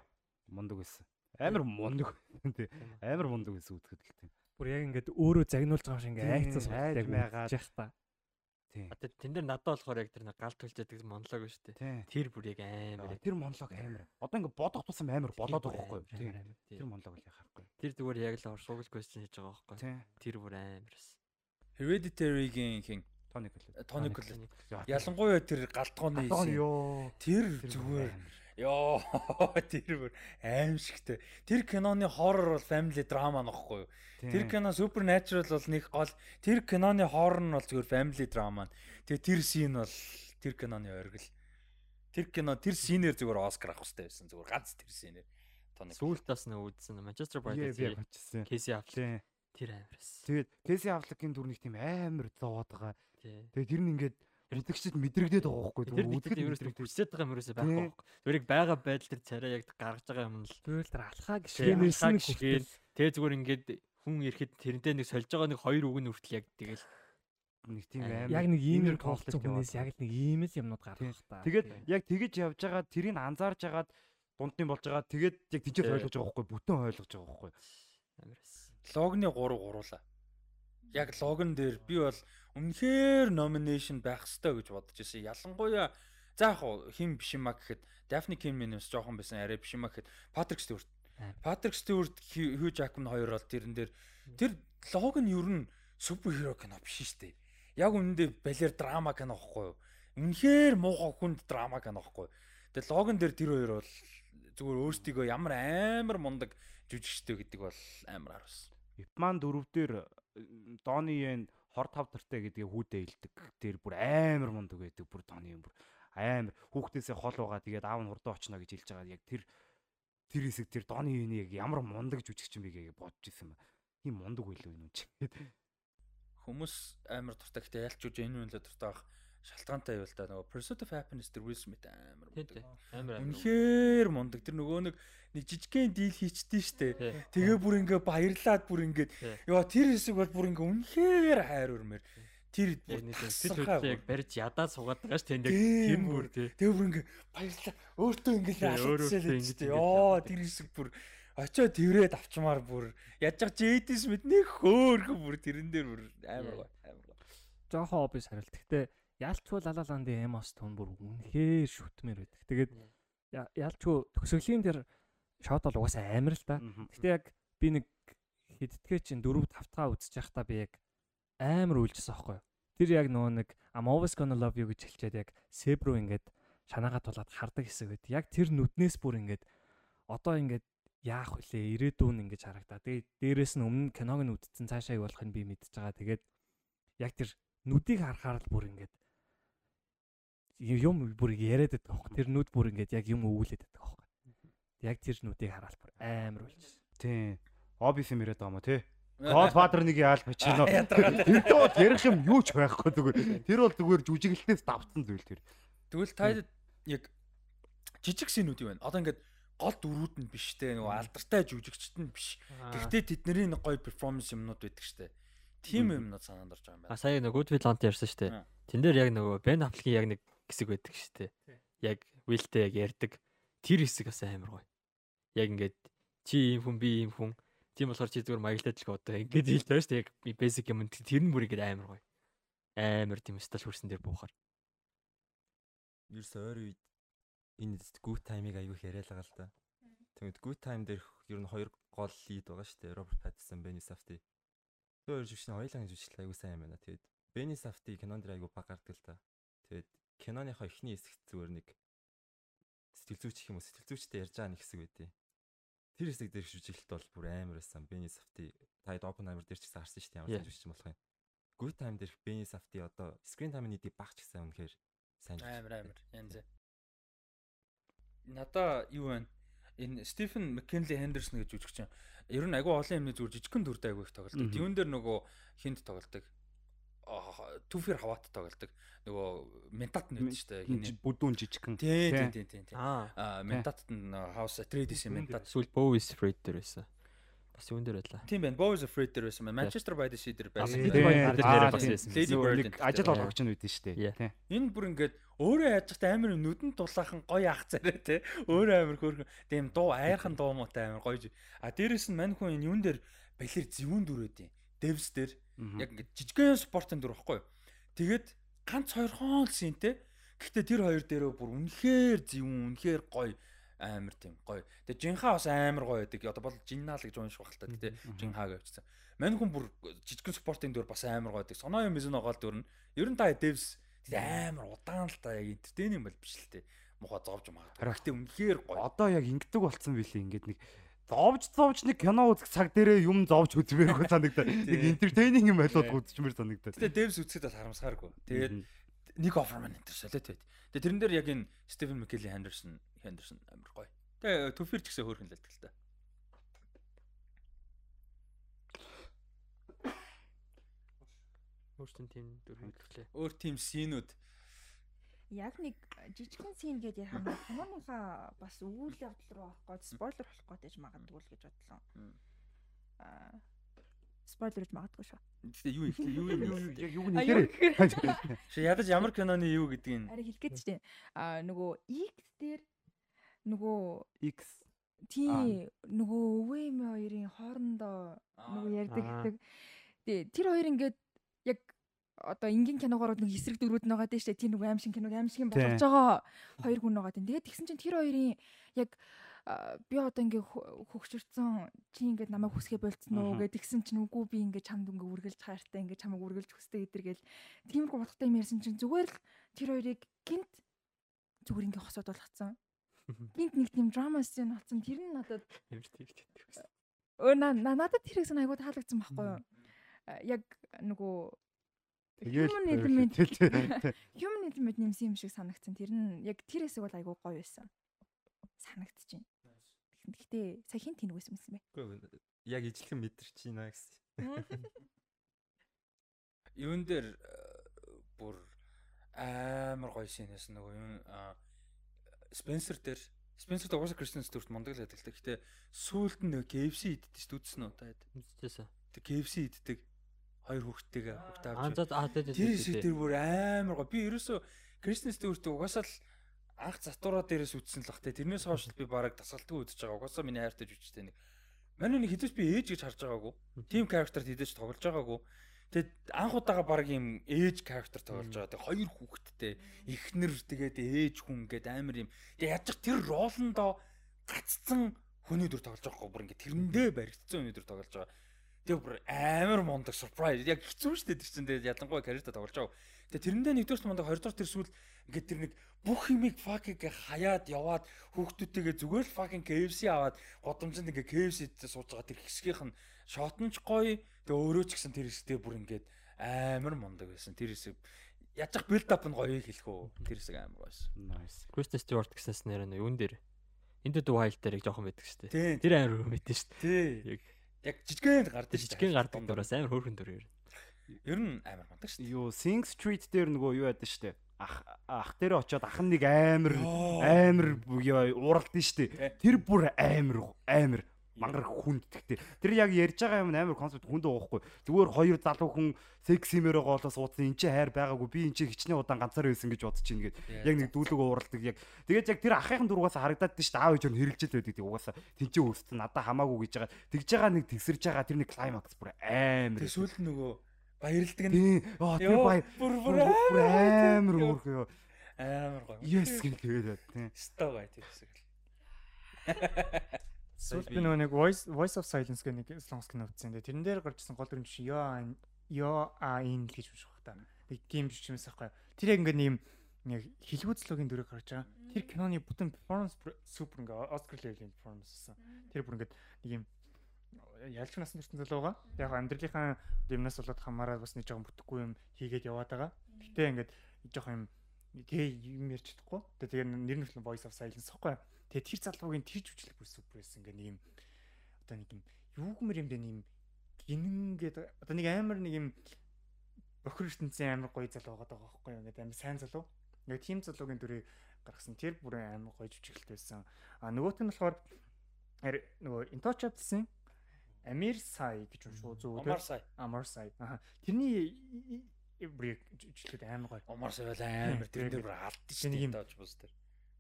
мундаг байсан. Амар мундаг. Тий. Амар мундаг гэсэн үтгэд л тийм. Бүр яг ингээд өөрөө загнуулж байгаа шиг ингээ айцсан суулж яг байгаад та. Тий. А тэн дээр надад болохоор яг тэр галт төлж яадаг монолог шүү дээ. Тэр бүр яг амар. Тэр монолог амар. Одоо ингээ бодох тусам амар болоод байгаа байхгүй юу? Тий. Тэр монолог л яхахгүй. Тэр зүгээр яг л урсгал question хийж байгаа байхгүй юу? Тэр бүр амар эс. Hereditary-гийн хин Тони Тони Ялангуяа тэр галтгооны тэр зүгээр Йоо тэр бүр аимшигтэй. <laughs> Тэр киноны хоррор бол family drama нөхгүй юу? Тэр кино supernatural бол нэг гол тэр киноны хоррор нь бол зүгээр family drama. Тэгээ тэр scene бол тэр киноны оргил. Тэр кино тэр синээр зүгээр Оскар авах хэрэгтэй байсан зүгээр ганц тэр синээр. тоног. Сүүлд бас нэг үзсэн Манчестер Би би United бодчихсон. Кейси Аффлек Тий. тэр амарс. Тэгээд Кэси Аффлекийн дүр нэг тийм амар зовоод байгаа. Тэгээ тэр нь ингээд үзэгчдэд мэдрэгдээд байгаа байхгүй юу? Үзэгчдэд ерөөсөө хүсэж байгаа юм ерөөсөө байхгүй байхгүй. Тэрийг байгаа байдал тэр царай яг гаргаж байгаа юм л. Тэгэл тэр алхаа гişгэнсэн гişгэн. Тэгээ зүгээр ингээд хүн ирэхэд тэрнтэй нэг сольж байгаа нэг хоёр үг нь хүртэл яг тэгэл нэг тийм аим яг нэг иймэр тоглолт хүнээс яг нэг ийм л юмнууд гарах та. Тэгээд яг тэгэж явж байгаа тэрийг анзаарж агаад дундны болж байгаа тэгээд яг тийж ойлгож байгаа байхгүй бүтэн ойлгож байгаа байхгүй. Амирс. Логны 3 гуруула. Яг логн дээр би бол үнэхээр nomination байх ёстой гэж бодож ирсэн. Ялангуяа за яг хим биш юм а гэхэд Daphne Kim-ээс жоохон байсан арай биш юм а гэхэд Patrick Stewart. Patrick Stewart Hugh Jackman хоёр бол тэрэн дээр тэр логн ер нь супер хиро кино биш шүү дээ. Яг үнэндээ балер драма кино байхгүй юу? Үнэхээр муухай хүнд драма кино байхгүй юу? Тэгээ логн дээр тэр хоёр бол зүгээр өөрсдийгөө ямар амар мундаг жүжигчтэй гэдэг бол амар харуулсан. Ипман дөрөв дээр Дони Yen хор тав тартай гэдгийг хүүдээ илдэг. Тэр бүр амар мундаг байдаг. Бүр Дони Yen бүр амар хүүхдээсээ хол байгаа. Тэгээд аав нь хурдан очно гэж хэлж байгаа. Яг тэр тэр хэсэг тэр Yen яг ямар мундаг жүжигч юм бэ гэж бодож ирсэн юм. Ийм мундаг байлгүй юм чи. Хүмүүс амар дуртай гэхдээ ялч үгүй энэ үнэлээ дуртай байх шалтгаантай юу л да нөгөө Pursuit of Happiness тэр Will Smith амар мундаг. Үнэхээр мундаг. Тэр нөгөө нэг нэг жижигхэн дийл хийчихдээ штэ. Тэгээ бүр ингээ баярлаад бүр ингээ ёо тэр хэсэг бол бүр ингээ үнэхээр хайр өрмөр. Тэр бүр хөдлөлийг яг барьж ядаад суугаад байгаа ш тэнд яг Тийм тэр бүр. тий. Тэгээ бүр ингээ баярлаа. Өөртөө ингээ өөртөө л штэ. Ёо тэр хэсэг бүр очоо тэрээд авчмаар бүр яаж ч Smith нэг хөөхөн бүр тэрэн дээр бүр амар гоо. Амар гоо. жоохон обис хариулт. Гэтэ ялчгүй лалаландын эмос тун бүр үнэхээр шүтмээр байдаг. Тэгээд ялчгүй төгсгөлийн тэр шот бол угаасаа амар л та. Гэтэ яг би нэг хэдтгээ чинь 4 5 таа үзэж байхдаа би яг амар үйлжсэн аахгүй юу. Тэр яг нөгөө нэг I'm always gonna love you гэж хэлчихэд яг Seb руу ингээд шанаагаа тулаад хардаг хэсэг байд. Яг тэр нүднээс бүр ингээд одоо ингээд яах вүлээ ирээдүйн ингэж харагдаа. Тэгээд дээрэс нь өмнө киног нь үтцэн цаашаа юу болохыг би мэдчихэж байгаа. Тэгээд яг тэр нүдийг харахаар л бүр ингээд юм бүр яриад байдаг аахгүй. Тэр нүд бүр ингээд яг юм өвүүлээд байдаг аахгүй. Яг тэр нүдийг хараад бүр амар болж. Тий. Обис юм яриад байгаа мó тий. Godfather нэг яал бачино. <laughs> Ядаргаад. Тэрдээ бол ярих юм юу ч байхгүй зүгээр. Тэр бол зүгээр жүжиглэлтээс давтсан зүйл тэр. Тэгвэл та яг жижиг синүүд юу вэ? Одоо ингээд гол дөрүүд нь биш те нөгөө алдартай жүжигчт нь биш. Гэхдээ тэдний нэг гоё перформанс юмнууд байдаг штэ. Тим юмнууд санаанд орж байгаа юм А байна. сая нэг Good Will Hunt ярьсан. Аа. Тэн дээр яг нөгөө Ben Affleck-ийн яг нэг хэсэг байдаг шүү дээ. Яг Will-тэй яг ярьдаг. Тэр хэсэг бас амар гоё. Яг ингээд чи ийм хүн би ийм хүн. Тийм болохоор чи зүгээр маягтай л одоо ингээд байгаа шүү дээ. Яг basic юм тэр нь бүр ингээд амар гоё. Амар тийм стал хөрсөн дээр буухаар. Ерөөс ойр үед энэ good time-ыг аягүй байгаа л да. Тэгмэд good time дээр ер нь хоёр гол лид байгаа шүү дээ. Роберт Паттинсон, Бенни Сафти. Тэр хоёр жүжигчний хоёулаа жүжиглэл аягүй сайн байна. Тэгээд Бенни Сафти кинон дээр аягүй баг гардаг л да. Тэгээд киноныхоо эхний хэсэгт зүгээр нэг сэтгэл зүйч юм уу сэтгэл зүйчтэй ярьж байгаа нэг хэсэг байдیں۔ Тэр хэсэг дээр жүжиглэлт бол бүр амар байсан. Бенни Сафти таад Oppenheimer дээр ч гэсэн харсан шүү дээ. Ямар жүжигч юм болох юм. Good time дээр Бенни Сафти одоо screen time-ийн нийтийг багч гэсэн үнэхээр сайн. Амар амар янз. Надаа юу вэ? Энэ Стивен Маккенли Хендерсон гэж жүжигч юм. Ер нь агүй олон юмны зүгээр жижигхэн дүртэй агүй их тоглолдог. Тэрүүн дээр нөгөө хинт тоглолдог. Түфер хаваат тоглолдог. Нөгөө ментат нь үүд штэ. Хиний. Бүдүүн жижигхэн. Тий, Тий. тий, тий, тий. Аа. Ментатт нь House Atreides ментат. Эсвэл Bowie's Afraid дээр байсан. Бас юун дээр байлаа. Тийм байна. Boys Afraid дээр байсан by the Sea дээр байсан. Тий, Bird аа, дээр бас тий. байсан. Lady Нөгөө Bird нэг энэ ажил дээр. олгогч нь үүдэн шүү дээ. Тий. Энэ бүр ингээд өөрөө яаж та амар нүдэн тулаахан гоё ах царай те өөрөө амар хөөрхөн тийм дуу айрхан дуу муутай амар гоё а дээрэс нь мань хүн энэ юун дээр балер зэвүүн дүрээд юм девс дээр яг ингээд жижигхэн спортын дүр байхгүй юу? Тэгээд ганц хоёр хоол синтэй. Гэхдээ тэр хоёр дээрөө бүр үнэхээр зэвүүн үнэхээр гоё амар тийм гоё. Тэгээд жинхаа бас амар гоё байдаг. Одоо бол жиннаа л гэж унших байх л та гэдэг жинхаа гэвчсэн мань хүн бүр жижигхэн спортын дүр бас амар гоё байдаг. Соноо юм мизэн огаал дүр нь. Ер нь та девс Тэгээ амар удаан л та яг энтертейнинг бол биш л те. Муха зовж магадгүй. Гэхдээ үнэхээр гоё. Одоо яг ингэдэг болцсон билий. Ингээд нэг зовж зовж нэг кино үзэх цаг дээрээ юм зовж үзмээргүй санагдаа. Нэг entertaining юм байлууд үзчмээр санагдаа. Гэтэ Devs үзэхэд бас харамсааргүй. Тэгээд нэг Offerman энэ солиот байт. Тэгээд тэрэн дээр яг энэ Stephen McKelly Henderson Henderson амар гоё. Тэгээ төфир ч гэсэн хөөрхөн л байдаг л та. Өөртөө тийм дүр хэллээ. Өөр тийм синүүд Яг нэг жижигхэн син гэдээ ярих юм киноныхаа бас үйл явдал руу орох гээд спойлер болох гээд магадгүй л гэж бодлоо. Аа спойлер гэж магадгүй шүү. Гэтэ юу ихлэ юу юм юу Яг юу нэрээ. Ши ядаж ямар киноны юу гэдгийг Арай хэлгээд ч тийм. Аа нөгөө X дээр нөгөө X тий нөгөө өвөө эмээ хоёрын хоорондоо нөгөө ярьдаг гэдэг. Тий тэр хоёр ингээд яг одоо энгийн киногоор нэг эсрэг дөрүүд нь байгаа дээ штэ тэр нөгөө аим шиг киног аим шиг Тий. болж байгаа хоёр хүн байгаа тийм. Тэгээд тэгсэн чинь тэр хоёрын яг би одоо ингээ хө- хөгшөрцөн чи ингээд намайг хүсгээ болцсон уу гэдэг тэгсэн чинь үгүй би ингээ чамд ингээ үргэлж хайртай ингээ чамайг үргэлж хүсдэг гэдэргээл тиймэрхүү бодохтой юм ярьсан чинь зүгээр л тэр хоёрыг гинт зүгээр ингээ хосоод болгоцсон. <laughs> Гинт нэг тийм драма сцен болсон. Тэр нь надад Ямар тийм гэдэг вэ? өө на на- надад тэр хэсэг айгуу таалагдсан байхгүй юу? Яг нөгөө <laughs> Human element human element нэмсэн юм шиг санагдсан. Тэр нь яг тэр хэсэг бол айгуу гоё байсан. Санагдчихээн. Гэхдээ сая хин тэнэгсэн юмсэн бэ? Үгүй яг ижлэхэн мэдэрч байна гэсэн. юун дээр э, бүр амар гоё синээс нөгөө юм Спенсер дээр Спенсер дээр угаасаа Кристиан Стюарт мундаг л байдаг. Гэтэ сүүлд нь нөгөө KFC иддэг шүү дээ үдсэн үү таад. Мэдчихсэн. Тэг KFC иддэг хоёр хүүхдтэйгээ хүүхдээ авч. аа. Тэр тий. дээр бүр амар гоё. Би ерөөсөө Кристиан Стюарт угаасаа л анх затураа дээрээс үтсэн л бах те. Тэрнээс хойш би бараг тасгалтгүй үдчихэж байгаа. Угаасаа миний хайртай жүжигчтэй нэг. Манай нэг хэдэж би ээж гэж харж байгаагүй. Тим character хэдэж тоглож байгаагүй. Тэгээд анх удаага баг юм ээж character тоглож байгаа. Тэгээд хоёр хүүхэдтэй эхнэр тэгээд ээж хүн гэдэг амар юм. Тэгээд яаж ч тэр ролондоо гаццсан хүний дүр тоглож байгаа бүр ингээд тэрэндээ баригдсан хүний дүр тоглож байгаа. Тэгээ бүр амар мундаг surprise. Яг хэцүү шүү дээ тэр чинь тэгээд ялангуяа карьерта тоглож байгаа. Тэгээ тэрэндээ нэгдүгээр мундаг хоёрдугаар тэр сүүл ингээд тэр нэг бүх юмыг fucking хаяад яваад хүүхдүүдтэйгээ зүгээр л fucking KFC аваад годомжинд ингээ KFC-д сууж байгаа тэр хэсгийнх нь шот нь ч гоё тэгээ өөрөө ч гэсэн тэр хэсгтээ бүр ингээд амар мундаг байсан тэр хэсэг яж ах build up нь гоё хэлэх үү тэр хэсэг амар байсан Nice. Кристен Стюарт гэснээс нэр нь юун дээр Into the Wild дээр яг жоохон байдаг шүү дээ. Тэр амар мэдэн шүү дээ. тий Яг яг жижигэн гардаг шүү дээ. жижигхэн гардаг дураас амар хөөрхөн дүр ер. ер нь амар мундаг шүү Юу Sing Street дээр нөгөө юу яд штэ. Ах ах дээр очиод ах нэг амар амар уралдсан штэ. Тий. Тэр бүр амар амар мангар хүнд тэгтээ. Тэр яг ярьж байгаа юм амар концепт хүнд уухгүй. Зүгээр хоёр залуу хүн сексимээр байгаа болоос уудсан эн чинь хайр байгаагүй. Би эн чинь хичнээн удаан ганцаар байсан гэж бодож чинь гээд яг нэг дүүлэг уралдаг яг. Тэгээд яг тэр ахын дургаас харагдаад тийш аав ээж нь хэрэлжэл байдаг тийм угаасаа тэнцээ өссөн надаа хамаагүй гэж байгаа. Тэгж байгаа нэг тэгсэрж байгаа тэр нэг клаймакс бүр амар. нь нөгөө баярлдаг нь. Аа тэр бай бүр амар өөрхөө. амар гоё Yes гэх тэгээд тийм. стаа гоё тэр хэсэг л <laughs> Сүүлд би нөгөө нэг Voice Voice of Silence гэх нэг Slongs кино үзсэн. Тэрэн дээр гарчсан гол дүр чинь Yo Yo а ин гэж унших та. Нэг тийм жишээс байхгүй. Тэр яг ингээд нэг яг хилгүүцлөгийн дүрэг гарч байгаа. Тэр киноны бүтэн performance супер ингээ Oscar level performance гэсэн. Тэр бүр ингээд нэг юм ялч насны төрсэн залууга. Яг амьдралынхаа юмнаас болоод хамаараад бас нэг жоохон бүтэхгүй юм хийгээд яваад байгаа. Гэтэ ингээд жоохон юм тэгээ юм ярьж чадахгүй. Тэгээ нэр нь Voice of Silence гэхгүй. Тэгээ тэр залуугийн тэр жүжиглэх бүр супер байсан. Ингээ нэг юм одоо нэг юм юугмэр юм бэ нэг юм гинэн гэдэг одоо нэг амар нэг юм бохир ертөнцийн амар гоё залуу байгаа даа байхгүй юу. Ингээ амар сайн залуу. Яг тийм залуугийн дүрийг гаргасан тэр бүр амар гоё жүжиглэлт байсан. А нөгөөх нь болохоор нөгөө Intouchable-сын Амир Сай гэж уншуу зүг Омар сай Амар Сай. Аха. Тэрний бүр жүжиглэлт амар гоё. Омар сай бол амар тэр дээр бүр шүү Нэг юм- тааж бус тэр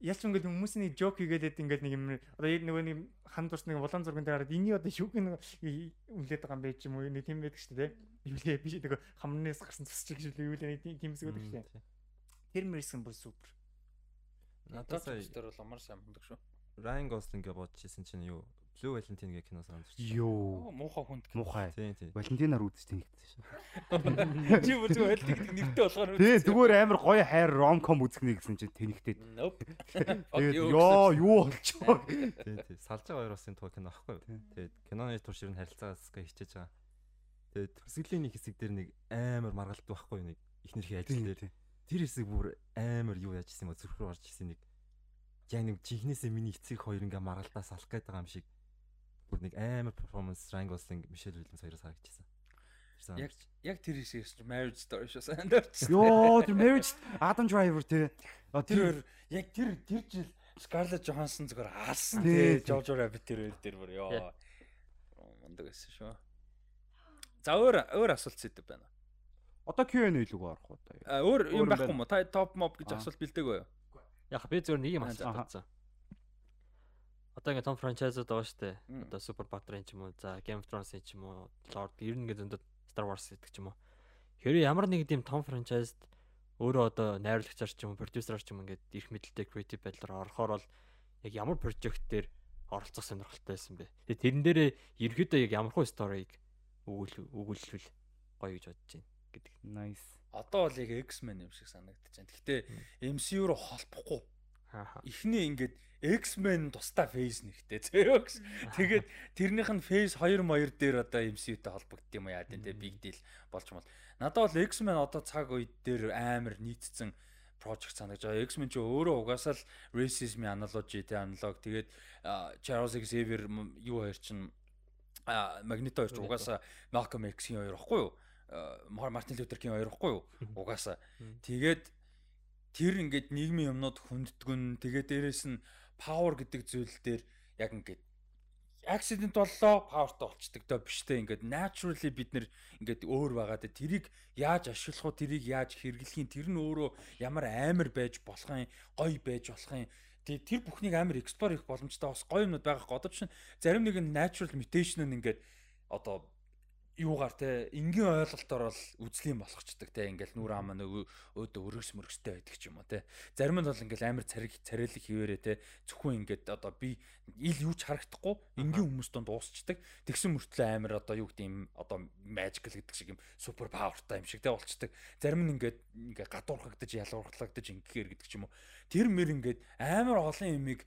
Ялч ингээд хүмүүсийн нэг жок хийгээд ингээд нэг юм одоо яг нөгөө нэг хан дурс нэг улаан зурган дээр хараад эний одоо шүүг нэг үлээд байгаа юм байж юм уу нэг тийм байдаг шүү дээ. Юу лээ би нөгөө хамнаас гарсан цус чиг шүү дээ. Юу лээ нэг тийм хэсэг байдаг шүү дээ. Тэр мэрсэн бүр супер. Надад сая тэр бол омар сай мундаг шүү Ryan Gosling гэж бодож исэн чинь юу Blue Valentine гэх кино санаж байна. Йоо. муухай хүнд Муухай. Тийм тийм. Валентинаар үзэж тэнэгдсэн шүү. чи бүр зүгээр хэлдэг гэдэг нэртэй болохоор Тий, зүгээр амар гоё хайр ромком үзгнэ гэсэн чинь тэнэгдээд. <laughs> Ёо юу болчихоо. Тийм тийм. Салж байгаа хоёр усын туу кино аахгүй юу? Тэгээд киноны турш ер нь харилцаагаас хичээж байгаа. Тэгээд төсгөлийн нэг хэсэг дээр нэг амар маргалт байхгүй юу нэг ихнэрхий ажил дээр. Тэр хэсэг бүр амар юу яаж исэн юм бэ? Зүрх рүү орж исэн нэг яг нэг жигнэсээ миний эцэг хоёр ингээ маргалдаа салах гээд байгаа юм шиг бүр нэг амар перформанс Ryan Gosling, Michelle Williams хоёроос харагдчихсан. Яг яг тэр хэсгээс marriage story шүү сандарч. Йоо тэр marriage Adam Driver тий. Тэр яг тэр тэр жил Scarlett Johansson зүгээр алсан тий. Jojo Rabbit тэр хоёр дээр бүр ёо. Мундаг байсан шүү. За өөр өөр асуулт зүйтэй байна. Одоо Q&A илүү орох уу та? Өөр юм байхгүй мó? Та топ моb гэж асуулт бэлдэг үү? Яг би зөвөр нэг юм асууж байна. Одоо ингээд том франчайзууд байгаа шүү дээ. Одоо Super Batman ч юм уу, за Game of Thrones ч юм уу, Lord ер нь ингээд зөндөд Star Wars гэдэг ч юм уу. Хэрвээ ямар нэг тийм том франчайзд өөрөө одоо найруулагчаар ч юм уу, продюсераар ч юм ингээд ирэх мэдлэлтэй креатив байдлаар орохоор бол яг ямар прожект дээр оролцох сонирхолтой байсан бэ? Тэгээ тэрэн дээрээ ерөөдөө яг ямар хөө сторийг өгүүл өгүүлвэл гоё гэж бодож байна гэдэг. Nice. Одоо бол яг X-Men юм шиг санагдаж байна. Гэхдээ MCU руу холбохгүй. Эхний ингээд X-Men тусдаа phase нэрхтэй <laughs> зөөс. Тэгээд тэрнийх нь phase 2 2 дээр одоо MCU-тэй холбогдсон юм яа гэдэг big deal болж мал. Надад бол X-Men одоо цаг үед дээр амар нийцсэн project санагдаж байгаа. X-Men ч өөрөө угаасаа л racism-ийн аналоги те аналог. Тэгээд Charles Xavier юу хоёр чинь Magneto хоёр ч угаасаа Malcolm X-ийн хоёр баггүй юу? Мартин Лютер Кинг хоёр баггүй юу? Угаасаа. Тэгээд тэр ингээд нийгмийн юмнууд хүнддгүн тэгээд дээрэс нь power гэдэг зүйл дээр яг ингээд accident боллоо powerтай болчдөг доо биш те. Ингээд naturally бид нэр ингээд өөр байгаа те. Тэрийг яаж ашиглах уу тэрийг яаж хэрэглэхийн тэр нь өөрөө ямар амар байж болохын гоё байж болохын тэгээ тэр бүхнийг амар explore хийх боломжтой бас гоё юмнууд байгаа хгүй одоо чинь зарим нэг нь natural mutation нь ингээд одоо юугаар те энгийн ойлголтоор бол үзлийн болгочдөг те. Ингээл нүр ам нөгөө өөдөө өргөс мөргөстэй байдаг ч юм уу те. Зарим нь бол ингээл амар цариг царайлаг хിവэрэ те. Зөвхөн ингээд одоо би ил юу ч харагдахгүй энгийн хүмүүс донд дуусчдаг. Тэгсэн мөртлөө амар одоо юу гэдэг юм одоо magical гэдэг шиг юм супер павертай юм шиг те болчдөг зарим нь ингээд ингээ гадуурхагдаж ялуурхлагдаж ингээр гэдэг ч юм уу. Тэр мэр ингээд амар олон юмыг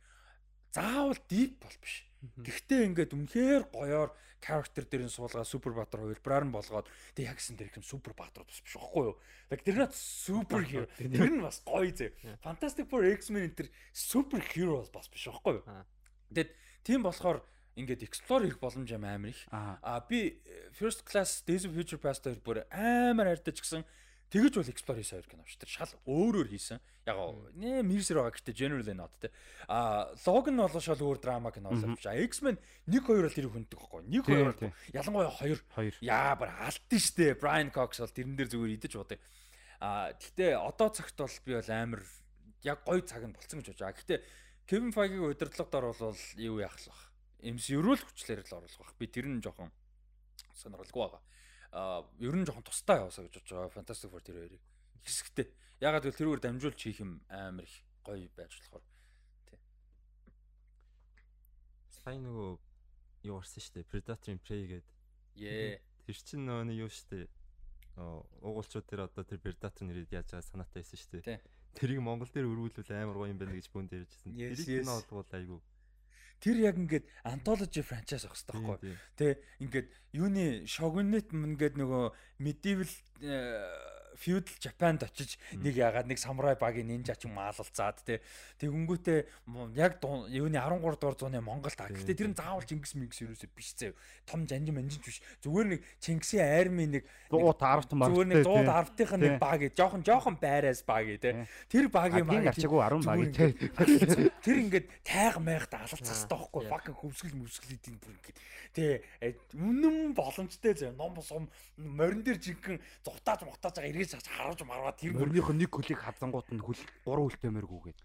заавал deep бол биш Гэхдээ ингээд үнэхээр гоёор character дээрэн суулгаа супер баатар хувилбараар нь болгоод тэг ягсан тэр юм супер баатар бас биш байхгүй юу. Тэг тэр нь супер хиро. Тэр нь бас гоё зэ. Fantastic Four X-Men энэ тэр супер хиро бас биш байхгүй юу. Тэгэд тийм болохоор ингээд explore хийх боломж амар их. Аа би first class Days of Future Past хоёр бүр амар хайртай ч гэсэн Тэгэж бол Explore хийсэн хоёр кино шүү. Тэр шал өөрөөр хийсэн. Яг нэ мэрсэр байгаа гэхдээ generally not те. А Logan бол шал өөр драма кино болов чи. X-Men 1 2 бол тэрийг хүнддэг байхгүй. 1 2 бол ялангуяа 2 яа бар алдсан штэ. Brian Cox бол тэрэн дээр зүгээр идэж бодъё. А гэхдээ одоо цагт бол би бол амар яг гоё цаг нь болцсон гэж бодож байгаа. Гэхдээ Kevin Feige-ийн удирдлагаар бол юу яах л бах. MCU рүү л хүчлээр л оруулах бах. Би тэр нь жоохон сонирхолгүй байгаа ер нь жоохон тустай яваасаа гэж бодож байгаа Fantastic Four тэр хоёрыг хэсэгтэй. Ягаад гэвэл тэрүүгээр дамжуулж хийх юм амар их гоё байж болохоор тий. Сайн нөгөө юу орсон шүү дээ. Predator-ын Prey гэдэг. Ее. Тэр чинь нөгөө нэг юу шүү дээ. Уугуулчууд тэр одоо тэр Predator нэрийг яаж байгаа санаатай байсан шүү дээ. Тэрийг Монгол дээр өргүүлвэл амар гоё юм байна гэж бүн дээржсэн. Тэрийг нь олгуул айгу тэр яг ингээд антологи франчайз авах хэрэгтэй байхгүй. Тэ ингээд юуны шогунет ингээд нөгөө medieval э, feudal Japan-д очиж нэг ягаад нэг самурай багийн нинжа ч юм аалалцаад те тэгэнгүүтээ яг юуны 13 дугаар зууны Монголд аа. Гэхдээ тэр нь заавал Чингис Мингис юусоо биш заяа. Том жанжин манжин биш. Зүгээр нэг Чингисийн арми нэг дууд арвт мар. Зүгээр нэг дууд арвтынх нь нэг баг гээ. Жохон жохон байраас баг те. Тэр багийн баг ачаагүй 10 баг те. Тэр ингээд тайг майхад алалцах хэрэгтэй байхгүй. Fucking хөвсгөл мөсгөл идэв бүр ингээд. Тэ үнэн боломжтой заяа. Ном сум морин дээр жинхэнэ зутааж мутааж байгаа эргэж харуулж марваа тэр мөрнийх нь нэг хөлийг хадсангууд нь хөл 3 хөлтөмөргүйгээд.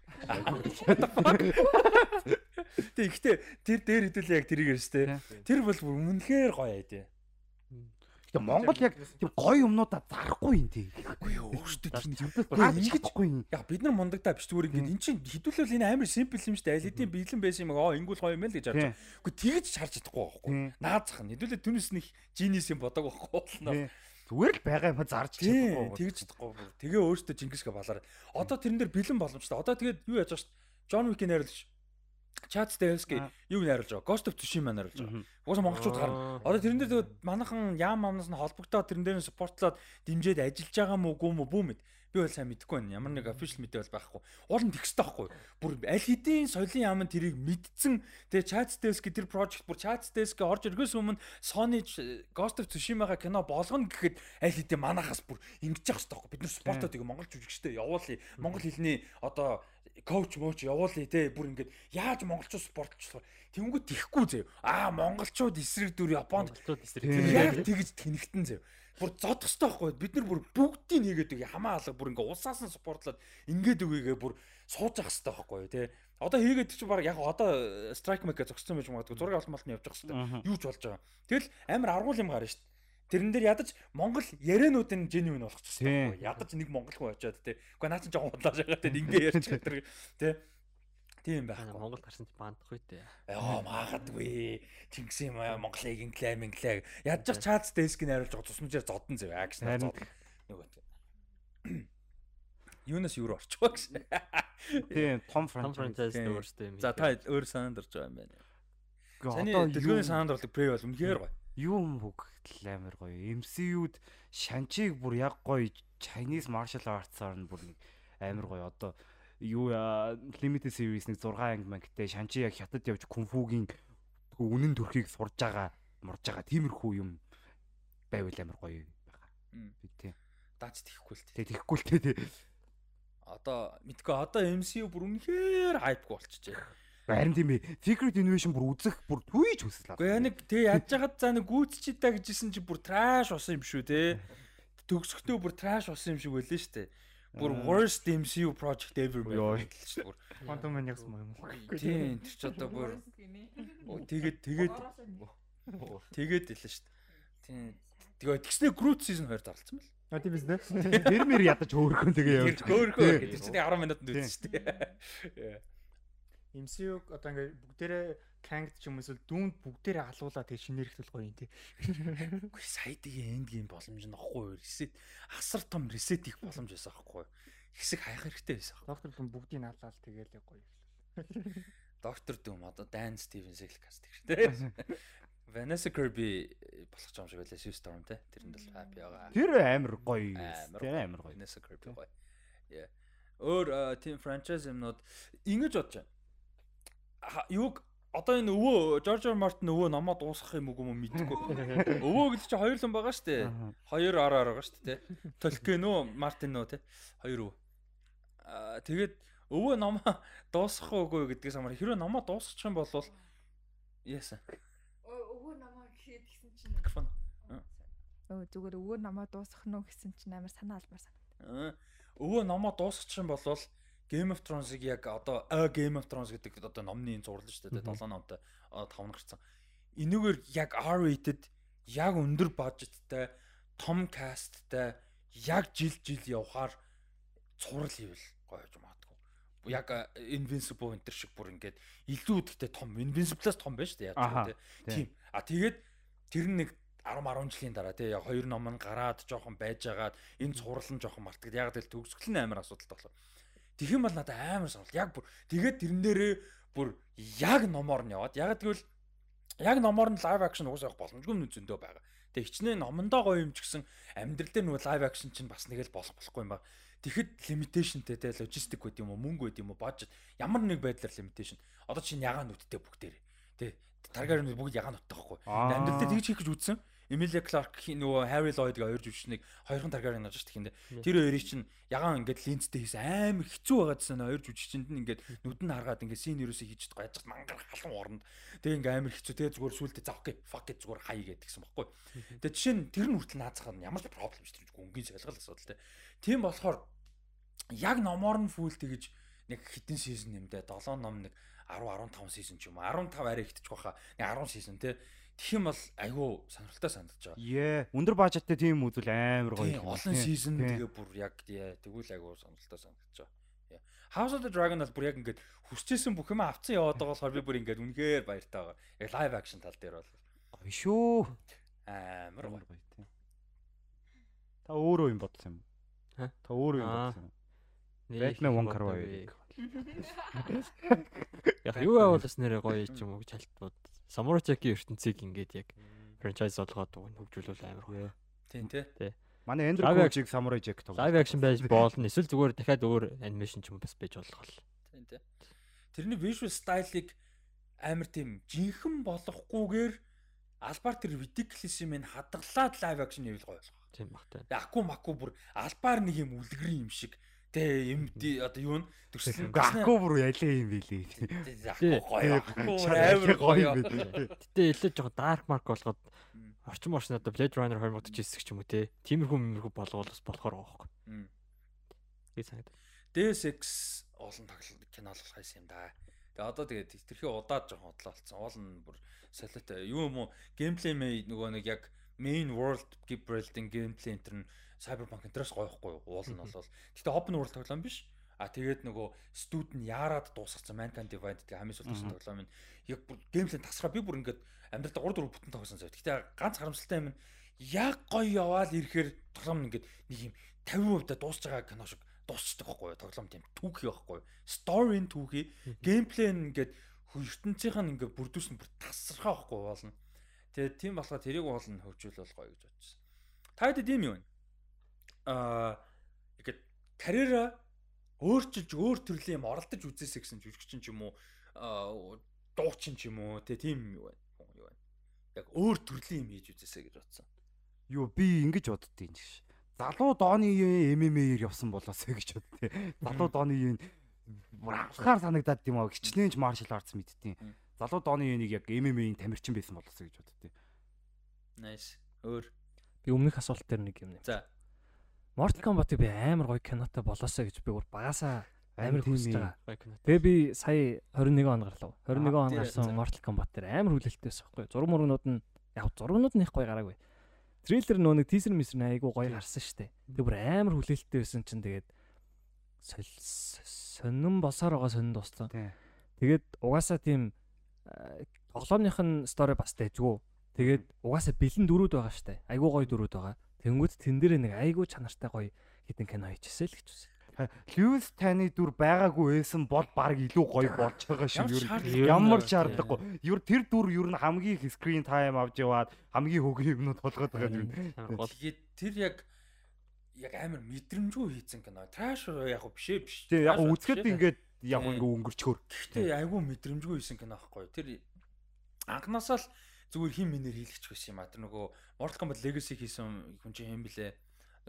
Тэг ихтэй тэр дээр хэдүүлээ яг тэрийг ярьж тээ. Тэр бол бүр үнэнхээр гоё яа тээ. Тэгээ Монгол яг тийм гоё юмнуудаа зарахгүй юм тий. Үгүй юу өөртөө тийм ингэжгүй юм. Яг бид нар мундагдаа биш зүгээр ингэ эн чинь хэдүүлэл энэ амар симпл юм шүү дээ. Аль хэдийн биелэн байсан юм аа ингүүл гоё юм л гэж харж байгаа. Үгүй тэгэж чарж чадахгүй байхгүй. Наазах нь хэдүүлээ түнэс нэг жинис юм бодог байхгүй. Зүгээр л байгаа юм зарж чадахгүй. Тэгж чадахгүй. Тэгээ өөртөө Чингисгээ балаар. Одоо тэрэн дээр бэлэн боломжтой. Одоо тэгээд юу яаж дээ. Джон Уик найруулж Чат Стелски юу найруулж байгаа? Ghost of Tsushima найруулж байгаа. Уусаа монголчууд гарна. Одоо тэрэн дээр тэгээд манайхан яам амнаас нь холбогдоод тэрэн дээр нь спортлоод дэмжиж ажиллаж байгаа мó гүм үү бүү мэд. Би бол сайн мэдэхгүй байна. Ямар нэг official мэдээ бол байхгүй. Уул нь тэгс таахгүй. Бүр аль хэдийн соёлын яам нь тэрийг мэдсэн. Тэгээ Chat Desk тэр project бүр Chat Desk орж иргээс өмнө Sony Ghost of Tsushima-га кино болгоно гэхэд аль хэдийн манахаас бүр ингэж явах хэрэгтэй байхгүй. Бид нар спортоо тэгээ монгол жүжигчтэй явуулъя. Монгол хэлний одоо коуч мууч явуулъя те бүр ингээд яаж монголчууд спортлчлах Тэнгүү тихгүй зөө. Аа монголчууд эсрэг дүр Японд яг тэгж тэнэгтэн зөө бүр зодох хэрэгтэй байхгүй. Бид нар бүр бүгдийг хийгээд үгүй хамаа алга бүр ингээ улсаас нь спортлоод ингээд үгүйгээ бүр явах хэрэгтэй байхгүй тий. Одоо хийгээд чи баг яг одоо страйк мэг зогссон байж магадгүй. Зураг авалт малтны явж явах хэрэгтэй юу ч болж байгаа. Тэгэл амар аргуул юм гарна шүү дээ Тэрэн дээр ядаж Монгол ярианууд нь genuine болох ч гэсэн ядаж нэг монголгүй очиод тий. Уу наа чи жоохон худлааж байгаа тий ингээ ярьж байгаа тий. Тийм байхгүй. Монголд гарсан чи баандах үү те. Яа магадгүй. Чингис юм аа Монголыг инглээ минглээ. Ядж чаац деск найруулж байгаа тусмжаар зодон зав акс зодон. Нөгөө <clears throat> Юунаас юу руу орчих вэ <laughs> гэсэн. Тийм, том франчайз өөрсдөө юм. За та өөр санаанд орж байгаа юм байна. Саны дэлгүүрийн санаанд орлог прей бол үнэхээр гоё. Юу юм бүгд амар гоё. MCU-д Шанчиг бүр яг гоё Chinese martial arts-аар нь бүр амар гоё. Одоо юу limited series нэг 6 анги мангтай шанчи яг хятад явж кунфугийн үнэн төрхийг сурж байгаа мурж байгаа тиймэрхүү юм байвал амар гоё байгаа. Би тий. Даач тэхгүй л тий. Тэхгүй л тий. Одоо мэдгүй одоо MCU бүр үнэхээр хайпгүй болчихжээ. Харин тийм ээ. Secret Invasion бүр үзэх бүр түйж хүсэл авсан. Гэхдээ яг тий яаж яхад за нэг гүйцчихэд та гэжсэн чи бүр trash болсон юм шүү те. <laughs> Төгсөхдөө бүр trash болсон юм шиг байлээ шүү дээ бүр worst MCU project ever байх шүү бүр. Quantum Man ягсан юм уу? Тийм, тэр ч одоо бүр тэгээд тэгээд тэгээд хэлсэн шүү дээ. Тийм. Тэгээ тэгснэ Groot season 2 зарлцсан байл. А тийм биз дээ. Тэр мэр ядаж хөөрхөн тэгээ явж. Хөөрхөн. Тэр чинь 10 минутанд үзсэн шүү дээ. MCU одоо ингээ бүгдээрээ Kang ч юм эсвэл дүүнд бүгдээрээ алуулаад тэг шинээрхтэл гоё юм тий. Үгүй сайдгийн энд гейм боломж ахгүй reset асар том reset их боломж байсан аахгүй. Хэсэг хаях хэрэгтэй байсан. Доктор Дүм бүгдийг алаал тэгээл гоё ирлээ. Доктор Дүм одоо Dan Stevens-ийг л каст хэрэгтэй. Vanessa Kirby болох юм шиг байлаа Sue Storm те. Тэрэнд бол happy байгаа. Тэр амар гоё. Тэр амар гоё. Vanessa Kirby гоё. Yeah. Өөр team franchise юмнууд ингэж бодож байна. Юуг одоо энэ өвөө Жорж Ор Мартин өвөө намаа дуусгах юм уу мэдгүй. <laughs> Өвөө гэж чи хоёр л байгаа шүү дээ. Хоёр ар ар байгаа шүү дээ. Толкино Мартин нөө те. Хоёр өвөө. Аа тэгээд өвөө намаа <laughs> дуусгах уугүй гэдгээс амар хэрвээ намаа дуусчих юм бол яасан. Өвөө намаа гэхэд гисэн чинь микрофон. Өө зүгээр өвөө намаа дуусгах нь гэсэн чинь амар санаа албаар санагдав. Өвөө намаа дуусгах юм бол Game of Thrones-ыг яг одоо A Game of Thrones гэдэг одоо номны зурлал шүү дээ 7 номтой 5 нь гарсан. Энэгээр яг R-rated яг өндөр бажеттай том касттай яг жил жил явхаар цуврал хийвэл гоё юм аадгүй. Яг Invincible Winter шиг бүр ингээд илүү гэдэгтэй том Invincible-аас том байж шүү дээ яг тийм. А тэгээд тэр нэг 10 10 жилийн дараа тий яг хоёр ном нь гараад жоохон байжгаад энэ цуврал нь жоохон мартагд яг л төгсгөл нь амар асуудалтай болоо. Юм бол надад амар сонирхол. Яг бүр тэгээд тэрэн дээрээ бүр яг номоор нь яваад яг тэгвэл яг номоор нь лайв акшн явах боломжгүй юм зөндөө байгаа. Тэгээ хичнээн номондоо гоё юм ч гэсэн амьдрал дээр нөгөө лайв акшн чинь бас нэг л болох болохгүй юм байна. Тэгэхэд лимитейшнтэй те логистик байд юм уу мөнгө байд юм уу бажет ямар нэг байдлаар лимитейшн. Одоо чинь ягаан нүдтэй бүгдээр. Тэ таргаар бүгд ягаан нүдтэй байхгүй. Амьдрал дээр тэгж хийх гэж үзсэн. Emilia Clarke нөгөө Harry Lloyd-г хоёр жүжигчнийг хоёрхан таргаар нэж штт хин데. Тэр хоёрыг чинь ягаан ингээд линзтэй хийсэн амар хэцүү байгаадсан хоёр жүжигчинд нь ингээд нүд нь харгаад ингээд син ерөөсөө хийж чадахгүй яж мангар халуун оронд. Тэгээ ингээд амар хэцүү тэгээ зүгээр сүултээ за окей fuck it зүгээр хай гэдгийгсэн баггүй. Тэгээ жишээ нь тэр нь хүртэл наацхаар нь ямар ч проблем шүү дээ. Өнгийн шалгал асуудал те. Тийм болохоор яг номоор нь фүүл тэгэж нэг хитэн сизон нэмдэ 7 ном нэг 10 15 сизон ч юм уу 15 арай ихтэж баха. Нэг 10 сизон те Тэгэх юм бол айгүй сонирхолтой санагдаж байгаа. Ее. Өндөр бажеттай тийм үзүүл амар гоё юм. Олон сизон тэгээ бүр яг тэгвэл айгүй сонирхолтой санагдаж байгаа. House of the Dragon бол бүр яг ингээд хүсчээсэн бүх юм авцсан яваад байгаа болохоор би бүр ингээд үнэхээр баяртай байгаа. Яг live action тал дээр бол гоё шүү. Амар гоё тийм. Та өөрөө юм бодсон юм. Та өөрөө юм бодсон юм. Batman One Carway. <laughs> Яг юу авалс нэрээ гоё юм уу гэж хальт бод. Samurai Jack-ийн ертөнцийг ингээд яг франчайз болгоод хөгжүүлвэл амар гоё. Тийм тий. Тий. Манай Эндрю Live Коужиг Samurai Jack тоглож. Live action байж болно. Эсвэл зүгээр дахиад өөр анимашн ч юм бас байж болох л. Тийм тий. Тэрний visual style-ыг амар тийм жинхэнэ болохгүйгээр албаар тэр ridiculous юм хадгалаад live action хийвэл гоё болох. Тийм багтай. Аку маку бүр албаар нэг юм үлгэрийн юм шиг Тэ юм одоо юу н төрсөн. Аку бүр ялээ юм билий. Аку гоё. Амар гоё. Гэтэ илүү жоохон dark mark болгоод орчин орчин одоо Blade Runner 2049 ч юм уу те. Тиймэрхүү мэрхүү болгоол бас болохоор байгаа байхгүй. Тэг санагдав. Deus Ex олон тоглолт кино болох байсан юм да. Тэгээ одоо тэгээд тэрхий удаад жоохон хотлоо болсон. Уул нь бүр солиотой. Юу юм уу? Геймплей нөгөө нэг яг main world building gameplay энэ нь Cyberpunk энтерс гоёхгүй уул нь бол. Гэтэ open world тоглоом биш. А тэгээд нөгөө студ нь яарад дуусгацсан Mankind Divided гэх хамгийн сүүлдсэн тоглоом нь яг бүр геймплей тасраа би бүр ингээд амьдралдаа 3 4 бүтэн тоглосон зав. Гэтэ ганц харамсалтай юм нь яг гоё яваал ирэхээр тоглоом нь ингээд нэг юм 50% дуусж байгаа кино шиг дуусчдаг байхгүй юу? Тоглоом тийм түүхий байхгүй юу? Story нь түүхий, геймплей нь ингээд ертөнцийнх нь ингээд бүрдүүс нь бүр тасархаа байхгүй болно. Тэгээд тийм болохоор тэрийг уулна хөгжүүлэл гоё гэж бодчихсон. Та хэд ийм юм? аа ингээд карьера өөрчилж өөр төрлийн юм оролдож үзээсэй гэсэн жүжигчин ч юм уу дуучин ч юм уу тийм юу байна юу байна яг өөр төрлийн юм хийж үзээсэй гэж бодсон. Юу би ингэж боддتي энэ гэж залуу дооны ММА-ээр явсан болоосэй гэж боддتي залуу дооны юм анхаар санагдаад тийм аа. Хичнээнч маршал артс мэдтiin залуу дооны энийг яг ММА-ийн тамирчин байсан болоосэй гэж боддتي nice өөр. Би өмнөх асуулт дээр нэг юм нэ за. Mortal Kombat-ыг би амар гоё кинотой болоосаа гэж би бүр багасаа амар хүсэж байгаа. Тэгээ би сая 21 он гарлаа. 21 он гарсан Mortal Kombat дээр амар хүлээлттэй байсан байхгүй юу? Зураг мургнууд нь яг зургнууд нь их гоё гараагүй. Трейлер нөө нэг тийзер мисэр айгуу гоё гарсан штэ. Тэгээ бүр амар хүлээлттэй байсан чинь тэгээд сонин босоор байгаа сонин дууссан. Тэгээд угаасаа тийм тоглоомных нь стори бас дэжгүй. Тэгээд угаасаа бэлэн дөрүүд байгаа штэ. Айгуу гоё дөрүүд байгаа. Тэнгүүд тэн дээр нэг айгүй чанартай гоё хитэн кино хийчихсэн л гэж үзсэн. Льюис таны дүр байгаагүй байсан бол баг илүү гоё болж байгаа шүү. Ямар шаардлагагүй. Юу тэр дүр юу н хамгийн их скрин тайм авч яваад хамгийн хөгийн юмнууд толгойд байгаа юм. Тэгээд тэр яг яг амар мэдрэмжгүй хийцэн кино. Траш яг биш ээ биш. Тий яг үзэхэд ингээд яг ингээ өнгөрчхөр. Гэхдээ айгүй мэдрэмжгүй хийсэн кино аахгүй. Тэр анханасаа л зүгээр хин минээр хийлгэж байсан юм а. Тэр нөгөө Mortal Kombat Legacy хийсэн хүн чинь хэм блэ?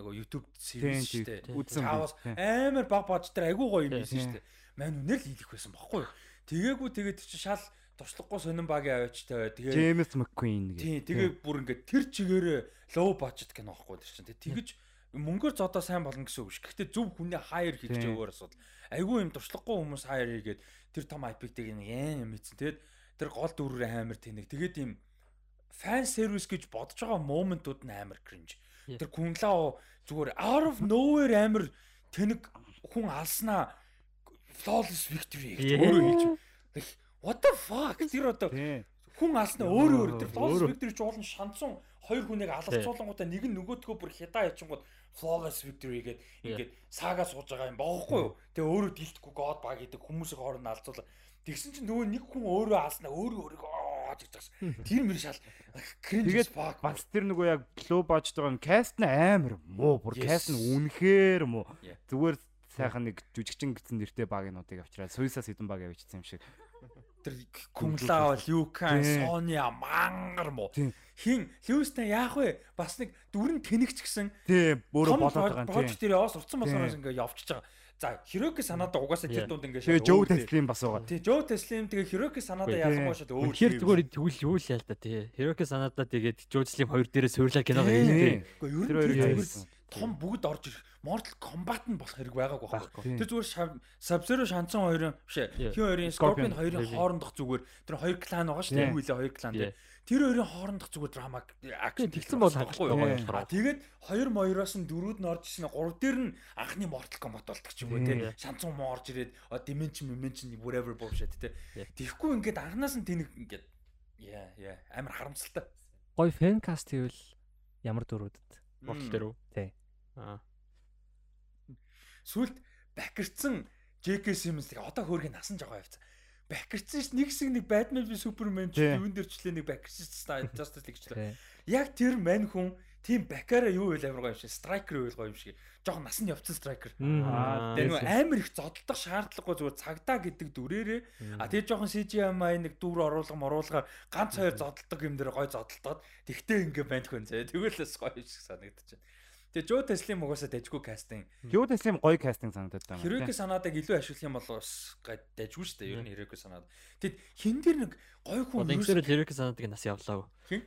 Нөгөө YouTube series шүү дээ. Үзсэн. Амар баг баж тэр айгүй гоё юм байсан шүү дээ. Мань үнээр л хийлгэх байсан баггүй. Тэгээгүй тэгээд чи шал туршлагагүй сонин багийн аваачтай. Тэгээ James McQueen гэх. Тий, тэгээ бүр ингээд тэр чигээрээ low budget кино аахгүй тэр чинь. Тэгэж мөнгөөр зодоо сайн болно гэсэн үг ш. Гэхдээ зөв хүний хайр хийж өгөөр асуудал. Айгүй юм туршлагагүй хүмүүс хайр хийгээд тэр том IP-г нэг юм мэдсэн. Тэгээд тэр гол дүрээр амар тэнэг. Тэгээд юм фан сервис гэж бодож байгаа моментууд нь амар кринж. Тэр күнлаа зүгээр out of nowhere амар тэнэг хүн алснаа flawless victory гэж өөрөө хэлж. What the fuck? Тэр одоо хүн алснаа өөрөө өөр тэр flawless victory ч уулын шанцсан хоёр хүнийг алалцуулангуудаа нэг нь нөгөөдгөө бүр хядаа ячингууд flawless victory гэдэг ингээд саага сууж байгаа юм баахгүй юу? Тэгээ өөрөө дилдэхгүй god баг гэдэг хүмүүсийн хооронд алцуулаа. Тэгсэн чинь нөгөө нэг хүн өөрөө алснаа өөрөө өөрийгөө гэж байгаас. Тэр мөр шал Тэгээд бас тэр нөгөө яг лоу бажд байгаа юм каст нь амар муу бүр каст нь үнэхээр муу. Зүгээр сайхан нэг жүжигчин гэсэн нэртэй багийнуудыг авчираад суйсаас хэдэн баг авчихсан юм шиг. Тэр Кунлаа, Люкан, Соня мангар муу. Хин Льюстен яах вэ? Бас нэг дүрэн тэнэгч гэсэн. Тийм, өөрөө болоод байгаа юм. Тэр яваас урцсан болсоноос ингээ явчихж байгаа. За Хироки санаада угаасаа тэр дунд ингээ шээ. Тэгээ Жо Теслим бас байгаа. Тий, Жо Теслим тэгээ Хироки санаада ялангуяа шууд өөр. Тэр зүгээр тэгвэл юу л яа л да тий. Хироки санаада тэгээд Жо Теслим хоёр дээрээ суурлаа киног хийлээ. Гэхдээ ер нь том бүгд орж ирэх Mortal Kombat нь болох хэрэг байгаагүй байхгүй. Тэр зүгээр Sub-Zero шанцсан хоёрын биш ээ. Хин хоёрын Scorpion хоёрын хоорондох зүгээр тэр хоёр клан байгаа шүү дээ. Үгүй л хоёр клан тий. Тэр хоёрын хоорондох зүгээр драма акшн тэгсэн бол хангахгүй байгаа. Тэгээд хоёр моёроос нь дөрүүд нь орж ирсэн. Гурав дээр нь анхны Mortal Kombat болдог ч юм уу тий. Шанцсан муу орж ирээд dimension dimension whatever bullshit тий. Тэгэхгүй ингээд анханаас нь тэнэг ингээд яа яа амар харамсалтай. Гой фэн каст хийвэл ямар дөрүүдэд Mortal дээр үү? Тий. Аа сүлд бакирцсан JK Simmons-ыг одоо хөөргөө насан жоо явцсан. Бакирцсан ш нэг хэсэг нэг Batman v Superman ч юун дээр ч нэг бакирцсан Justice League ч. Яг тэр мань хүн тийм бакара юу вэ амар гоё юм шиг страйкер юу гоё юм шиг жоохон нас нь явцсан страйкер Аа, тэгээ нөгөө амар их зодтолдох шаардлагагүй зүгээр цагдаа гэдэг дүрээрээ. А тэгээ жоохон CGI нэг дүр оруулга моруулгаар ганц хоёр зодтолдог юм дээр гоё зодтолдоод тэгтээ ингээ байна хүн зэ тэгвэл бас гоё юм шиг байна Тэгээ Жо Теслим угаасаа дайггүй кастинг. Юу дэслэм гоё кастинг санагдаад байна. Хироки санаадаг илүү ашиглах юм бол бас дайггүй шүү дээ. Ер нь Хироки санаад. Тэгэд хин дээр нэг гоё хүн Одоо ингэсээр Хироки санаадаг нас явлаа. Хин?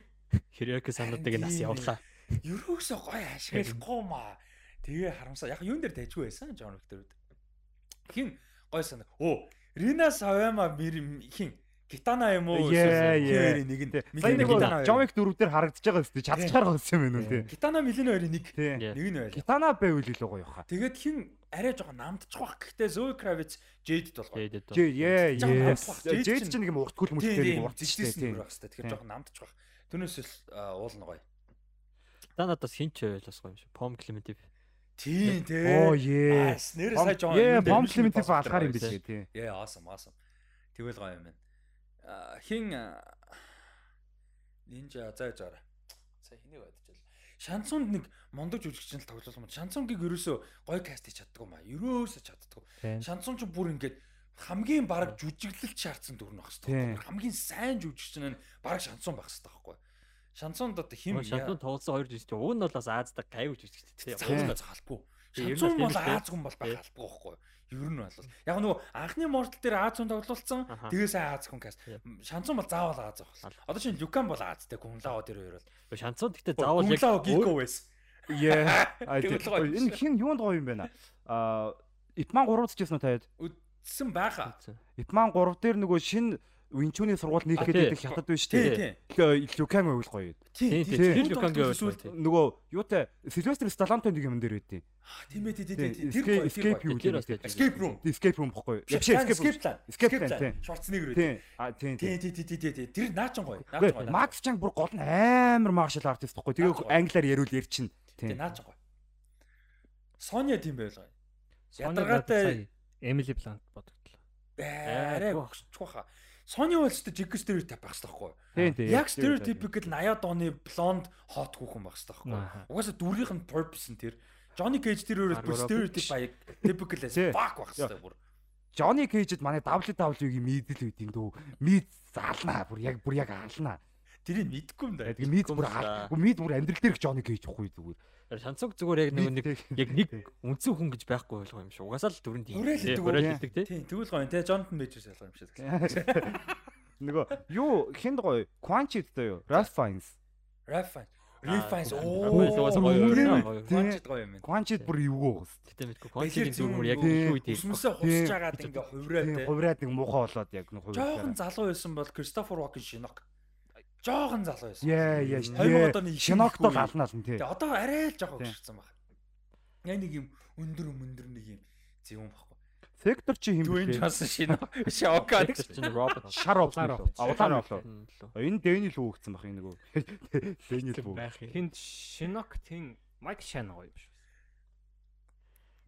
Хироки санаадаг нас явлаа. Ерөөсөө гоё ашиглахгүй маа. Тэгээ харамсаа. Яг юун дээр дайггүй байсан Жон Викторуд. Хин гоё санаа. Оо, Рина Савяма мэр хин Гитана юм уу? Яа, яа. нэг нь. Сая нэг Гитана. Жомик дөрөв дээр харагдаж байгаа өстэй чадчихаар болсон юм байна уу тий. Гитана Милен хоёрын нэг. Тий. Нэг нь байл. Гитана байвал илүү гоё хаа. Тэгээд хин арай жоохон намдчих واخ. Гэхдээ Zoe Kravitz Jade бол гоё. Тэгээд Жээ яа Жаахан яа. намдах. Жээд Жээд чинь- чинь нэг юм уртгүүл Тийм мүлтэй нэг тийм уртчихтэй зижлээсэн тий. бүр байх хэрэгтэй. Тэгэхээр жоохон намдчих واخ. Түүнээс л уулна гоё. та надаас хинч байвал бас гоё юм шиг. Pom Clementine. Тийм тий. Оо яа. Нэр сая жоохон. Яа, юунд дээр комплимент эмшин алхаар юм болсон биш тий. Яа, awesome, awesome. Тэгвэл гоё юм байна. А, Хин Нинжа заа заараа. Сая хэнийг бодчихвол. Шансунд нэг мондог жүжигчин л тоглуулсан юм. Шансунгийг ерөөсөө гоё каст хийж чаддгүй маа. Ерөөсөө чаддгүй. Шансон ч бүр ингээд хамгийн баг жүжиглэлт шаардсан дүр нь баг Тийм. хэвээр. Хамгийн сайн жүжигчин нь баг шансон байх хэвээр байхгүй. Шансонд одоо хим Шантун тоглосон хоёр жүжигч. Уг нь бол бас Ааздаг гайвж жүжигч. Тийм, ер нь Шансон бол бол тийм л дээ. Аз хүн бол байх албагүй байхгүй. Ер нь бол яг нөгөө анхны мортал дээр Аз хүн тоглолцсон. Аха. Тэгээ сайн Аз хүн каст. Тийм. Шансон бол заавал Аз байх. Одоо чинь Люкан бол Азтай Гүнлао тэр хоёр бол. Шантун гэхдээ заавал яг Гүнлао байсан. Яа. <laughs> А, Энэ хин юунд гоё юм бэ? Аа Ипман 3 үзчихсэн үү таад? Үдсэн байхаа. Ипман 3 дээр нөгөө шин Винчуны сургууль нийлэх тий. гэдэг хятад биш Тий, тий. тий. Люкан байвал гоё. Тийм. Тэр Люкан гоё. Нөгөө юутай Сильвестр Сталлонтой нэг юм дээр байдیں۔ Тийм ээ тийм тийм Тий, тийм. Тэр Escape гоё. Escape Тэр юу гэдэг тий. тийм. Escape room. Escape room бохгүй. Биш Escape plan. Escape plan, тий. Шварцнегэр үү. Тий. А тий тий. Тий тий тий тий тий. Тэр наачин гоё. Наачин гоё. Макс Чанг бүр гол нь амар маршал артист бохгүй. Тэгээ англиар ярил ярьчин. Тий Тий. наачин гоё. Соня тийм байл гоё. Ядаргаатай Эмили Блант бодогдлоо. арай өгсөж баха. Сони бол ч жиг стереотип байх хэрэгтэй байхгүй юу? Яг стереотипикл 80-аад оны блонд хот хүүхэн байх хэрэгтэй байхгүй юу? Угаасаа дүрийнх нь purpose нь тэр. Johnny Cage тэр өөрөө бүр стереотип баяг typical as fuck байх хэрэгтэй бүр. Johnny Cage-д манай WWE-гийн мэдэл үүд юм дөө. Мид заалнаа. Бүр яг бүр яг аалнаа. Тэрийг мэдгүй юм да. Тэгээ мид бүр аал. Мид бүр амьдрал дээр Johnny Cage ихгүй зүгээр. Шанцуг зүгээр яг нэг нэг яг нэг үнцэн хүн гэж байхгүй ойлгоо юм шиг. Угаасаа л дүрэнд юм. Тий, үү? Хүрээлэлдэг тий. Тийм тэгвэл гоё те Jonathan Majors ялгаа юм шиг. Нөгөө юу хинд гоё? Quanchid-тэй юу? Ralph Fiennes. Rafine. Refines. Рефайнс угаасаа гоё Оо. байна, гоё. Юм байна. Quanchid бүр эвгүй уус. Гэтэ мэдгүй. Бэлэр Концертийн дүр яг Тий. үед тийм. Өсмөсөө хусж агаад ингээ хувраад Тийм те. хувраад нэг муухай болоод яг нэг хувраад. Жохон залуу байсан бол Christopher Walken шинок. Жохон залуу байсан. Яа яа. 2000 оны Шиногт бол алнаа л нь тий. Тэгээ одоо арай л жоохон өсөрсөн баг. Яг нэг юм өндөр өндөр нэг юм зөвөн баггүй. Сектор чи хэм Dwayne блэ? Johnson шинэ шокад. чинь Роберт. Шар улаан овлоо. Лөө. Энэ Дэниэл үү гэсэн бах энэ нөгөө. Дэниэл үү. байх юм. Хинт Шинок тэн Майк Шан гоё юм биш.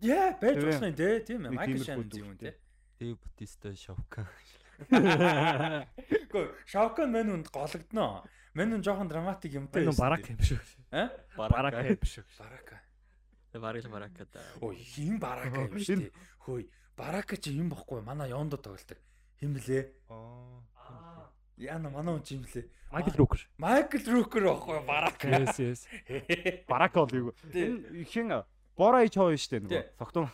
Яа, байж юм те. Тийм ээ. Тиймэрхүү Шан зөв юм тий. те. Дэв Батиста Шавкан. Гэхдээ Шокон мань үнд гологдноо. Мань үн жоохон драматик юмтай. Энэ барак юм шүү. Аа? Барак юм биш. Барака. Бараг баракад. Ой, хин барака юм шүү. Хөөе, барака чи юм бохгүй манай Йондо тоглолдог. Хин блэ? Аа. Яна манай хүн чи юм блэ? Майкл Рукер. Майкл Рукер бохгүй барака. Yes yes. <laughs> Барак бол юу. Энэ хин Бора ич хоо штэ нөгөө. Согтун.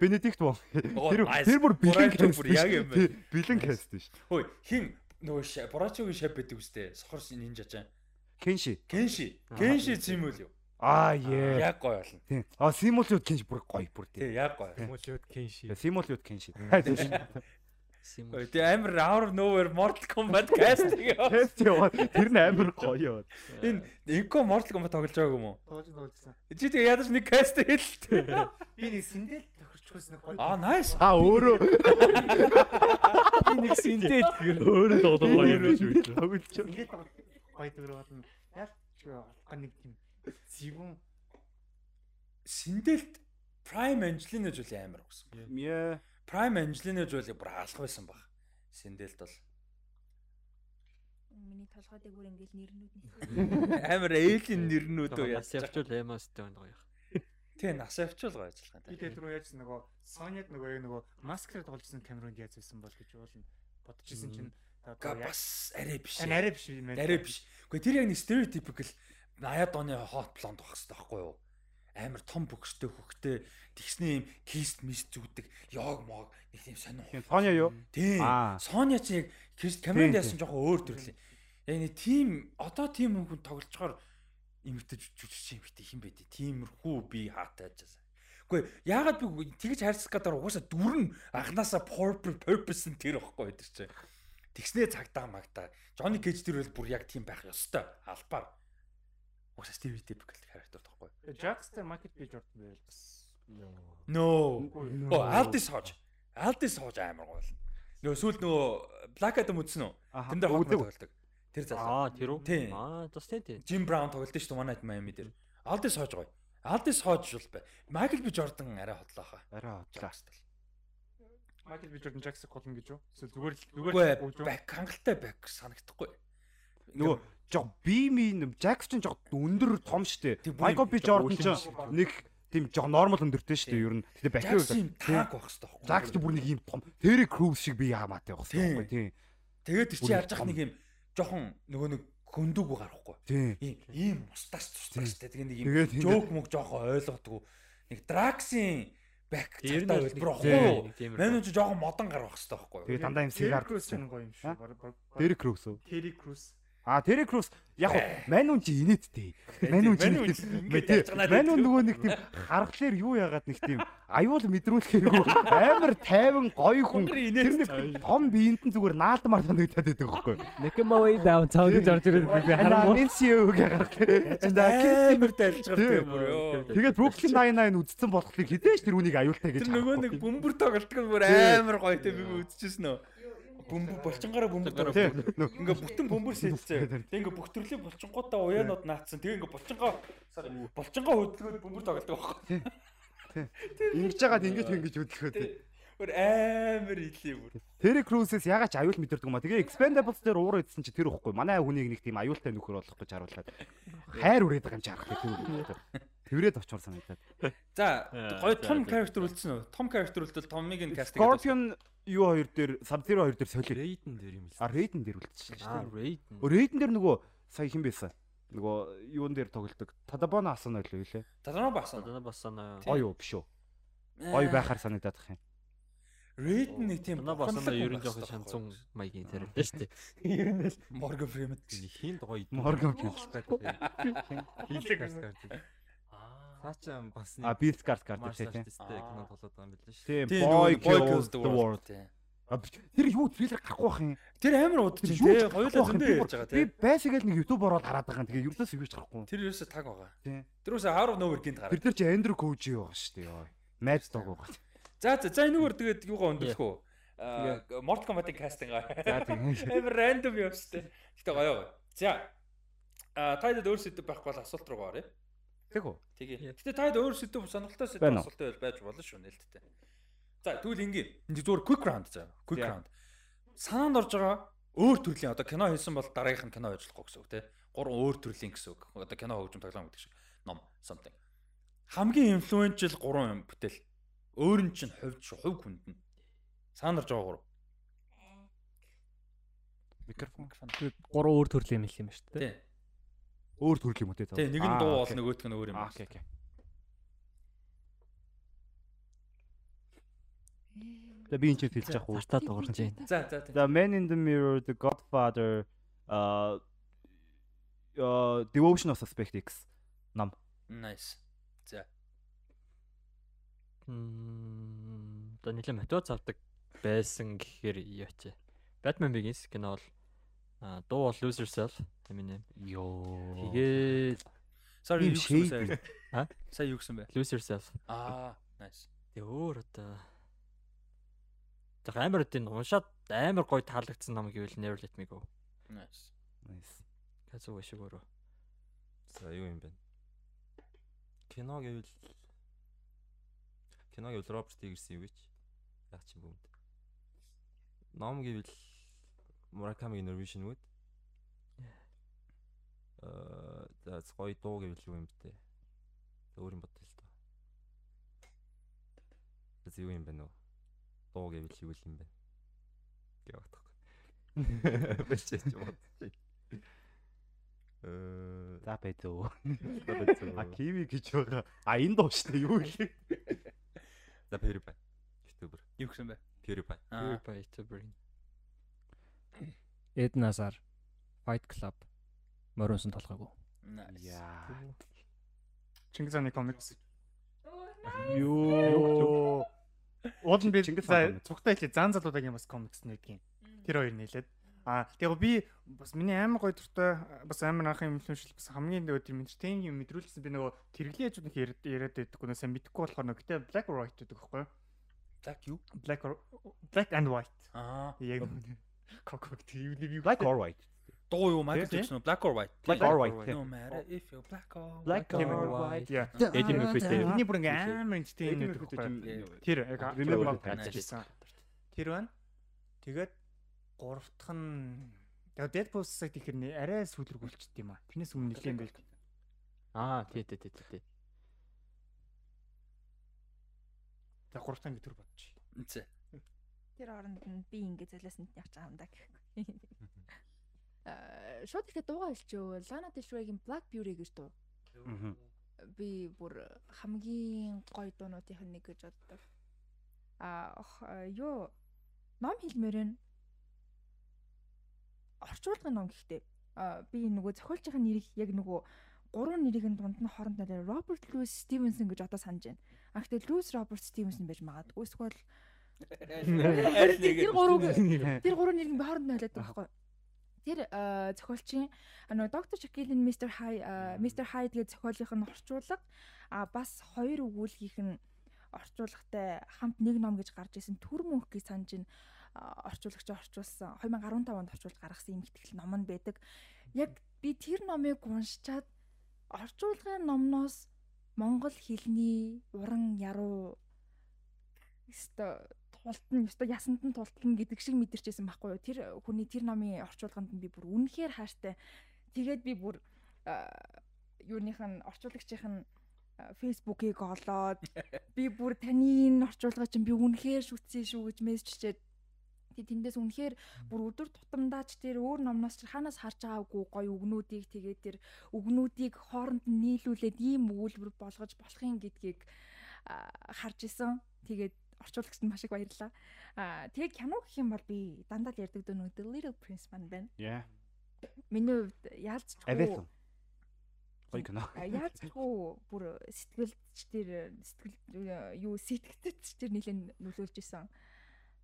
Бенедикт бон. Оо, Тэр тэр бүр бэлэн каст. яг юм байна. Бэлэн каст шүү. Хөөе, хин нөгөө Борачогийн шап байдаг үстэй. Сохор нинжа чаа. Кенши. Кенши. Кенши зимүүл юу? Аа яа. Яг гоё болно. Тийм. А симулют кенши бүр гоё бүр Тий, тийм. яг гоё. Мөлөд Кенши. Симулют кенши. <laughs> Ой, Тэ амар out of nowhere Mortal Kombat casting. <laughs> Тэр нь амар гоё. Энэ Инко Mortal Kombat тоглож байгааг юм уу? Тоож тоожсан. Чи тэгээ ядаж нэг каст хэлтэй. Би нэг сэндэл тохирчхойс нэг гоё. Аа, nice. А өөрөө нэг синдэд гэр. Өөрөө тоглох гоё юм биш үү? тоглож. Ингээд гоё дүр болно. Яг ч га нэг тийм зэвүүн Синдэлт Prime Angelina Jolie амар өгсөн. Яа. Prime Angelina Jolie бүр алах байсан баг. Синдэлт бол. Миний толгой дээр бүр ингээл нэрнүүд нь. Амар эйлийн нэрнүүд үү Яс явчвал эмостэй байна гоё. Тий, нас явчвал гоё ажиллах Би тэр рүү яаж нөгөө Sony-д нөгөө яг нөгөө масклэр тогложсэн камерунд яаж байсан бол гэж уулна бодчихсон чинь Га бас арай биш. арай биш юм байна. Арай биш. Гэхдээ тэр яг нэг stereotypical 80-ад оны hot blonde байх хэрэгтэй байхгүй юу? Амар том бөхштэй хөхтэй тэгснээ юм кист мист зүгдэг яг мог нэг тийм сонир. Соня юу? Тийм. Соня чи яг камеранд Тийм, яасан жоохон өөр төрлийн. Яг нэг тийм одоо тийм хүн тоглолцохоор эмэгтэй жүжигч эмэгтэй хин байдیں۔ Тиймэрхүү би хаатай ажаас. Гэхдээ яагаад би тэгж хайрцах гэдэг угаасаа дүрн анханасаа purpose нь тэр ихгүй тэр чинь. Тэгснээ цагдаа магтаа. Johnny Cage тэр бол бүр яг тийм байх ёстой. Албаар. Угаасаа stereotypical character тахгүй. Jackster Michael B Jordan байл бас. No. Оо, Aldis Hodge. Aldis Hodge амар гол. Нөгөө сүүл нөгөө Black Adam үзсэн үү? Тэн дээр хот тоглолдог. Тэр залуу. Аа тэр үү? Тийм. Аа бас тийм тийм. Jim Brown тоглолт шүү дээ Night Miami дээр. Aldis Hodge гоё. Aldis Hodge бол бай. Michael B Jordan арай хотлоохаа. Арай хотлаа. Michael B Jordan Jackson голно гэж юу? Эсвэл зүгээр л зүгээр л юу? бак хангалттай бак санагдахгүй. Нөгөө жоо бими Jackson ч жоо өндөр том штэ. B бүр Jordan ч нэг тийм жоо нормал өндөртэй штэ ер нь. Тэгээ бахи Jackson тааг байх хэрэгтэй байхгүй. Jackson бүр нэг юм том Terry Crews шиг би яамаатай байх хэрэгтэй тийм. Тэгээд тэр чи яаж ах нэг юм жоохон нөгөө нэг хөндөөгүй гарахгүй. Тийм. Ийм ийм мусташ тустай тэгээ нэг тийм. жоок мөг жоохон ойлгодгүй. Нэг бүр тийм, хоо. нэг тийм Мэн ч жоохон модон гар байх хэрэгтэй байхгүй юу? Тэгээ дандаа юм Terry сигар. Crews энэ гоё юм А Terry Crews яг манун чи инээдтэй. Манун чи тийм чанаа манун нөгөө нэг тийм харгалаар юу яагаад нэг тийм аюул мэдрүүлэхэргүй амар тайван гоё хүн. Тэр нэг том биеинт нь зүгээр наалдмаар санагдаад байдаг байхгүй. Некэмавей даун цаудж орж ирээд би Хараа минсиу гаргалаа. амар тайлж гардаг бүр ёо. Тэгээд Brooklyn Nine-Nine үзсэн болохоор хідээш тэр үнийг аюултай гэж. Тэр нөгөө нэг бөмбөр тоглолтог нь бүр амар гоё те би үзчихсэн нөө. Бөмбөр болчингаараа бөмбөр. Ингээ бүтэн бөмбөр сэлцээ. Тэг ингээ бүх төрлийн болчингуудаа уяанууд наацсан. Тэгээ ингээ болчингоо болчингоо хөдөлгөөд бөмбөр тоглолтог байхгүй. Ингэж жагаад ингэж ингэж хөдөлгөө тий. Бүр амар илээ бүр. Terry Crews-с ягаад ч аюул мэдэрдэг юм а. Тэгээ Expendables дээр уур идсэн чи тэр ихгүй. Манай хүнийг нэг тийм аюултай нөхөр болох гэж харууллаа. Хайр үрээд байгаа юм чи харах тэр. Тэрээд очмоор санагдаад. За гоё том character үлдсэн үү? Том character үлдэл Томмиг нь кастинг. Scorpion юу хоёр дээр Sub-Zero хоёр дээр солио. Raiden дээр юм л. А Raiden дээр үлдчихсэн шүү дээ. Raiden. Raiden дээр нөгөө сая хэн байсан? Нөгөө юун дээр тоглолдог. Тадабана асан байлоо лээ. Тадраа басан. Одоо бас санаа. Гоё юу биш үү? Гоё байхаар санагдаад их юм. Raid нэг тийм. Танаа бас санаа ер нь жоохон шанцун маягийн тариатай шүү дээ. Ер нь л Morgan Freeman. Хинд гоё. Morgan Хийлэг гарч. Цаачаа бас А Bill Skarsgård Martial тийм. кино тоглоод байгаа юм билээ шүү. Тийм, Boy Kills the World. Тийм. А, Тэр юу трейлер гарахгүй бах юм. Тэр амар удаж Тэр чинь тий. Хоёулаа зөндөө байх ярьж байгаа Би тий. байсагээл нэг YouTube ороод хараад байгаа юм. Тэгээ ердөөс юу ч гарахгүй. Тэр ерөөсө таг байгаа. Тийм. Тэр үсээ of Nowhere гинт Тэр гараад. дээр чи Andrew Koji байгаа шүү дээ. Йоо. Mad Dog байгаа. За за за энэгээр тэгээд юугаа өндөрлөх үү? Аа Mortal Kombat-ийн кастинг. За тийм. Амар random юм шүү дээ. Гэтэ гоё гоё. За. Аа тайд өөр сэдв байхгүй бол асуулт руу гараа. Тэг үү? Тэгээ. Гэтэ тайд өөр сэдв сонирхолтой сэдв асуулттай байж болно шүү нээлттэй. За тэгвэл ингийн энэ зүгээр quick round заа. Quick round. Санаанд орж байгаа өөр төрлийн одоо кино хийсэн бол дараагийнх нь кино ажиллахгүй гэсэн үг тий. Гурван өөр төрлийн гэсэн үг. Одоо кино хөгжим тоглоом гэдэг шиг. Ном something. Хамгийн инфлюеншл гурван юм бүтээл. Өөр нь чинь хувьд шүү, хувь хүнд нь. Санаанд орж байгаа гурав. Микрофон. Гурван өөр төрлийн юм л юм шүү дээ. Тий. Өөр төрөл юм уу те? Тий, нэг нь дуу бол нөгөөх нь өөр юм. Аа, окей, окей. За би энэ ч хэлж яах вэ? Зартаа дуурж байна. За за. The Man in the Mirror, The Godfather, uh uh Devotion of Suspect X. Nice. За. Мм. Одоо нэлээд мотивац авдаг байсан гэхээр яач. Batman Begins кино бол аа дуу бол Lose Yourself Eminem. Йоо. Тэгээд Sorry юу гэсэн бэ? А? Сая юу гэсэн бэ? Lose Yourself. Аа, nice. Тэгээ өөр одоо За амар үтэн уншаад амар гоё таалагдсан ном гэвэл Never Let Me Go. Nice. Nice. Казуу шиг өөрөө. За юу юм бэ? Кино гэвэл кино гэвэл Роберт Игерсэн юу гэж яг чи бүгд. Ном гэвэл Murakami Norwegian Wood. Аа за гоё дуу гэвэл юу юм бэ? Өөр юм бодъё л доо. За юу юм бэ нөө? Дуу гэвэл юу юм бэ? Гэвэх тахгүй. <laughs> Бэлчээч юм бодчих. Э За байцөө. <laughs> А киви гэж байгаа. А энэ дуу шүү дээ юу вэ? За PewDiePie. YouTuber. Юу гэсэн бэ? PewDiePie. Аа. PewDiePie Ed Nazar Fight Club моринсон толгойг. Яа. Чингис хааны комикс. Юу. Уул нь би цугтаа хэлээ зан залуудагийн бас комикс нэгдгийн. Тэр хоёр нийлээд. А тэгээ би бас миний амар гоё дуртай бас амар анхын имлэмшил бас хамгийн нөгөө тэр entertain юм мэдрүүлсэн би нөгөө тэрэглийн яжууд их яриад байдаггүй нөө сайн мэдэхгүй болохоор нөгөө гэтээ black white гэдэг байхгүй юу? Black юу? Black or black and white. Аа. Яг кокок тийм юм Black or white. Дуу юу Michael. Jackson уу? Black or white? Black or white. No matter if you black or Black white. or white. Yeah. Eddie Murphy дээр. Миний бүр ингээм амар Эдийн байхгүй юу? чинь Тэр яг Remember гэсэн. Тэр байна. Тэгээд гурав дахь нь тэгээд Deadpool Society хэрнээ арай сүүлргүүлчихдээ юм а. Тэрнээс өмнө нэлээд байл. Аа тий тий тий тий. За гурав дахь ингэ төр бодчих. Зэ. Тэр оронд нь би ингэ золиосонд явж байгаа юм да гэхгүй. Аа <laughs> шууд ихтэй дуугаа хэлчихөө. Lana Del Rey-гийн Black Beauty гэж дуу. Би бүр хамгийн гоё дуунуудын нэг гэж боддог. Аа юу ном хэлмээр байна. Орчуулгын ном гэхдээ аа би нөгөө зохиолчийн нэрийг яг нөгөө гурван нэрийн дунд нь хоорондоо Роберт Луис Стивенсон гэж одоо санаж байна. А гэхдээ Луис Роберт Стивенсон байж магадгүй. Эсвэл тэр гурав тэр гурван нэр нь хоорондоо хэлээд байгаа байхгүй. Тэр аа, зохиолчийн нөгөө доктор Шакилын Mr. High Mr. High тэгээ зохиолынх нь орчуулга а бас хоёр өгүүлгийнх нь орчуулгатай хамт нэг ном гэж гарч исэн төр мөнх гэж санаж ин орчуулагч орчуулсан 2015 онд орчуулж гаргасан юм ихтгэл ном нь байдаг. Яг би тэр номыг уншичаад орчуулгын номноос монгол хэлний уран яруу өстой тултан өстой ясанд нь тултан гэдэг шиг мэдэрчээсэн байхгүй юу. Тэр хүний тэр номын орчуулганд нь би бүр үнэхээр хайртай. Тэгээд би бүр юуных нь орчуулагчийнх нь а, фейсбુકийг олоод <laughs> би бүр таны энэ орчуулга чинь би үнэхээр шүтсэн шүү гэж мессеж чичээд тий тэндээс үнэхээр бүр өдөр тутамдаач тэр өөр номноос чи ханаас харж байгаагүй гоё үгнүүдийг тэгээд тэр үгнүүдийг хооронд нь нийлүүлээд ийм өгүүлбэр болгож болох юм гэдгийг харж исэн. Тэгээд орчуулагчд маш их баярлаа. Аа тэгээд кино гэх юм бол би дандаа л ярьдаг дөө The Little Prince маань байна. Яа. Миний хувьд яалцчихгүй. Гоё кино. А, яалцгүй бүр сэтгэлч тэр сэтгэл юу сэтгэцч тэр нэлээд нөлөөлж исэн.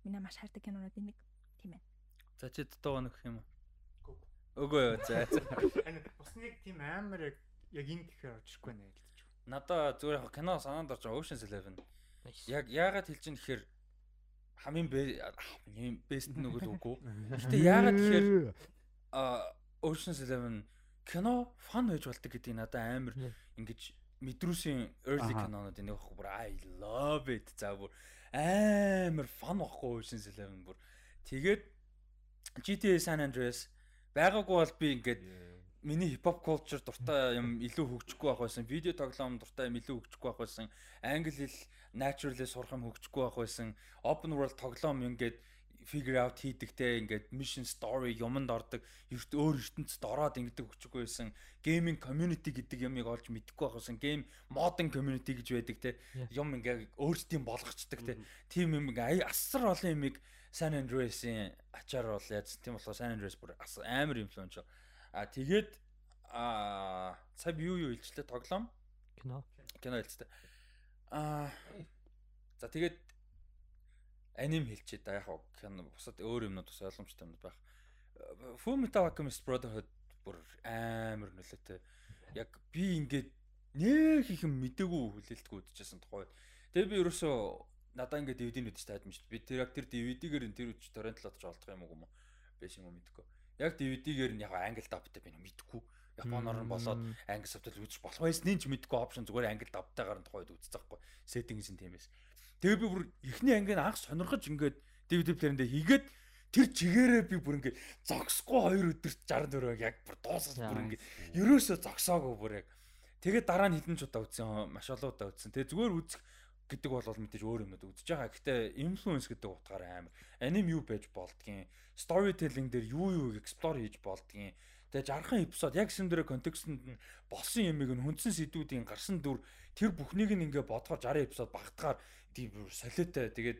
Миний маш хайртай кинонууд нэг тийм ээ. За чи дуу нэг юм уу? Үгүй юу. За. <laughs> за. Бас нэг тийм амар яг яг энэ гэхээр очихгүй нэ хэлж. Надаа зүгээр яг кино санаанд орж байгаа Ocean's Eleven. Яг яагаад хэлж ин гэхээр хамгийн бэ- хамгийн бест нөгөө л үгүй. <laughs> Гэтэ яагаад тэгэхээр а Ocean's Eleven кино фан байж болдог гэдгийг надад амар ингэж мэдрүүсийн early кинонууд энийг байхгүй бүр I love it. За бүр амар фан байхгүй Ocean's Eleven бүр. Тэгээд GTA San Andreas байгаагүй бол би ингээд миний хипхоп culture дуртай юм илүү хөгжихгүй байх байсан. Видео тоглоом дуртай юм илүү хөгжихгүй байх байсан. Англи хэл naturally сурах юм хөгжихгүй байх байсан. Open world тоглоом ингээд figure out хийдэгтэй ингээд mission story юмд ордог. Эрт өөр ертөнцид ороод ингэдэг хөгжихгүй байсан. Gaming community гэдэг ямыг олж мэдэхгүй байх байсан. Game modding community гэж байдаг те. Юм ингээд өөрсдийн болгочдөг те. Тим юм ингээ асар олон юмыг San Andreas-ийн ачаар бол яаж тийм болохоор San Andreas бүр амар инфлюенс. А тэгээд а би юу юу хэлжлээ тоглоом Кино. кино хэлжтэй. А за тэгээд аним хэлчихэд да яг кино бусад өөр юмнууд бас ойлгомжтой юм байх. Fullmetal Alchemist Brotherhood бүр амар нөлөөтэй. Яг би ингээд нэг их юм мэдээгүй хүлээлтгүй үдчихсэн тухайд. Тэгээ би ерөөсөө надаа ингээд DVD нүдэж таад юм шүү дээ. Би тэр яг тэр DVD-гээр нь тэр үуч торрент л олж олдох юм уу юм уу? Биш юм уу мэдэхгүй. Яг DVD-гээр нь яг англи дабтай би мэдэхгүй. Японоор нь болоод англи субтитл үзэж болох байсныг ч мэдэхгүй опшн зүгээр англи дабтайгаар нь тухайд үзэж байгаа хгүй. Settings нь тийм эс. Тэгээ би бүр эхний анги нь анх сонирхож ингээд DVD плеерэндээ хийгээд тэр чигээрээ би бүр ингээ зогсохгүй хоёр өдөрт 64-ыг яг бүр дуусгаж бүр ингээ ерөөсөө зогсоогүй бүр яг тэгээд дараа нь хідэн ч удаа үзсэн маш олон удаа үзсэн тэгээд зүгээр үзэх гэдэг бол мэдээж өөр юм үзэж байгаа. Гэхдээ influence гэдэг утгаараа амар аним юу байж болдгийн, storytelling дээр юу юу explore хийж болдгийн. Тэгээ жархан эпизод. Яг сэндэрэ контекстэнд нь болсон юмыг нь хүндсэн сэдвүүдийн гарсан дүр тэр бүхнийг нь ингээ бодгоор 60 эпизод багтахаар тийм солиотой. Тэгээд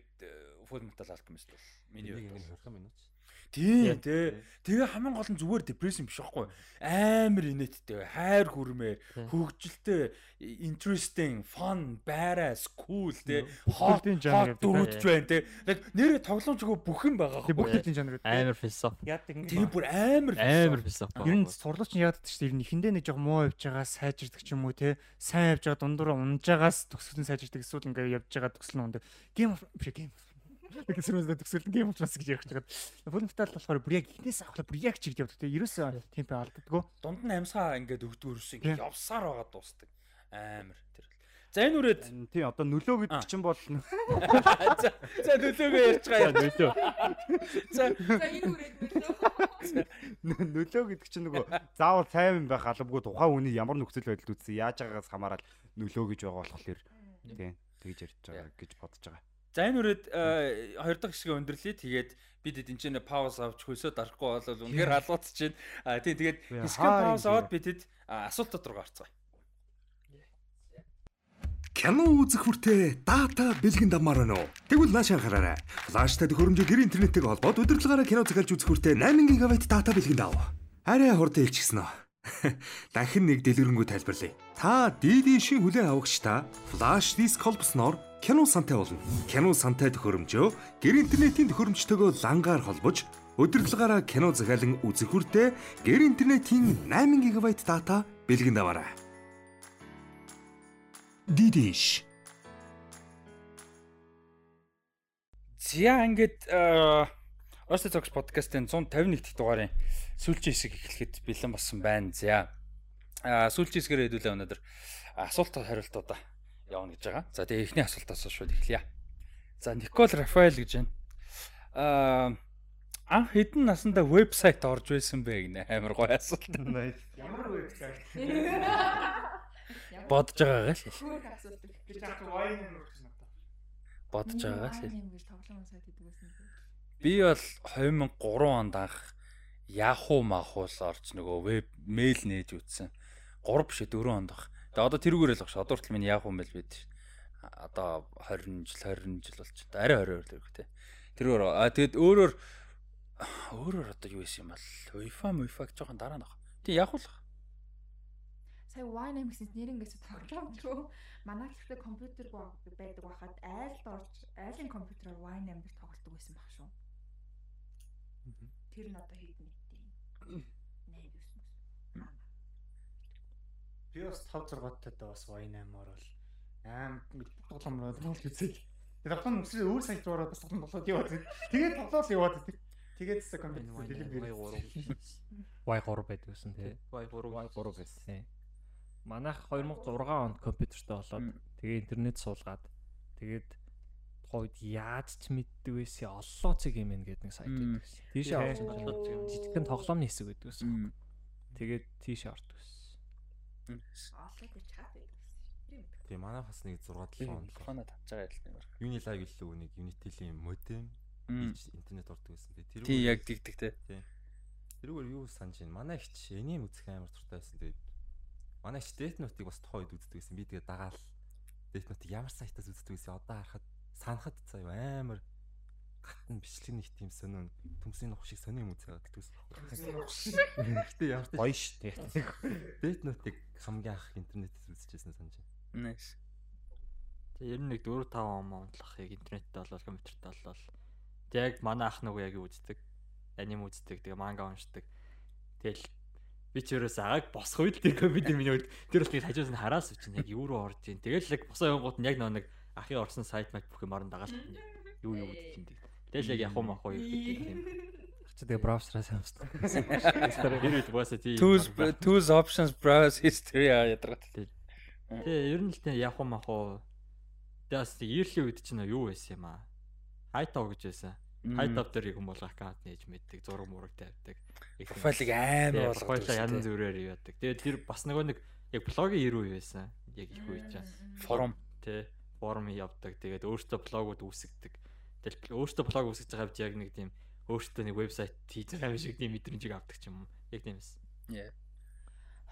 Full Metal Alchemist бол миний ингэ 20 минут. Тийм тий. Тэгээ хамгийн гол нь зүгээр депресс биш байхгүй. Амар инээдтэй, хайр хүрмээр, хөгжилтэй, interesting, fun, badass, cool тий. Бүгдийн жанр дөрүүдж байна тий. Яг нэрээ тоглоомжгүй бүх юм байгаа байхгүй. Бүгдийн жанр. Амар философи. Яадаг тийм бүр амар амар философи. Ер нь сурлууч нь яадаг ч тийм эхэндээ нэг жоо муу явж байгаа сайжирдаг ч юм уу тий. Сайн явж байгаа дундуур унж байгаас төгсгөл нь сайжирдаг эсвэл ингээ явж байгаа төгсөл нь ундаг. Game of game Гэсрүүсээ төгсөлн гейм учраас гэж ярих чагаад. Full metal болохоор бүр яг ихнээс авахлаа бүр яг чигд явдаг. Тэ ерөөсөө темпэ алддаггүй. Дунд нь амьсгаа ингээд өгдөг ерөөсөө ингээд явсаар байгаа дуустдаг. Амар тэр. За энэ үрээд тий одоо нөлөө гэдэг чинь бол За за нөлөөгөө ярьж байгаа нөлөө. За За энэ үрээд нөлөө. нөлөө гэдэг чинь нөгөө заавал сайн юм байх албагүй тухайн хүний ямар нөхцөл байдал үүссэн яаж байгаагаас хамаарал нөлөө гэж байгаа болохоор тий тэгж ярьж байгаа гэж бодож байгаа. За энэ үрээд хоёр дахь хэсгээ өндөрлөе. Тэгээд бид эд энэ пауз авч хөлсөө дарахгүй бол үнэхээр халууц чинь. А тийм тэгээд хэсгээ пауз аваад бид эд асуултууд руу гарцгаая. Кино үзэх хүртээ дата бэлгэн дамаар байна уу? Тэгвэл нааш анхаараарай. Флаштай төхөөрөмжөөр гэр интернеттэй холбоод удирдлагаараа кино захиалж үзэх хүртээ 8 ГБ дата бэлгэн дав. Арай хурдан хэлчихсэн үү? <laughs> Дахин нэг дэлгэрэнгүй тайлбарлая. Та DD шин хүлээн авагчдаа флаш диск холбосноор кино сантай болно. Кино сантай төхөөрөмжөө гэр интернетийн төхөөрөмжтойгөө лангаар холбож удирдлагаараа кино захиалан үзэх хүртээ гэр интернетийн 8 ГБ дата бэлгэн даваарай. Дидиш За ингээд Oscar Talks podcast-ын 151 дахь дугаарын сүүлчийн хэсэг эхлэхэд бэлэн болсон байна. За. Аа сүүлчийн хэсгээр хэдүүлээ өнөөдөр асуулт хариултуудаа явна гэж байгаа. За тэгээ эхний асуултаас шууд эхлэе. За Никол Рафаэл гэж байна. Аа анх хэдэн насанда вебсайт орж байсан бэ гинэ амар гоё асуулт. Ямар вебсайт? Бодож байгаагаа асуулт. Би яг вайн юм гэсэн одоо. Бодож байгаагаа гэж байсан. Би бол 2003 онд анх Yahoo махуус орж нөгөө веб мэйл нээж үтсэн. 3 биш 4 онд баг. Тэгээ одоо тэрүүгээр л багш. Одоо хүртэл миний Yahoo мэйл бид одоо 20 жил 20 жил болж та арай 20 өөр тэрэг те. Тэрүүгээр а тэгэд өөрөөр өөрөөр одоо юу байсан юм бол Wi-Fi Wi-Fi жоохон дараа баг. Тэг Yahoo л. Сая Wine гэсэн нэрнгээсээ тоглоомчгүй. Манай гэхдээ компьютер байдаг байхад айлд орж айлын компьютероор Wine амир тоглолдог байсан баг шүү. Тэр нь одоо хэдэн нийтийн 8 9 Би бас 5 6 таад бас вайн аймаар бол аим тоглоом руу тоглож үзээ. Тэгээд тоглоом өсрөө өөр сайт руу ороод бас тоглоом болоод яваад. Тэгээд тоглоом яваад. Тэгээд хэсэг компьютер дэлгэр Y3 байдаг гэсэн тий. Y3 Y3 гэсэн. Манайх 2006 онд компьютертэй болоод тэгээ интернет суулгаад тэгээд тухайд яаж ч мэддэг байсан оллооцыг юм ин гэдэг нэг сайт байдаг. Тийшээ орсон жижигхэн тоглоомны хэсэг байдаг гэсэн. Тэгээд тийшээ ордог Олоо гэж чат байдаг гэсэн. Тэгээ манай бас нэг 6 7 он Хоноо тавьж байгаа юм байна. Unilive гэлээ нэг Unity-ийн модем интернет ордог байсан. Тэгээ Тий яг дигдэг те. тэрүүгээр юу санаж байна. Манай ихч энэм үзэх амар туртай байсан. Тэгээд манай ихч Death Note-ыг бас тухайд үздэг байсан. Би тэгээ дагаал Death Note-ыг ямар сайтаас үздэг байсан. Одоо харахад санахад заяа амар гатн бичлэг нэг тийм сонин төмсний нух шиг сонин юм үзээд гэдэгс. Гэтэ ямар ч Гоё ш тий. Хамгийн анх интернетээс үзчихсэн санаж байна. Nice. Тэгээ ер нь нэг 4 5 он онцлох яг интернеттэй болол компьютертэй болол тэг яг манай ах нөгөө яг юу үздэг. Аним үздэг. Тэгээ манга уншдаг. Тэгэл би ч ерөөс агааг босох үед тэр компьютер миний үед тэр бас нэг хажуус нь хараас үчин яг юу руу орж ийн. Тэгэл яг босоо явгууд нь яг нэг ахын орсон сайт маяг бүх юм орон дагаал юу юу үзэж ин. Тэгэл яг явах мах уу юу гэдэг юм. Чи тэгээ браузераас хамсдаг. Тэр үед босоо тий. Tools tools options browse history яадаг. Тэгээ ер нь л тий явах мах уу. Тэгээс eerly үед чинь юу байсан юм аа? Хайтоо гэж байсан. Хайдав дээр юм бол аккаунт нээж мэддэг, зураг мураг тавьдаг. Профайлыг амар болгоод. Профайлаа янз бүрээр яадаг. Тэгээд тэр бас нөгөө нэг яг блогийн ирүү байсан. Яг их үе чаа. Форум тий форум явдаг. Тэгээд өөртөө блогууд үүсгдэг. Тэгэл өөртөө блог үүсгэж байгаа бид яг нэг тийм өөртөө нэг вебсайт хийж байгаа юм шиг тийм мэдрэмжийг авдаг ч юм уу. Яг тиймээс. Яа.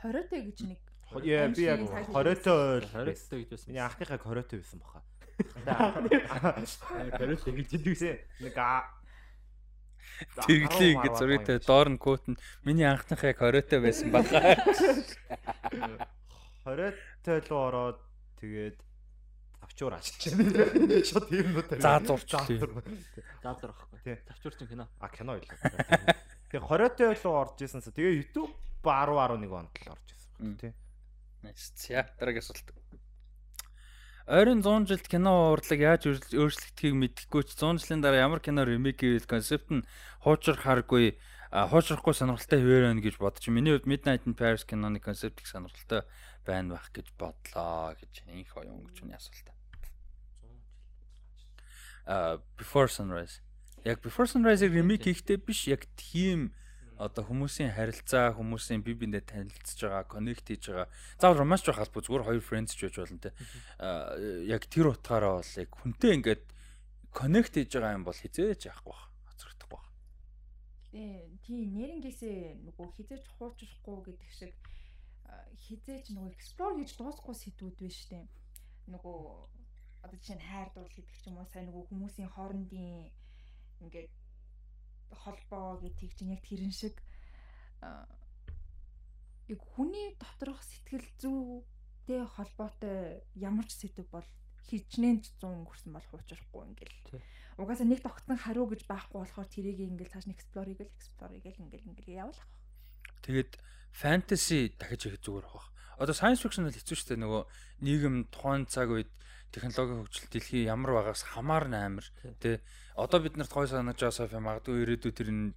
Хориотой гэж нэг Яа би яг 20-той ойл. 20-той гэж байсан. <laughs> Миний анхныхаа 20-той байсан баха. Хориотой гэж хэлдэгсэн. Нэг Тэрглээ ингэ зургитай доор нь код нь миний анхных яг 20-той байсан баха. 20-той руу ороод тэгээд авчуур аччихсан. <laughs> Шот тийм нөт. За зурчлаа. Заазар ахгүй. Тий. Завчуурч кино. А кино илүү. Тэгээ 20-той руу орж ирсэнсэ. Тэгээ YouTube 10 11 онд л орж ирсэн. Тий. Nice. За дараагийн асуулт. Ойрын 100 жилд кино урлаг яаж өөрчлөгдөхийг мэдэхгүй ч 100 жилийн дараа ямар кино ремейк хийвэл концепт нь хуучрахааргүй хуучрахгүй сонирхолтой хэвээр байна гэж бодож миний хувьд Midnight in Paris киноны концепт их сонирхолтой байна байх гэж бодлоо гэж инх оюун гэж миний асуулт. А Before Sunrise. Яг Before Sunrise-ыг ремейк хийхдээ биш яг тийм одоо хүмүүсийн харилцаа, хүмүүсийн бие биендээ танилцж байгаа, коннект хийж байгаа. Заавал романч байх албагүй зүгээр хоёр friends ч байж болно те. Аа яг тэр утгаараа бол яг хүнтэй ингээд коннект хийж байгаа юм бол хизээж яахгүй бах. Хоцрогдохгүй бах. Тий, тий нэрнгээсээ нөгөө хизээж хуучрахгүй гэдэг шиг хизээж нөгөө explore гэж дуусахгүй сэдвүүд байна штэ. Нөгөө одоо жишээ нь хайр дуул гэдэг ч юм уу сайн нөгөө хүмүүсийн хоорондын ингээд холбоо гэдэг чинь яг тэрэн шиг яг хүний доторх сэтгэл зүйтэй холбоотой ямар ч сэдв бол хичнээн 100 өнгөрсөн бол хуучрахгүй ингээл. Угаасаа нэг тогтсон хариу гэж байхгүй болохоор тэрийг ингээл цааш нь explore хийгээл explore хийгээл ингээл ингээл явуулах. Тэгээд fantasy дахиж их зүгээр авах. Одоо science fiction бол хэцүү шүү дээ нөгөө нийгэм тухайн цаг үед технологийн хөгжил дэлхий ямар байгаас хамаарна амар тий. Одоо бид нарт гой санаж байгаа софи магадгүй ирээдүйд тэр нь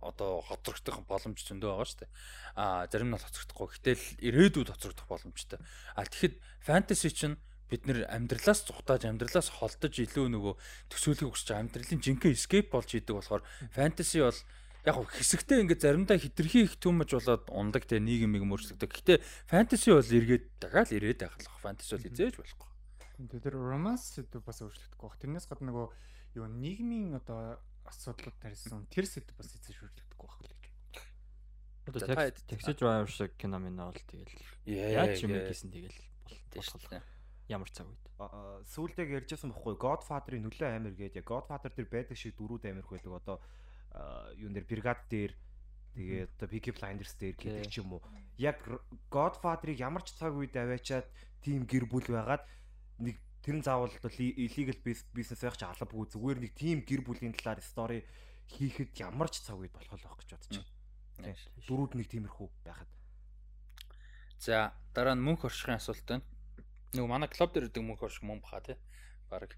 одоо хоцрогдох боломж зөндөө байгаа шүү дээ. Аа зарим нь хоцрогдохгүй. Гэтэл ирээдүйд хоцрогдох боломжтой. А тэгэхэд фэнтези чинь бид нэр амьдралаас зүхтааж амьдралаас холдож илүү нөгөө төсөөлөхийг хүсэж амьдралын жинхэнэ escape болж идэг болохоор фэнтези бол яг хэсэгтээ ингээд заримдаа хитрхи их түмэж болоод ундаг те нийгмийг мөрчлөгдөг. Гэтэ фэнтези бол эргээд дахиад ирээд байх л фэнтези бол хизээж болохгүй. Тэр романс сэдв бас өөрчлөгдөхгүй баг. Тэрнээс гадна нөгөө юу нийгмийн одоо асуудлууд тарьсан тэр сэдв бас эцэж өөрчлөгдөхгүй баг л гэж. Одоо тэгсэж байгаа шиг кино минь бол тэгэл яаж юм гэсэн тэгэл болох ямар цаг үед. Сүүлдээ ярьжсэн бохгүй Godfather-ын нөлөө амир гээд яг Godfather тэр байдаг шиг дөрүүд амирх байдаг одоо юун дээр бригад дээр тэгээд одоо Peaky Blinders дээр гэдэг ч юм уу. Яг Godfather-ыг ямар ч цаг үед аваачаад тийм гэр бүл байгаад нэг тэр нь заавал illegal business байх ч албагүй зүгээр нэг тийм гэр бүлийн талаар story хийхэд ямар ч цаг үед болох байх гэж бодож байна. Дөрүүд нэг тиймэрхүү байхад. За дараа нь мөнх оршихын асуулт байна. Нөгөө манай клуб дээр ирдэг мөнх орших мөн баха тий. Бараг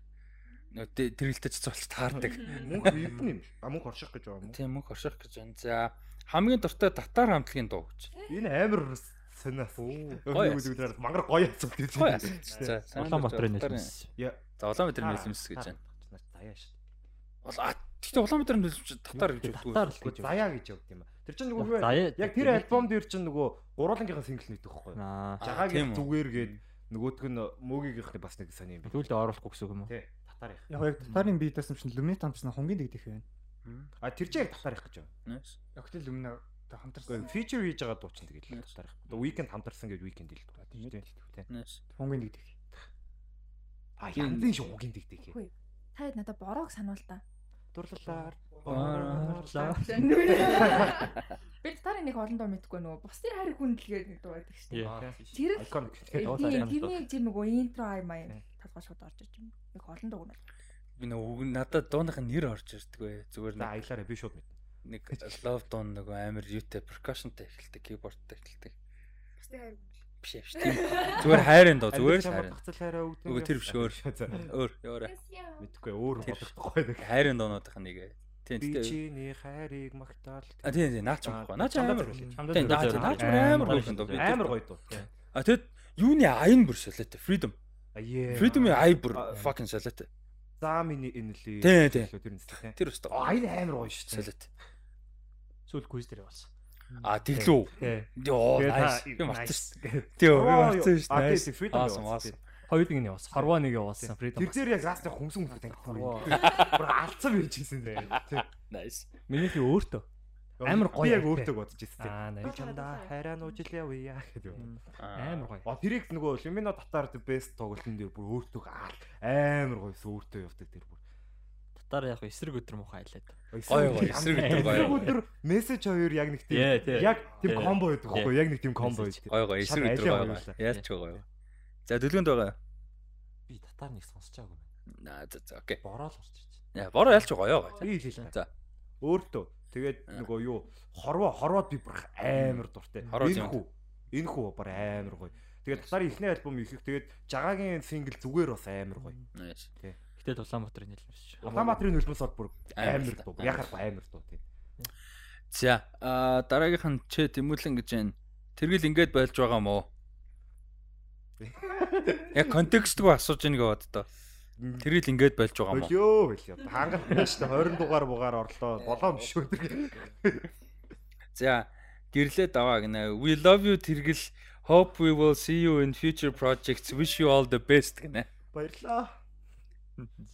нөгөө тэрэлтэж цолч таардаг. Мөнх ирдэн юм. А мөнх орших гэж байгаа юм. Тийм мөнх орших гэж байна. За хамгийн дуртай татар хамтлагийн дуу гэж. Энэ амар сониос. Өөг үзүүлээр мангар гоё асуулт гэж байна. За Улаанбаатарын нэлмэс. За Улаанбаатарын нэлмэс гэж байна. Заяа шүү. Ула Гэхдээ Улаанбаатарын нэлмэс татар гэж өгдөг. Татар л гэж заяа гэж өгд юм ба. Тэр чинь нөгөө яг тэр альбом дээр чинь нөгөө гурвуулангийнхаа сингл нэгдэх байхгүй. Жагагийн зүгээр гээд нөгөөтг нь мөгийнхний бас нэг сони юм. Түүлдэ оруулахгүй гэсэн үг юм уу? Тий. Татар их. Яг яг татарын бие даасан чинь люминет хамтсан хонгийн дэгдэх байна. А тэр чинь яг татар их гэж байна. Яг тэр люминет хамтарсан. Feature хийж байгаа дуу чинь тэгээд татар их. Одоо weekend хамтарсан гэж weekend ил дуу тийм үү? Хонгийн дэгдэх. А янзын шуггийн дэгдэх. Та хэд надад бороог сануул та. Дурлалаар. Боорлаа. Би татарын нэг олон дуу мэдгүй нөгөө бусдын хайр хүндлэгээ нэг дуу байдаг шүү дээ. Тэр тэрний тэр нөгөө интро ай маяг талгаа шууд орж иж юм. Нэг олон дуу нь. Би нөгөө надад дууных нь нэр орж ирдэг бай. Зүгээр нэг аялаараа би шууд мэднэ. Нэг love дуу нөгөө амар юутай percussionтай эхэлдэг, keyboardтай эхэлдэг. Бусдын хайр биш биш тийм. Зүгээр хайрын доо зүгээр хайрын. Хацал хайраа өгдөг. Үгүй тэр биш өөр. Өөр яваарай. Мэдхгүй өөр бодохгүй нэг. Хайрын доонуудынх нь нэг. Тийм тийм. Чиний хайрыг магтаал. А тийм тийм наач байхгүй. Наач амар. Тийм наач наач амар гоё дуу. Амар гоё дуу. А тэгэд юуны аян бүр солиотой. Freedom. Freedom-ийн ай бүр fucking солиотой. Замины энэли. Тий, тий. Тэр тий. Тэр. Аа энэ амар гоё шүү дээ. Солиот. Сүүл квиз дээр болсон. А тэглүү. Тий. Йоо, nice. та- Би мартсан nice. шүү дээ. Тий, би мартсан шүү дээ. Freedom Awesome, явуулсан. awesome. Хоёулыг нь явуулсан. Харваа нэг явуулсан. Freedom. Тэр дээр яг ласт яг хүмсэн хүмүүс таньдаг. Бүр алдсан байж гисэн дээ. Тий. Nice. Минийх нь өөртөө. Амар гоё Би яг өөртөө бодож ирсэн. Аа, nice. чамда хайраа нуужил явъя гэдэг. Амар гоё. А тэрийг нөгөө Лимино татаар бест тоглолтын дээр бүр өөртөө аал амар гоё өөртөө явдаг тэр бүр. Татаар яг эсрэг өдөр муухай айлаад. Гоё гоё, эсрэг өдөр гоё. өдөр мессеж хоёр яг нэг тийм тий. яг тийм комбо байдаг байхгүй яг нэг тийм комбо байдаг. Гоё гоё, эсрэг өдөр гоё. Яалч гоё. За дэлгүнд байгаа. Би татаар нэг сонсчаагүй. Аа, за за окей. Бороо л орч ич. Яа, бороо ялч гоё гоё. Би хэлээ. За. Өөртөө тэгээд нөгөө юу хорвоо хорвоод би бүр амар дуртай. Энэ хүү. Энэ хүү бүр амар гоё. Тэгээд татарын ихний альбом их их тэгээд жагагийн сингл зүгээр бас амар гоё. Nice. Гэтэ Улаанбаатарын нэлмэрч. Улаанбаатарын хөлбөс бол бүр Амар дуу. Яхахгүй амар дуу тийм. За, а дараагийнх нь ч тэмүүлэн гэж байна. Тэргэл ингэж болж байгаа мó. <laughs> Яг контекстгүй асууж ийн гэвод тоо. Тэргэл ингэж болж байгаа мó. Болио болио. Хангалттай шүү дээ 20 дугаар бугаар орлоо. Болоо биш үү тэр. За, гэрлээд аваа гинэ. We love you тэргэл. Hope we will see you in future projects. Wish you all the best гинэ. Баярлаа.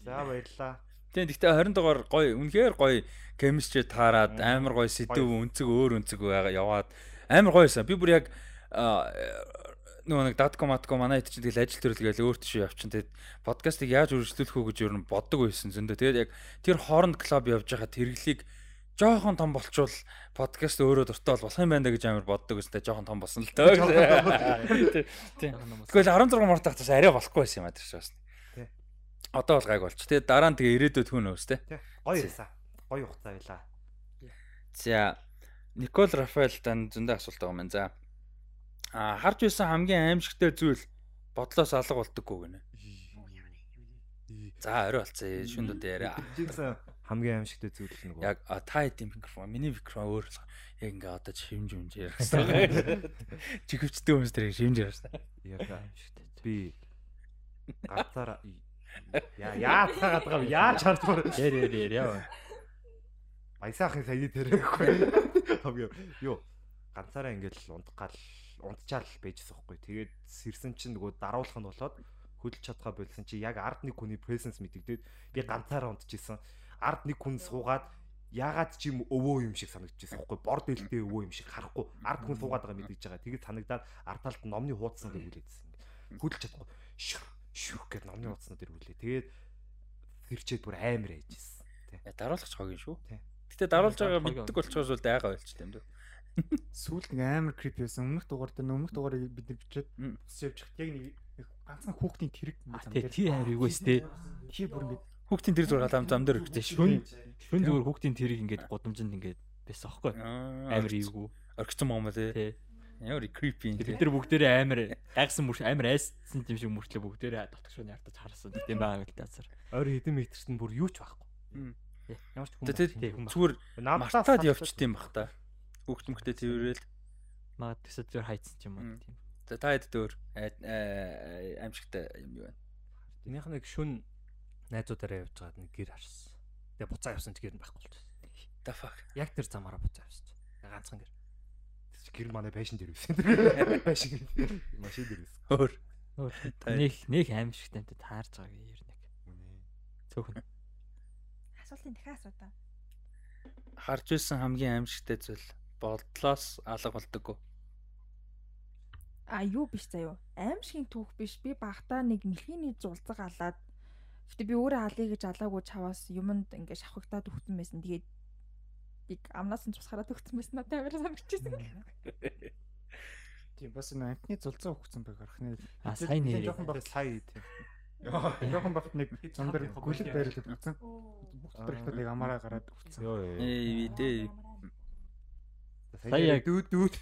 За баярлаа. Тийм гэхдээ 20 дугаар гоё, үнэхээр гоё chemistry таарад амар гоё сэдв өнцөг өөр өнцөг яваад амар гоёсэн. Би бүр яг нөгөө нэг датко матко манай хэд чинь тэгэл ажил төрөлгээл өөр тийш явчин. Тэгээд подкастыг яаж үргэлжлүүлэх үү гэж ер нь боддог байсан зөндөө. Тэгээд яг тэр хооронд клуб явж байхад тэрглийг жоохон том болчвол подкаст өөрөө дуртай бол болох юм байна гэж амар боддог. Тэгээд жоохон том болсон л. Тийм. Тэгвэл 16 март тахтаас арай болохгүй байсан юм а тэр шээс. Одоо бол гайг болж. Тэгээд дараа нь тэгээ ирээдүйд хүн өөс тэ. Тий. Гоё ясаа. Гоё хугацаа байлаа. За Никол Рафаэл дан зөндөө асуулт байгаа юм. За а харж байсан хамгийн аимшигтай зүйл бодлоос алга болдоггүй гэнэ. За орой болцсон. Шүнд үдэ яриа. Хамгийн аимшигтай зүйл нь нөгөө. Яг та хэдийн микрофон, миний микрофон өөр л. Яг ингээ одоо шимж юмж ярих <laughs> хэрэгтэй. Чихвчтэй хүмүүс тэрийг шимж ярих хэрэгтэй. Яг аимшигтай. Би <laughs> ганцаараа яа яа цагаад байгаа юм. Яаж. Яр яр яр яа. Баясаахын саяны тэрэггүй. Хамгийн юу ганцаараа ингээд л унтгаал унтчаал байжсэн хгүй. Тэгээд сэрсэн чинь нөгөө даруулах нь болоод хөдөлж чадхаа болсон чи яг ард нэг хүний presence мэдэгдээд би ганцаараа унтчихсан. Ард нэг хүн суугаад ягаад ч юм өвөө юм шиг санагдчихсан хгүй. Бор дэлтэй өвөө юм шиг харахгүй. Ард хүн суугаад байгаа мэдэж байгаа. Тэгээд санагдаад ард талд номны хуудсан гэж үлээдсэн. Хөдөлж чадахгүй. Шүх гэд номны хуудснууд ирвүүлээ. Тэгээд сэрчээд бүр амар ээжсэн. Я даруулагч хогийн шүү. Тий. Гэтэ даруулж байгаа мэддэг болчихоос бол дайгаа ойлч тийм дүү. Сүүлд нэг амар creepy байсан. Өмнөх дугаар дээр өмнөх дугаарыг бид нар бичээд явж хат яг нэг ганцхан хүүхдийн тэрэг А тий тий амар юугээс тий. Тэр бүр ингэ Хүүхдийн тэр зураг зам зам дээр шүү. Шүн шүн зүгээр хүүхдийн тэрийг ингээд гудамжинд ингээд байсан аахгүй. Амар эвгүй. орчсон юм тий. Тий. Ямар creepy юм Бид нар бүгдээрээ амар гайхсан мөр амар айссан юм шиг мөртлөө бүгдээрээ дотгошоо яартаж харсан тийм байгаа л таасар. Ойр хэдэн метрт нь бүр юу ч байхгүй. Мм. Ямар ч хүн. Зүгээр мартаад явчт юм бах та. Хүүхд мөхтэй тэрэл. Магад тэсэ зөөр хайцсан ч юм уу тийм. За та хэд дөр аимшигтай юм юу вэ? Энийх нэг шүн найзуудаараа явж байгаад нэг гэр харсан. Тэгээ буцаа явсан ч гэр нь байхгүй болчихсон. The fuck. Яг тэр замаараа буцаа явсан. Ганцхан гэр. Гэр манай байшин дээр байсан. Байшин машин дээр байсан. Өөр. Та- Нэг нэг аимшигтай амт таарж байгааг ер нэг. Цөөхөн. Асуултын дахиад асуудаа. Харж исэн хамгийн аимшигтай зүйл бодлоос алга болдоггүй. А юу биш заяо. Аимшигын түүх биш. Би багтаа нэг мэлхийний зулцаг алаад Гэтэ би өөрөө алъя гэж алаагүй чаваас юмд ингээ шавхагдаад өгсөн байсан. Тэгээд яг амнаас нь цусгараад өгсөн байсан надад амар санагдчихсэн. тийм бас нэг амтны зулцаа өгсөн байх арах нэ. А сайн нэр. жоохон баг Сая тийм. жоохон багт нэг дээр гүлэг байрлаад өгсөн. Бүх ихтэй нэг амаараа гараад өгсөн. Йоо ёо. Ээ дээ. Сая яг- дүүд дүүд.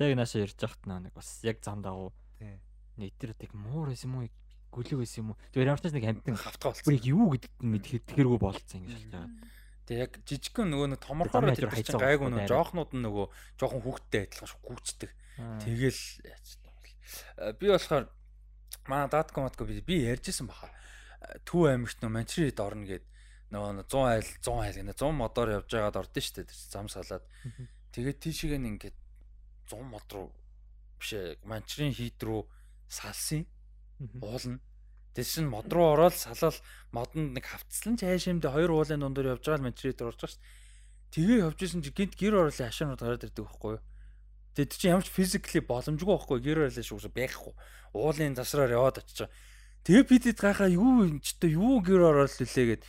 Яг наашаа ярьж байхад нэг бас яг зам дагуу. Тий. Нэг тэр яг муур байсан юм уу? Гүлэг байсан юм уу? Тэр ямар ч нэг амтан Хавтгаа бүр болсон. яг юу гэдэгт нь мэдхэд тэргүй болцсон ингэ шалж байгаа. Тэг яг жижигхэн нөгөө нэг томорхоор хайцаа гайгүй уухгүй нөгөө жоохнууд нь нөгөө жоохон хүүхдтэй адилхан шүү гүйцдэг. Аа. Тэгэл? Э, би болохоор манай датко матко би би ярьжсэн баха. Төв аймагт нөө Манчрид орно гэд нөгөө 100 айл 100 айл гэнэ 100 модоор явж байгаад ордон штэ зам салаад. Тэгээд тийшээ нь ингээд 100 мод руу биш ээ Манчрийн хийд рүү салсан уулна. Тэс чин мод руу ороод салал модонд нэг хавцлан цаашимд хоёр уулын дундор явж байгаа Манчрид руу орж байгаа штэ. Тэгээ явж исэн чи гинт гэр ороолын хашаанууд гараад ирдэг байхгүй юу? Тэгээд чи ямар ч физикли боломжгүй байхгүй гэр ороолын шүүс байхгүй. Уулын засраар яваад очиж байгаа. Тэгээ бидэд гайхаа юу юм ч та юу гэр ороол лээ гэд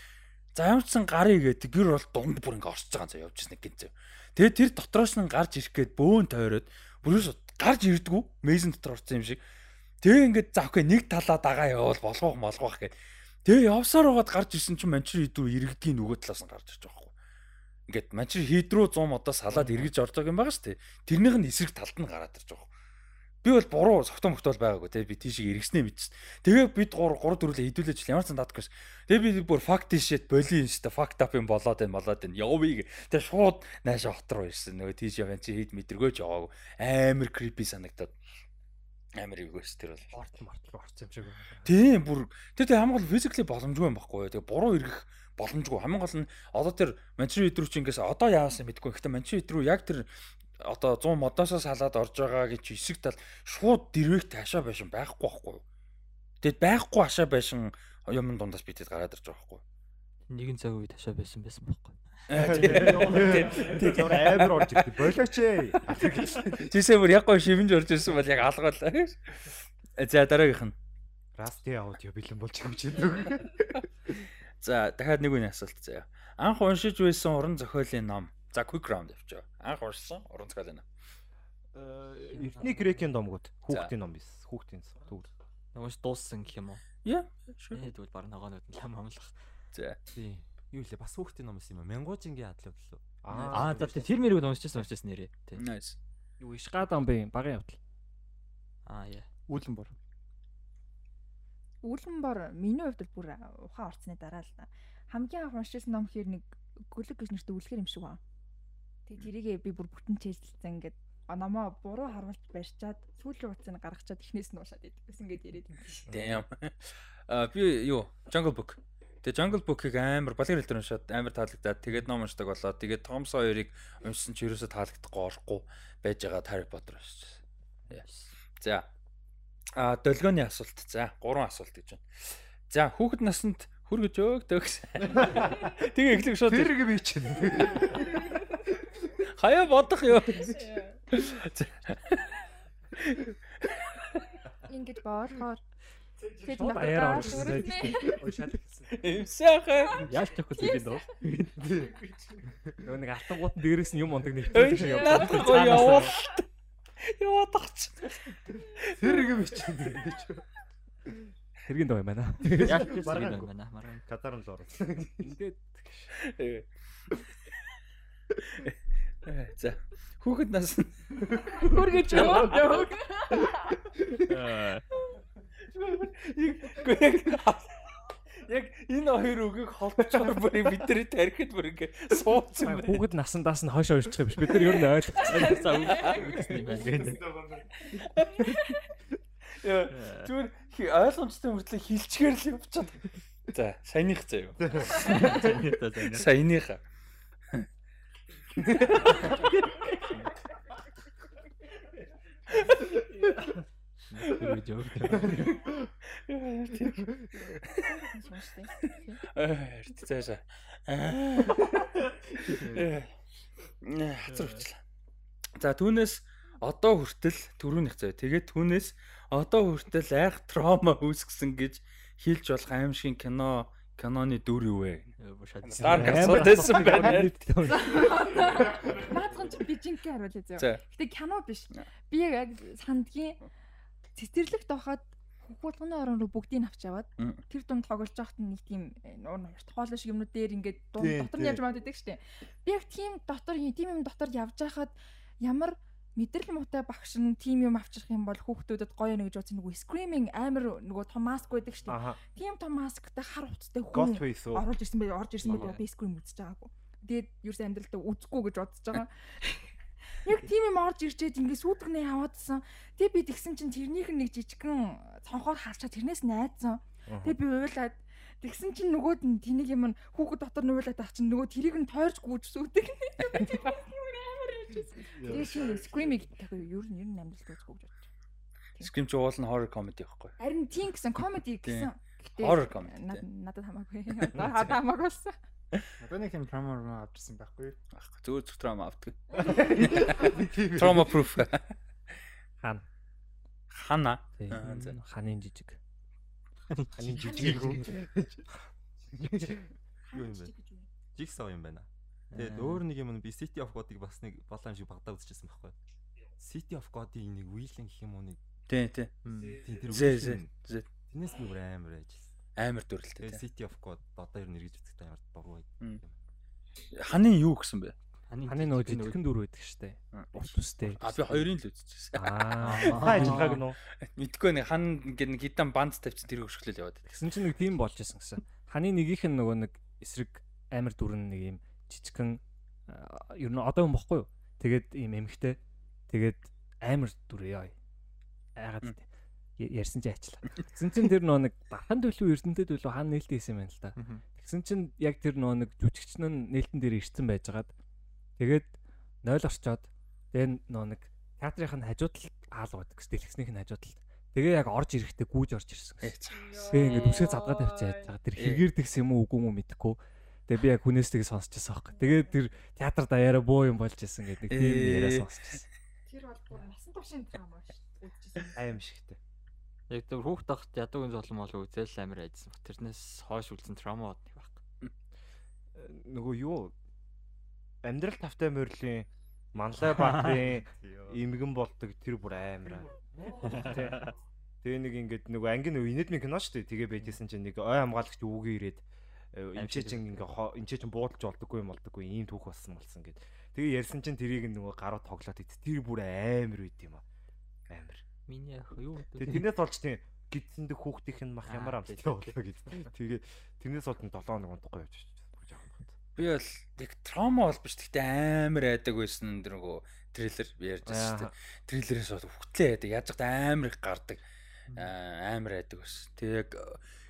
За ямарчсан гарыг гээд гэр бол дунд бүр ингээ орчиж байгаа заа явж ирсэн гин зав. Тэгээд тэр дотроос нь гарч ирэх гээд бөөн тойроод бүрээс гарч ирдгүү мейзен дотор орсон юм шиг. Тэгээ ингээд завхаа нэг талаа дагаа явал болгоох молгоох гээд тэгээ явсаар байгаад гарч ирсэн чинь манчер идүү иргэдгийн нөгөө талаас нь гарч ирж байгаа байхгүй. Ингээд манчер хийдрүү 100 модоо салаад эргэж орж байгаа юм байгаа шүү дээ. Тэрнийх нь эсрэг талд нь гараад ирж байгаа Би бол буруу согтон мөхтөл байгаагүй те би тийшээ эргэснээ мэдсэн. Тэгээ бид 3 3 дөрүлээ хідүүлээч ямар ч дадаггүйс. Тэгээ би бүр факт шит боли юм дээ. Факт ап юм болоод байна болоод байна. Гэ. Тэгээ шууд наашаа хот руу ирсэн. Нөгөө тийш яваа чи хэд мэдргөөч яваагүй. Амар крипи санагдаад амар эгөөс тэр бол орт март руу орсон юм шиг байна. Тийм бүр тэр тэг хамгийн гол физикли боломжгүй юм баггүй. Тэгээ буруу эргэх боломжгүй. Хамгийн гол нь одоо тэр Манчестер Юнайтед рүү чи ингээс одоо яасан мэдгүй. Гэхдээ Манчестер Юнайтед рүү яг тэр одоо 100 модоосоо салаад орж байгаа гэж хэсэг тал шууд дэрвэгт хашаа байшин байхгүй байхгүй. Тэгэд байхгүй хашаа байшин юм дундаас бидэд гараад ирж байгаа байхгүй. Нэгэн цаг үед хашаа байсан байсан байхгүй. Тэгээд амар орж ирдэг. Болооч ээ. Жишээ бүр яг гоо шивэнж орж ирсэн бол яг алгаалаа. За дараагийнх нь. Расти аудио бэлэн болж юм чинь. За дахиад нэг үний асуулт заяа. Анх уншиж байсан уран зохиолын ном За quick round явчих. Анх урсан уран зохиол байна. Э эртний грекийн домгууд хүүхдийн ном биш. Хүүхдийн төгөр. Нөгөөш дууссан гэх юм уу? Яа. Ээ тэгвэл баг ногоонууд нь лам амлах. За. Тий. Юу лээ бас хүүхдийн ном юм аа. Мянгуужингийн адлууд лөө. Аа за тэр мэрийг уншижсэн уншижсэн нэрээ. Тий. Nice. Юу ишгадам бэ? Багын явдал. Аа яа. Үүлэн бор. Үүлэн бор миний хувьд бүр ухаан орцны дараа л хамгийн анх уншижсэн ном хэр нэг гөлөг гэж нэртэй үлгэр юм шиг байна. Тэгээ тэрийгээ би бүр бүтэн чэйжлсэн ингээд номоо буруу харуулж барьчаад сүүлийн утсыг гаргачаад эхнээс нь уушаад идсэн ингээд яриад юм биш. Тийм. А <laughs> би юу Jungle Book. Тэгээ Jungle Book-ыг амар балгар хэлдэр уншаад амар таалагдаад тэгээд ном уншдаг болоод тэгээд Том Сойерыг уншсан ч ерөөсө таалагдахгүй орохгүй байж байгаа Harry Potter уншсан. За. А долгионы асуулт. За, гурван асуулт гэж байна. За, хүүхэд наснд хүргэж өөгдөг. <laughs> Тэгээ эхлэх шууд. Тэр би чинь. <laughs> Хаяа бодох юу? Ингэж боолохоор Тэд нэг аяар орсон. Имсэхэ. Яаж тохиол гэдэг дөө. Нөгөө нэг алтангууд дээрээс нь юм ундаг нэгтгэж шиг явдаг. Гоё явал. Яваад тач. Тэр юм чинь гэж. Хэргийн дөө юм байна. Яаж ч юм байна. Маргаан. Катар нь л орсон. Ингээд За. Хүүхэд нас хүргэж яваа. Яг энэ хоёр үгийг холбочоор бүр бид нар тарихад бүр ингэ суудсан байна. хүүхэд насандаас нь хойш ойрчих юм биш. Бид нар ер нь ойлгосон. За үгүйсэн юм байна. Зүгээр ойлгомжтой мөртлөө хилчгээр л явчихад. За, саяных заяа. Саяных. <laughs> Үргэж явах. Эрт цаашаа. Хацар өвчлээ. За түүнээс одоо хүртэл төрүүнийх заяа. Тэгээд түүнээс одоо хүртэл айх травма үүсгэсэн гэж хэлж болох аимшигын кино киноны дүр юу вэ? Dark асуултсан байна. Наадхан ч би жинхэнэ харуулъя зөө. Гэтэ кино биш. Би яг сандгийн цэцэрлэгт байхад хуулганы орон руу бүгдийг авч яваад тэр дунд тоглож байхад нэг тийм нуур нуур хоолой шиг юмнууд дээр ингээд дунд дотор нь явж маад байдаг штеп. Би яг тийм дотор тийм юм дотор явж байхад ямар мэдрэл муутай багш нь тим юм авчрах юм бол хүүхдүүдэд гоё нэг гэж бодсон нөгөө screaming амар нөгөө том маск байдаг шүү дээ. Тийм том масктай хар утастай хүн оруулж ирсэн бай орж ирсэн бай би scream үзэж байгаагүй. Тэгээд ерөөс амьдралтаа үзэхгүй гэж бодож байгаа. <laughs> Яг тийм юм орж ирчээд ингээ сүйтгэнээ яваадсан. Тэгээ би тэгсэн чинь тэрнийх нь нэг жижигхэн цонхоор харчаад тэрнээс найдсан. Тэгээ би уйлаад Тэгсэн чинь нөгөөд нь тэнийг юм хүүхэд дотор нуулаад ах чинь нөгөө тэрийг нь тойрч гүйж сүйдэг. <laughs> Тэгээ чи screaming гэх юу ер нь ер нь амьдралд үзэх гэж бодож. Scream ч уул нь horror comedy байхгүй. Харин тийм гэсэн comedy гэсэн. Horror comedy. Надад хамаагүй. <laughs> Надад хамаагүй болсон. Одоо нэг юм trauma руу авчихсан байхгүй. Байхгүй зүгээр зүг trauma авдаг. <laughs> Trauma proof. Хаана? Хана. Ханын жижиг. Ханын жижиг? Юу юм бэ? Jigsaw юм байна. Тэгээд өөр нэг юм би City of God-ыг бас нэг болон шиг багтаа үзчихсэн байхгүй. City of God-ийн нэг Wheeling гэх юм уу нэг Тий, тий. Тийм тэр Зэ зэ. Зэ. Тэрнээс би бүр амар ажилласан. Амар дүрлэлтэй. Тэгээд City of God одоо ер нь эргэж үзэхдээ амар дургүй байд. Ханын юу гэсэн бэ? Ханы нөгөө жижигхэн дүр байдаг штэ. Урт үстэй. А би хоёрын л үзчихсэн. Аа. Хаа ажиллагааг нөө. Мэдгүй нэг хан ингээд нэг хитан банд тавьчих тэр хөшгөлөл яваад байдаг. Тэгсэн чинь нэг тийм болж исэн гэсэн. Ханы нэгийнх нь нөгөө нэг эсрэг амар дүрэн нэг юм жижигхэн ер нь одоо юм бохгүй юу? Тэгээд ийм эмхтэй. Тэгээд амар дүр яа. Айгаад ярьсан чи ачлаа. Тэгсэн чинь тэр нөгөө нэг дархан төлөв эрдэнтэй төлөв хаана нээлттэй хийсэн байна л та. Тэгсэн чинь яг тэр нөгөө нэг жүжигчн нь нээлтэн дээр ирсэн байжгаад тэгээд 0 орчоод тэгээд нөгөө нэг театрынх нь хажууд л аал байдаг гэсэн дэлгэснийх нь хажууд л Тэгээ яг орж ирэхдээ гүүж орж ирсэн гэсэн. Тэгээ ингээд үсгээ задгаа тавьчихаад байгаа. Тэр хэрэгэрдэгс юм уу үгүй юм мэдэхгүй. Тэгээ би яг хүнээс тийг сонсчихсан аахгүй. Тэгээ тэр театр даяараа боо юм болж исэн гэдэг нэг тийм яриа сонсчихсан. Тэр бол бүр насан туршийн драма шүү. Үзчихсэн. Аим шигтэй. Яг тэр хүүхд тахт ядуугийн золон мол үзэл амир айдсан. Тэрнээс хойш үлдсэн травма нэг байхгүй. Нөгөө юу амьдрал тавтай морилын Манлай Баатрын имгэн <laughs> болдог тэр бүр амар. Тэгээ нэг ингээд нөгөө ангийн нөгөө инэдмийн кино шүү дээ. Тэгээ байжсэн чинь нэг ой хамгаалагч өвгөө ирээд эмчээ чинь ингээ эмчээ чинь буудалж болдоггүй юм болдоггүй ийм түүх болсон болсон гэд. Тэгээ ярьсан чинь тэрийг нөгөө гарууд тоглоод ит. Тэр бүр амар үйд юм аа. Амар. Миний ах юу? Тэгээ тэрнээс болж тийм гидсэндэх хүүхдийнх нь мах ямар амттай болоо гэж. Тэгээ тэрнээс болж 7 хоног унтахгүй явж Би бол яг траума бол биш. Гэхдээ амар айдаг байсан тэр нөгөө трейлер ярьж байсан шүү дээ. Трейлерээс бол хөтлөө яадаг. Яаж ч амар их гардаг. Амар айдаг байсан. Тэг яг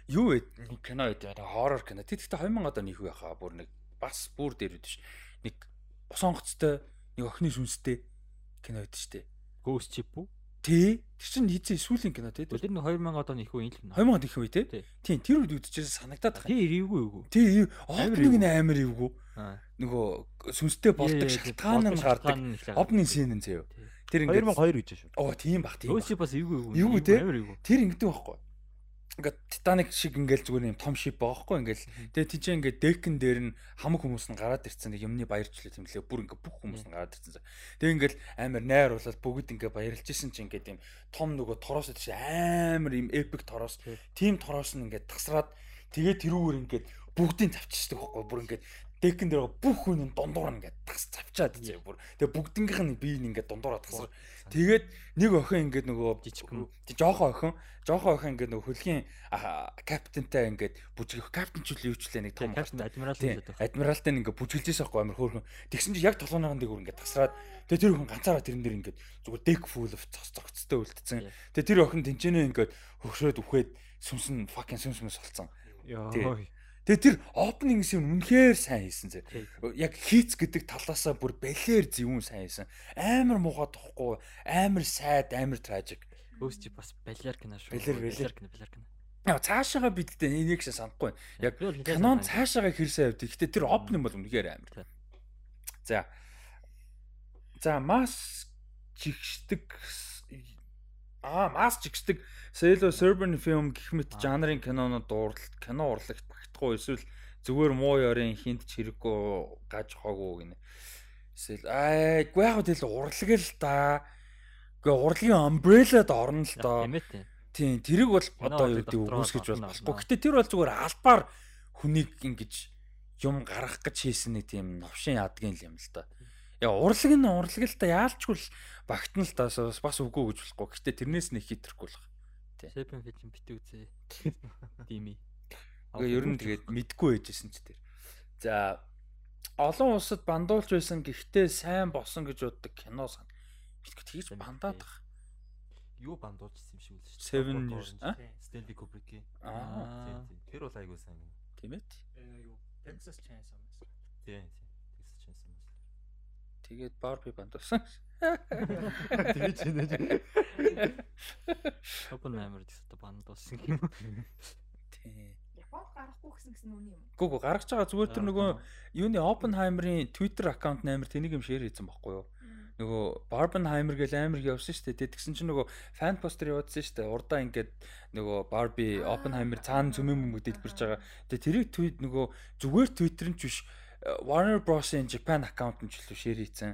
юу вэ? Кино гэдэг. Хоррор кино. Тэг гэхдээ 2000 одоо нэг үү хаа бүр нэг бас бүр дээр үү биш. Нэг сонгоцтой, нэг охины сүнстэй кино байдаг шүү дээ. Ghost Ship үү? Тий. Тэр чинь хийцээ сүүлийн кино тий. Тэр нь 2000 оны их үеийн л кино. 2000 оны их үе тий. Тийм тэр үед үдчихсэн санагдаад байна. Тий эвгүй эвгүй. Тий опнинг нь амар эвгүй. Нөгөө сүнстэй болдог шалтгаан нь гардаг. Опнинг шин нь заяа. Тэр ингээд 2002 гэж шүү. Оо тийм бах тийм. Ship бас эвгүй эвгүй. Эвгүй тий. Тэр ингэдэг байхгүй ингээд Титаник шиг ингээл зүгээр юм том шип байгаа хгүй ингээл. Тэгээ тийч ингээд декэн дээр нь хамаг хүмүүс нь гараад ирцэн юмны баярчлал юм лээ. Бүр ингээд бүх хүмүүс нь гараад ирцэн. Тэгээ ингээл амар найруулаад бүгд ингээд баярлж исэн чинь ингээд юм том нөгөө тороос тийш амар юм эпик тороос тийм тороос нь ингээд тасраад тэгээ тэрүүгээр ингээд бүгдийг тавьчихдаг байхгүй. Бүр ингээд декэн дээр бүх хүн дундуур ингээд тас цавчаад зэ бүр. Тэгээ бүгднгийнх нь бие нь ингээд дундуур тасар. Тэгээд нэг охин ингээд нөгөө жижигхэн жоохон охин, жоохон охин ингээд нөгөө хөлгийн капитантай ингээд бүжгэх капитан ч үл юучлээ нэг том адмирал адмиралтай ингээд бүжгэлжээс байхгүй амар хөөрхөн. Тэгсэн чинь яг толгойн дээр ингээд тасраад тэгээ тэр охин ганцаараа тэрэн дээр ингээд зүгээр дек фул of цогцтой үлдсэн. Тэгээ тэр охин тэнцэнэ ингээд хөгшөөд үхээд сүмс нь fucking сүмс мэс болцсон. Йоо. Тэгээ тэр opening scene үнэхээр сайн хийсэн зэ. Яг хийц гэдэг талаасаа бүр бэлээр зөвүүн сайн хийсэн. Амар муухай тохгүй, амар сайд, амар tragic. Өөс чи бас балер кино шүү. Балер балер кино, балер кино. Яа цаашаага бидтэй энийг шиг санахгүй. Яг канон цаашаага хэр сайн явдаг. Гэтэ тэр opening бол үнэхээр амар. За. За мас жигшдэг Аа, мас жигшдэг Selo Serbian film гэх мэт жанрын кинонууд дуурлалт, кино урлагт багтахгүй эсвэл зүгээр муу ёрын хинт ч хэрэггүй гаж хоогүй гинэ. Эсвэл аа, гоо яг тэгэл урлаг л да. Гэхдээ урлагийн umbrella-д орно л доо. Тийм, тэрийг бол одоо юу гэдэг үгүйсгэж бол болохгүй. Гэтэ тэр бол зүгээр албаар хүнийг ингэж юм гаргах гэж хийсэн нэг тийм новшин ядгийн юм л да. Яа урлаг нь урлаг л та яалчгүй л багтна л таас бас үгүй гэж болохгүй. Гэтэ тэрнээс нэг хитрэхгүй л. Seven film битүү үзээ. Дими. Ингээ ер нь тэгээд мэдгүй байжсэн ч тэр. За олон улсад бандуулж байсан гэхдээ сайн босон гэж боддог кино сан. Битгт хийж бандаад байгаа. юу бандуулжсэн юм шиг үлсэн шүү. Seven Years? Stanley Kubrick-ийн. Аа. Тийм тийм. Тэр бол айгуу сайн. Тийм ээ. юу Texas Chainsaw Massacre. Тийм тийм. Texas Chainsaw Massacre. Тэгээд Barbie бандуулсан. Тэгэж байна. <laughs> Oppenheimer гэсэн одоо бандуулсан юм. Тийм. Японд гарахгүй гэсэн гэсэн үний юм. Гүг гаргаж байгаа зүгээр тэр нөгөө юуны Oppenheimer-ийн Twitter аккаунт нээр тэнийг юм шеэр хийсэн байхгүй юу? Нөгөө Barbenheimer гэл амир явсан шүү дээ. Тэгсэн чинь нөгөө фан постэр явуулсан шүү дээ. Урдаа ингээд нөгөө Barbie Oppenheimer цаана цөмийн бөмбөг дэлбэрж байгаа. Тэгээ тэрийг tweet нөгөө зүгээр Twitter нь ч биш Warner Bros-ийн Japan аккаунт нь ч илүү шеэр хийсэн.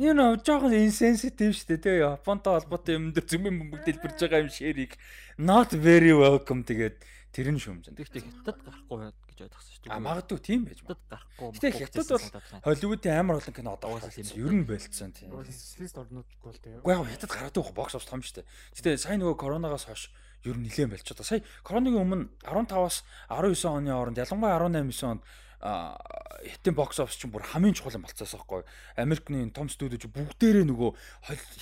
You know, жоохон insensitive шүү дээ. Тэгээ Японтой холбоотой юм дээр цөмийн бөмбөг дэлбэрж байгаа юм шеэрийг not very welcome тэгээд тэр нь шүмжэн. Тэгтээ хятад гарахгүй гэж ойлгосон шүү дээ. А магадгүй тийм байж хятад гарахгүй. Гэтэ хятад бол Холливуудын амар олон кино одоо Угаасаа тийм. ер нь болцсон тийм. Социалист орнууд бол тийм. Уу яг хятад гараад байх бокс офс том шүү дээ. Гэтэ сая нөгөө коронавигоос хойш ер нь нилээн болчиход. Сая коронавигийн өмнө 15-аас 19 оны хооронд ялангуяа 18 9 онд хятадын бокс офс чинь бүр хамгийн чухал юм болцоос байхгүй. Америкны том студиуд бүгдээрээ нөгөө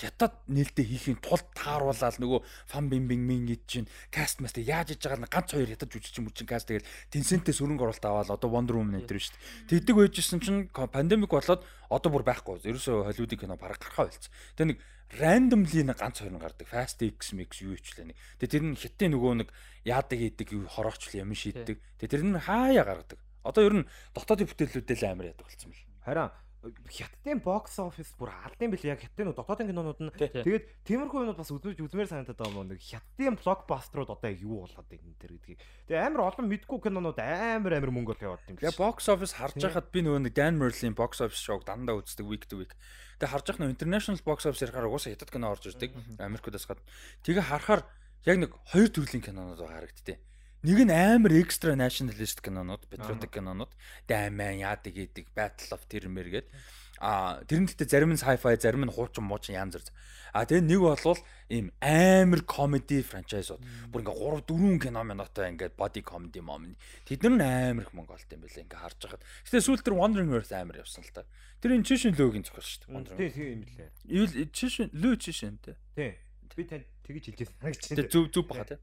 хятад нээлттэй хийхин тулд тааруулаад нөгөө фан бимбинг мин гэж чинь каст мастер яаж иж байгаа нь ганц хоёр хятад жүжигчин мөрчин каст тэгэл Tencent-ээс хөрөнгө оруулалт аваад одоо Wonder Woman энэ төр шүү дээ. Тэгдэг байжсэн чинь пандемик болоод одоо бүр байхгүй. Ерөөсөө Холливуудын кино бараг гарахаа болцсон. Тэгээ нэг randomly нэг ганц хоёр нь гардаг. Fast X mix юу ичлээ нэг. Тэгээ тэр нь хятадын нөгөө нэг яадаг хийдэг юу хороочлоо юм шийддэг. Тэгээ тэр нь хаяа гаргадаг. Одоо ер нь дотоодын бүтээлүүдээ л амар яадаг болсон бэл. Харин хятадын бокс офис бүр алдсан бил яг хятадын дотоодын кинонууд нь тэгээд тиймэрхүү юмуд бас үзмэж үзмээр санагдаад байгаа юм нэг хятадын блокбастерууд одоо юу болоод байна энэ төр гэдгийг. Тэгээ амар олон мэдгүй кинонууд амар амар мөнгө бол яваад юм Тэгээ бокс офис харж байхад би нөгөө нэг Dan Merlin бокс офис шоуг дандаа үздэг week to week. Тэгээ харж байх нөгөө international box office ярихаар угаасаа хятад кино орж ирдэг. Америкудаас гад. Тэгээ харахаар яг нэг хоёр төрлийн кинонууд байгаа харагдтыг. Нэг нь амар extra nationalist кинонууд, patriotic кинонууд, дайман яадаг идэг, Battle of Termer гээд а тэр нь гэхдээ зарим нь sci-fi, зарим нь хуучин муучин янз бүр. А тэгээ нэг болвол ийм амар comedy franchise-ууд. Бүр ингээ 3 4 кино минутаа ингээ body comedy мом. Тэд нар амар их мөнгө олт юм байлаа ингээ харж байхад. Гэтэ сүүл тэр Wandering Earth амар явсан л та. Тэр энэ Chishin Lou-гийн зохиол шүү дээ. Тий, тийм юм лээ. Юу Chishin Lou Chishin те. Тий. Би танд тэгэж хэлж байсан Тэгээ зүв зүв баха те.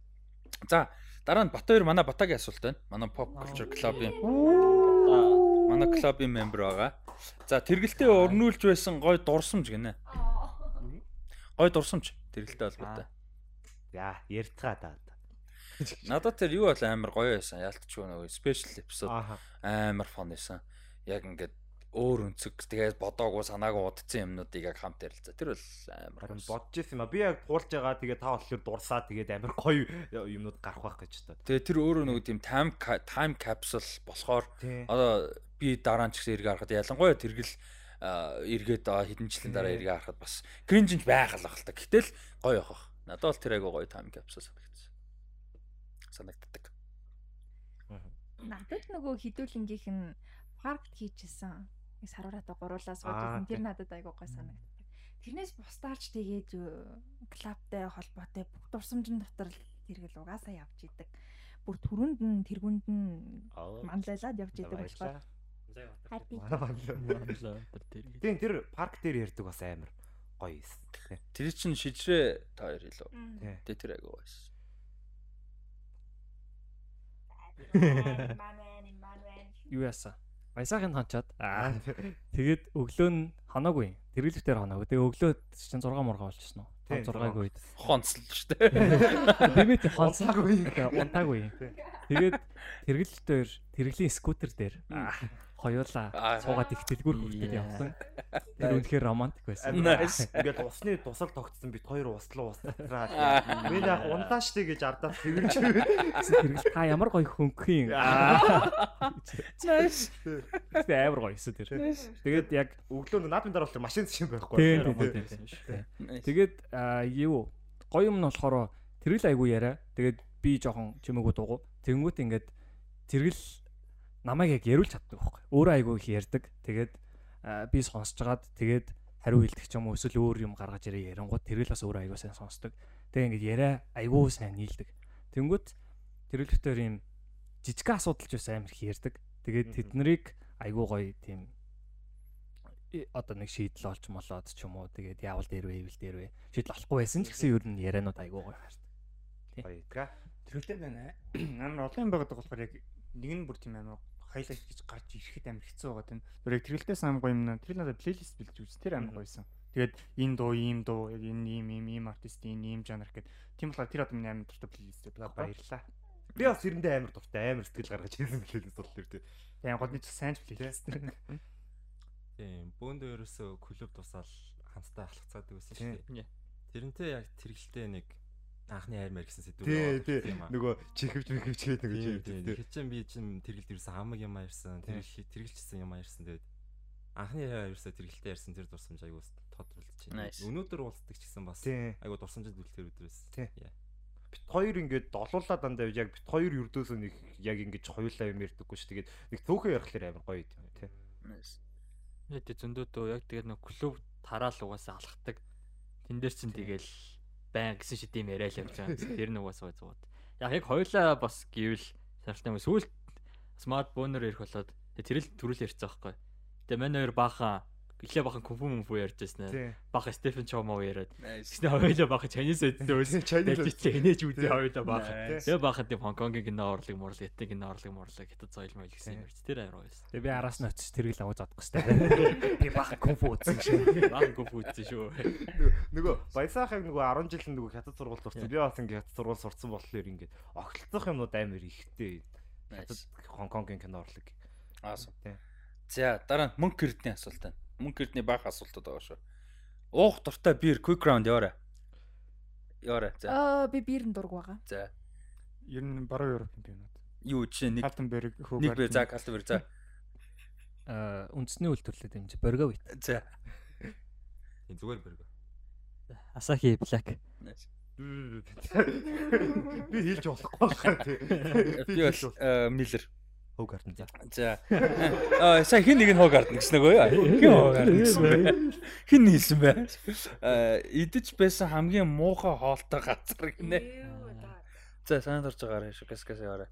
За дараа нь Батбаяр манай Батагийн асуулт байна. Манай Pop Culture Club-ийн манай клубын мембер байгаа. За тэргэлтээ өрнүүлж байсан гой дурсамж гинэ. Гой дурсамж тэргэлтээ холбоотой. За, ярьцгаа даа. Надад тэр юу бол амар гоё байсан. Яалтчгүй нөгөө special episode амар фон байсан. Яг ингээд өөр өнцөг тэгээд бодоогүй санаагүй удцсан юмнуудыг яг хамт ярилцаа. Тэр бол амар гоё. бодож ирсэн юм а. Би яг туулж байгаа тэгээ та болохоор дурсаа тэгээд амар гоё юмнууд гарах байх гэж та. Тэгээд тэр өөрөө нөгөө тийм time time capsule болохоор одоо би дараа нь ч гэсэн эргээ харахад ялангуяа тэргэл эргээд аа хэдэн жилийн дараа эргээ харахад бас кринжинж байх л ахalta. Гэтэл гоё явах. Надад бол тэр айгу гоё time capsule санагдсан. Санагддаг. Надад нөгөө хідүүлэнгийнх нь паркт хийчихсэн. Нэг саруураатай гуруулаа тий. Тэр надад айгүй гой санагддаг. Тэрнээс бусдаарч тэгээд э, клубтай холбоотой бүх дурсамжийн дотор л тэргэл угаасаа явж идэг. Бүр түрүүнд нь тэргүнд нь манлайлаад явж идэг болохоор. Тийм тэр парк дээр ярьдаг бас амар гоё юм. Тий. Тэр чинь шижрээ та хоёр илүү. Тэ тэр айгу гоё байсан. Юу яасан? Баясаагийн ханчаад. Аа. <laughs> Тэгээд өглөө нь ханаагүй. Тэргэлвтер ханаагүй. Тэгээ өглөө чинь 6 мурга болчихсон уу? Тий, 5 6-гийн үед. Хонцлж штэ. Бимэт хонцоогүй. Унтаагүй. Тэгээд тэргэлвтер тэргэлийн скутер дээр хоёулаа Аа. суугаад их дэлгүүр хүртэл явсан. Тэр үнэхээр романтик байсан. Nice. Ингээд усны тусал тогтсон бит хоёр услуу устгаад. Би яг унлаа штэ гэж ардаа тэрж. Тэргэл та ямар гоё хөнгөх юм. Nice. Тэгтээ амар гоё эсэ тэр. Тэгээд яг Өглөө наадмын дараа бол машин зэшин байхгүй. Тий. Тэгээд юу гоё юм нь болохоор тэргэл айгу яриа. Тэгээд би жоохон чимээгүй дуугу. Тэнгүүт ингээд тэргэл намайг яг яриулж чаддаг байхгүй. Өөрөө айгу их ярьдаг. Тэгээд би сонсож жагаад тэгээд хариу хэлдэг ч юм уу эсвэл өөр юм гаргаж ирээ ярингууд тэргэл бас өөрөө айгу сайн сонсдог. Тэгээд ингээд яриа айгу сайн нийлдэг. Тэнгүүт тэргэлтэй юм жижиг асуудал ч бас амар их ярьдаг. Тэгээд тэднийг айгу гоё тийм одоо нэг шийдэл олж молоод ч юм уу тэгээд яавал дээр вэ ивэл дээр вэ шийдэл олохгүй байсан ч гэсэн ер нь ярианууд айгуу гоё харт. Баярга. Тэрхтээ байна. Амар олон юм байгаад байгаа болохоор яг нэг нь бүр тийм амар хайлайт гэж гарч ирэхэд амар хэцүү байгаа тийм. Тэр яг тэрэлтээс амар гоё юм. Тэр надад плейлист бэлдэж үз. Тэр амар гоёсэн. Тэгээд энэ дуу, ийм дуу, яг энэ ийм ийм ийм артист, энэ ийм жанр гэхэд тийм болохоор тэр одоо миний амар дуртай плейлист. Баярлаа. Би бас эрэндээ амар дуртай, амар сэтгэл гаргаж хийсэн плейлист бол тэр тийм. Тийм годны ч сайн плейлист. <laughs> Тийм, бөөндөө ерөөсөө клуб тусаал хамтдаа алхацаадаг байсан шүү дээ. Тэрнтэй яг тэргэлтэй нэг анхны мэр гэсэн сэдв аа. Нөгөө чихвч чихвч гээд нөгөө тийм. чи. Хичээн би чинь тэргэлд ерөөсөө хамаг юм аярсан, тэргэл тэргэлчсэн юм аярсан тэгээд анхны ерөөсөө тэргэлтэй ярьсан тэр дурсамж аягүй тодруулж байна. Өнөөдөр уулздаг ч гэсэн бас аягүй дурсамжид өдрөөс. Тий. Яа. Бит хоёр ингээд долуулаа дандаа яг бит хоёр юрдөөсөө нэг яг ингэж хоёулаа юм ярьдаггүй ш. Тэгээд нэг цөөхөн ярихлаар амар гоё юм тий. Яг тэг зөндөө дөө яг тэгээд нэг клуб тараал угаасаа алхдаг. Тэн дээр чин тэгэл байн гэсэн шид юм яриа л явж байгаа. Тэр нь угаасаа зугаад. Яг яг хоёлаа бас гэвэл санартай юм сүүл смарт бонер ирэх болоод тэр л төрүүл ярьцсан байхгүй. Тэгээ манай хоёр баахан эхлээ бахан кунфу мунфу ярьж байсан. Бахан Стефен Чомо яриад. Тэгснэ хоёлаа бахан Chinese эдтэй өөс. Chinese үзээ хоёлаа бахан. Nice. Тэгээ бахан тийм Хонконгийн кино орлог морлог, ятын кино орлог морлог хятад соёл моёл гэсэн юм ярьж. Тэр амар байсан. Тэгээ би араас нь очиж тэргэл аваад зодох хэвээр. <laughs> Би бах кунфу үзсэн шүү. Бахан кунфу үзсэн шүү. Нөгөө баясаахыг нөгөө 10 жил нөгөө хятад сургууль сурсан. Би бас ингээд хятад сургууль сурсан болохоор ингээд огтлцох юмнууд амар ихтэй. Хятад Хонконгийн кино орлог. Тий. За дараа нь мөнгө гэрдний асуулт байна. Мөнгө гэрдний баах асуултууд байгаа шүү. Уух дуртай бир quick round яваарай. Яваарай. За. Аа би биерэн дург байгаа. За. Ер нь баруун Европын пивнууд. Юу чи нэг Калтенберг нэг хөөг. бэр за калтбер за. Аа үндэсний үйлдвэрлэлд дэмжиж Борговит. За. Тийм зүгээр бэрг. Асахи Black. Би хэлж болохгүй байна тий. Би бол э, Миллер. Хөг гартан за. За. Аа сая хин нэг нь хог ардна гэсэн нөгөө юу? Хин хог ардна гэсэн бэ? Хин хэлсэн бэ? Аа идэж байсан хамгийн муухай хоолтой газар гинэ. За санаад орж байгаарай шүү. Кас кас яваарай.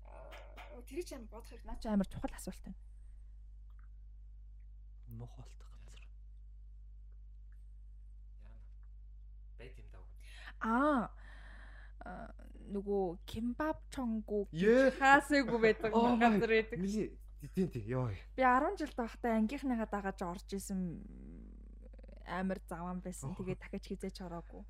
Тэр чинь бодох хэрэг наа чи амар чухал асуулт байна. Мохолтой газар. Аа а, нөгөө кимбаб чонгу Ее. хаасайгүй байдаг Oh газар байдаг. Тийм тийм ёо. Би 10 жил байхдаа ангийнхныгаа дагаж орж исэн амар заван байсан. Тэгээ дахиж хизээч ороогүй.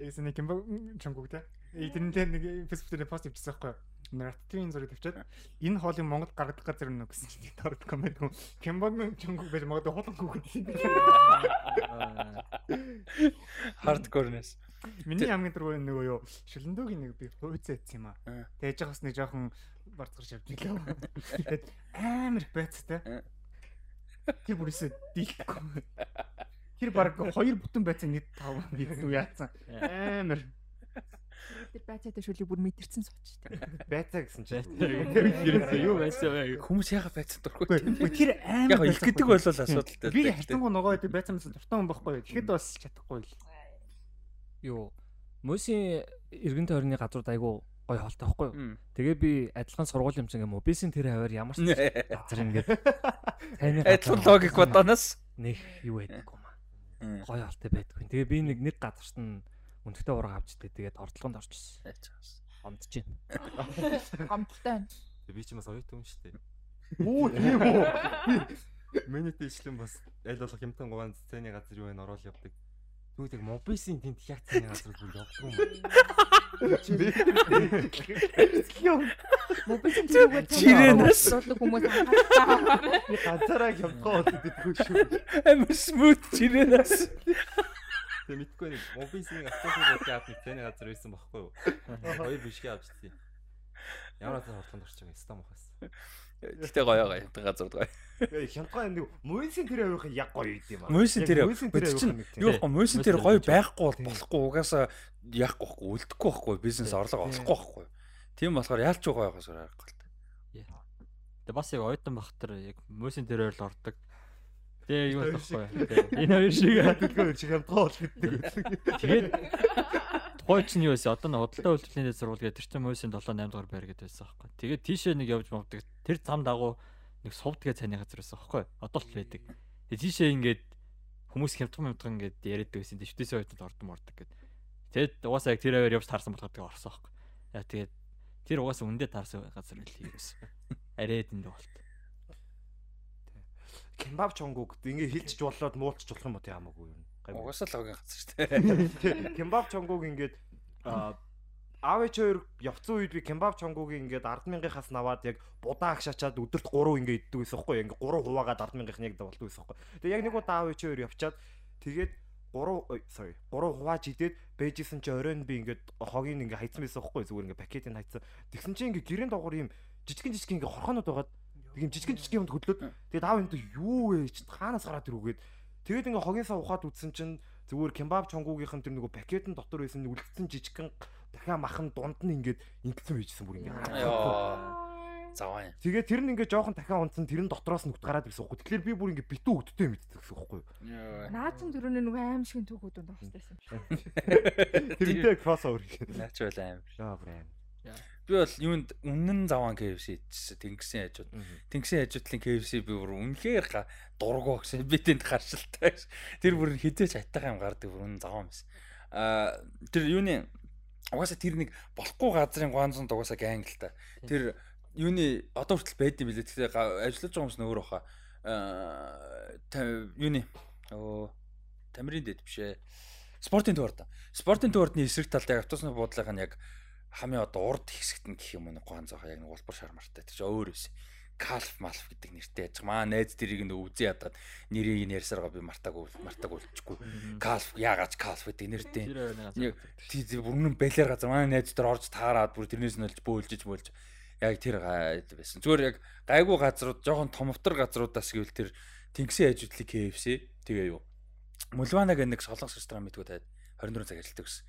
Эсэний кимбо чонгуг те. Эднэрээ нэг фэйсбүүк дээр пост хийчихсэн байхгүй юу? Рататуин зураг тавьчаад энэ хоолыг Монгол гаргадаг газар нөө гэсэн чинь дорд комент хүн кимбог чонгуг байж магадгүй хулан хүүхэд. <laughs> Миний хамгийн дургүй нөгөө юу шүлэндөөгийн нэг би хөөцөө ийдсэн юм аа. Аа. Тэгэж байгаас нэг жоохон барцгар шавжлаа. Тэгээд амар байцтай. Тэр бүрээсээ дийлэхгүй. Тэр баг хоёр бүтэн байцаа нэг тав юу яатсан. Амар Тэр байцаатай шүлийг бүр мэдэрсэн сууч. Байцаа гэсэн чинь. Юу байсан вэ? Хүмүүс яга байцсан дургүй. Үгүй тэр амар Яг хэлэх гэдэг бол асуудалтай. Би хатангу ногоо гэдэг байцаа мэс дуртай хүн байхгүй. Тэгэхэд бас чадахгүй л. Юу Мөсийн эргэн тойрны газрууд айгу гой хоолтой байхгүй юу? Тэгээ би адилхан сургууль юмсан юм уу? Бисийн тэр хавар ямар ч газар ингээд <laughs> таны Адилхан логик бодоноос. нэг юу байдаг юм аа. Мм. Гой хоолтой байдгүй. Тэгээ би нэг нэг газарт нь өндөртэй ураг авч тээ тэгээд ордлогонд орчихсон. Ондж байна. Гомдолтой байна. Би ч бас оюутан хүн шүү дээ. Оо тийм үү. Миний дэвшлэн бас аль болох хямтан гугаан цэцэний газар юу вэ орол явдаг. Түүнийг мобисын тэнд яг цэцэний газар бүр явдаг юм. Мобилийн зэрэгээр Жирэнэс. дурдлаг хүмүүс анхаарал Би ганцаараа хямдгаа болдоггүй шүү. Амар смут чирэнас. Тэгээ мэдгүй нэг мобисын автобусны бодгийн авт цэцэний газар байсан байхгүй юу? Хоёр бишгээ авчихсан. Ямар хатан хортлонд орчих юм стам ухаас. Гэтэ гоё гоё газар гоё. Эй хямдгаа нэг мөйсийн тэр авих яг гоё юм аа. Мөсийн тэр тэр авих чинь юу вэ? Мөсийн тэр гоё байхгүй бол болохгүй угаасаа яахгүй байхгүй үлдэхгүй байхгүй бизнес орлого олохгүй байхгүй. Тийм болохоор яалч байгаа байгаас харахгүй л та. Тэгээ бас яг оюутан бахтар яг мөсийн дээрээ л ордог. Тэгээ юу болохгүй. Энэ хоёр шиг. Тэдгээр шиг хямдгаа бол гэдэг. Тэгээд тухайн чинь юу байсан? Одоо нэг худалдаа үйлдвэрлэлийн дэд сургууль гэдэг тэр чинь мөсийн 7 8 дугаар байр гэдэг байсан байхгүй. Тэгээд тийшээ нэг явж мовдөг. Тэр зам дагуу нэг сувдгээ цайны газар байсан байхгүй. Одоо л байдаг. Тэгээ тийшээ ингээд хүмүүс хямдхан хямдхан ингээд яриад байсан. Тэгээ шүтээсээ хоёрт ордон мордог гэд. Тэгэд угаасаа яг тэр аваар явж таарсан болоход тэгээ орсон байхгүй. Яа тэгээд тэр угаасаа үндэ таарсан газар байл хийгээс. Арээд энд болт. Кембаб чонгуг ингээ хилчж болоод муулчих болох юм уу тийм хамаагүй юм. Угаасаа л логийн газар шүү дээ. Кембаб чонгуг ингээд аав ээж хоёр явцсан үед би кембаб чонгугийн ингээд 100000-аас наваад яг будаа агшаачаад өдөрт 3 ингээд иддэг байсан хгүй ингээд 3 хуваагаад 100000-ын яг болдог байсан хгүй. Тэгээ яг нэг удаа аав ээж хоёр явчаад тэгээд 3 sorry 3 хувааж идээд бэжсэн чи оройн би ингээд хогийн ингээд хайцсан байсан хгүй зүгээр ингээд пакетыг хайцсан. Тэгсэн чи ингээд гэрэн доогор юм жижигэн жижигэн ингээд хорхоонод байгаад тийм жижигэн жижигэн юмд хөдлөөд тэгээд аав энэ юу вэ чи хаанаас гараад ирвгээд тэгээд ингээд хогийнхаа ухаад үтсэн чинь зүгээр кембаб чонгуугийнхэн тэр нөгөө пакетын дотор байсан үлдсэн жижигхэн дахиад махан дунд нь ингээд ингэсэн байжсэн бүр ингээд. Йоо. Заваа. Тэгээ тэр нь ингээд жоохон дахиад унтсан тэр нь дотроос нүгт гараад ирсэн байхгүй. Тэгэхээр би бүр ингээд битүү өгдөлтэй мэддэг гэсэн юу? Наазын дөрөв нөгөө аим шиг донд авчихсан юм шиг. Тэрнтэй кросс овер гэх. Наач байл аим. Яа бүр аим. Би бол юунд үнэн заван KFC идчихсэн тэнгисийн хажууд. Тэнгисийн хажуудлын KFC би бүр үнэхээр дургу гэсэн би тэнд гаршилтай. Тэр бүр хизээч хайтайхан юм гардаг бүр үнэн заван байсан. Аа тэр юуны угаасаа тэр нэг болохгүй газрын гуанзан угаасаа гангл та. Тэр юуны одоо хүртэл байд юм билээ. Тэгэхээр ажиллаж байгаа хүмүүс нөөр баха. Аа юуны оо тамирын дэд биш ээ. Спортын төвөр та. Спортын төвөртний эсрэг талд автобусны буудлынх нь яг хамгийн одоо урд хэсэгт нь гэх юм уу гуан зоохоо яг нэг улбар шармартай. Тэр чинь өөр байсан калф малф гэдэг нэртэй яж. Маа найз тэрийг нэг үзий ядаад нэрийг нь ярьсаргаа би мартаагүй мартаагүй болчихгүй. Калф яагаад калф гэдэг нэртэй. Тэр бүрнэн балер газар манай найз дээр орж таарад бүр тэрнээс нь олж бөөлжиж бөөлж яг тэр байсан. Зүгээр яг гайгүй газрууд жоохон томвтор газруудаас гэвэл тэр тэнгисийн хажуудлыг KFC тэгээ юу. Мулвана гэх нэг солонгос ресторан мэдгүй таад 24 цаг ажилладаг гэсэн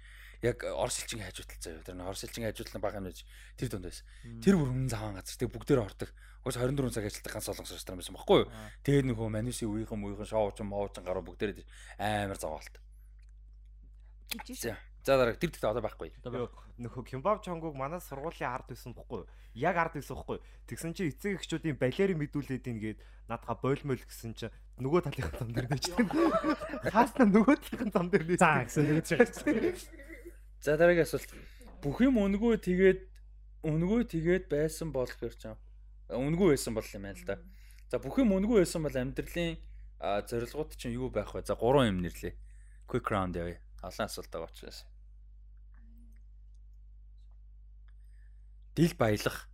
яг Орос элчин хажуудлал заяа. Тэр Орос элчин хажуудлал бага юм гэж тэр донд байсан. Тэр бүр өмнө заван газар. Тэг бүгдээр ордог. Уус 24 цаг ажилладаг ганц солонгос ресторан байсан баггүй юу? Тэгээд нөгөө мануси үеийнхэн үеийнхэн шоучин моучин гараа бүгдээр амар заваалт. За. За дараа тэр дэхтэй одоо байхгүй. Нөхөө Кимбаб чонгуг манай сургуулийн ард байсан бохгүй юу? Яг ард байсан бохгүй юу? Тэгсэн чи эцэг эхчүүдийн балерийн мэдүүлээд ингээд надгаа бойлмол гэсэн чи нөгөө талынхаа зам дээр нээчихсэн. <laughs> Хаасна нөгөө талынхаа зам дээр нээчихсэн. За гэсэн тэгэж. <laughs> За дараагийн асуулт. Бүх юм өнгөө тэгээд өнгөө тэгээд байсан болох гэж байна үнгүй байсан бол юм байна л да. За бүх юм үнгүй байсан бол амьдралын зорилгууд чинь юу байх вэ? За гурван юм нэрлэе. Quick round явъя. Олон асуулт байгаа учраас. Дил баялах.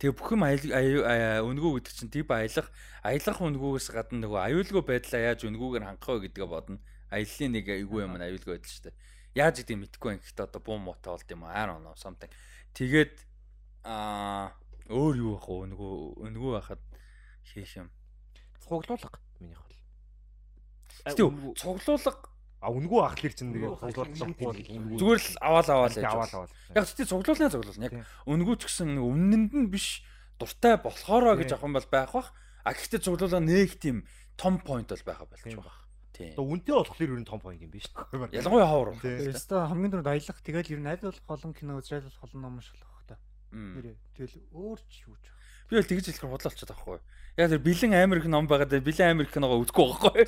Тэгээ бүх юм үнгүү гэдэг чинь див баялах, аялах үнгүүгээс гадна нөгөө аюулгүй байдлаа яаж үнгүүгээр хангах вэ гэдгээ бодно. Аяллаа нэг айгүй юм аюулгүй байдал шүү дээ яаж гэдэг нь мэдэхгүй юм гэхдээ одоо буу муутай болд юм аа оно something. Тэгээд аа өөр юу байх вэ? Нөгөө өнгөө байхад хийх юм. Цуглуулга минийх бол. Тэгтээ цуглуулга А үнгүү ахлыг чинь нэг цуглуулчихгүй зүгээр л аваал аваал яаж аваал аваал. Яг тийм цуглуулна цуглуулна. Яг үнгүү ч гэсэн өмнөнд нь биш дуртай болохоороо гэж авах юм бол байх бах. А гэхдээ цуглуулаа нэг тийм том point бол байха болж байгаа. Одоо үнтэй болохоор ер нь том point юм биш үү? Ялангуяа хавар. Өөрөөсөө хамгийн түрүүнд аялах тэгэл ер нь аль болох олон кино үзэл олон ном унших Нэрээ. Тэгэл өөр ч юу ч. Би бол тэгж хэлэхээр бодлоо болчиход байгаа хгүй. Яг тэр бэлэн Америк ном байгаад бэлэн Америк киногоо үзэхгүй байгаа хгүй.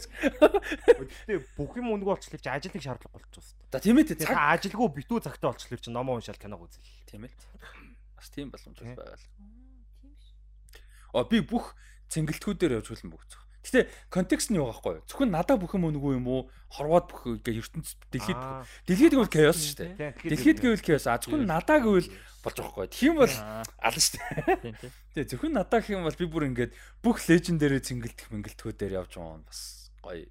Гэтэ бүх юм өнгө болчихлоо чи ажилтны шаардлага болчихсон. За тийм ээ цаг ажилгүй битүү цагтаа болчихлоо чи номоо уншаал киног үзэл. Тийм ээ. Бас тийм боломж байгаа л. Тийм ш. Оо би бүх цэнгэлтгүүдээр явж хөлн бүгцөх. Гэтэ контекст нь юу байхгүй юу? Зөвхөн надаа бүх юм өнгөө юм уу? Хорвоод бүх гэ ертөнц дэлхийд дэлхийд гэвэл chaos шүү дээ. Дэлхийд гэвэл chaos. А зөвхөн надаа гэвэл болж байгаа байхгүй. Тийм бол алан шүү дээ. <laughs> Тэгээ зөвхөн надаа гэх юм бол би бүр ингээд бүх лежендэрээ цэнгэлдэх мэнгэлтгүүдээр явж байгаа юм бас гоё.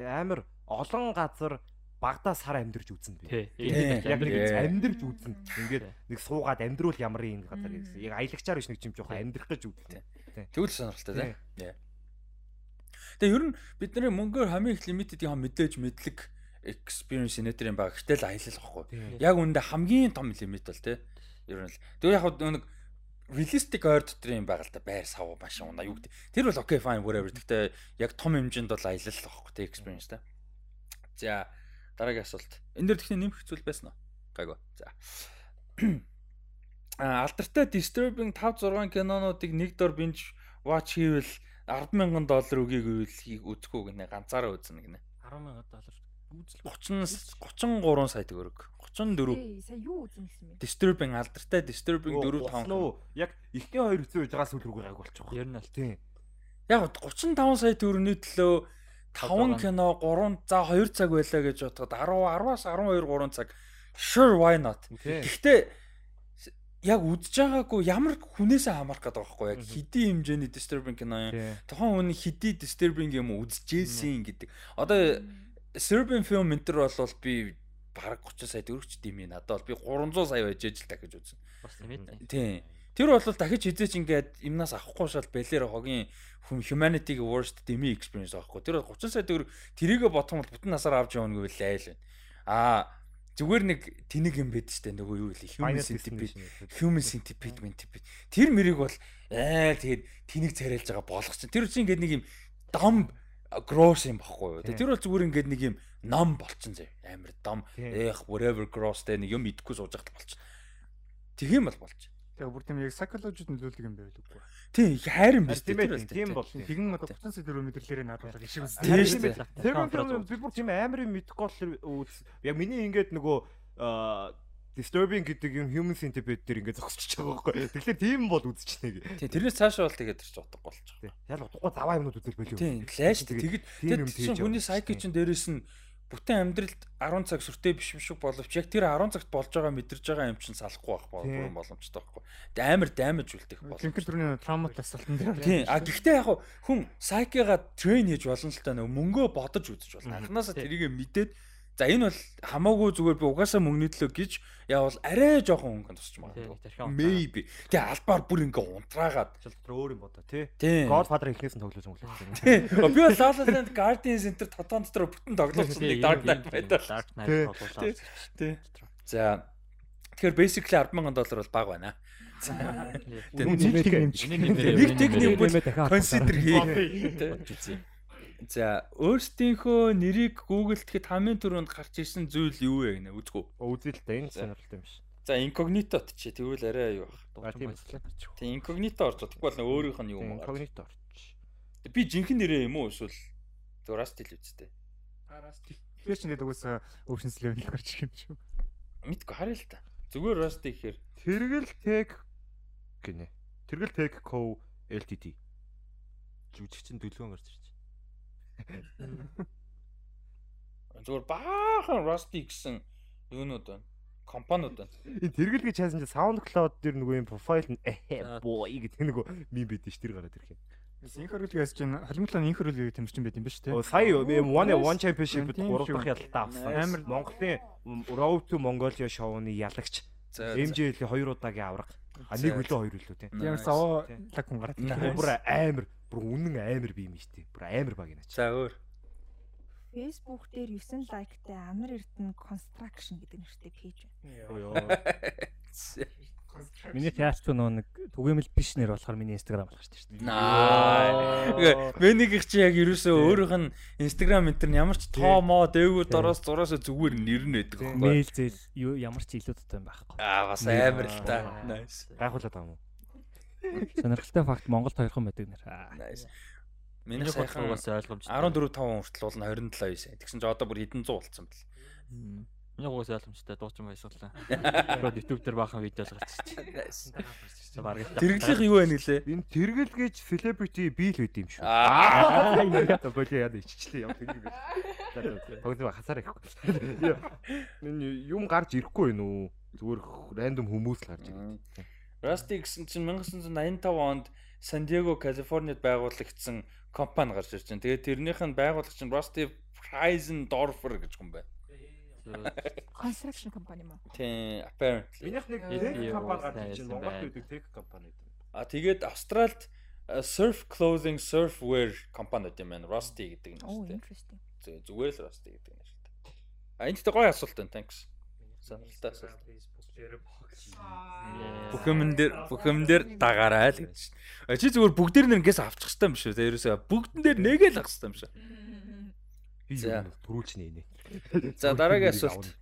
Амар олон газар багадаа сар амьдэрж үзэн би. Яг нэг амьдэрж үзэн. Ингээд нэг суугаад амьдруул ямар юм газар гэсэн. Яг аялагчаар биш нэг юм жоохон амьдрах гэж үзэн. Тэгвэл сонирхолтой тийм. Тэгээ ер нь бидний мөнгөөр хамгийн их лимитэд юм мэдээж мэдлэг experience нэтер юм ба. Гэтэл аялал واخгүй. Яг үүндээ хамгийн том лимит бол тий. Ер нь л. Тэгээ яг нэг realistic ойр дотор юм байга л да байр сав машин унаа юу гэдэг. Тэр бол okay fine whatever. Гэхдээ яг том хэмжээнд бол аялал واخгүй тий experience та. За дараагийн асуулт. Энд дэр тэгний нэмэх зүйл байсан уу? Гайгүй. За. <clears throat> А алдартай disturbing 5 6 кинонуудыг нэг дор бинж watch хийвэл 100000 доллар өгье гэвэл хийг үзэхгүй гинэ ганцаараа үзнэ гинэ. 10000 доллар үзэл 30 33 сая төгрөг. 34 Ээ, сая юу үзэн гэсэн юм бэ? Disturbing алдартай Disturbing 4 5. нөө яг ихний хоёр хэцүү байж байгаа сүүл рүү гайг болчих واخ. Ер нь аль Тийм. Яг 35 сая төгрөний төлөө 5 кино 3 за 2 цаг байлаа гэж бодоход 10 10-аас 12 3 цаг sure why not. Тийм. Гэхдээ яг үдж байгаагүй ямар хүнээсээ хамаарах гэдэг байхгүй яг хэдий хэмжээний disturbing кино юм. Тухайн хүний хэдий disturbing юм үзчихсэн гэдэг. Одоо Serbian film энэ төр бол би бараг 30 сая төгрөгч димээ надад бол би 300 сая байж ижил дахиж үзнэ. бас тийм ээ. Тийм. Тэр бол дахиж хизээч ингээд юмнаас авахгүй шал бэлэр хогийн хүм humanity worst demi experience авахгүй. Тэр бол 30 сая төгрөг тэрийгэ юм бол бүтэн насаар авч явна гэвэл айл байна. Аа зүгээр нэг тэнэг юм байд штэ нөгөө юу вэ? Human centipede. Human centipede centipede. Тэр мэрийг бол айл тэгээд тэнэг царайлж байгаа болгох чинь. Тэр чинь ингээд нэг юм дам gross юм баггүй юу. Тэр бол зүгээр ингээд нэг юм ном болчихсон зэ. Амар Тийм. эх whatever gross тэ нэг юм идэхгүй сууж байгаа болчих. Тийм бол болж. Тэгээ бүр тийм яг psychology нөлөөлөг юм байл үгүй. Тийм хайрын биш Тийм ээ, тийм бол. Тэгэн одоо 30 сая төгрөг мэдэрлээрээ надад ишиг үз. Тийм шүү дээ. Тэр юм би бүр тийм амар юм мэдэхгүй бол үз. Яг миний ингээд нөгөө disturbing гэдэг юм human centipede дээр ингээд зогсчихж байгаа байхгүй. Тэгэхээр тийм бол үзчихнэ. Тийм тэрнээс цаашаа бол тэгээд тэр ч утгагүй болчих. Тийм. Ял утгагүй заваа юмнууд үзэл болов. Тийм лайш тэгэд тийм юм тэгээд чинь хүний psyche чинь дээрэс нь бүтэн амьдралд 10 цаг сүртэй биш биш боловч яг тэр 10 цагт болж байгаа мэдэрж байгаа юм чинь салахгүй байх бол Тийм. бүрэн боломжтой байхгүй. Тэгээд амар дамаж үлдэх болох. Жинхэнэ төрний травмат асуултан дээр. Тийм. А гэхдээ яг хүн сайкига трейн хийж болно л та нөгөө мөнгөө бодож үзэж болно. Анханасаа тэрийг мэдээд за энэ бол хамаагүй зүгээр би угаасаа мөнгөний төлөө гэж яавал арай жоохон хөнгөн тусч магадгүй. Maybe. Тэгээ албаар бүр ингээ унтраагаад. Шилтэр өөр юм бодоо тий. Godfather эхнээс нь тоглож юм Тийм. Би бол La La Land Guardian Center тодон дотор бүтэн тоглолцсон нэг Dark Knight байдаг. Dark. Knight болуулаад. Тий. За тэгэхээр basically 100000 доллар бол баг байна. Нэг тийм юм чи. Нэг техник бол дахиад consider хий. За өөрсдийнхөө нэрийг Google-д хамгийн түрүүнд гарч ирсэн зүйл юу вэ гэнэ үзгүү. Үзэл та энэ сонирхолтой юм шиг. За incognito ч тэгвэл арай юу тийм Тэг incognito орж бодохгүй бол өөрийнх нь юу юм. Incognito орч. Би жинхэнэ нэрээ юм уу эсвэл Rust л үсттэй. Тэр чинь тэгээд угсаа options level гарч ирэх юм шүү. Мэдгүй харъя л та. Зүгээр Rust гэхээр Тэргэл Tech гинэ. Тэргэл Tech Co Ltd. жүжигчин дүлгэн гарч ирж. Зүгээр баахан Rusty гэсэн юунууд байна. Компаниуд байна. Энэ тэргэл гэж хайсан чинь SoundCloud дээр нөгөө юм профайл нь эхэ боо гэдэг нөгөө мим бид ш тэр гараад ирэх юм. Инх хөрөлгөөс чинь холимтлын инх хөрөлгийг тэмэрчин байт юм ба шүү. Оо сая юм one one championship-д Тийм 3 шүү. дахь ялтаа авсан. Амар- Монголын Road to Mongolia шоуны ялагч За MJ-ийн 2 удаагийн авраг. А нэг үлээ хоёр үлээ тий. Ямар саваа лаг хүн гараад. Бүр амар бүр үнэн амар бие юм шүү дээ. Бүр амар баг ачаа. За өөр. Facebook дээр 9 лайктай Амар Эрдэнэ construction гэдэг нэртэй пэйж байна. Миний театр нөгөө нэг түгээмэл биш нэр болохоор миний Instagram болох шүү дээ. Наа. Венигийнх чи яг ерөөсөө өөрийнх нь Instagram энтер нь ямар ч тоо моо дээгүүр дороос зураас зүгээр нэр нь байдаг байхгүй. Мэйл зээл ямар ч илүү тоттой юм байхгүй. Аа бас амар л та. Nice. Гайхуулаад байгаа юм уу? Сонирхолтой факт Монголд хоёрхан байдаг нэр. Миний сайхан бодлогоос ойлгомжтой. 14 5 хүртэл бол 27 9. Тэгсэн чи одоо бүр хэдэн 100 болцсон бэл. Миний гоос ойлгомжтой дуучин баясгалаа. <laughs> Шууд YouTube дээр баахан видео. Бараг Тэрглэх юу вэ нэлээ? Энэ тэргэл гэж celebrity бий л байд юм шүү. Аа. Боли яа иччлээ ямар тэргэл тоглоом хасаар ихгүй. Энэ юм гарч ирэхгүй байна уу? Зүгээр рандом хүмүүс л гарч ирэх. Rusty гэсэн чинь 1985 онд Сан Диего, Калифорнид байгуулагдсан компани гарч ирж байна. Тэгээд тэрнийх нь байгуулагч нь Rusty Freisendorfer гэж хүн байна. Construction компани мó. Тийм, apparently. Минийх нэг Эд tech юу компани гарч ирж байна. Монголд үүдэг tech компани гэдэг. А тэгээд Австралид uh, surf clothing, surfwear компани гэдэг юм байна. Rusty гэдэг нь шүү дээ. Зүгээр л Rusty гэдэг нь шүү дээ. А энэ дэхтэй гоё асуулт байна. Thanks. Сонирхолтой асуулт. Бүх юм дээр бүх юм дээр дагаарай л гэж чи зүгээр бүгдээр нь ингээс авчих хэрэгтэй юм шүү. За ерөөсөө бүгдэн дээр нэгэ л авах хэрэгтэй юм шүү. Би За. юу төрүүлж нэ. За дараагийн асуулт.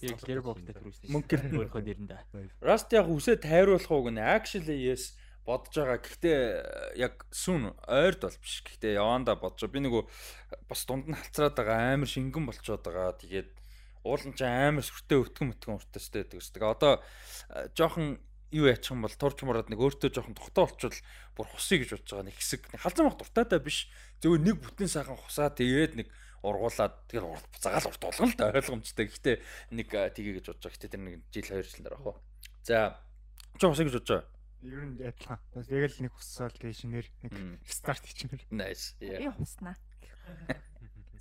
Яг Clearbox дээр төрүүлсэн. Мөнгө гэр- өөрийнхөө нэрэндээ. Rust яг үсээ тайруулах уу гэнэ? Actually yes. бодож байгаа. Гэхдээ яг сүн ойрд бол биш. Гэхдээ яванда бодож би нөгөө бас дунд нь халцраад байгаа амар шингэн болцоод байгаа. Тэгээд уулын ч амар сүртэй өвтгөн мөтгөн уртастай байдаг шүү. Тэгээ одоо жоохон юу яачих юм бол турч мураад нэг өөртөө жоохон тогтоо болчвол бүр хусъя гэж бодож байгаа нэг хэсэг нэг халзан бах дуртайтай биш зөвхөн нэг бүтэн сайхан хусаа тэгээд нэг ургуулад тэгэл урт загаал урт болгоно л да ойлгомжтой. Гэхдээ нэг тгий гэж бодож байгаа. Гэхдээ тэр нэг жил 2 жил дараа хоо. За чи хусъя гэж бодож байгаа. Ер нь адилхан. Тэгэл нэг хуссаал дэшнэр нэг старт хийчихнэр. Nice. Би хуснаа.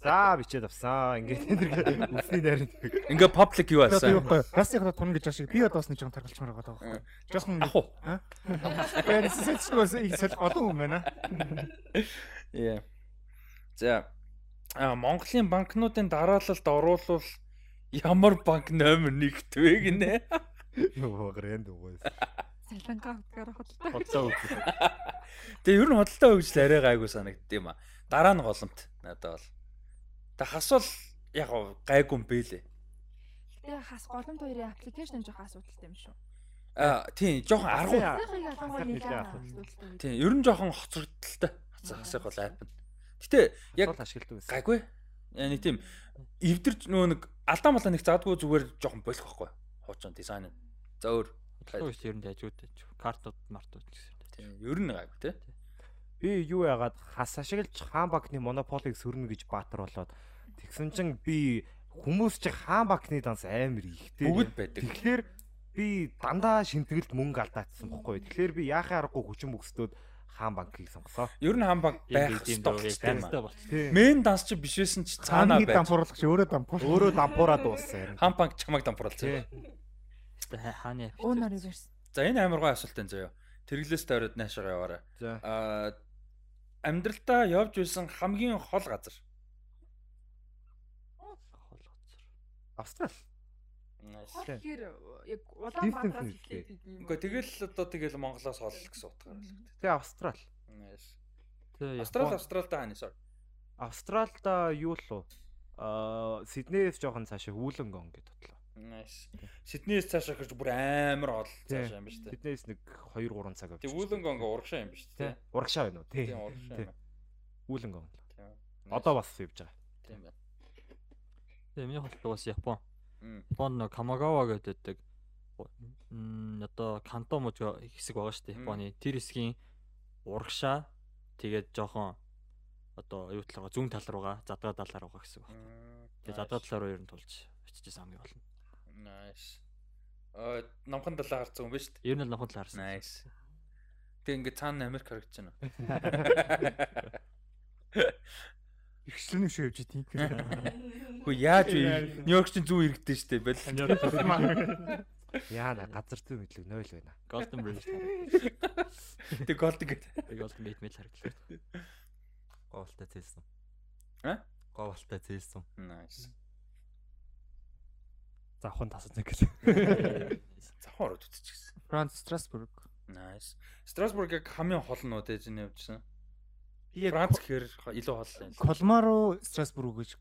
За бичээд авсан. Ингээд энэ үсний найрын Ингээ public юу асан? Бас яг тун гэж ашиг би одоо бас нэг жоохон таргалчмаар байгаа байхгүй. Жоохон ах уу. Бэр сэцгээс их сэл олон юм байна. Яа. За Монголын банкнуудын дараалалд оруулал ямар банк номер нэгт вэ гинэ? Юу грэнд үгүй. Салангаа утгаар хөдөлтөө. Хоцоо үг. Тэгээ ер нь хөдөлтөө хөгжил арай гайгүй санагдд юм а. Дараа нь голомт надад бол. Тэг хасвал яг гайгүй юм бэлээ. Тэгээ хас голомт хоёрын аппликейшн жоох асуудалтай юм шүү. А тийм жоохон аргу. Тийм. Ер нь жоохон хоцрогдолтой. Хасах бол app нь. Гэтэ яг ашигладаг байсан. гайгүй. Яа нэг тийм эвдэрч нөө нэг алдаа малаа нэг заадгүй зүгээр жоохон болох байхгүй. Хуучин дизайн нь. За өөр. Ер нь дайжууд картууд мартууд гэсэн. Тийм ер нь гайгүй те. Би юу яагаад хас ашиглаж хаан банкны монополийг сөрнө гэж баатар болоод тэгсэн чинь би хүмүүс чи хаан банкны данс амар ихтэй. Бүгд байдаг. Тэгэхээр би дандаа шинтгэлд мөнгө алдаацсан бохгүй. Тэгэхээр би яахаа аргагүй хүчин мөксдөөд хаан банкыг сонгосоо. Ер нь хаан банк байх хэрэгтэй болчихсон. Мэн данс чи биш байсан чи Цаана цаанаа байж. дампууруулах чи өөрөө дампуул. Өөрөө дампуураад дууссан. Хаан банк чамайг дампуурлаа. Хааны Ууна реверс. За энэ амар гой асуулт энэ заяа. Тэрглээс тойроод наашаа яваарай. За. Аа амьдралтаа явж байсан хамгийн хол газар. хол газар. Австрал. Тэгэхээр яг Улаанбаатараас эхлээд ийм Үгүй тэгэл одоо тэгэл Монголоос хол гэсэн утгаар л. Тэгээ Австрал. Тэгээ Австрал Австралдаа хаана sorry. Австралда юу л уу? Аа Сиднейс жоохон цаашаа Вүүлэнгон гэж бодлоо. Сиднейс цаашаа хэрэг бүр амар хол цаашаа юм ба шүү дээ. Сиднейс нэг 2 3 цаг авчих. Тэг Вүүлэнгонго урагшаа юм ба дээ. Урагшаа байна уу? Тий. Тийм урагшаа. Тийм. Одоо бас явж байгаа. тийм байна. Тэгээ миний хол бас Япон. Японд нэг Камагава гэдэг одоо Канто мужи хэсэг байгаа шүү дээ Японы. Тэр хэсгийн урагшаа тэгээд жоохон одоо юу талаараа зүүн тал руугаа задгаа талаар байгаа гэсэн үг. Тэгээд задгаа талаар руу ер нь тулж очижсэн хамгийн болно. Nice. Аа номхон талаа харцсан юм ба шүү дээ. Ер нь л нохон тал харсан. Nice. Тэг ингээ цаана Америк харагдаж байна. Ихшлэн биш явж идэв. Хөө яаж вэ? Нью-Йорк чинь зүү иргэдэж штэ бэл. Яа на газар зүй мэдлэг 0 байна. Golden Bridge Тэг голд ингээ. Тэг Golden Gate мэл харагдлаа. Говалтай зээлсэн. А? Говалтай зээлсэн. Nice. Завхан тасаж гэл. <laughs> Завхан ороод үтчихсэн. Франц Страсбург. Nice. Страсбург яг хамгийн хол нь үү гэж явжсан. Би яг Франц гэхээр илүү хол юм. Колмаро Страсбург гэж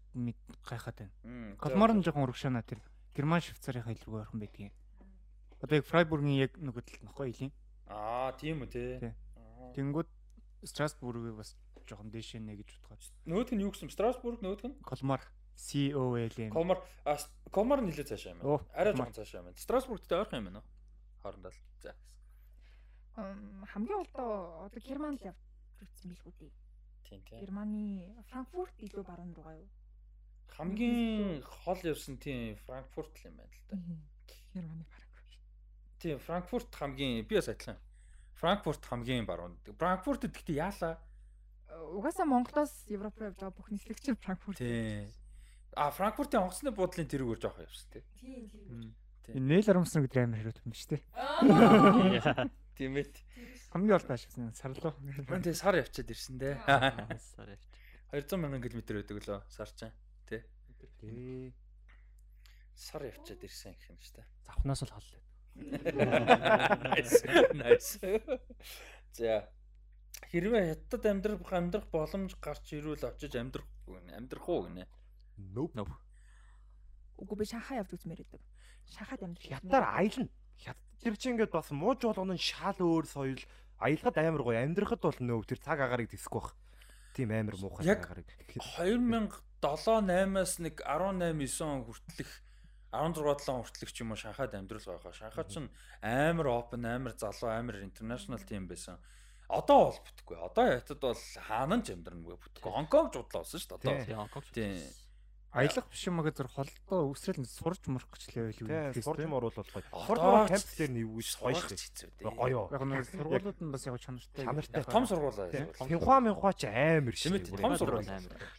гайхаад байна. Колмар нь жоохон урагшаана тэр. Герман Швейцарын хэлрүү ойрхон байдгийн. Одоо яг Фрайбургийн яг нөгөө талд нөхгүй илийн. Аа, тийм үү те. Тий. Тэнгүүд Страсбургийг бас жоохон дээшээ нэ гэж бодгоо. Нөгөөх нь юу гэсэн Страсбург нөгөөх нь? Колмар C O L M. Комар Комар нь нилээ цаашаа юм. Арай жоохон цаашаа юм байна. Страсбургтэй ойрхон юм байна уу? Хоорондоо. За. Ам, хамгийн олдоо одоо Германд л явж үзсэн билгүү дээ. Тийм тийм. Германы Франкфурт илүү баруун руугаа юу? Хамгийн хол явсан тийм Франкфурт л юм байна л да. Германы Франкфурт. Тийм Франкфурт хамгийн би бас адилхан. Франкфурт хамгийн баруун. Франкфурт гэхдээ яалаа. Угаасаа Монголоос Европ руу явж байгаа бүх нислэгч Франкфурт. Тийм. А Франкфуртын онгоцны буудлын тэрүүгээр жоох явсан тийм. Тийм тийм. Энэ Нейл Армстронг гэдэг амар хэрэг юм шүү дээ. Тийм <laughs> ээ. Хамгийн олд ашигсан сарлуу. Мөн тийм сар явчаад ирсэн дээ. <laughs> Сар явж. 200 мянган км байдаг лөө сар чинь. Тий. Тий. Сар явчаад ирсэн гэх юм шүү дээ. Завхнаас л. Nice. Nice. <laughs> За. Хэрвээ хятад амьдрах амьдрах боломж гарч ирвэл очиж амьдрах гэнэ. Амьдрах уу гинэ. Nope. Nope. Үгүй би Шанхай явж үзмээр байдаг. Шанхайд амьдрах. Хятаар аялна. Хят тэр чинь ингээд бас мууж болгоно шал өөр соёл аялахад амар гоё амьдрахад бол нөө тэр цаг агаарыг тэсэхгүй бах. Тийм амар муухай цаг агаарыг. 2007-8-аас нэг 18-9 он хүртэлх 16-7 хүртэлх ч юм уу Шанхайд амьдрал байгаа. Шанхай ч амар open, амар залуу, амар international team байсан. Одоо бол бүтэхгүй. Одоо ятад бол хаанан ч амьдрнаггүй бүтэхгүй. Хонконг жудлаа болсон шүү дээ. Одоо. Тийм. Аялах биш юм аа зөв холдоо үсрэл сурж мөрөх гэж л байл үү. Тийм сурж морвол бол гоё. Одоо Сурж ч камп дээр нэвгүйж гоё шүү. хэцүү Гоё. Яг нэг сургуулиуд нь бас яг чанартай. Чанартай. Том сургуулаа. Финхуа минхуа ч амар Тийм шүү. ээ, том сургууль.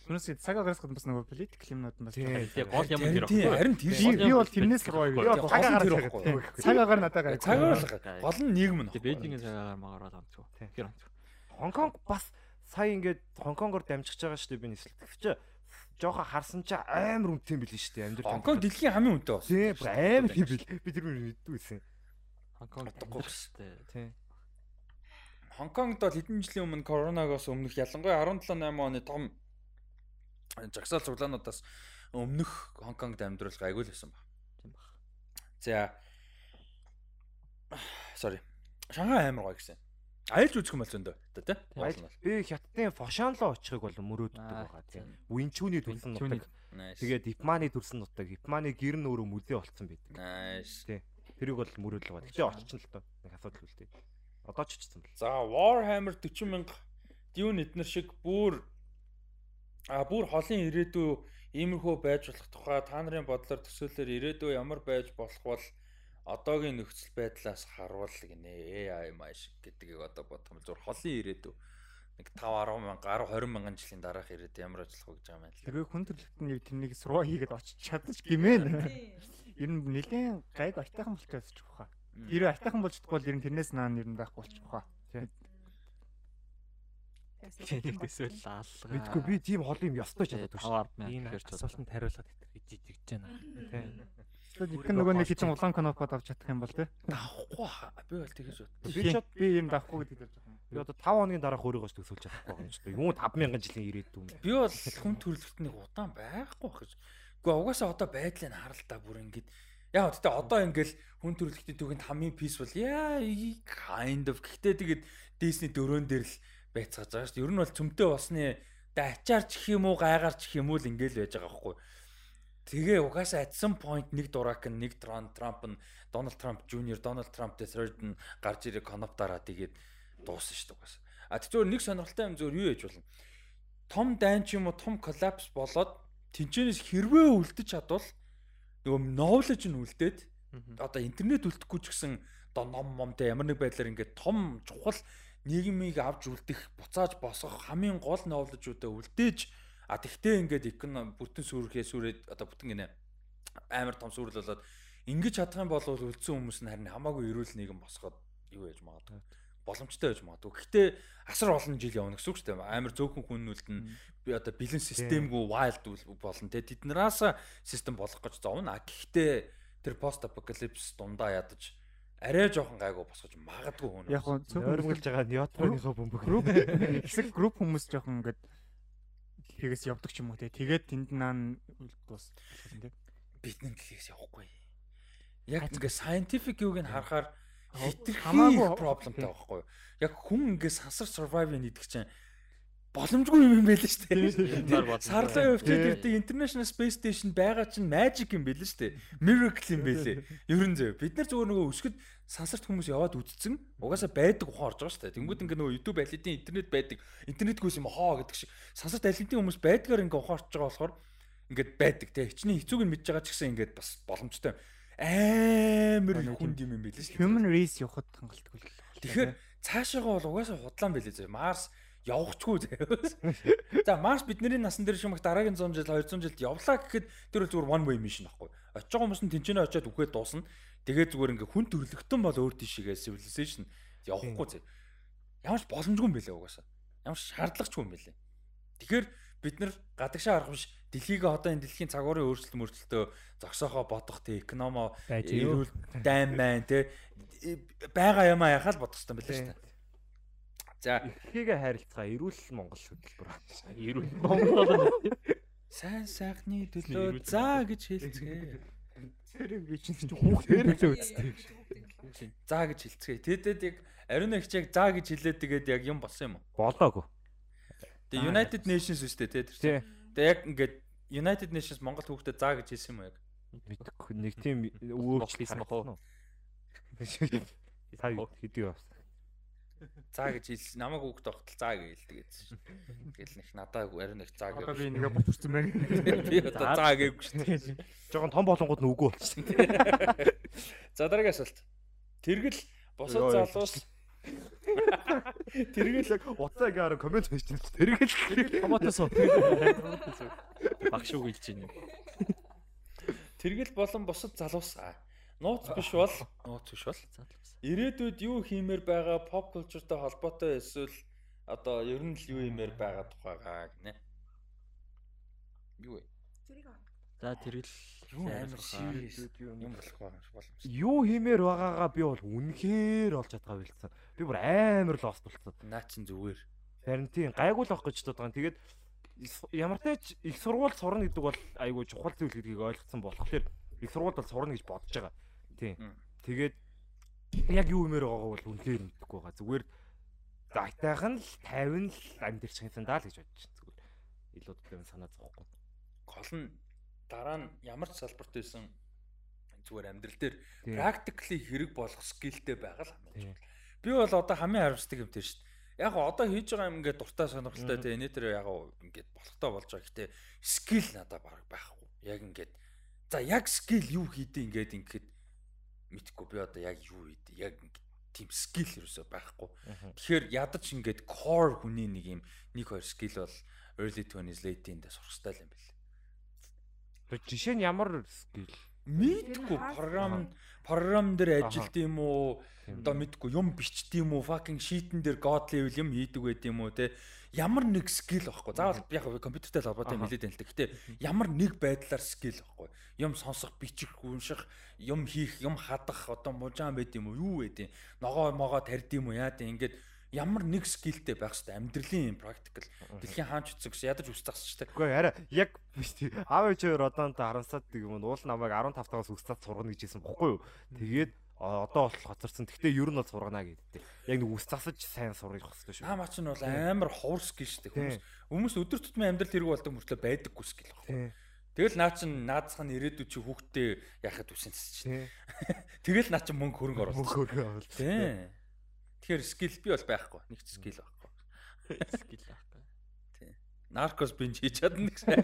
Түүнээс цаг агаараас гадна бас нөгөө политик юмнууд нь бас Тийм гол юм тэр тийм харин тэр Би бол тэрнээс л гоё. Би бол Цаг цаг агаар агаар тийм. Цаг агаар надад гай. цаг агаар гол нь нийгэм нь. Бээжингийн цагаагаар магаар бол амтгүй. Тэр амтгүй. Хонконг бас сая ингээд Хонконгоор дамжиж байгаа шүү дээ би чи жоохон харсан чи амар үнэтэй юм билээ шүү дээ амьдрал. Хонконг дэлхийн хамгийн үнэтэй болсон. Тийм амар юм бил. Би тэр үнийг мэддгүй байсан. Хонконг Утгагүй шүү. Тийм. Хонконгд бол хэдэн жилийн өмнө коронавигоос өмнөх ялангуяа 17 8 оны том жагсаал цуглаануудаас өмнөх Хонконгд амьдрал гайгүй л байсан ба. Тийм баг. За sorry. Шанхай амар гоё гэсэн. Аялж үзэх юм бол зөндөө тэ тэ. Баял би хятадын Фошанлоо очихыг бол мөрөөддөг Аа, байгаа тийм. тийм. Винчүүний төрсөн нутаг. Тэгээд Ипманы төрсөн нутаг. Ипманы гэр нь өөрөө мүлээ болцсон байдаг. Nice. Тэрийг бол мөрөөдөл байгаа. Тэгтээ очсон л доо. Нэг асуудал үлдээ. Одоо ч очсон бэл. За Warhammer 40 мянга Dune эднэр шиг бүр а бүр холын ирээдүй иймэрхүү байж болох тухай та нарын бодлоор төсөөлөөр ирээдүй ямар байж болох бол одоогийн нөхцөл байдлаас харуул гинэ AI маш гэдгийг одоо бодох юм зүгээр холын ирээдүй нэг 5 10 мянга 10 20 мянган жилийн дараах ирээдүй ямар ажиллах вэ гэж байгаа юм байна л. Тэгээ хүн төрлөختөнд нэг тэрнийг сураа хийгээд очиж чадчих гимэн. Ер нь нэлээд гайг айтайхан болчихсон ч баха. Ер нь айтайхан болж чадахгүй бол ер нь тэрнээс наан ер нь байхгүй болчих баха. Тэнийг төсөөл алга. Мэдгүй би тийм хол юм ёстой ч. 50 мянга Энэ асуултанд хариулахад ижиж гэж байна. Тэгэхээр их нөгөө нэг хитэн улаан канопод авч чадах юм бол тий. Давахгүй хаа. би бол тэгэж бод. Би ч би юм давахгүй гэдэг л байна. би одоо 5 хоногийн дараах өөрийгөө төсөөлж чадахгүй байгаа юм шүү дээ. Юу 5000 жилийн ирээдүй юм. Би бол хүн төрөлхтнийг удаан байхгүй байх гэж. Гэхдээ угаасаа одоо байдлыг нь харал та бүр ингэж яг гэхдээ одоо ингээл хүн төрөлхтний түүхэнд хамгийн peaceful яа kind of гэхдээ тэгээд Disney дөрөөн дээр л байцгааж байгаа шүү дээ. Ер нь бол цөмтэй болсны дэ ачаарч гэх юм уу гайгаарч гэх юм уу л ингээл байж байгаа байхгүй. Тэгээ угаасаа some point нэг дурак нь нэг Трump Трамп нь Дональд Трамп Jr. Дональд Трамп third нь гарч ирээ коноптараа тэгээд дууссан шүү дээ угаасаа. А тэг зөвөр нэг сонирхолтой юм зөвөр юу яж болно. Том дайн ч юм уу том коллапс болоод тэнцэнээс хэрвээ үлдэж чадвал нөгөө knowledge нь үлдээд одоо интернет үлдэхгүй ч гэсэн одоо ном момтой ямар нэг байдлаар ингээд том чухал нийгмийг авч үлдэх буцааж босгох хамгийн гол knowledge-уудаа үлдээж а тэгтээ ингээд эконом бүтэн сүрхээ сүрээд одоо бүтэн гинэ амар том сүрэл болоод ингэж чадах юм бол үлдсэн хүмүүс нь харин хамаагүй эрүүл нийгэм босгоод юу яж магадгүй боломжтой байж магадгүй. Гэхдээ асар олон жил явна гэсэн үг шүү дээ. Амар зөөхөн хүн үлдэн би одоо бэлэн системгүй wild болно те тэднээс систем болгох гэж зовно. А гэхдээ тэр пост апокалипс дундаа ядаж арай жоохон гайгүй босгож магадгүй хүн. Яг гоо Ойрмоглож байгаа Ньютоныхоо бөмбөг. групп хэсэг групп хүмүүс жоохон ингээд тэгээс явдаг ч юм уу те. Тэгээд тэнд наан тийм те. бидний дэлхийс явахгүй. Яг ингээ scientific юуг нь харахаар хитрхи хамаагүй- проблемтай байхгүй юу? Яг хүн ингээ сансар survive хийдэг чинь боломжгүй юм юм байл шүү дээ. Сарлаа өвчтөд ирдэг International Space Station байгаа чинь magic юм байл шүү дээ. Miracle юм байлээ. Ерөн зөө. Бид нар зүгээр нөгөө өсгөд сансарт хүмүүс яваад үдцсэн. Угаасаа байдаг ухаан орж байгаа шүү дээ. Тэнгүүд ингээ нөгөө YouTube алидын интернет байдаг. Интернетгүйс юм хоо гэдэг шиг. Сансарт алидын хүмүүс байдгаар ингээ ухаан орж байгаа болохоор ингээд байдаг те. Хичнээн хэцүүг нь мэдж байгаа ч гэсэн ингээд бас боломжтой. Амар хүн юм юм байл шүү дээ. Human race явахад хангалтгүй л. Тэгэхээр цаашаагаа бол угаасаа худлаан байлээ зөө. Марс явахчгүй зөө. За Марс бидний насан дээр шимэг дараагийн 100 жил 200 жилд явлаа гэхэд тэр бол зүгээр one way mission байхгүй. Очиж байгаа хүмүүс нь тэнцэнэ очиад үхээд дуусна. Тэгээ зүгээр ингээ хүн төрлөختөн бол өөр тийшээгээ civilization явахгүй зөө. Ямар ч боломжгүй юм бэлээ угаасаа. Ямар ч шаардлагачгүй юм бэлээ. Тэгэхээр бид нар гадагшаа арах биш дэлхийг одоо энэ дэлхийн цагуурын өөрчлөлт мөрчлөлтөө зогсоохоо бодох тий экономо эрүүл дайм маань тий байгаа юм а яхаа л бодох хэрэгтэй байлаа шүү дээ. За Ихээгээ хайрлцгаа эрүүл Монгол хөтөлбөр. Эрүүл Монгол сайн сайхны төлөө за гэж хэлцгээе. Тэрийг би чинь хүүхдээр л үзтээ. За гэж хэлцгээе. Тэдэд яг Ариун агч яг заа гэж хэлээд тэгээд яг юм болсон юм уу? Болоогүй. Тэгээ United Nations үстэй те тэр. Тий. Тэгээ яг ингээд United Nations Монгол хүүхдэд заа гэж хэлсэн юм уу яг? Мэдхгүй нэг тийм хийсэн бохоо. Та хэдий явсан. Заа гэж хэлсэн. Намайг хүүхд тогтол заа гэж хэлдэг гэсэн шүү дээ. Тэгэл нэг надаа ариун агч заа Одоо гэж. би нэгэ бутурсан байна. Би одоо заа гээгүй шүү дээ. Жохон том болонгууд нь үгүй болчихсон. За дараагийн асуулт. Тэргэл босод залуус Тэргээл яг утсаа гаараа комент хийчихсэн. Тэргээл Томотос уу? Багш үг хэлж байна. тэргэл болон босод залуус аа. Нууц биш бол нууц биш бол ирээдүйд юу хиймээр байгаа pop culture-тай холбоотой эсвэл одоо ер нь л юу хиймээр байгаа тухайгаа гинэ. Юу вэ? За тэрэл амар serious юм болох байгаа боломж. юу хиймээр байгаагаа би бол үнэхээр олж чадгаа байлцсан. Би бүр амар л остолцсон. Наа чин зүгээр. Харин тийм гайгүй л авах гэж бодож байгаа. Тэгээд ямар ч их сургууль сурна гэдэг бол айгүй чухал зүйл гэдгийг ойлгоцсон болохоор их сургуульд бол сурна гэж бодож байгаа. Тийм. Тэгээд яг юу юмэр байгаагаа бол үнэхээр мэдэхгүй байгаа. Зүгээр зайтайхан л 50 л амьдэрч юм даа л гэж бодож байна. Зүгээр илүү төв санаа зовхгүй. Гол нь дараа нь ямар ч салбарт байсан зүгээр амьдрал дээр Тийм. practically хэрэг болох skillтэй байгаа л хамгийн Тийм. чухал. Би бол одоо хамгийн харамсдаг юм тэр шүү дээ. Яг одоо хийж байгаа юм ингээд дуртай сонирхолтой те нэтэр яг гоо ингээд болохтой болж байгаа. Гэтэ skill надад баг байхгүй. Яг ингээд за яг skill юу хийдэ ингээд ингээд мэдхгүй би одоо яг юу хийдэ яг тийм skill ерөөсөй байхгүй. Тэгэхээр ядаж ингээд core хүний нэг юм нэг хоёр skill бол early 20s late teen-дээ сурах стайл юм бэл. Тэр жишээ нь ямар скил? Мэдхгүй хаа- програм програм дээр ажилт юм уу? Одоо мэдгүй юм бичт юм уу? Fucking sheet-эн дээр god level юм хийдэг байд юм уу те? Ямар нэг skill байхгүй. Заавал яг компьютертэй л холбоотой юм хэлээд байна л да. Гэтэ ямар нэг байдлаар skill байхгүй. Юм сонсох, бичих, унших, юм хийх, юм хадах, одоо мужаан байд юм уу? Юу байд юм? Ногоо могоо тарьд юм уу? Яа тийм ингээд ямар нэг скиллтэй байх хэрэгтэй. Амьдралын practical. Дэлхийн хаанч гэсэн ядаж үс засчдаг. Үгүй арай яг биш тий. Аав ээж хоёр одоо та харамсаад юм уу уул намайг 15 тагаас үсцаад сургана гэж хэлсэн бохгүй юу. Тэгээд одоо бол хоцорсон. Гэхдээ ер нь бол сургана гэдэг. Яг нэг үс засаж сайн сурах хэрэгтэй шүү. Та мач нь бол амар ховор скил шүү дээ. Хүмүүс өдөр тутмын амьдрал хэрэг болдог мөртлөө байдаггүй скил байна. Тэгэл наа чин наадсах нь ирээдүйд чи хүүхдээ яхад үсэн чинь. <laughs> Тэгэл наа чин мөнгө хөрөнгө оруулах. Мөнгө хөргөө авал. Тий. Тэгэхээр скил би бол байхгүй. Нэг ч скил байхгүй. скил. Наркос бинж хийж чадна гэсэн.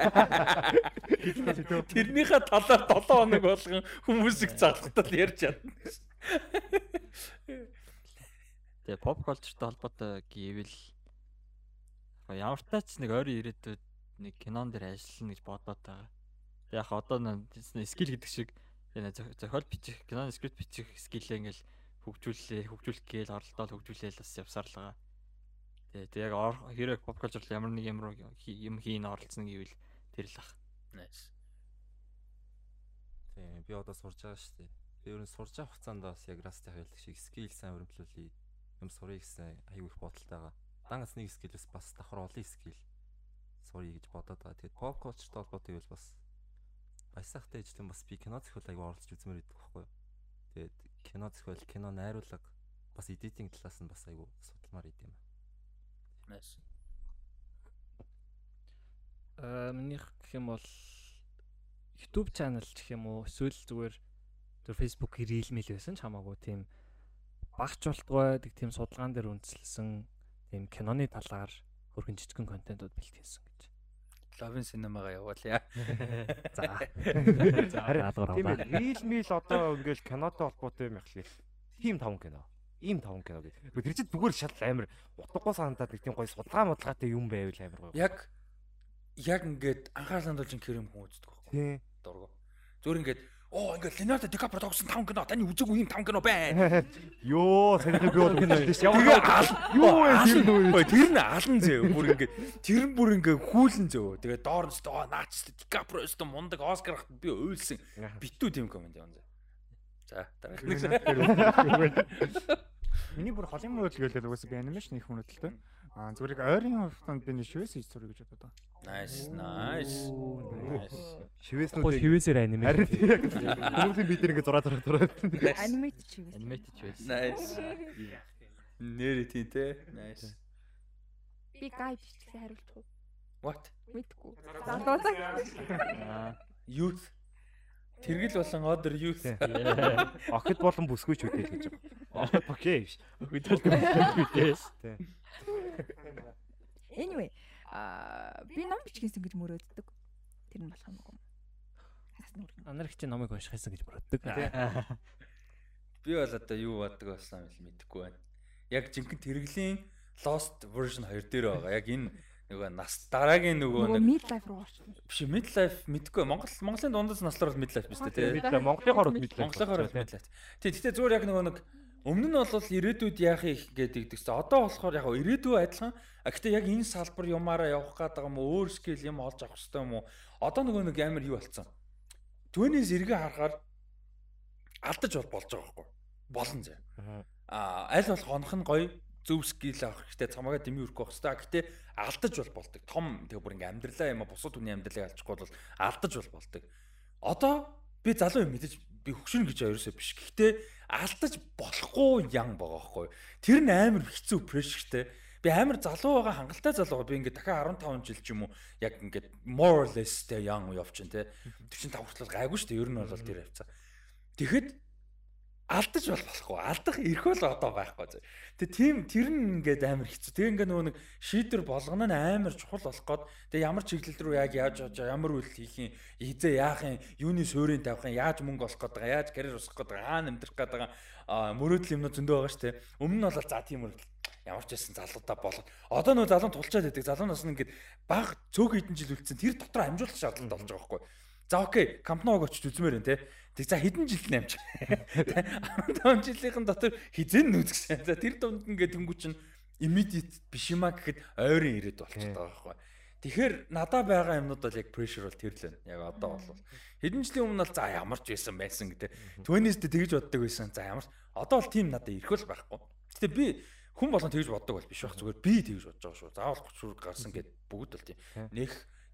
Тэрнийхээ талаар 7 хоног болгон хүмүүсийг залхтал ярьж чадна гэсэн. Тэгээ pop culture-тай холбоотой гэвэл ямар тач нэг ойрын ирээдүйд нэг кинон дээр ажиллана гэж бодоод байгаа. Яг одоо нэг скил гэдэг шиг энэ зохиол бичих, киноны скрипт бичих скиллээ ингээл хөгжүүлээ, хөгжүүлэх гээл оролдоод хөгжүүлээл бас явсаар л байгаа. Тэгээ тэг яг хэрэг pop culture ямар нэг ямар хи- юм хийн оролцсон гэвэл тэр л ах. Nice. Тийм би одоо сурж байгаа шүү дээ. Би ер нь сурж байгаа хугацаанд бас яг растах хэлдэг шиг скил сайн өрөмтлүүлээ. Юм сурыг гэсэн аюу их бодолтой байгаа. Дангас нэг скилээс бас давхар олон скил сурыг гэж бодоод байгаа. Тэгээд pop culture-тай холбоотой байвал бас баясахтай ижлэн бас би кино зохиол аюу оролцож үзмээр байдаг байхгүй юу. Тэгээд кино зохиол, кино найруулга бас эдитинг талаас нь бас аюу судалмаар идэм. Nice. Аа минийх гэх юм бол YouTube channel гэх юм уу эсвэл зүгээр зөв Facebook reel мэл байсан ч хамаагүй тийм багч болтгой гэдэг тийм судалгаан дээр үндэслэсэн тийм киноны талаар хөргөн жижигхэн контентууд бэлтгэсэн гэж. Love cinema-га явуулъя. <laughs> За. Даалгавар тийм ээ. Рил мил одоо ингээл кинотой холбоотой юм яхах л. Тим 5 кино. Ийм 5 кино гэдэг. Тэр чинь зүгээр шал амар утгагүй санагдаад нэг тийм гоё судалгаа модлагаатай юм байвал амар гоё. Яг яг ингээд анхаарал хандуулж ин хэрэм хүн үздэг байхгүй. Тий. Дургу. Зүгээр ингээд оо ингээд Leonardo DiCaprio тогсон 5 кино таны үзээгүй юм 5 кино байна. <laughs> Йоо, санийхаа би бол кино. Тэгээ ал Юу вэ тэр нөө? Тэр нь алан зөө бүр ингээд тэр нь бүр ингээд хүүлэн зөө. Тэгээ доор нь оо наач DiCaprio өстө мундаг Оскар авахт би уйлсан. Битүү тийм комент явна. За дараах. <laughs> Миний бүр холын мөрөл гэлээ угаасаа би анимашн их мөрөлдөлтэй. Аа зүгээр яг ойрын хугацаанд би нэг шивээс хийж сурах гэж бодод. Nice, nice. Nice. Шивээснүүд хивээсээр анime. Харин яг хүмүүсийн бид нэг зураг зураг. Анимейт чивээс. Animated ч байсан. Nice. Нэрэ тий те. Nice. Би гай биччихсэн хариулчих уу? What? Мэдгүй. Залуусаа. <laughs> Youth. Тэргэл болон other youth. Охид болон бүсгүй ч үдэл гэж байгаа. Охид <laughs> окей биш. Охид болон бүсгүй Тий. Anyway, аа би ном бичгээсэн гэж мөрөөддөг. Тэр нь болох юм уу? Анарх чи номыг унших гэсэн гэж мөрөддөг. Би бол одоо юу боддог болсон юм мэдэхгүй байна. Яг жинхэнэ тэрглийн Lost version 2 дээр байгаа. Яг энэ нөгөө нас дараагийн нөгөө нэг midlife руу орчихсон. Биш midlife мэдгүй. Монгол Монголын дундаас наслаар бол midlife биш үү те. Монголын хорот midlife. Монголын хорот midlife. Тий, гэтээ зүгээр яг нөгөө нэг өмнө нь бол ирээдүйд яах их гэдэг гэсэн. Одоо болохоор яг ирээдүй адилхан. А гэтээ яг энэ салбар юмараа явах гээд байгаа юм уу? Өөр скил юм олж авах хэрэгтэй юм уу? Одоо нөгөө нэг амар юу болцсон. Түүнээс эргээ харахаар алдаж бол болж байгаа байхгүй. Болон зэ. Аа аль болох хонох нь гоё зөв скил авах хэрэгтэй цамаагаа дэмий өрөх байх хэрэгтэй. Гэтэ алдаж бол болдог. Том тэгээ бүр ингээм амьдралаа юм а бусад хүний амьдралыг алчихгүй бол алдаж бол болдог. Одоо би залуу юм мэдээж би хөгшин гэж ерөөсөө биш. Гэхдээ алдаж болохгүй ян байгаа байхгүй. Тэр нь амар хэцүү прешертэй. Би амар залуу байгаа хангалттай залуу. Би ингээд дахиад 15 жил ч юм уу яг ингээд more or less тэ young явчихын тэ. 45 хүртэл гайгүй шүү дээ. Ер нь бол тэр явцаа. Тэгэхэд алдаж бол болохгүй. Алдах эрх бол одоо байхгүй. Тэгээ тийм тэр нь ингээд амар хэцүү. Тэгээ ингээд нөгөө нэг шийдвэр болгоно нь амар чухал болох гээд тэгээ ямар чиглэл рүү яг яаж байгаа, ямар үйл хийх юм, хизээ яах юм, юуны суурийг тавих юм, яаж мөнгө олох гээд байгаа, яаж карьер усах гээд байгаа, хаана амьдрах гээд байгаа мөрөөдөл юмнууд зөндөө байгаа шүү дээ. Өмнө нь бол за тийм мөрөөдөл ямар ч байсан залуудаа болоод одоо нөө залуу тулчаад байдаг. Залуунаас нь ингээд баг цөөх хэдэн жил үлдсэн тэр дотор амжуулах шаардлага болж байгаа байхгүй. За окей, Кампноог очиж үзмээр энэ те. Тэг за хэдэн жил нэмж. 15 жилийн дотор хизэн нүзгсэн. За тэр дунд ингээд тэнгуү чинь immediate биш юма гэхэд ойрын ирээд болчиход байгаа байхгүй. Тэгэхээр надад байгаа юмнууд бол яг pressure бол тэр л байна. Яг одоо бол хэдэн жилийн өмнө бол за ямар ч байсан байсан гэдэг. Түүнээс тэгж боддог байсан. За ямар одоо бол тийм надад ирэх л байхгүй. Гэтэ би хүн болгон тэгж боддог бол биш байх зүгээр би тэгж бодож байгаа шүү. Заавал 30 хүрэг гарсан гэд бүгд бол тийм. Нэх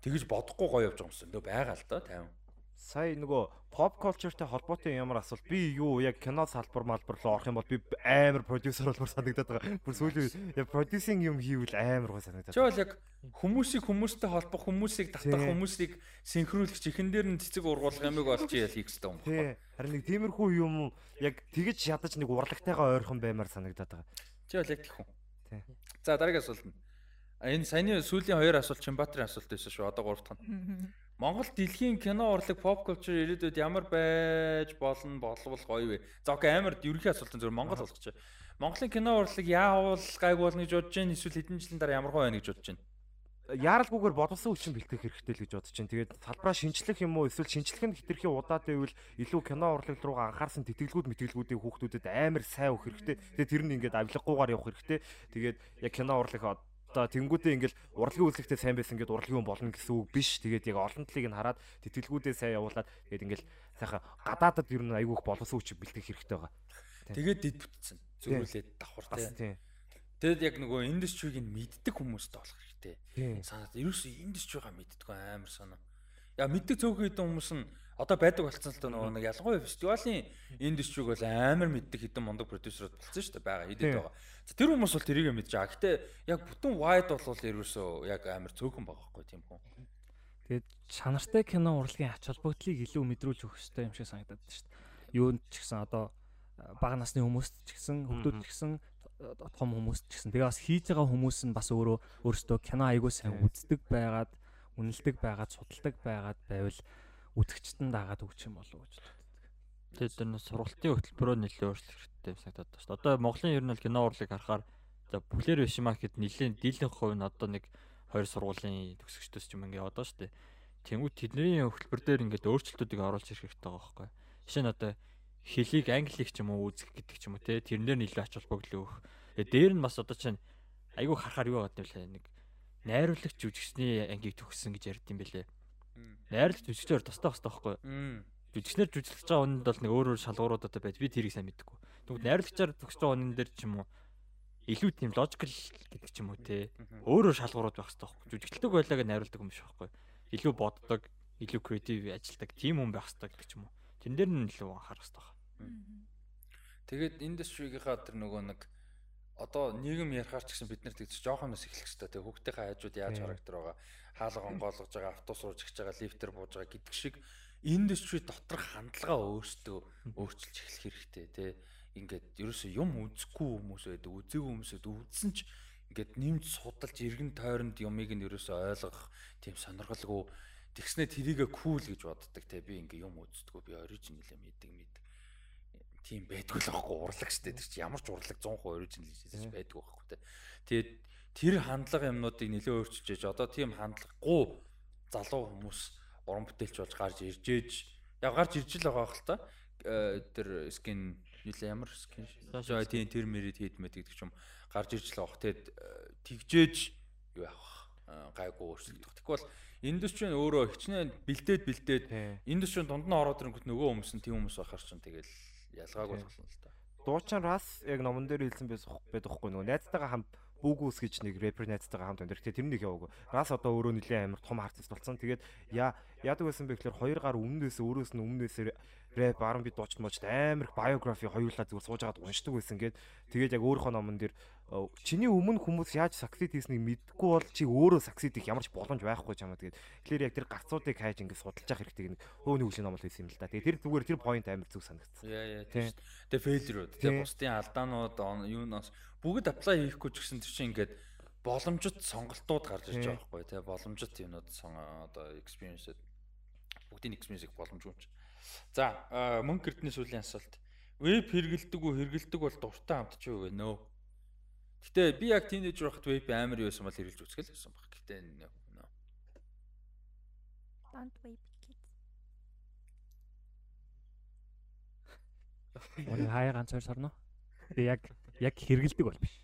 тэгж бодохгүй гоё явж байгаа юмсан нөө байгаа л да 50 сая нөгөө pop culture-тэй холбоотой ямар асуулт би юу яг кино салбар малбар руу орох юм бол би амар продюсер болмоор санагдаад байгаа. Бүр сүүлийн продюсинг юм хийвэл амар гоо санагдаад. Бол яг хүмүүсийг хүмүүстэй холбох, хүмүүсийг татах, хүмүүсийг синхруулах чихэн дээр нь цэцэг ургуулах ямиг болж ял хийх хэрэгтэй юм байна. Харин нэг тиймэрхүү юм яг тэгэж ядаж нэг урлагтайгаа ойрхон баймаар санагдаад байгаа. Бол яг. Тий. За дараагийн асуулт нь. Энэ саяны сүүлийн хоёр асуулт Чимбатрын асуулт байсан шүү. Одоо гурав дахь нь. <laughs> Монгол дэлхийн кино урлаг pop culture ирээдүйд ямар байж болно болвол гоё вэ? За окей амар ерөнхий асуултын зөв Монгол болгоч. Монголын кино урлаг яавал гайг болно гэж бодож байна эсвэл хэдэн жилийн дараа ямар гоё байна гэж бодож байна? Яаралгүйгээр боловсон хүчин бэлтгэх хэрэгтэй л гэж бодож байна. Тэгээд салбараа шинчлэх юм уу эсвэл шинчлэх нь хитрхи удаад байвал илүү кино урлаг руугаа анхаарсан тэтгэлгүүд мэтгэлгүүдийн хүүхдүүдэд амар сайн өгөх хэрэгтэй. Тэгээд тэр нь ингээд авилгагүйгээр явах хэрэгтэй. Тэгээд яг кино урлаг одоо тэнгүүдээ ингээл урлагийн үйлчлэгтэй сайн байсан гэдээ урлагийн болно гэсэн үг биш. Тэгээд яг олон талыг нь хараад тэтгэлгүүдээ сайн явуулаад тэгээд ингээл сайхан гадаадад ер нь айгүйх боловсон хүч бэлтгэх хэрэгтэй байгаа. Тэгээд дид бүтцэн. Зөрүүлээд давхар тийм. Тэгэд яг нөгөө индустриг нь мэддэг хүмүүстэй болох хэрэгтэй. Санаад ерөөсөө индустригоо мэддэг амар санаа. Яа мэддэг цөөхөн хэдэн хүмүүс нь одоо байдаг болсон л доо нөгөө нэг ялангуяа фестивалийн индустриг бол амар мэддэг хэдэн мундаг продюсерууд болсон шүү дээ байгаа хэдэд байгаа. Тэр хүмүүс бол тэрийг мэдж байгаа. Гэтэ яг бүтэн wide бол ерөөсөө яг амар цөөхөн байгаа байхгүй тийм хүн. Тэгээд чанартай кино урлагийн ач холбогдлыг илүү мэдрүүлж өгөх хэрэгтэй юм шиг санагдаад байна шүү дээ. Юунд ч гэсэн одоо бага насны хүмүүст ч гэсэн хүүхдүүд ч гэсэн том хүмүүст ч гэсэн тэгээ бас хийж байгаа хүмүүс нь бас өөрөө өөрсдөө кино аягүй сайн үздэг байгаад үнэлдэг байгаад судалдаг байгаад байвал үзэгчтэн дагаад өгч юм болов гэж боддог. Тэгээд тэр нь сургалтын хөтөлбөрөө нэлээд өөрчлөх хэрэгтэй санагдаад байна шүү дээ. Одоо Монголын ер нь бол кино урлыг харахаар за популяр биш юм аа гэхэд нэлээд дийлэн хувь нь одоо нэг хоёр сургуулийн төгсөгчдөөс ч юм ингээ одоо шүү дээ. Тэнгүүд тэдний хөтөлбөр дээр ингээд өөрчлөлтүүдийг оруулж ирэх хэрэгтэй байгаа байхгүй. Жишээ нь одоо хэлийг англиг ч юм уу үзэх гэдэг ч юм уу те тэрнээр нэлээд ач холбогдол өгөх. Тэгээд дээр нь бас одоо чинь айгүй харахаар юу гадаг вэ нэг найруулагч жүжигчний ангийг төгссөн гэж ярьд юм бэлээ. Найруулагч жүжигчээр тустай бастай байхгүй. Жүжигчнэр жүжиглэж байгаа үнэнд бол нэг өөр өөр шалгууруудад байж би тэрийг сайн мэдгүй. Тэгвэл найруулагчаар төгсөж байгаа үнэн дээр ч юм уу илүү тийм логикл гэдэг ч юм уу те. Өөр өөр шалгуурууд байх хэрэгтэй байхгүй. Жүжиглдэг байлаа гэж найруулдаг юм биш байхгүй. Илүү боддог, илүү креатив ажилдаг тийм хүн байх хэрэгтэй гэдэг ч юм уу. Тэн дээр нь илүү анхаарах хэрэгтэй байна. Тэгээд индустригийнхаа тэр нөгөө нэг одоо нийгэм ярахаар ч гэсэн бид нар тэгж жоохоноос эхлэх хэрэгтэй. Тэгээ хүүхдийнхээ хажууд яаж характер байгаа, хаалга онгойлгож байгаа, автобус руу жигч байгаа, лифтер бууж байгаа гэдэг шиг индастри доторх хандлага өөртөө өөрчилж эхлэх хэрэгтэй тий. Ингээд ерөөсөө юм үзэхгүй хүмүүс байдаг, үзээгүй хүмүүс байдаг, үзсэн ч ингээд нэмж судалж эргэн тойронд юмыг нь ерөөсөө ойлгох тийм сонирхолгүй тэгснэ тэрийгэ кул гэж боддог те. Би ингээ юм үздэггүй би оригинал юм идэг мэд. Тийм байдгүй л байхгүй урлаг штэ тэр чи ямар ч урлаг 100% оригинал хийж байдгүй байхгүй те. Тэгээд тэр хандлага юмнуудыг нэлээ өөрчилж ээж одоо тийм хандлагагүй залуу хүмүүс уран бүтээлч болж гарч ирж ээж яг гарч ирж л байгаа хэл та. Э, тэр скин нэлээ ямар скин жоо тийм тэр мэрид хийдмэд гэдэг ч юм гарч ирж л авах тэгээд э, тэгжээж юу явах э, гайгүй өөрчлөгдөх. Тэгвэл индастри нь өөрөө хичнээн бэлдээд бэлдээд индастри дунд нь ороод ирэнгүүт нөгөө хүмүүс нь тийм хүмүүс байхаар чинь тэгэл ялгаагүй болно л та. Дуучин раз яг номон дээр хэлсэн байсан байхгүй нөгөө найзтайгаа хамт Бүүгүүс гэж нэг рэпер найзтайгаа хамт өндөр. Тэгэхээр тэр нэг яваагүй. Раз одоо өөрөө нэлээд амар том артист болсон. Тэгээд яа яадаг байсан бэ гэхээр хоёр гар өмнөөс өөрөөс нь өмнөөс рэп R&B дуучид мочд амар биографи хоёулаа зүгээр сууж агаад уншдаг байсан гээд тэгээд яг өөрийнхөө номон дээр чиний өмнө хүмүүс яаж саксид хийснийг мэдгүй бол чи өөрөө саксид хийх ямар ч боломж байхгүй ч юм аа тэгээд тэгэхээр яг тэр гарцуудыг хайж ингэ судалж явах хэрэгтэй нэг өөний хүлийн ном л хийсэн юм л да. Тэгээд тэр зүгээр тэр point амар зүг санагдсан. Яа яа тийм. Тэгээд failure-ууд тэгээд бусдын алдаанууд юунаас бүгд apply хийхгүй ч гэсэн тэр чинь ингээд боломжит сонголтууд гарч ирж байгаа байхгүй тий боломжит юмнууд одоо experience бүгдийн experience-ийг боломжгүй юм чи. За мөнгө гэрдний сүлийн асуулт. Веб хэрэгэлдэг үү хэрэгэлдэг бол дуртай хамт ч юу вэ? Нөө. Гэтэ би яг тийнейжер байхад веб амар юу байсан бол хэрэглэж үзгээл байсан баг. Гэтэ нөө. Don't web kids. Оны хаяа ганц хоёр сарно. Би яг яг хэрэгэлдэг бол биш.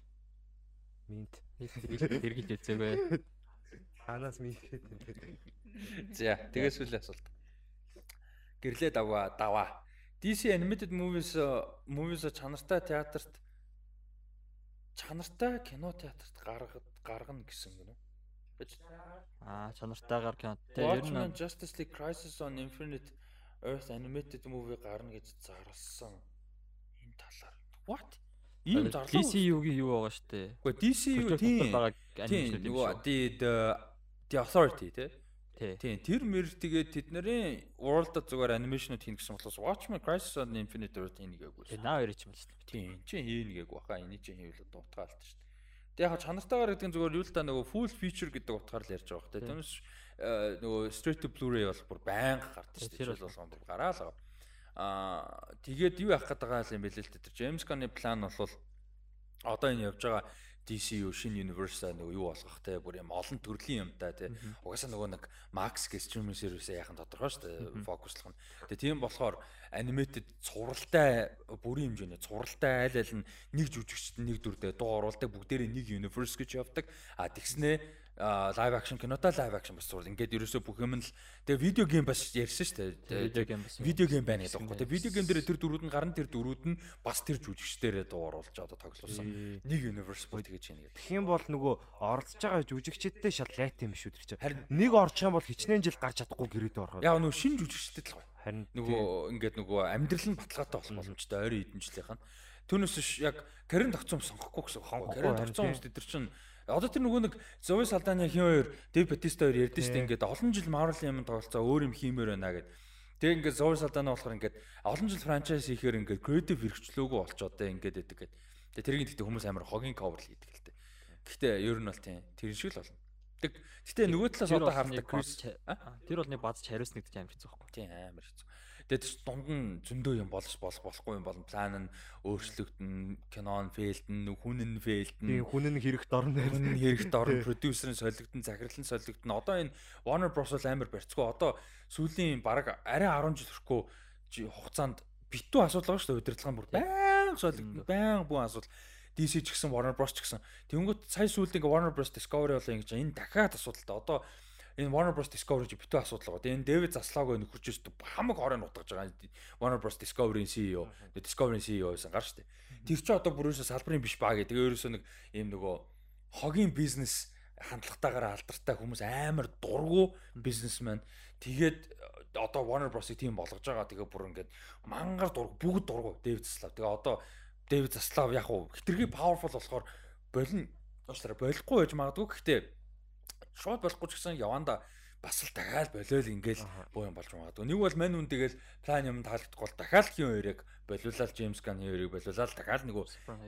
Минт хэрэгэлж үзээгүй. Ханаас минт. За, тэгээс үл асуулт гэрлээ даваа даваа. DC animated movies movies чанартай театрт чанартай кино театрт гаргад гаргана гэсэн гэнэ. Аа чанартайгаар кино. Тэр нь Justice League Crisis on Infinite Earth animated movie гарна гэж зарласан. Энэ талаар. What? Ийм зарлаа. DCU-гийн юу байгаа штэ. Гэхдээ DCU тийм. Тийм нөгөө the the authority тий. Тийм тэр мэр тэгээд тэднэрийн World зүгээр анимашнууд хийн гэсэн болохоос Watchmen Crisis on Infinite Earth хийнэ гээгүй. Тийм наа хоёр ч юм л шүү. Тийм чи хийнэ гээгүй баха энийг чи хийвэл дуутгаалт шүү. Тэгээ яг чанартайгаар гэдэг нь зүгээр юу л та нөгөө full feature гэдэг утгаар л ярьж байгаа хөөхтэй. Тиймээс э, нөгөө straight to Blu-ray бол бүр байнга гардаг шүү дээ. Тэр болгон бүр гараал байгаа. Аа тэгээд юу гээд байгаа юм бэ л тэр James Gunn-ы план бол одоо энэ явж байгаа DCU шинэ universe нөгөө юу болгох те бүр юм олон төрлийн юмтай те угаасаа нөгөө нэг Max гэх streaming service яхан тодорхой шүү дээ фокуслох нь. Тэгээ тийм болохоор animated цувралтай бүрийн хэмжээний цувралтай айл айл нь нэг жүжигчд нэг дүрдээ дуу оруулдаг бүгдээрээ нэг universe гэж явдаг. А тэгснээ лайв акшн кинотой лайв акшн бас зур ингээд ерөөсөө бүх юм л тэгээ видео гейм бас ярьсан шүү дээ видео гейм бас видео гейм байна гэдэг байхгүй тэгээ видео гейм дээр тэр дөрүүд нь гарна тэр дөрүүд нь бас тэр жүжигчдэрээ дуу оруулж одоо тоглуулсан нэг universe бүр тэгэж байна гэдэг. Юм бол нөгөө оролцож байгаа жүжигчдтэй шал лайт юм шүү тэр чинь. Харин нэг орчих юм бол хичнээн жил гарч чадахгүй гэрээд орох. Яг нөгөө шин жүжигчдэд л гоё. Харин нөгөө ингээд нөгөө амьдрал нь баталгаатай болох боломжтой ойрын хэдэн жилийнх нь. Түүнээс яг карьер тогтсон сонгохгүй гэсэн үг. Карьер тогтсон хүмүүс тэр чинь Одоо тэр нөгөө нэг Зови Салданы хин хоёр Дэв Батиста хоёр ярьдэн штэ ингээд олон жил Marvel юм тоглолцоо өөр юм хиймээр байна гэд. Тэгээ ингээд Зови Салдана болохоор ингээд олон жил франчайз хийхээр ингээд креатив хэрэгчлөөгүй болчоод тэ ингээд байдаг гэд. Тэгээ тэрийг гэхдээ хүмүүс амар хогийн ковер л хийдэг л дээ. Гэхдээ ер нь бол тийм тэр шиг л болно. Гэтэ нөгөө талаас одоо хардаг Крис тэр бол нэг базч хариуснагдаж амар хэцүү байхгүй. Тийм амар хэцүү. Тэгээд дунд нь зөндөө юм болох болох болохгүй юм болон план нь өөрчлөгдөн, кинон фейлдэн, хүн нь фейлдэн. Тийм хүн нь хэрэгт орно. Хүн нь хэрэгт орно, продюсер нь солигдсон, захирал нь солигдсон. Одоо энэ Warner Bros бол амар барьцгүй. Одоо сүүлийн бараг арай 10 жил хүрхгүй хугацаанд битүү асуудал байгаа шүү дээ удирдлагын бүр баян солигдсон, баян бүх асуудал. DC ч гэсэн Warner Bros ч гэсэн. Тэнгүүт сая сүүлд ингээ Warner Bros Discovery болоо ингэж энэ дахиад асуудалтай. Одоо энэ Warner Bros Discovery чи битүү асуудал байгаа. Энэ Дэвид Заслаагаа нөхөрч өстө хамаг хорын утгаж байгаа. Warner Bros Discovery-ийн CEO, Discovery-ийн CEO байсан гар штэ. Тэр чи одоо бүрөөсөө салбарын биш баа гэдэг. Ерөөсөө нэг ийм нөгөө хогийн бизнес хандлагатаагаар алдартай хүмүүс амар дургу бизнесмен. Тэгээд одоо Warner Bros-ыг тийм болгож байгаа. Тэгээ бүр ингээд мангар дург бүгд дургу Дэвид Заслав. Тэгээ одоо Дэвид Заслав яг уу хитрхи powerful болохоор болин уучлаарай болохгүй байж магадгүй гэхдээ шууд болохгүй ч гэсэн яванда бас л дахиад болиол ингээл боо юм болж магадгүй. Нэг бол мань үн тэгэл план юм таалагдахгүй бол дахиад хин хоёрыг болиулаад Джеймс Ган хоёрыг болиулаад дахиад нэг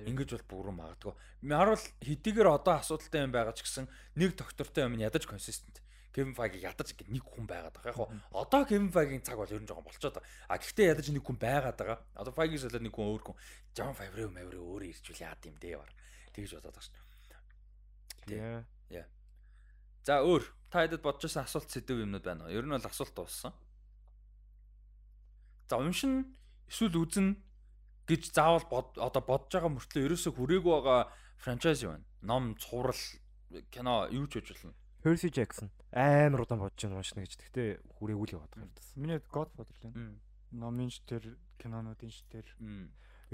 ингэж бол бүрэн магадгүй. Харуул хэдийгээр одоо асуудалтай юм байгаа ч гэсэн нэг доктортой юм ядаж консистент. Кевин Файги ядаж ингэ нэг хүн байгаад байгаа. Яг одоо Кевин Файгийн цаг бол ер нь жоохон болчиход байгаа. А гэхдээ ядаж нэг хүн байгаад байгаа. Одоо Файгis болоод нэг хүн өөр хүн. Жон Фавре мавре өөрөө ирчүүл яад юм дээ бар. Тэгж бодоод байгаа шүү. Тий. Яа. За өөр та хэдэд бодож байсан асуулт сэдв юмнууд байна уу? Ер нь бол асуулт дууссан. За уншин эсвэл үзэн гэж заавал бод одоо бодож байгаа мөртлөө ерөөсө хүрээгүй байгаа франчайз юу байна? Ном, цуврал, кино юу ч хийж болно. Percy Jackson амар удаан бодож байна уншна гэж. Гэхдээ хүрээгүй л яваад байгаа юм даа. Миний Godfather л байна. Номын ш тэр кинонуудын ш тэр.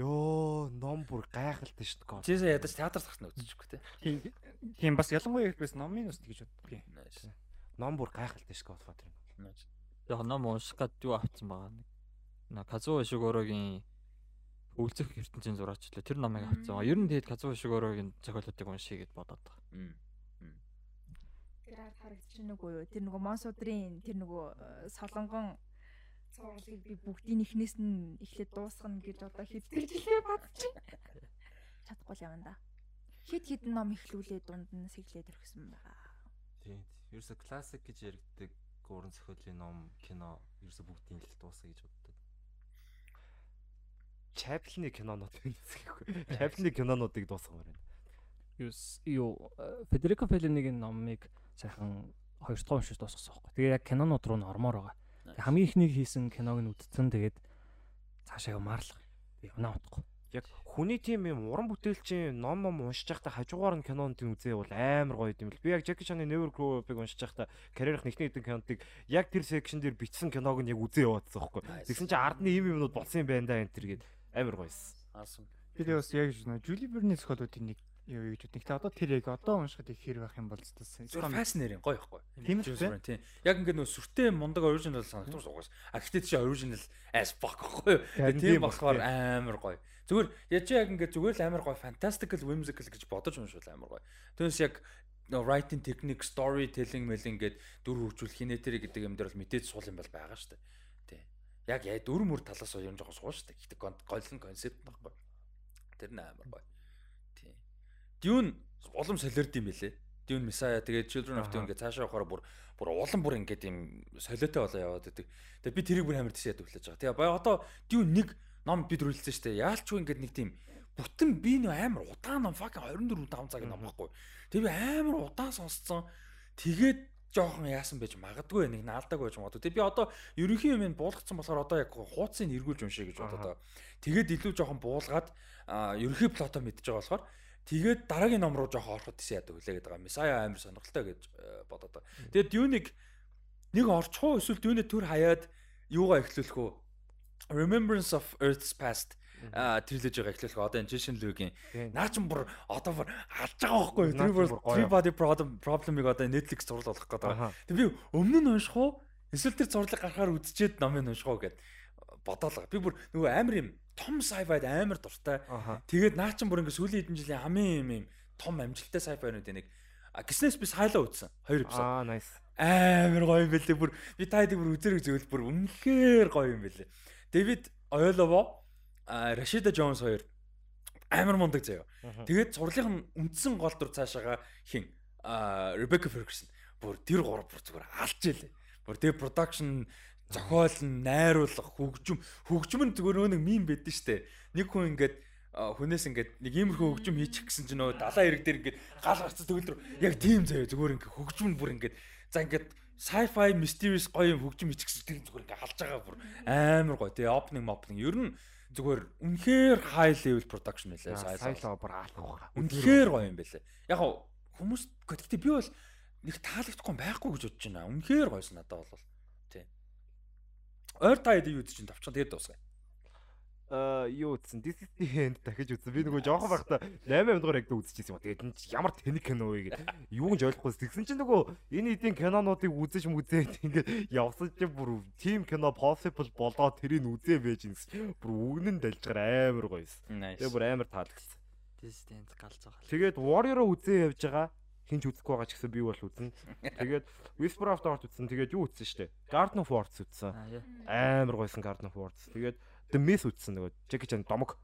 Йоо, ном бүр гайхалтай шүү дээ. Чисээ ядаж театрт гарсан үзчихгүй те. Тийм бас ялангуяа ихээс номын ус гэж боддог юм. Ном бүр гайхалтай шүү Godfather. Яг ном унших гад юу авцсан байгаа нэг. На Казуо Шигорогийн Үлзэх ертөнцийн зураачлаа тэр номыг авцсан. Ер нь тэгээд Казуо Шигорогийн зохиолуудыг уншия гэд бодоод байгаа. Тэр ард харагдчихна үгүй юу? Тэр нөгөө монсудрын тэр нөгөө солонгон цуурлыг би бүгдийн ихнээс нь эхлээд дуусгана гэж одоо хэвтэрчлээ бодчих. <laughs> Чадахгүй л явна да. Хит хитэн ном ихлүүлээ дунд нь сэглээд өргсөн байгаа. Тийм. Ерөөсө классик гэж яригддаг уран зохиолын ном, кино ерөөсө бүгдийн л дуусгая гэж боддог. Chaplin-ы кинонууд гэхгүй. Chaplin-ы кинонуудыг дуусгамаар байна. Юус юу Федерико Феллинигийн номыг сайхан хоёр дахь уншиж дуусгасан байхгүй. Тэгээ яг кинонууд руу н ормоор байгаа. Хамгийн ихнийг хийсэн киног нь үтцэн тэгээд цаашаа явмаар л явна утгагүй. Яг хүний тийм юм уран бүтээлчийн ном ном уншиж байхдаа хажуугаар нь кинонд үзээ бол амар гоё юм л. Би яг Jackie Chan-ы Never Grow Up-ыг уншиж байхдаа карьерийнх нэгний хэдэн киноныг яг тэр секшн дээр бичсэн киног нь яг үзээ яваадсан байхгүй. Тэгсэн чинь ардны ийм юмнууд болсон юм байна да энэ төр гээд амар гоёсэн. Аасан. Би бас яг нөө Julie Verne зохиолуудын нэг юу гэж бодсон. Гэтэ одоо тэр яг одоо уншихад их хэр байх юм бол. Зүгээр фасцинеринг гоё ихгүй. Тийм үү? Тийм. Яг ингээд нөө сүртэй мундаг оригинал санагдсан сугаас. А гэхдээ чи оригинал as fuck ихгүй. Тийм болохоор амар гоё. Зүгээр яж яг ингээд зүгээр л амар гоё fantastical whimsical гэж бодож уншвал амар гоё. Түүнээс яг writing technique, storytelling мэл ингээд дүр хөгжүүлэх хинэ тэр гэдэг юм дээр бол мэдээж суул юм бол байгаа шүү дээ. Тий. Яг яа дүр мөр талаас нь юм жоохон суул шүү дээ. Гэхдээ голлон концепт байхгүй. Тэр нэ амар гоё. Dune улам солиорд юм бэлээ. Dune Messiah тэгээд Children of Dune ингээд цаашаа явахаар бүр бүр улам бүр ингээд юм солиотой болоо яваад байдаг. Тэгээд би тэрийг бүр амар тийшээ төвлөж байгаа. Тэгээ бая одоо Dune нэг ном бид рүүлсэн шүү дээ. Яалчгүй ингээд нэг тийм бүтэн би нөө амар удаан ном fucking 24 5 цагийн ном байхгүй. Тэгээ би амар удаан сонсцсон. Тэгээд жоохон яасан байж магадгүй нэг наалдаг байж магадгүй. Тэгээ би одоо ерөнхий юм буулгацсан болохоор одоо яг хууцыг эргүүлж уншия гэж байгаа. Тэгээд илүү жоохон буулгаад ерөнхий плотоо мэдж байгаа болохоор тэгээд дараагийн ном руу жоохон ороход тийш яадаг үлээ гэдэг байгаа. Месая амар сонирхолтой гэж бодоод байгаа. Тэгээд Dune-ыг нэг орчих уу эсвэл Dune төр хаяад юугаа эхлүүлэх үү? Remembrance of Earth's Past трилежига эхлэх одоо энэ Jason Liu-гийн наа ч бүр одоо бүр алж байгаа байхгүй Three Body Problem Problem-ыг одоо Netflix зурлал болох гэдэг. Тэг би өмнө нь унших уу? Эсвэл тэр зурлаг гарахаар үзчихэд номыг унших уу гэд бодоолаа. Би бүр нөгөө амар юм том sci-fi амар дуртай. Тэгээд наа ч бүр ингээ сүүлийн хэдэн жилийн хамгийн юм юм том амжилттай sci-fi-нууд энийг гиснээс би сайлаа үзсэн. Хоёр эпизод. Аа nice. Амар гоё юм бэлээ. Бүр би та хэдийг бүр үзэрэг зөвл бүр үнэхээр гоё юм бэлээ. Дэвид Ойлово Рашида Джонс хоёр амар мундаг заяа. Тэгээд цурлынх нь үндсэн гол дур цаашаага хин Ребека Фергюсон бүр тэр гурав бүр зүгээр алж ийлээ. Бүр тэр production зохиол нь найруулга хөгжим хөгжим нь зүгээр нэг мим байдэн штэ. Нэг хүн ингээд хүнээс ингээд нэг иймэрхүү хөгжим хийчих гэсэн чинь нөө далайн хэрэг дээр ингээд гал гарцсан төгөл рүү яг тийм заяа зүгээр ингээд хөгжим нь бүр ингээд за ингээд sci-fi mysterious гоё юм хөгжим хийчих гэсэн тэр зүгээр ингээд халж байгаа бүр амар гоё. Тэгээ opening opening ер нь зүгээр үнэхээр high level production байлаа. Сайлаа бүр аалах. Үнэхээр гоё юм байлаа. Яг хүмүүс гэхдээ би бол нэг таалагдахгүй байхгүй гэж бодож байна. Үнэхээр гойсон надад бол. Ойр та хэдий юу чинь тавчаа тэгээд дуусгая. э юу үзсэн This is the end дахиж үзсэн. Би нөгөө жоохон байхдаа 8 дугаар ягд үзчихсэн юм. Тэгээд энэ ямар тэнэг кино вэ гэдэг. Юу гэж ойлгохгүй. Тэгсэн чинь нөгөө энэ эдийн кинонуудыг үзэж мүзээд ингээд явсан чинь бүр team кино possible болоод тэрийг үзээ байж гэсэн. Бүр үгнэн далжгаар амар гоёсэн. Тэгээ бүр амар таалагдсан. This stand галзаа. Тэгээд Warrior-оо үзээ явж байгаа хинч үзэхгүй байгаа ч гэсэн би бол үзнэ. Тэгээд Whisper of the Heart үзсэн. Тэгээд юу үзсэн штэ? Garden of Words үзсэн. Амар гойсон Garden of Words. Тэгээд The Myth үзсэн нөгөө Jackie Chan домог.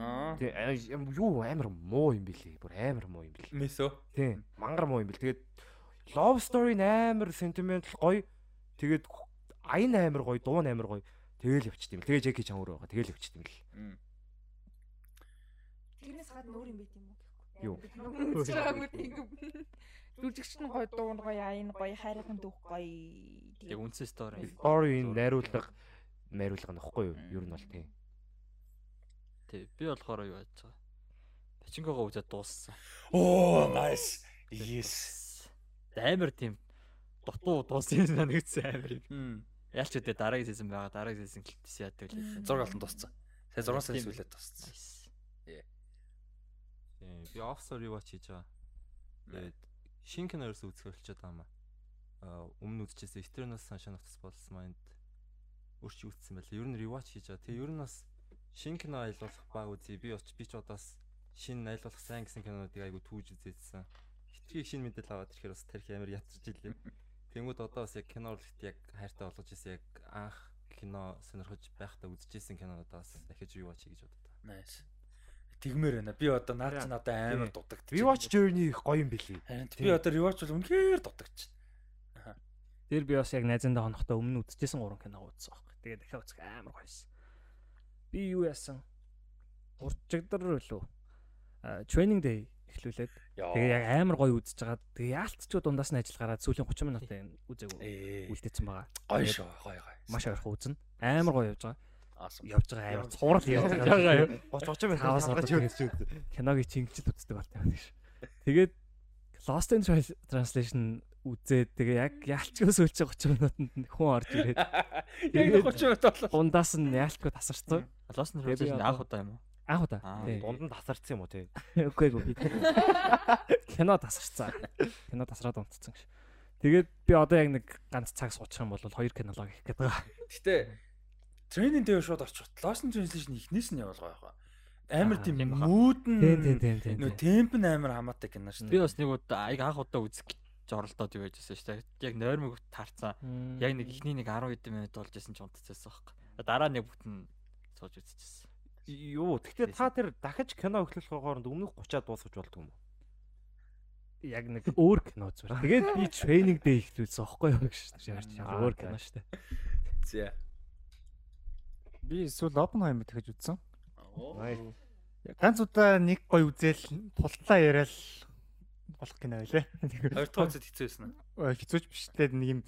Аа. Тэгээ юу амар муу юм бэлээ. Бүр амар муу юм бэлээ. Myth үү? Тийм. Мангар муу юм бэл. Тэгээд love story амар sentimental гоё. Тэгээд аян амар гоё, дуу амар гоё. Тэгэл явчихт юм. Тэгээ Jackie Chan өөрөө байгаа. Тэгэл явчихт юм л. Тэрнээс гадна өөр юм байт юм уу? Юу? Жүжигч нь гоё, дуу нь гоё, аян гоё, хайрхан дүүх гоё. Яг үнсэн стори. Story найруулга найруулга нөхгүй юу? Ер нь бол тийм. Тий, би болохоор юу яаж байгаа. Пачингогоо үзээд дууссан. Оо, nice. Yes. Амар тийм дутуу дууссан санагдсан амар юм. Яалч үдэ дараагийн сезон байгаа. Дараагийн сезон гэлтээс яадаг л. 6 алтан дууссан. Сая 6 сая сүлээд дууссан. Тийм, би Officer rewatch хийж байгаа. Тэгээд шинэ кино ерөөсөө үзэх болчиход байгаа юм аа. Өмнө үзчихсэн Eternal Sunshine of the Spotless Mind өрч үзсэн байлаа. Ер нь rewatch хийж байгаа. Тэгээ ер нь бас шинэ кино аялуулах баг үзье. Би очиж би ч удаас шинэ аялуулах сайн гэсэн кинонуудыг айгу түүж үзээдсэн. Хитрхийг шинэ мэдээлэл аваад ирэхээр бас тарих амар ятарч илээ. <laughs> Тэнгүүд одоо бас яг кино урлахт яг хайртай болгож ирсэн яг анх кино сонирхож байхдаа үзчихсэн кинонуудаа бас дахиж rewatch хийж боддог. Nice. Тэгмээр байна. Би одоо наад чи надад амар дутагдчих. Rewatch journey их гоё юм бэлээ. Харин би одоо rewatch бол үнэхээр дутагдчих. Тэр би бас яг найзандаа хонохдоо өмнө үзчихсэн гурван киног үзсэн байхгүй. Тэгээд дахиад үзэх амар гоёсэн. Би юу яасан? Урчигдар лөө. Training day эхлүүлээд тэгээ яг амар гоё үзэж байгаа. Тэгээ яалтчгүй дундаас нь ажил гараад сүүлийн 30 минутын үзээг үлдээсэн байгаа. Гоё шүү, гоё гоё. Маш ойрхон үзнэ. Амар гоё явж байгаа. Явж байгаа амар цуврал явж байгаа юу? 30 30 минут хасгаж үзчихсэн. Киногийн чингэжил үздэг болтой юм гэж. Тэгээд Lost in Translation үзээд тэгээ яг яалчгүй сүүлчээ 30 минутанд хүн орж ирээд <laughs> яг 30 минут болоо. Дундаас нь яалчгүй тасарсан. Lost in Translation анх удаа юм уу? Анх удаа. Дунд нь тасарсан юм уу те? Үгүй ээ. <laughs> Кино тасарсан. Кино тасраад унтцсан гэж. Тэгээд би одоо яг нэг ганц цаг суучих юм бол хоёр кинолог их гэдэг байгаа. Гэтэ тренинг дээр шууд орчих. Lost Translation ихнээс нь явуулгаа яхаа. Амар тийм мүүд нь. Нөө темп нь амар хамаатай кино шүү. Би бас нэг удаа аяг анх удаа үзэх жорлолтоод юу байжсэн шүү дээ. Яг нойрмог таарцсан. Яг нэг ихний нэг 10 хэдэн минут болж исэн ч унтчихсан байхгүй. Дараа нэг бүтэн сууж үзчихсэн. Юу, гэхдээ та тэр дахиж кино эхлэх хооронд өмнөх 30-аад дуусгаж болдгоо юм уу? Яг нэг <laughs> өөр кино зүгээр. Тэгээд би тренинг дээр ихлүүлсэн аахгүй юу гэж байгаа. Өөр кино шүү дээ. За. Би эсвэл Oppenheimer дахиж үзсэн. Ганц удаа нэг гой үзэл тултлаа яриад болох кино байлаа. <laughs> Хоёр дахь үзэд хэцүү байсан аа? Хэцүүч биш дээ нэг юм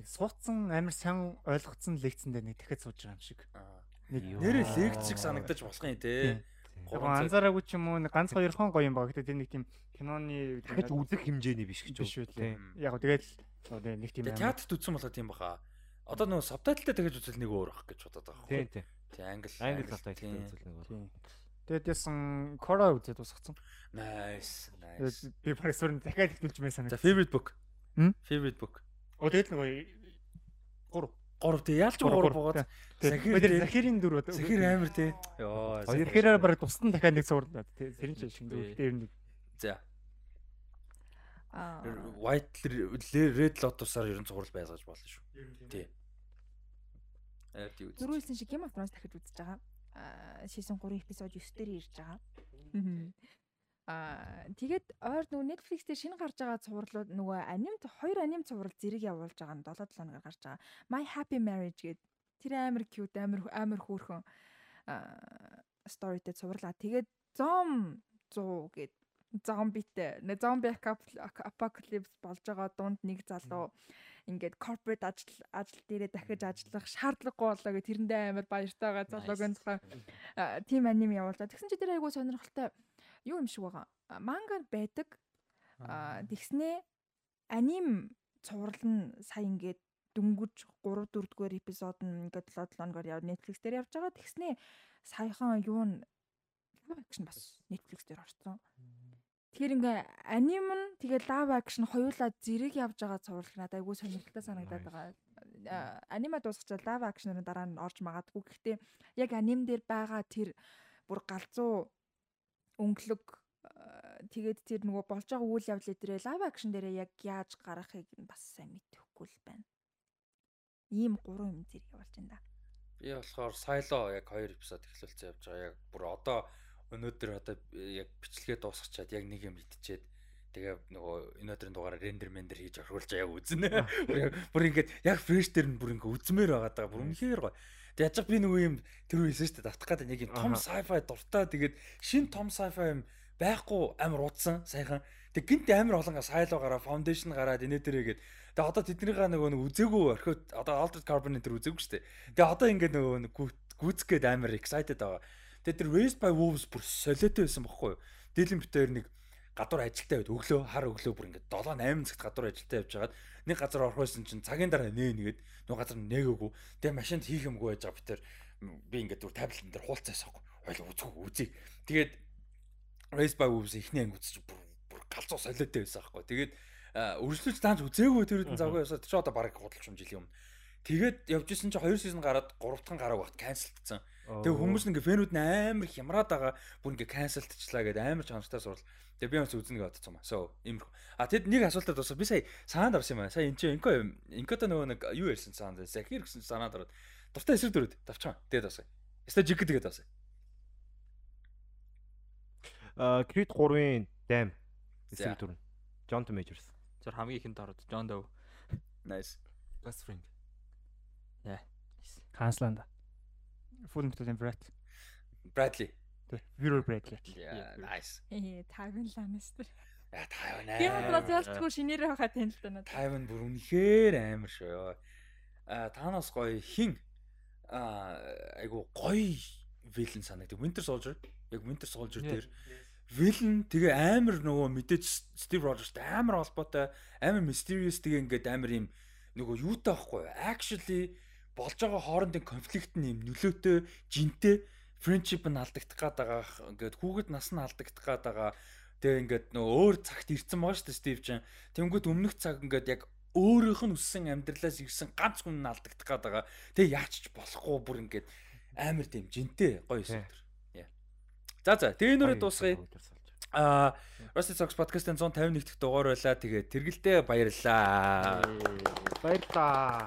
нэг суудсан амар сайн ойлгоцсон лекцэн дээр нэг дахиад сууж байгаа юм шиг. Нэг нэрээ лекц шиг санагдаж болох юм те. Яг анзаараагүй ч юм уу нэг ганц хоёрхон гоё юм баг. Гэтэ тэр нэг тийм киноны дахиж үзэх хэмжээний биш гэж үү. Яг тэгэл нэг тийм театрт үзсэн болоо тийм баха. Одоо нөгөө сабтайлтай дахиж үзэл нэг өөр ах гэж бодоод байгаа юм. Тийм тийм. Тий англи англи сабтайлтай үзэл нэг өөр. Тэгээд ясан Кора үзээд усгацсан. Nice. Nice. Би сүрэн дахиад хэлүүлж мэй санаа. За favorite book. Favorite book. Оо тэгээд нөгөө 3 3 тий яалч 3 буугаад. Захир Захирийн дөрөв. Захир амир тий. Йоо. Хоёр хэрээр баг тусдан дахиад нэг суур. Тэр нь ч шингүү дээр нэг. За. Аа White Red Lotus-аар ерөн цуврал байсгаж болно шүү. Тий. Ард юу. Зүрхэлсэн шиг Game of Thrones дахиж үзэж байгаа. Аа season 3 эпизод 9 дээр ирж байгаа. Аа тэгээд ойр нөгөө Netflix дээр шинэ гарч байгаа цувралууд нөгөө аним хоёр аним цуврал зэрэг явуулж байгаа нь 7 7 хоногор гарч байгаа. My Happy Marriage гэдэг тэр амар cute амар амар хөөрхөн аа storyтэй цувралаа. Тэгээд Zom 100 гэд зомбитэй. Нэ зомби apocalypse болж байгаа дунд нэг залуу ингээд corporate ажил ажил дээрээ дахиж ажиллах шаардлагагүй болоо гэх тэрэндээ амар баяртай байгаа залуугийн тухай тим аним явуулаад. Тэгсэн чи тэр айгуу сонирхолтой юу юм шиг байгаа. Манга байдаг. Тэгснээ аним цуврал нь сая ингээд дөнгөж 3 4 дугаар эпизод нь ингээд 7 7 оногоор яв Netflix дээр явж байгаа. Тэгснээ саяхан юу н live action бас Netflix дээр орсон. Тэгэхээр ингээ аним нь тэгээ live action хоёулаа зэрэг явж байгаа цуврал надад айгүй сонирхолтой санагдаад байгаа. Анима дуусчихад live action-ын дараа нь орж магадгүй. Гэхдээ яг аним дээр байгаа тэр бүр галзуу өнгөлөг тэгээд тэр нөгөө болж байгаа үйл явдлыг дээр live action дээрээ яг яаж гаргахыг бас сайн мэдэхгүй л байна. Ийм гурван юм зэрэг явуулж байна да. Би болохоор Silo яг 2 эпизод эхлүүлсэн явж байгаа. Яг бүр одоо өнөөдөр одоо яг бичлэгээ дуусгачаад яг нэг юм идчихэд тэгээ нөгөө өнөөдрийн дугаараа рендер мендер хийж орхуулж яг үзнэ. Бүр ингээд яг фреш дээр нь бүр ингээд үзмээр байгаа даа. Бүр үнэхээр гоё. Тэг яж би нөгөө юм тэр үе хэлсэн шүү дээ. Татах гэдэг нэг юм том sci-fi дуртай. Тэгээд шин том sci-fi юм байхгүй амар удсан сайхан. Тэг гинт амар олон сайло гараа, foundation гараад инээ дээрээ гээд тэг одоо тэднийхээ нөгөө нэг үзээгүй орхиод одоо altered carbon энэ үзээгүй шүү дээ. Тэг одоо ингээд нөгөө нэг гүцэх гээд амар excited байгаа. Тэг тэр raised by wolves бүр солиотой байсан бохгүй юу? Дийлэн битээр нэг гадуур ажилтаа байд өглөө хар өглөө бүр ингээд 7 8 цагт гадуур ажилтаа явж хагаад нэг газар орох байсан чинь цагийн дараа нээ нэгэд нөгөө газар нээгөөгүй тэгээ машинд хийх юмгүй байж байгаа битэр би ингээд зүр таблетын дээр хуулцаасаа ойл үзэх үзье тэгээд Race by Wolves ихний анги үзчих бүр бүр галзуу солиотой байсан аахгүй. Тэгээд үргэлжлүүлж таанч үзээгүй тэр үдэн завгүй ясаа чи одоо бараг худалч юм жилийн өмнө. Тэгээд явж исэн чи 2 сизон гараад 3 дахь гараг багт канселдсан. Тэгээ хүмүүс ингээ фэнүүд нь амар хямраад байгаа. Бүр ингээ канселдчихлаа гэдэг амар чанартай сурал. Тэгээ би бас үзнэ гэж бодсон юм. So иймэрхүү. А тэд нэг асуултад бас би сая санаанд орсон юм аа. Сая энэ чинь инко инкото нөгөө нэг юу ярьсан санаанд Захир гэсэн санаанд ороод дуртай эсрэг дөрөд давчгаа. Тэгээд басаа. Яста жиг тэгээд басаа. Creed 3-ын Dam эсрэг дүрн. John Majors. Зөв хамгийн ихэнд ороод John Doe. Nice. Best friend. Яа. Кансланда. Full Metal Brad. Bradley. Vero Bradley. Yeah, nice. Ээ, Tywin Lannister. Яа, Tywin. Тийм учраас ялцгүй шинээрээ хахад тань л даа. Tywin бүр үнэхээр амар шүү. А танаас гоё хин а айгу гоё вилэн санагдав. Winter Soldier. Яг Winter Soldier дээр вилэн тэгээ амар нөгөө мэдээж Steve Rogers-тай амар холбоотой амар mysterious тэгээ ингээд амар юм нөгөө юутай байхгүй actually болж байгаа хоорондын конфликт нь юм нөлөөтэй жинтэй friendship нь алдагдах гээд байгаа ингээд хүүхэд нас нь алдагдах гээд байгаа тэгээ ингээд нөгөө өөр цагт ирсэн байгаа шүү дээ Steve чинь тэнгүүд өмнөх цаг ингээд яг өөрийнх нь өссөн амьдралаас ирсэн ганц хүн нь алдагдах гээд байгаа тэгээ яач ч болохгүй бүр ингээд амар тийм жинтэй гоё өсөлтөр За за тэгээ нүрээ дуусгая. Аа Rusty Socks podcast-ын 151 дахь дугаар байлаа. Тэгээ тэргэлдээ баярлаа. Баярлаа.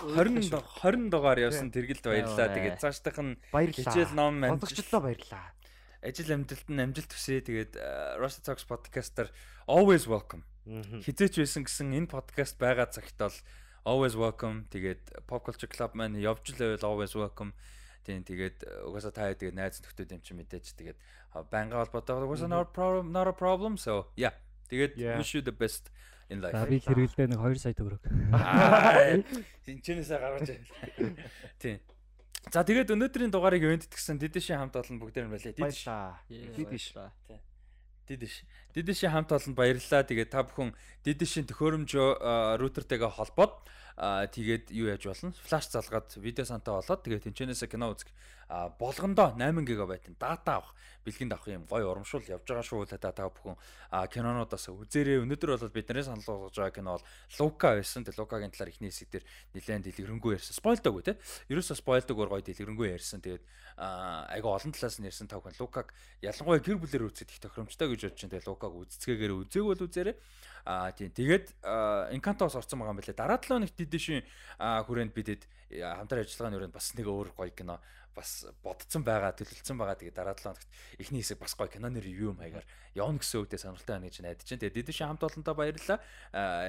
20 20 дугаар явсан тэргэлд баярлаа. Тэгээд цаашдах нь хичээл ном амжилтлаа баярлаа. Ажил амжилт нь амжилт хүсье. Тэгээд Rusty Socks podcast-аар always welcome. Хизээч байсан гэсэн энэ подкаст байгаа цагт бол always welcome. Тэгээд Pop Culture Club маань явж л байвал always welcome. Тийм тэгээд угаасаа та тэгээд найз нөхдөд юм чи мэдээж тэгээд байнга холбоотой угаасаа not problem not a problem so yeah. Тэгээд wish you the best in life. За би хэрэглэдэ нэг 2 сая төгрөг. Тинчнээсээ <laughs> гаргаж байл. <laughs> Тийм. За тэгээд өнөөдрийн дугаарыг ивэнтэтгсэн Дидишийн хамт олон бүгдээр нь байлаа. Баярлаа. Дидиш. Дидиш. Дидишийн хамт олонд баярлалаа. Тэгээд та бүхэн Дидишийн төхөөрөмж рутертэйгээ холбоод тэгээд юу яаж болно? Флаш залгаад видео сантаа болоод тэгээд тэнчэнээсээ кино үзэх болгондоо 8 ГБ-ын дата авах, бэлгэнд авах юм гоё урамшуул явж байгаа шүү та та бүхэн кинонуудаас үзээрэй. Өнөөдөр бол биднээс санал болгож байгаа кино бол Лука байсан. Тэгээд Лукагийн талаар ихний хэсэг дээр нэлээд дэлгэрэнгүй ярьсан. Спойлдоогүй те. Ерөөсө спойлдоогүй гоё дэлгэрэнгүй ярьсан. Тэгээд айгаа олон талаас нь ярьсан тав хүн Лукаг ялангуяа гэр бүлээр үзэх их тохиромжтой гэж бодож байна. Тэгээд Лукаг үзцгээгээр үзээг бол үзээрэй. Аа тийм. Тэгээд Encanto-с орсон байгаа юм байна лээ. Дараа 7 хоногт Дидишийн хүрээнд бидэд хамтран ажиллагааны хүрээнд бас нэг өөр гоё кино бас бодцсон байгаа, төлөвлөсөн байгаа. Тэгээд дараа 7 хоногт эхний хэсэг бас гоё киноны ревю маягаар явна гэсэн үгдээ сонирхолтой байна гэж найдаж байна. Тэгээд Дидишийн хамт олонтой баярлалаа.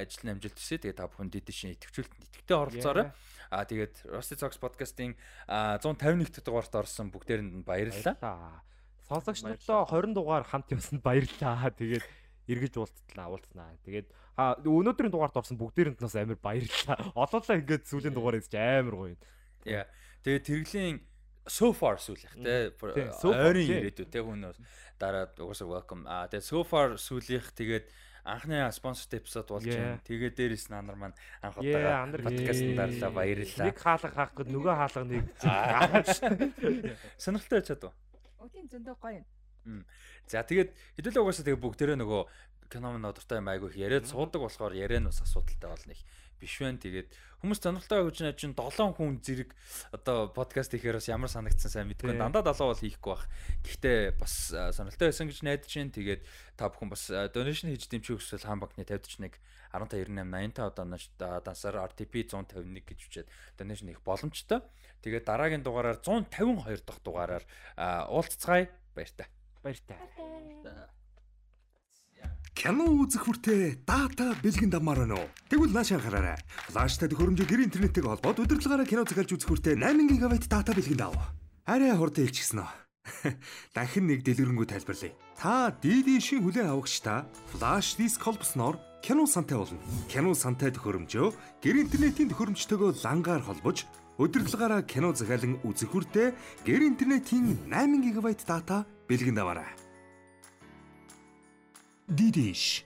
Ажил нь амжилт хүсье. Тэгээд та бүхэн Дидишийн идэвхжүүлэлт идэвхтэй оролцоорой. Аа тэгээд Rusty Socks podcast-ийн 151 дахь дугаарт орсон бүгдээрэнд баярлалаа. Сонсогчдоо 20 дугаар хамт юмсанд баярлалаа. Тэгээд эргэж уулзтлаа уулзнаа. Тэгээд өнөөдрийн дугаарт орсон бүгдээрэнд нас амар баярлалаа. Олоолаа ингээд сүүлийн дугаар хийж амар гоё. Яа. Тэгээд тэрглийн so far сүүлийнх те ойрын ирээдүй те хүмүүс дараа угаасаа welcome. А тэгээд so far сүүлийнх тэгээд анхны спонсорт эпизод болж байна. Тэгээ дээрээс нанар маань анх удаага андар подкаст Yeah. дарлаа баярлалаа. Нэг хаалга хаахгүй нөгөө хаалга нэг <laughs> Аа. Сонирхолтой байчаад уу? Өдийн зөндөө гоё. За тэгээд хэдүүлээ угаасаа тэгээ бүгдээрээ нөгөө кино мөн одортой юм айгүй их яриад суудаг болохоор яриа нь бас асуудалтай болно их биш вэ. Тэгээд хүмүүс сонирхолтой гэж нэ чинь 7 хүн зэрэг одоо подкаст хийхээр бас ямар санагдсан сайн мэдгүй. Дандаа 7 бол хийхгүй бах. Гэхдээ бас сонирхолтой байсан гэж найдаж чинь тэгээд та бүхэн бас донешн хийж дэмжих хүсвэл хаан банкны 5041 1598 85 одооноос да- дансаар RTP 151 гэж үчээд донешн хийх боломжтой. Тэгээд дараагийн дугаараар 152 дахь дугаараар а, уулзцгаая баяртай. баяртай. Кино үзэх хүртээ дата бэлгэн давмаар байна уу? Тэгвэл нааш анхаараарай. Флаштай төхөөрөмжөөр гэр интернеттэй холбоод удирдлагаараа кино захиалж үзэх хүртээ 8 ГБ дата бэлгэн дав. Арай хурдан хэлчихсэн үү? <laughs> Дахин нэг дэлгэрэнгүй тайлбарлая. Та DD шин хүлээн авагчтай флаш диск холбосноор кино сантай болно. Кино сантай төхөөрөмжөө гэр интернетийн төхөөрөмжтойгөө лангаар холбож удирдлагаараа кино захиалан үзэх хүртээ гэр интернетийн 8 ГБ дата бэлгэн даваарай. Дидиш